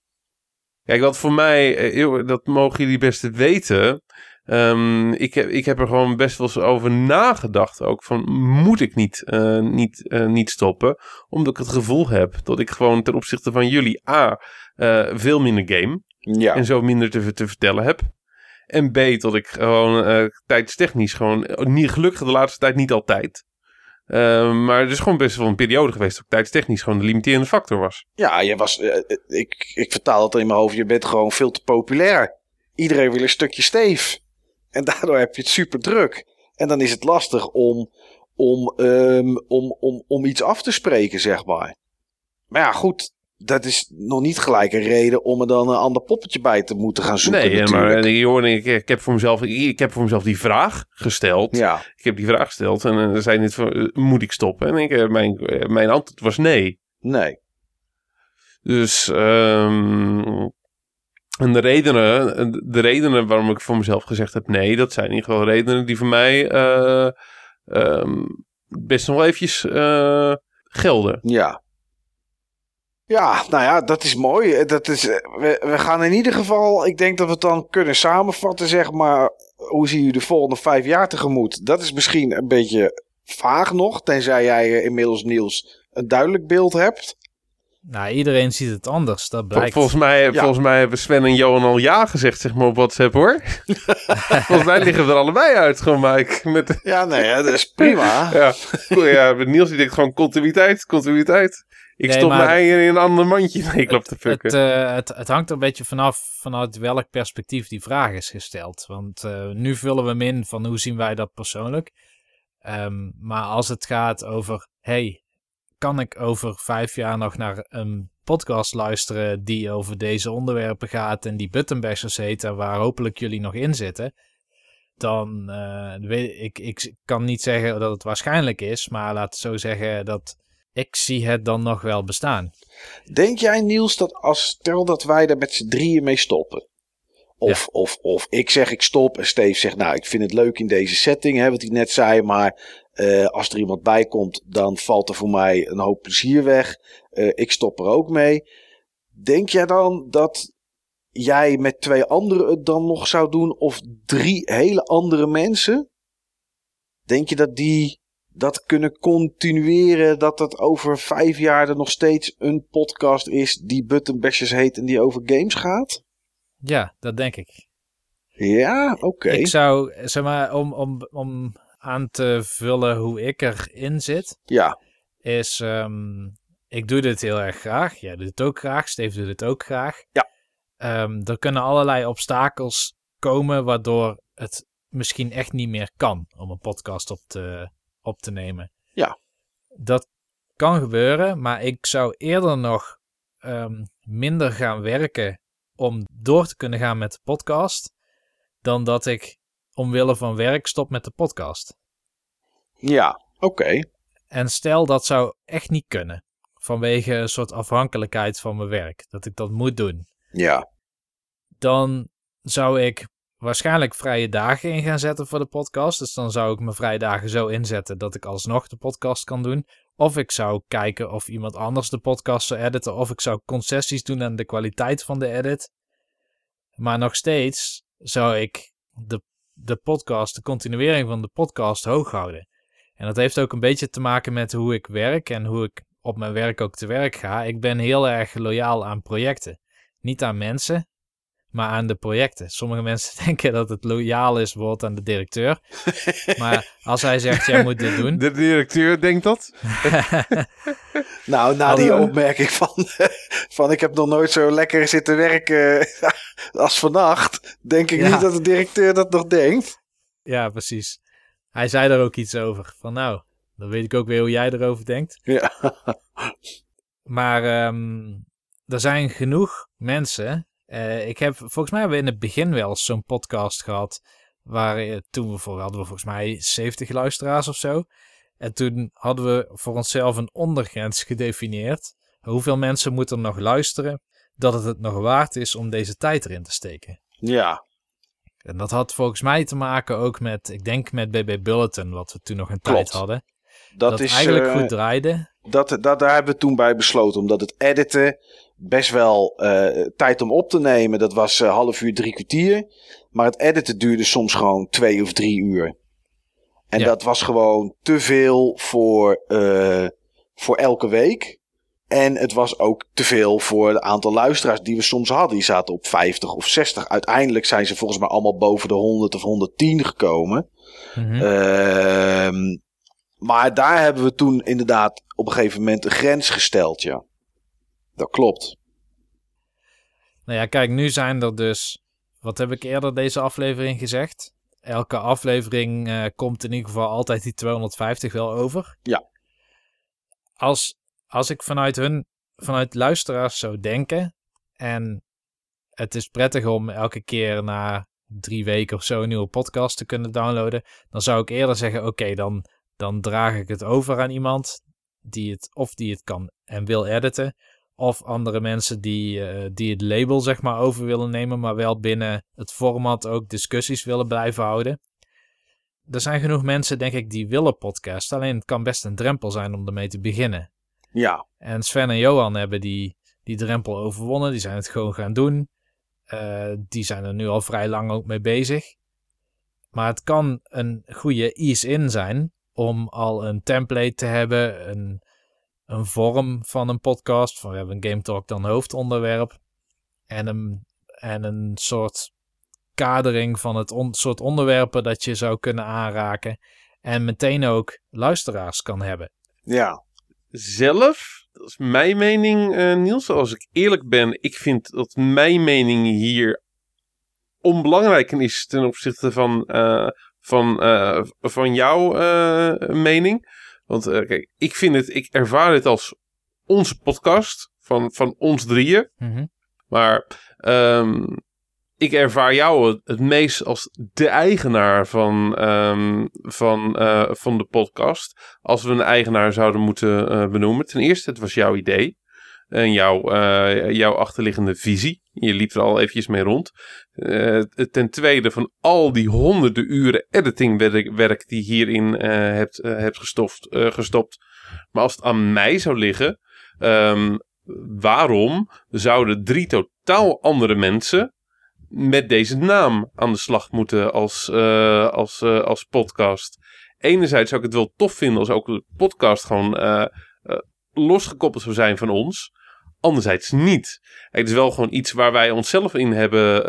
Kijk, wat voor mij, eh, dat mogen jullie best weten. Ehm, ik, heb, ik heb er gewoon best wel eens over nagedacht. Ook van, moet ik niet, eh, niet, eh, niet stoppen? Omdat ik het gevoel heb dat ik gewoon ten opzichte van jullie... A, eh, veel minder game Ja. en zo minder te, te vertellen heb. En B, dat ik gewoon tijdstechnisch gewoon... Niet, gelukkig de laatste tijd niet altijd. Ehm, maar het is gewoon best wel een periode geweest... dat tijdstechnisch gewoon de limiterende factor was. Ja, je was, ik, ik vertaal het in mijn hoofd. Je bent gewoon veel te populair. Iedereen wil een stukje steef. En daardoor heb je het super druk. En dan is het lastig om, om, ehm, om, om, om iets af te spreken, zeg maar. Maar ja, goed. Dat is nog niet gelijk een reden om er dan een ander poppetje bij te moeten gaan zoeken. Nee, natuurlijk. maar hoorde, ik, ik, heb voor mezelf, ik, heb voor mezelf die vraag gesteld. Ja, Ik heb die vraag gesteld en eh, zei niet van, eh, moet ik stoppen? En ik, eh, mijn, mijn antwoord was nee. nee. Dus, ehm, en de redenen, de redenen waarom ik voor mezelf gezegd heb nee, dat zijn in ieder geval redenen die voor mij eh, ehm, best nog wel eventjes eh, gelden. Ja. Ja, nou ja, dat is mooi. Eh, Dat is, we, we gaan in ieder geval, ik denk dat we het dan kunnen samenvatten, zeg maar. Hoe zie je de volgende vijf jaar tegemoet? Dat is misschien een beetje vaag nog, tenzij jij inmiddels, Niels, een duidelijk beeld hebt. Nou, iedereen ziet het anders, dat Vol- blijkt. Volgens mij, volgens mij hebben Sven en Johan al ja gezegd, zeg maar, op WhatsApp hoor. volgens mij liggen we er allebei uit, gewoon Mike. Met, Ja, nee, hè, dat is prima. ja, cool, ja, met Niels die denkt gewoon continuïteit, continuïteit. Ik Nee, stop maar- mijn eieren in een ander mandje. Nee, ik loop te Het, fucken. eh, het, het hangt er een beetje vanaf vanuit welk perspectief die vraag is gesteld. Want eh, nu vullen we hem in van hoe zien wij dat persoonlijk. Ehm, maar als het gaat over, hey, kan ik over vijf jaar nog naar een podcast luisteren die over deze onderwerpen gaat en die Buttonbashers heet en waar hopelijk jullie nog in zitten. Dan eh, weet ik, ik kan niet zeggen dat het waarschijnlijk is, maar laat het zo zeggen dat ik zie het dan nog wel bestaan. Denk jij, Niels, dat als stel dat wij er met z'n drieën mee stoppen. Of, of, of ik zeg ik stop en Steve zegt, nou, ik vind het leuk in deze setting, hè, wat hij net zei, maar eh, als er iemand bij komt, dan valt er voor mij een hoop plezier weg. Eh, ik stop er ook mee. Denk jij dan dat jij met twee anderen het dan nog zou doen, of drie hele andere mensen? Denk je dat die dat kunnen continueren, dat het over vijf jaar er nog steeds een podcast is die Button Bashers heet en die over games gaat? Ja, dat denk ik. Ja, oké. Ik zou, zeg maar, om, om, om aan te vullen hoe ik erin zit, Ja, is, ehm, ik doe dit heel erg graag. Jij doet het ook graag, Steve doet het ook graag. Ja. Ehm, er kunnen allerlei obstakels komen waardoor het misschien echt niet meer kan om een podcast op te, op te nemen. Ja. Dat kan gebeuren, maar ik zou eerder nog ehm, minder gaan werken om door te kunnen gaan met de podcast, dan dat ik omwille van werk stop met de podcast. ja, oké. En stel dat zou echt niet kunnen, vanwege een soort afhankelijkheid van mijn werk, dat ik dat moet doen, Ja, dan zou ik waarschijnlijk vrije dagen in gaan zetten voor de podcast. Dus dan zou ik mijn vrije dagen zo inzetten dat ik alsnog de podcast kan doen. Of ik zou kijken of iemand anders de podcast zou editen. Of ik zou concessies doen aan de kwaliteit van de edit. Maar nog steeds zou ik de, de podcast, de continuering van de podcast hoog houden. En dat heeft ook een beetje te maken met hoe ik werk en hoe ik op mijn werk ook te werk ga. Ik ben heel erg loyaal aan projecten. Niet aan mensen, maar aan de projecten. Sommige mensen denken dat het loyaal is bijvoorbeeld aan de directeur. maar als hij zegt, jij moet dit doen. De directeur denkt dat? nou, na die opmerking van, van ik heb nog nooit zo lekker zitten werken als vannacht, denk ik niet dat de directeur dat nog denkt. Ja, precies. Hij zei daar ook iets over. Van nou, dan weet ik ook weer hoe jij erover denkt. Ja. Maar um, er zijn genoeg mensen. Uh, ik heb volgens mij hebben we in het begin wel eens zo'n podcast gehad. Waar uh, toen we voor hadden we volgens mij 70 luisteraars of zo. En toen hadden we voor onszelf een ondergrens gedefinieerd. Hoeveel mensen moeten er nog luisteren dat het het nog waard is om deze tijd erin te steken? Ja. En dat had volgens mij te maken ook met, ik denk met BB Bulletin, wat we toen nog een tijd hadden. Dat, dat is, eigenlijk uh, goed draaide. Dat, dat, daar hebben we toen bij besloten, omdat het editen best wel uh, tijd om op te nemen. Dat was uh, half uur, drie kwartier. Maar het editen duurde soms gewoon twee of drie uur. En ja. dat was gewoon te veel voor, voor elke week. En het was ook te veel voor het aantal luisteraars die we soms hadden. Die zaten op 50 of 60. Uiteindelijk zijn ze volgens mij allemaal boven de 100 of 110 gekomen. Mm -hmm. Maar daar hebben we toen inderdaad op een gegeven moment een grens gesteld, ja. Dat klopt. Nou ja, kijk, nu zijn er dus. Wat heb ik eerder deze aflevering gezegd? Elke aflevering uh, komt in ieder geval altijd die 250 wel over. Ja. Als als ik vanuit hun, vanuit luisteraars zou denken. En het is prettig om elke keer na drie weken of zo een nieuwe podcast te kunnen downloaden. Dan zou ik eerder zeggen: oké, dan, dan draag ik het over aan iemand die het of die het kan en wil editen. Of andere mensen die, uh, die het label zeg maar over willen nemen, maar wel binnen het format ook discussies willen blijven houden. Er zijn genoeg mensen, denk ik, die willen podcasten. Alleen het kan best een drempel zijn om ermee te beginnen. Ja. En Sven en Johan hebben die, die drempel overwonnen. Die zijn het gewoon gaan doen. Uh, die zijn er nu al vrij lang ook mee bezig. Maar het kan een goede ease-in zijn om al een template te hebben, een, een vorm van een podcast. Van we hebben een Game Talk dan hoofdonderwerp. En een, en een soort kadering van het soort onderwerpen dat je zou kunnen aanraken. En meteen ook luisteraars kan hebben. Ja zelf, dat is mijn mening, uh, Niels. Als ik eerlijk ben, ik vind dat mijn mening hier onbelangrijker is ten opzichte van, uh, van, uh, van jouw mening. Want kijk, ik vind het, ik ervaar het als onze podcast van, van ons drieën. Mm -hmm. Maar um, ik ervaar jou het, meest als de eigenaar van, um, van, uh, van de podcast. Als we een eigenaar zouden moeten uh, benoemen. Ten eerste, het was jouw idee. En jouw, uh, jouw achterliggende visie. Je liep er al eventjes mee rond. ten tweede, van al die honderden uren editingwerk werk die hierin hebt, hebt gestoft, gestopt. Maar als het aan mij zou liggen. Um, waarom zouden drie totaal andere mensen met deze naam aan de slag moeten als, als, als podcast. Enerzijds zou ik het wel tof vinden als ook de podcast gewoon losgekoppeld zou zijn van ons. Anderzijds niet. Het is wel gewoon iets waar wij onszelf in hebben,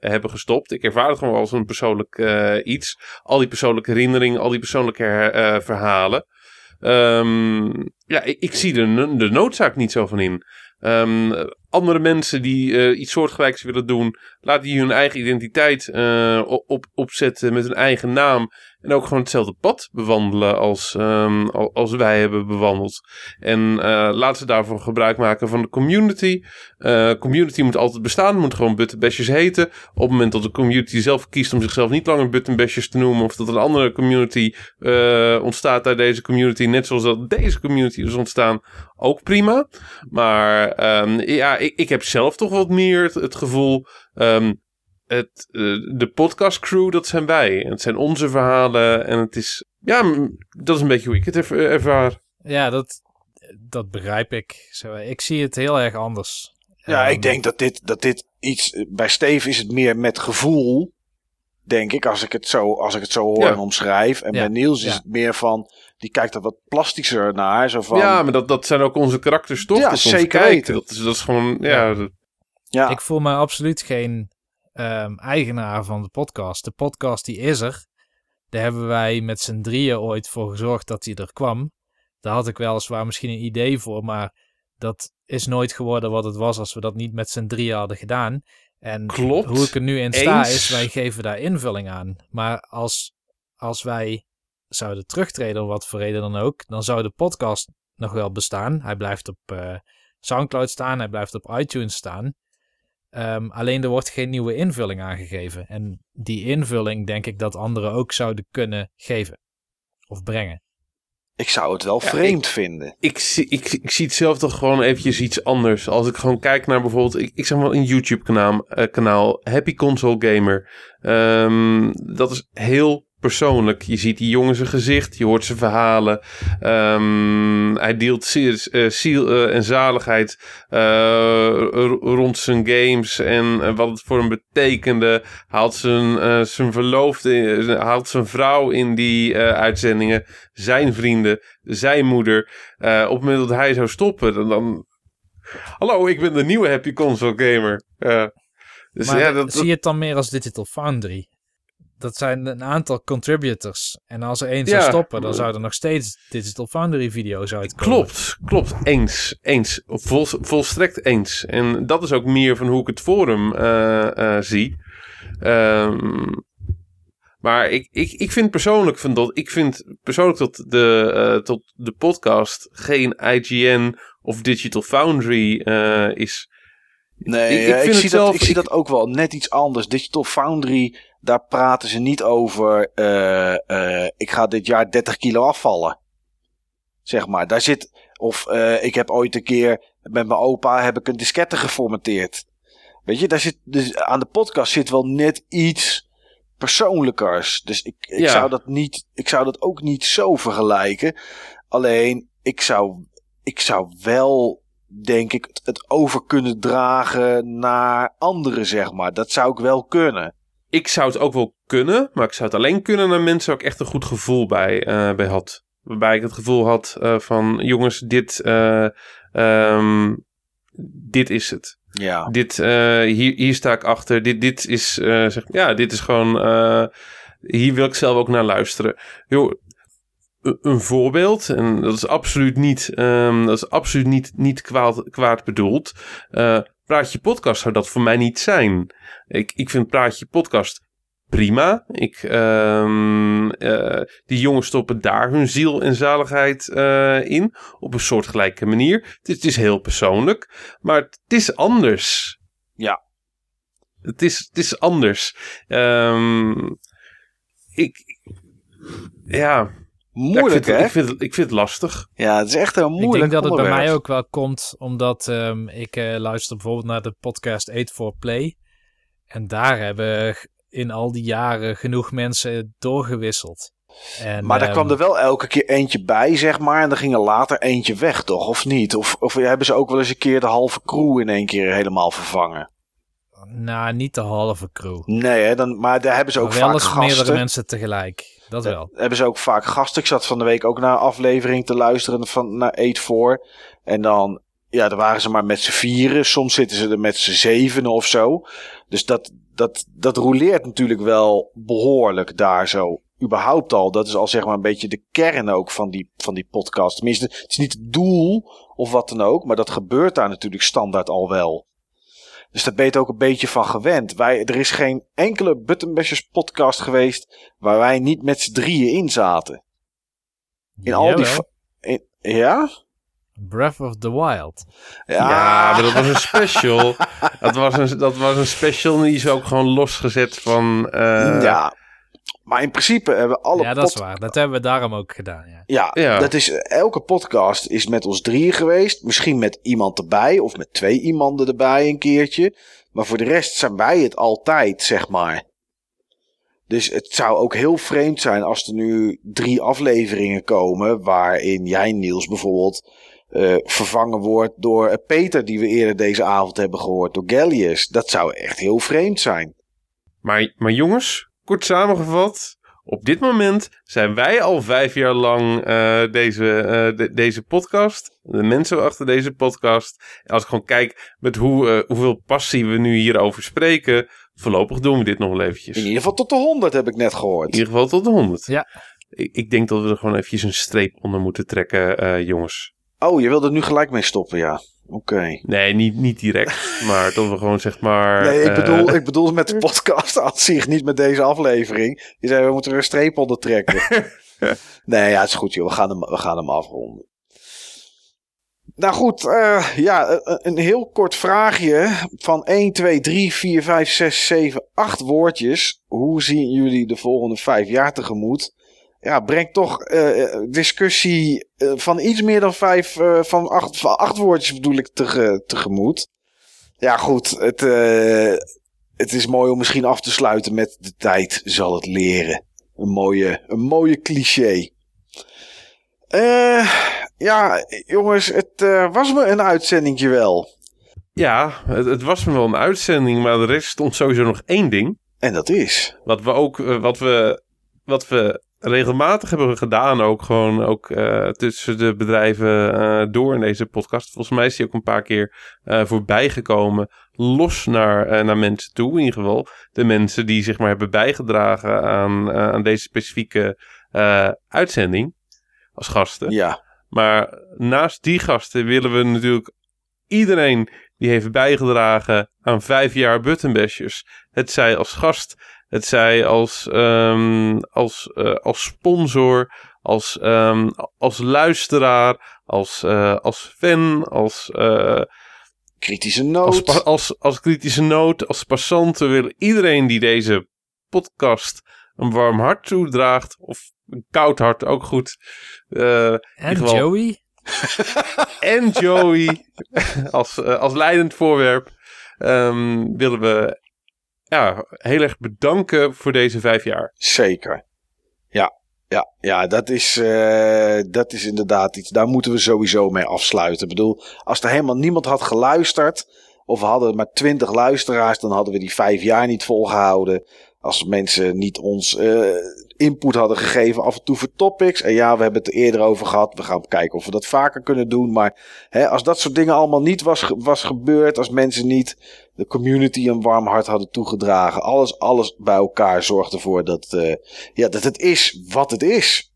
hebben gestopt. Ik ervaar het gewoon als een persoonlijk iets. Al die persoonlijke herinneringen, al die persoonlijke verhalen. Um, ja, ik, ik, zie de, de noodzaak niet zo van in. Um, andere mensen die iets soortgelijks willen doen, laten die hun eigen identiteit op, opzetten met hun eigen naam. En ook gewoon hetzelfde pad bewandelen als, um, als wij hebben bewandeld. En uh, laten ze daarvoor gebruik maken van de community. Uh, community moet altijd bestaan, moet gewoon buttonbashers heten. Op het moment dat de community zelf kiest om zichzelf niet langer buttonbashers te noemen, of dat een andere community uh, ontstaat uit deze community, net zoals dat deze community is ontstaan, ook prima. Maar um, ja, ik, ik heb zelf toch wat meer het, gevoel. Um, het, uh, de podcast crew, dat zijn wij. En het zijn onze verhalen. En het is, ja, dat is een beetje hoe ik het ervaar. Ja, dat, dat begrijp ik. Zo, ik zie het heel erg anders. Ja, um, ik denk dat dit, dat dit iets, bij Steve is het meer met gevoel. denk ik, als ik het zo, als ik het zo hoor Ja. en omschrijf. En Ja. bij Niels is Ja. het meer van, die kijkt er wat plastischer naar. Zo van, ja, maar dat, dat zijn ook onze karakters toch? Ja, dat is ons zeker kijken. Dat is, dat is gewoon, ja, ja, Ik voel me absoluut geen ehm, eigenaar van de podcast. De podcast die is er. Daar hebben wij met z'n drieën ooit voor gezorgd dat hij er kwam. Daar had ik weliswaar misschien een idee voor, maar dat is nooit geworden wat het was als we dat niet met z'n drieën hadden gedaan. En Klopt. hoe ik er nu in sta Eens. is, wij geven daar invulling aan. Maar als, als wij zouden terugtreden, om wat voor reden dan ook, dan zou de podcast nog wel bestaan. Hij blijft op eh, Soundcloud staan, hij blijft op iTunes staan. Ehm, alleen er wordt geen nieuwe invulling aangegeven. En die invulling denk ik dat anderen ook zouden kunnen geven. Of brengen. ik zou het wel Ja, vreemd vinden. ik, zie, ik, ik zie het zelf toch gewoon eventjes iets anders. Als ik gewoon kijk naar bijvoorbeeld, ik, ik zeg wel een YouTube kanaal, eh, kanaal Happy Console Gamer. Ehm, dat is heel persoonlijk. Je ziet die jongen zijn gezicht, je hoort zijn verhalen. Ehm, hij deelt ziel, eh, ziel eh, en zaligheid eh, rond zijn games en wat het voor hem betekende. Haalt zijn, zijn verloofde, haalt zijn vrouw in die uitzendingen, zijn vrienden, zijn moeder. Op het moment dat hij zou stoppen, dan, dan... Hallo, ik ben de nieuwe Happy Console Gamer. Dus maar ja, dat, zie je het dan meer als Digital Foundry? Dat zijn een aantal contributors. En als er één zou Ja. stoppen, dan zou er nog steeds Digital Foundry video's uitkomen. Klopt, klopt. Eens. Eens. Vol, volstrekt eens. En dat is ook meer van hoe ik het forum eh, eh, zie. Ehm, maar ik, ik, ik vind persoonlijk van dat. Ik vind persoonlijk dat de, eh, tot de podcast geen IGN of Digital Foundry eh, is. Nee, Ik- vind zie, zelf- dat, ik zie dat ook wel net iets anders. Digital Foundry, daar praten ze niet over. eh, eh, ik ga dit jaar 30 kilo afvallen. Zeg maar, daar zit. Of eh, ik heb ooit een keer met mijn opa heb ik een diskette geformateerd. Weet je, daar zit, dus aan de podcast zit wel net iets persoonlijkers. Dus ik, ik, Ja. zou dat niet, ik zou dat ook niet zo vergelijken. Alleen, ik zou, ik zou wel, denk ik, het, het over kunnen dragen naar anderen, zeg maar. Dat zou ik wel kunnen. Ik zou het ook wel kunnen, maar ik zou het alleen kunnen naar mensen waar ik echt een goed gevoel bij, eh, bij had. Waarbij ik het gevoel had eh, van, jongens, dit, eh, ehm, dit is het. Ja. Dit, hier, hier sta ik achter. Dit, dit is, zeg, ja, dit is gewoon, hier wil ik zelf ook naar luisteren. Een- een voorbeeld, en dat is absoluut niet, ehm, dat is absoluut niet, niet kwaad, kwaad bedoeld. Praatje podcast zou dat voor mij niet zijn. Ik, ik vind Praatje podcast prima. Ik, ehm, eh, die jongens stoppen daar hun ziel en zaligheid eh, in. Op een soortgelijke manier. Het is, het is heel persoonlijk. Maar het is anders. Ja. Het is, het is anders. Ehm, ik... Ja, Moeilijk, ik, vind, hè? het- ik, vind het, ik vind het lastig. Ja, het is echt een moeilijk ik denk dat het bij mij ook wel komt omdat ehm, ik eh, luister bijvoorbeeld naar de podcast 8 for Play. En daar hebben in al die jaren genoeg mensen doorgewisseld. En, Maar daar ehm, kwam er wel elke keer eentje bij, zeg maar. En dan ging er later eentje weg, toch? Of niet? Of, of hebben ze ook wel eens een keer de halve crew in één keer helemaal vervangen? Nou, niet de halve crew. Nee, hè? Dan, maar daar hebben ze ook Maar wel vaak eens meerdere mensen tegelijk. Dat Ja, wel. hebben ze ook vaak gasten. Ik zat van de week ook naar een aflevering te luisteren van naar 8 voor. En dan, ja, dan waren ze maar met z'n vieren. Soms zitten ze er met z'n zevenen of zo. Dus dat, dat, dat roleert natuurlijk wel behoorlijk daar zo. Überhaupt al. Dat is al zeg maar een beetje de kern ook van die, van die podcast. Tenminste, het is niet het doel of wat dan ook. Maar dat gebeurt daar natuurlijk standaard al wel. Dus daar ben je het ook een beetje van gewend. Wij, er is geen enkele Buttonbashers podcast geweest waar wij niet met z'n drieën in zaten. In al die... In- ja? Breath of the Wild. Ja, maar dat was een special. dat, was een, dat was een special en die is ook gewoon losgezet van... eh, ja. Maar in principe hebben alle ja, dat is waar. Dat hebben we daarom ook gedaan. Ja. Ja, Ja. Dat is, elke podcast is met ons drieën geweest. Misschien met iemand erbij of met twee iemanden erbij een keertje. Maar voor de rest zijn wij het altijd, zeg maar. Dus het zou ook heel vreemd zijn als er nu drie afleveringen komen. waarin jij, Niels, bijvoorbeeld. eh, vervangen wordt door eh, Peter, die we eerder deze avond hebben gehoord, door Gallius. Dat zou echt heel vreemd zijn. Maar, maar jongens, kort samengevat. Op dit moment zijn wij al vijf jaar lang uh, deze, uh, de, deze podcast. De mensen achter deze podcast. En als ik gewoon kijk met hoe, uh, hoeveel passie we nu hierover spreken. Voorlopig doen we dit nog wel eventjes. In ieder geval tot de 100 heb ik net gehoord. In ieder geval tot de 100. Ja. Ik, ik denk dat we er gewoon eventjes een streep onder moeten trekken, jongens. Oh, je wilt er nu gelijk mee stoppen, ja. Oké. Nee, niet, niet direct. maar dat we gewoon zeg maar. Nee, ik bedoel, uh... ik bedoel met de podcast aan zich, niet met deze aflevering. Je zei, we moeten er een streep onder trekken. nee, ja, het is goed, joh. We gaan hem, we gaan hem afronden. Nou goed, uh, ja, een heel kort vraagje van 1, 2, 3, 4, 5, 6, 7, 8 woordjes. Hoe zien jullie de volgende vijf jaar tegemoet? Ja, brengt toch uh, discussie uh, van iets meer dan vijf, uh, van, acht, van acht woordjes bedoel ik te, tegemoet. Ja, goed, het, het is mooi om misschien af te sluiten met de tijd zal het leren. Een mooie, een mooie cliché. ja, jongens, het was me een uitzendingje wel. Ja, het, het, was me wel een uitzending, maar er rest stond sowieso nog één ding. En dat is? Wat we ook, wat we, wat we regelmatig hebben we gedaan ook gewoon ook uh, tussen de bedrijven uh, door in deze podcast. Volgens mij is die ook een paar keer uh, voorbij gekomen. Los naar, naar mensen toe in ieder geval. De mensen die zeg maar hebben bijgedragen aan, aan deze specifieke uitzending als gasten. Ja. Maar naast die gasten willen we natuurlijk iedereen die heeft bijgedragen aan vijf jaar Buttonbashers. Het zij als gast, het zij als, um, als, uh, als sponsor, als, um, als luisteraar, als, uh, als fan, als... Uh, kritische noot. Als, als, als kritische noot, als passant. We willen iedereen die deze podcast een warm hart toedraagt, of een koud hart, ook goed. en geval... Joey. en Joey, als, als leidend voorwerp, um, willen we ja, heel erg bedanken voor deze vijf jaar. Zeker. Ja, ja, ja dat, is, uh, dat is inderdaad iets. Daar moeten we sowieso mee afsluiten. Ik bedoel, als er helemaal niemand had geluisterd. Of we hadden maar twintig luisteraars. dan hadden we die vijf jaar niet volgehouden. Als mensen niet ons uh, input hadden gegeven af en toe voor topics. En ja, we hebben het er eerder over gehad. We gaan kijken of we dat vaker kunnen doen. Maar hè, als dat soort dingen allemaal niet was, was gebeurd. Als mensen niet de community een warm hart hadden toegedragen. Alles, alles bij elkaar zorgt ervoor dat, uh, ja, dat het is wat het is.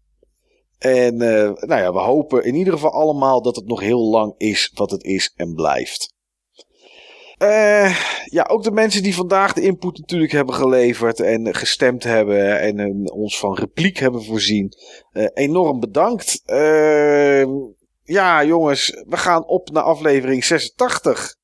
En uh, nou ja, we hopen in ieder geval allemaal dat het nog heel lang is wat het is en blijft. Uh, ja, ook de mensen die vandaag de input natuurlijk hebben geleverd en gestemd hebben en uh, ons van repliek hebben voorzien. Uh, enorm bedankt. ja, jongens, we gaan op naar aflevering 86.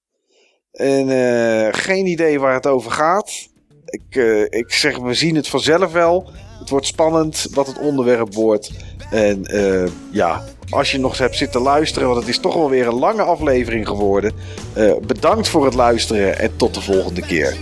En geen idee waar het over gaat. Ik, ik zeg, we zien het vanzelf wel. Het wordt spannend wat het onderwerp wordt. En ja, als je nog hebt zitten luisteren, want het is toch wel weer een lange aflevering geworden. Uh, bedankt voor het luisteren en tot de volgende keer.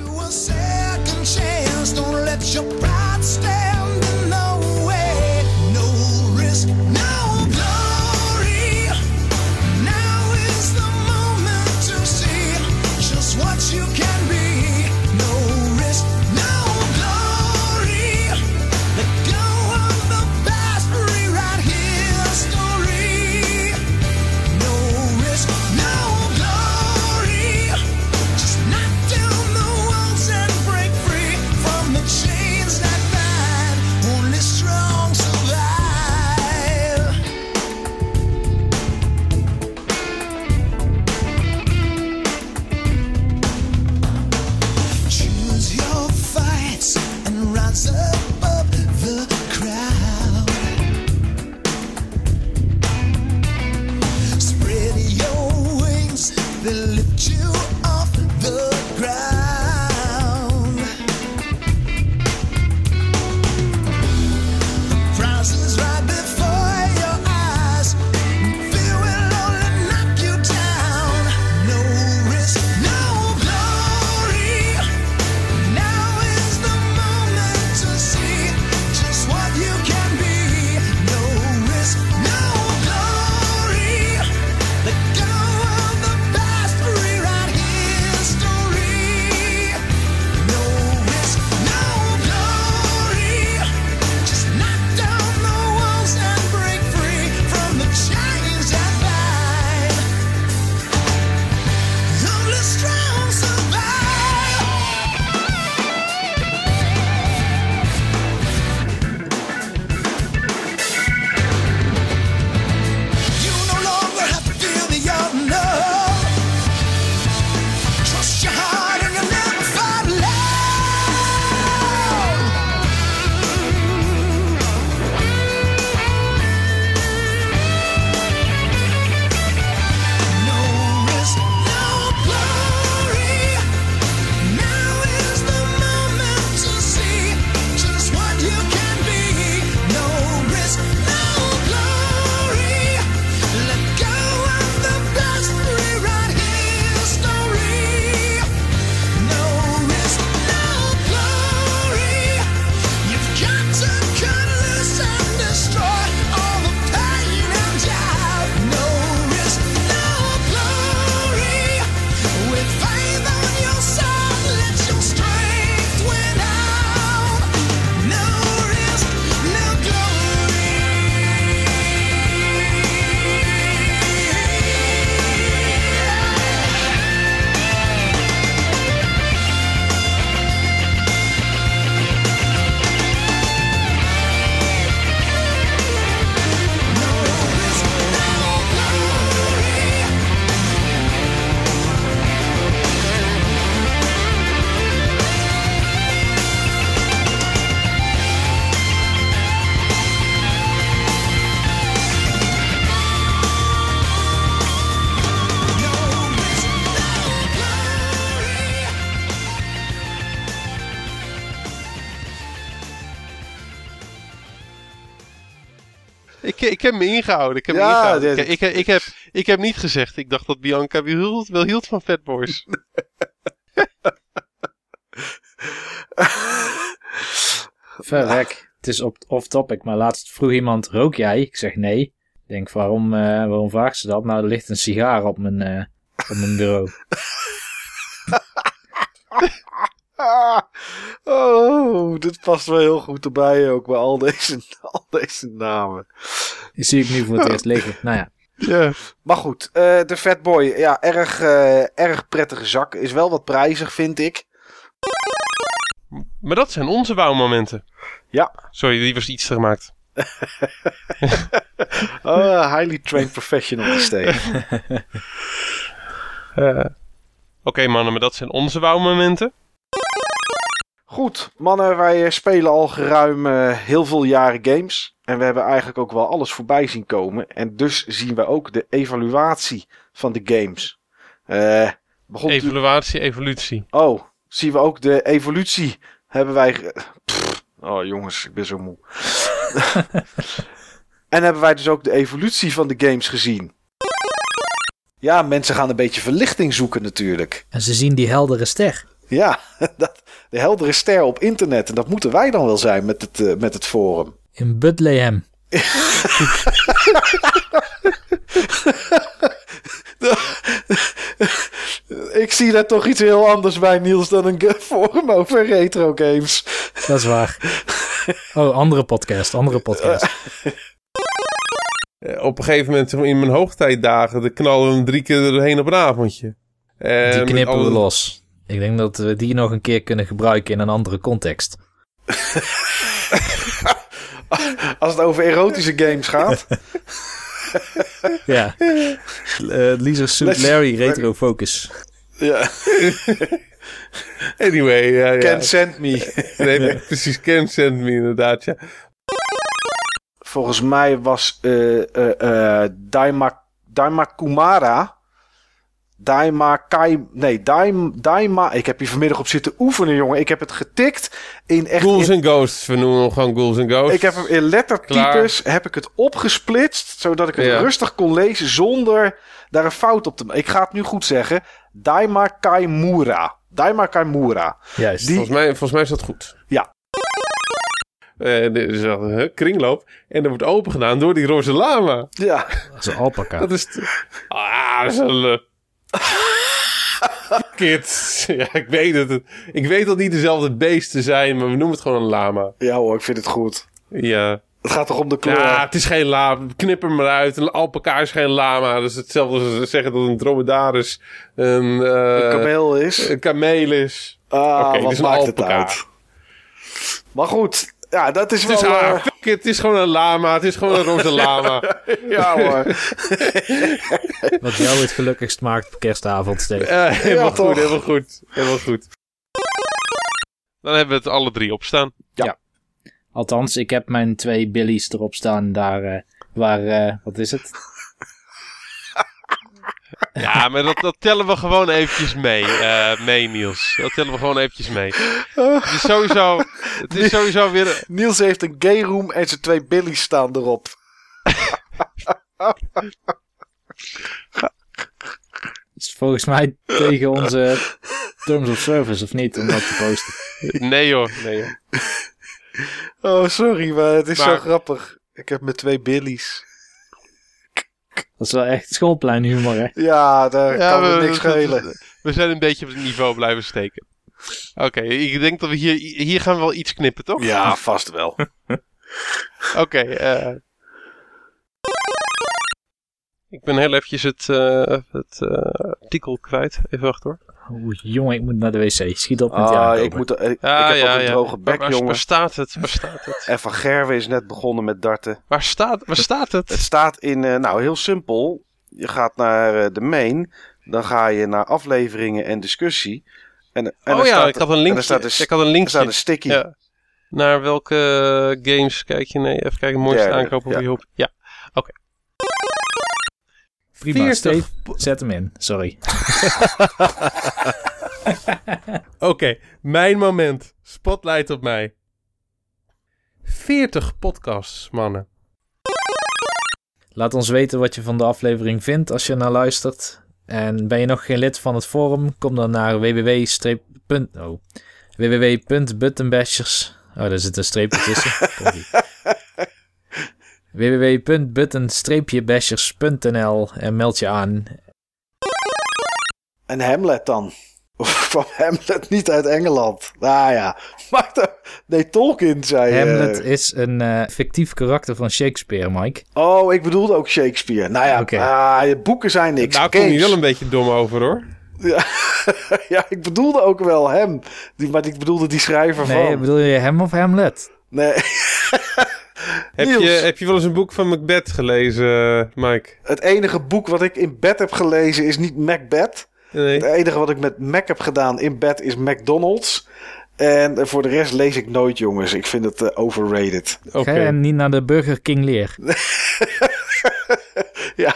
Heb me ingehouden. Ik heb, me Ja, ingehouden. dit- Ik, ik, ik heb, ik heb niet gezegd. Ik dacht dat Bianca wel hield, wel hield van Fatboys. Verrek. Het is op- off-topic, maar laatst vroeg iemand, rook jij? Ik zeg nee. Ik denk, waarom, eh, waarom vraagt ze dat? Nou, er ligt een sigaar op mijn, eh, op mijn bureau. Ah, oh, dit past wel heel goed erbij ook bij al deze, al deze namen. Die zie ik nu voor het eerst liggen. Nou ja, ja. Maar goed, eh, de Fatboy, ja, erg, eh, erg prettige zak. Is wel wat prijzig, vind ik. Maar dat zijn onze wauwmomenten. Ja. Sorry, die was iets te gemaakt. Oh, highly trained professional. Eh, Oké mannen, maar dat zijn onze wauwmomenten. Goed, mannen, wij eh, spelen al geruim eh, heel veel jaren games. En we hebben eigenlijk ook wel alles voorbij zien komen. En dus zien we ook de evaluatie van de games. Eh begon Evaluatie, evolutie. Oh, zien we ook de evolutie hebben wij... Pff, oh jongens, ik ben zo moe. en hebben wij dus ook de evolutie van de games gezien. Ja, mensen gaan een beetje verlichting zoeken natuurlijk. en ze zien die heldere ster. Ja, dat, de heldere ster op internet. En dat moeten wij dan wel zijn met het, eh, met het forum. In Bethlehem. Ik zie daar toch iets heel anders bij, Niels, dan een forum over retro games. Dat is waar. Oh, andere podcast, andere podcast. Eh, op een gegeven moment in mijn hoogtijdagen, dan knallen we hem drie keer erheen op een avondje. En Die knippen we alle- los. Ik denk dat we die nog een keer kunnen gebruiken in een andere context. Als het over erotische games gaat. Ja. Uh, Lisa Suit Larry Retro Focus. ja. Anyway, ja, ja. Can send me. Nee, precies, Ken sent me inderdaad, ja. Volgens mij was eh eh eh, Daima, Daima Kumara. Daima Kai. Nee, Daima, Daima. Ik heb hier vanmiddag op zitten oefenen, jongen. Ik heb het getikt in echt. Ghouls in- and Ghosts, we noemen hem gewoon Ghouls and Ghosts. ik heb hem in lettertypes heb ik het opgesplitst, zodat ik het Ja. rustig kon lezen zonder daar een fout op te maken. Ik ga het nu goed zeggen. Daima Kaimura. Daima Kaimura. Juist. Die- volgens, mij, volgens mij is dat goed. Ja. Eh, er is een kringloop en er wordt open gedaan door die roze lama. Ja. Dat is een alpaca. Dat is... Ah, dat is een... Kids. Ja, ik weet het. Ik weet dat niet dezelfde beesten zijn, maar we noemen het gewoon een lama. Ja hoor, ik vind het goed. Ja. Het gaat toch om de kleur. Ja, het is geen lama. Knip hem maar uit. Een alpaca is geen lama. Dat is hetzelfde als zeggen dat een dromedaris een, eh, een kameel is. een kameel is. Ah, wat het is een maakt het uit? Maar goed, ja, dat is Het is, wel... ah, eh, fuck it, het is gewoon een lama. Het is gewoon een roze lama. ja hoor. Wat jou het gelukkigst maakt op kerstavond, Steve. Eh, helemaal Ja, goed, helemaal goed. Helemaal goed. Dan hebben we het alle drie op staan. Althans, ik heb mijn twee billies erop staan daar eh, waar, eh, wat is het? Ja, maar dat, dat tellen we gewoon eventjes mee, eh, mee Niels. Dat tellen we gewoon eventjes mee. Het is sowieso, het is sowieso weer... Niels heeft een gay room en zijn twee billies staan erop. Het is volgens mij tegen onze terms of service, of niet, om dat te posten. Nee joh, nee joh. Oh, sorry, maar het is zo grappig. Ik heb mijn twee billies. Dat is wel echt schoolpleinhumor, hè? Ja, daar Ja, kan we, niks schelen. we zijn een beetje op het niveau blijven steken. Oké, ik denk dat we hier, hier gaan we wel iets knippen, toch? Ja, vast wel. Oké, eh. Ik ben heel eventjes het, eh, het eh, artikel kwijt. Even wachten hoor. Oeh, jongen, ik moet naar de wc. Schiet op met Ah, aankopen. ik, moet, ik, ik Ah, heb ja, ook een ja. droge bek, waar, jongen. waar staat het? Waar staat het? En Van Gerwen is net begonnen met darten. Waar staat, waar staat Het het? staat in, eh, nou heel simpel. Je gaat naar eh, de main. Dan ga je naar afleveringen en discussie. En, en oh ja, staat ik er- had een en linkje. er staat een, ik had een er linkje. staat een sticky. Ja. Naar welke games kijk je? Nee, even kijken. Mooiste aankoop op ja. je hoop. Ja. Prima, 40 Steve. Zet hem in, sorry. Oké, mijn moment. Spotlight op mij. 40 podcasts, mannen. Laat ons weten wat je van de aflevering vindt als je naar luistert. En ben je nog geen lid van het forum, kom dan naar www. Oh, www.buttonbashers. Oh, daar zit een streepje tussen. Www.button-bashers.nl en meld je aan. En Hamlet dan? Of kwam Hamlet niet uit Engeland? Nou ja, maar de, nee, Tolkien zei... eh, Hamlet is een eh, fictief karakter van Shakespeare, Mike. Oh, ik bedoelde ook Shakespeare. Nou ja, ah, je boeken zijn niks. Daar kom je wel een beetje dom over hoor. Ja, ja, ik bedoelde ook wel hem. Die, maar ik bedoelde die schrijver Nee, van. bedoel je hem of Hamlet? Nee. Heb Niels. je, heb je wel eens een boek van Macbeth gelezen, Mike? Het enige boek wat ik in bed heb gelezen is niet Macbeth. Nee. Het enige wat ik met Mac heb gedaan in bed is McDonald's. En voor de rest lees ik nooit, jongens. Ik vind het eh, overrated. Oké. Ga je niet naar de Burger King leer? ja.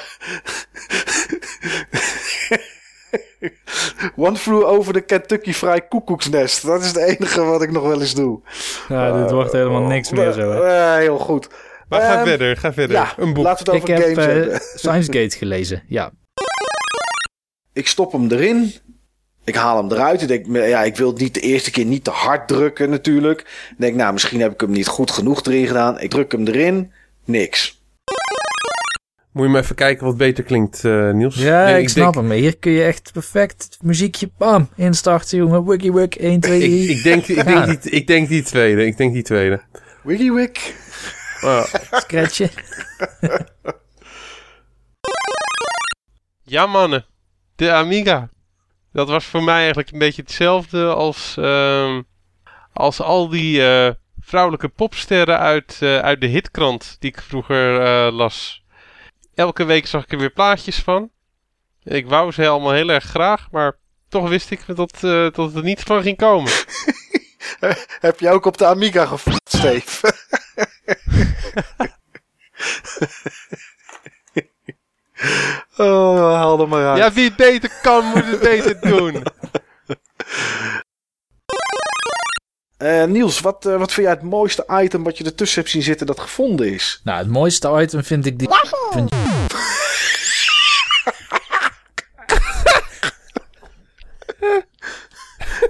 One flew over de Kentucky Fried koekoeksnest. Dat is het enige wat ik nog wel eens doe. Ja, dit wordt helemaal niks meer zo. Hè? Eh, heel goed. Maar ga Ehm, verder, ga verder. Ja, een boek. laten we het Ik over heb games eh, hebben. Science Gate gelezen. Ja, Ik stop hem erin. Ik haal hem eruit. Ik denk, ja, ik wil het niet de eerste keer niet te hard drukken natuurlijk. Ik denk, nou, misschien heb ik hem niet goed genoeg erin gedaan. Ik druk hem erin. Niks. Moet je maar even kijken wat beter klinkt, eh, Niels. ja Nee, ik, snap denk, hem. Hier kun je echt perfect muziekje bam instarten, jongen. Wiki wik 1, 2, 3. Ik, ik, denk, ik, denk die, ik denk die tweede. Ik denk die tweede. WikiWik. Ah. Scratchen. Ja, mannen. De Amiga. Dat was voor mij eigenlijk een beetje hetzelfde als, ehm, als al die eh, vrouwelijke popsterren uit, eh, uit de hitkrant die ik vroeger eh, las. Elke week zag ik er weer plaatjes van. Ik wou ze allemaal heel erg graag, maar toch wist ik dat, eh, dat het er niet van ging komen. Heb je ook op de Amiga gevoerd, Steve? oh, haal er maar uit. Ja, wie het beter kan, moet het beter doen. Eh, Niels, wat, eh, wat vind jij het mooiste item wat je ertussen hebt zien zitten dat gevonden is? Nou, het mooiste item vind ik die van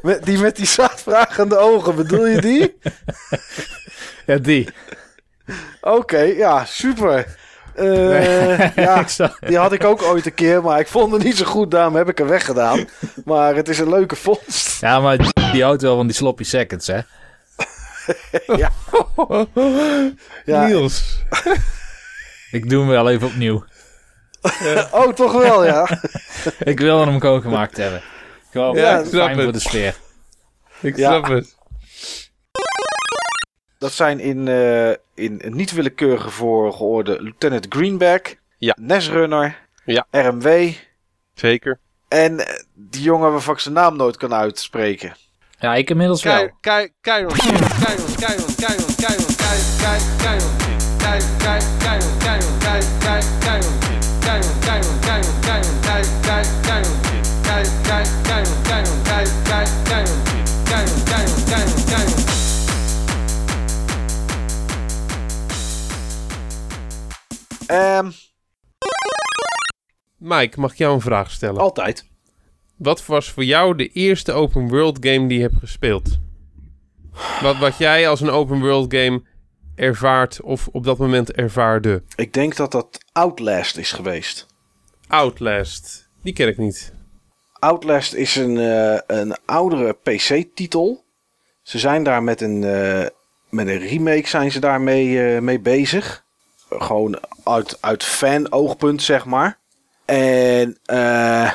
Met, die met die zaadvragende ogen, bedoel je die? Ja, die. Oké, ja, super. Eh, ja, die had ik ook ooit een keer, maar ik vond het niet zo goed, daarom heb ik hem weggedaan. Maar het is een leuke vondst. Ja, maar die houdt wel van die sloppy seconds, hè? Ja. Niels. Ik doe hem wel even opnieuw. Oh, toch wel, ja. Ik wil hem gewoon gemaakt hebben. Gewoon Ja, ik snap fijn voor het. de sfeer. Ik Ja. snap het. Dat zijn in, eh, in niet willekeurige volgorde Lieutenant Greenback, Ja. Nesrunner, Ja. RMW Zeker. en eh, die jongen waarvan ik zijn naam nooit kan uitspreken. Ja, ik inmiddels wel. Kei- kei- Keiron King. Keiron, Keiron, Keiron, Keiron, Kei- Kei- Keiron King. Kei- Kei- Keiron, Keiron, Kei- Kei- Keiron King. Keiron, Keiron, Keiron, Keiron, Ehm, Mike, mag ik jou een vraag stellen? altijd. Wat was voor jou de eerste open world game die je hebt gespeeld? Wat, wat jij als een open world game ervaart of op dat moment ervaarde? Ik denk dat dat Outlast is geweest. Outlast. Die ken ik niet. Outlast is een, eh, een oudere PC-titel. Ze zijn daar met een, eh, met een remake zijn ze daarmee eh, mee bezig. Gewoon uit, uit fan-oogpunt, zeg maar. En eh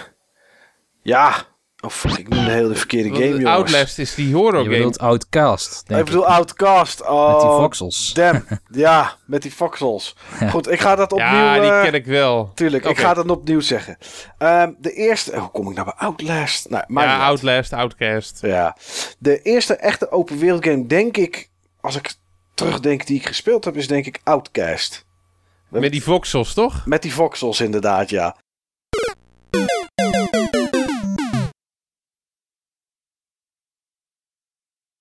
ja... Oh fuck, ik noem de hele verkeerde game, jongens. Outlast is die horror Je game. bedoelt Outcast, denk Ik ik. bedoel Outcast. Oh, Met die voxels. Damn. ja, met die voxels. Goed, ik ga dat opnieuw... ja, die eh, ken ik wel. Tuurlijk, ik ga dat opnieuw zeggen. Ehm, de eerste... Hoe kom ik nou bij Outlast? Nou, Ja. Outlast, Outcast. Ja. De eerste echte open wereld game, denk ik, als ik terugdenk die ik gespeeld heb, is denk ik Outcast. Met die voxels, toch? Met die voxels inderdaad, ja.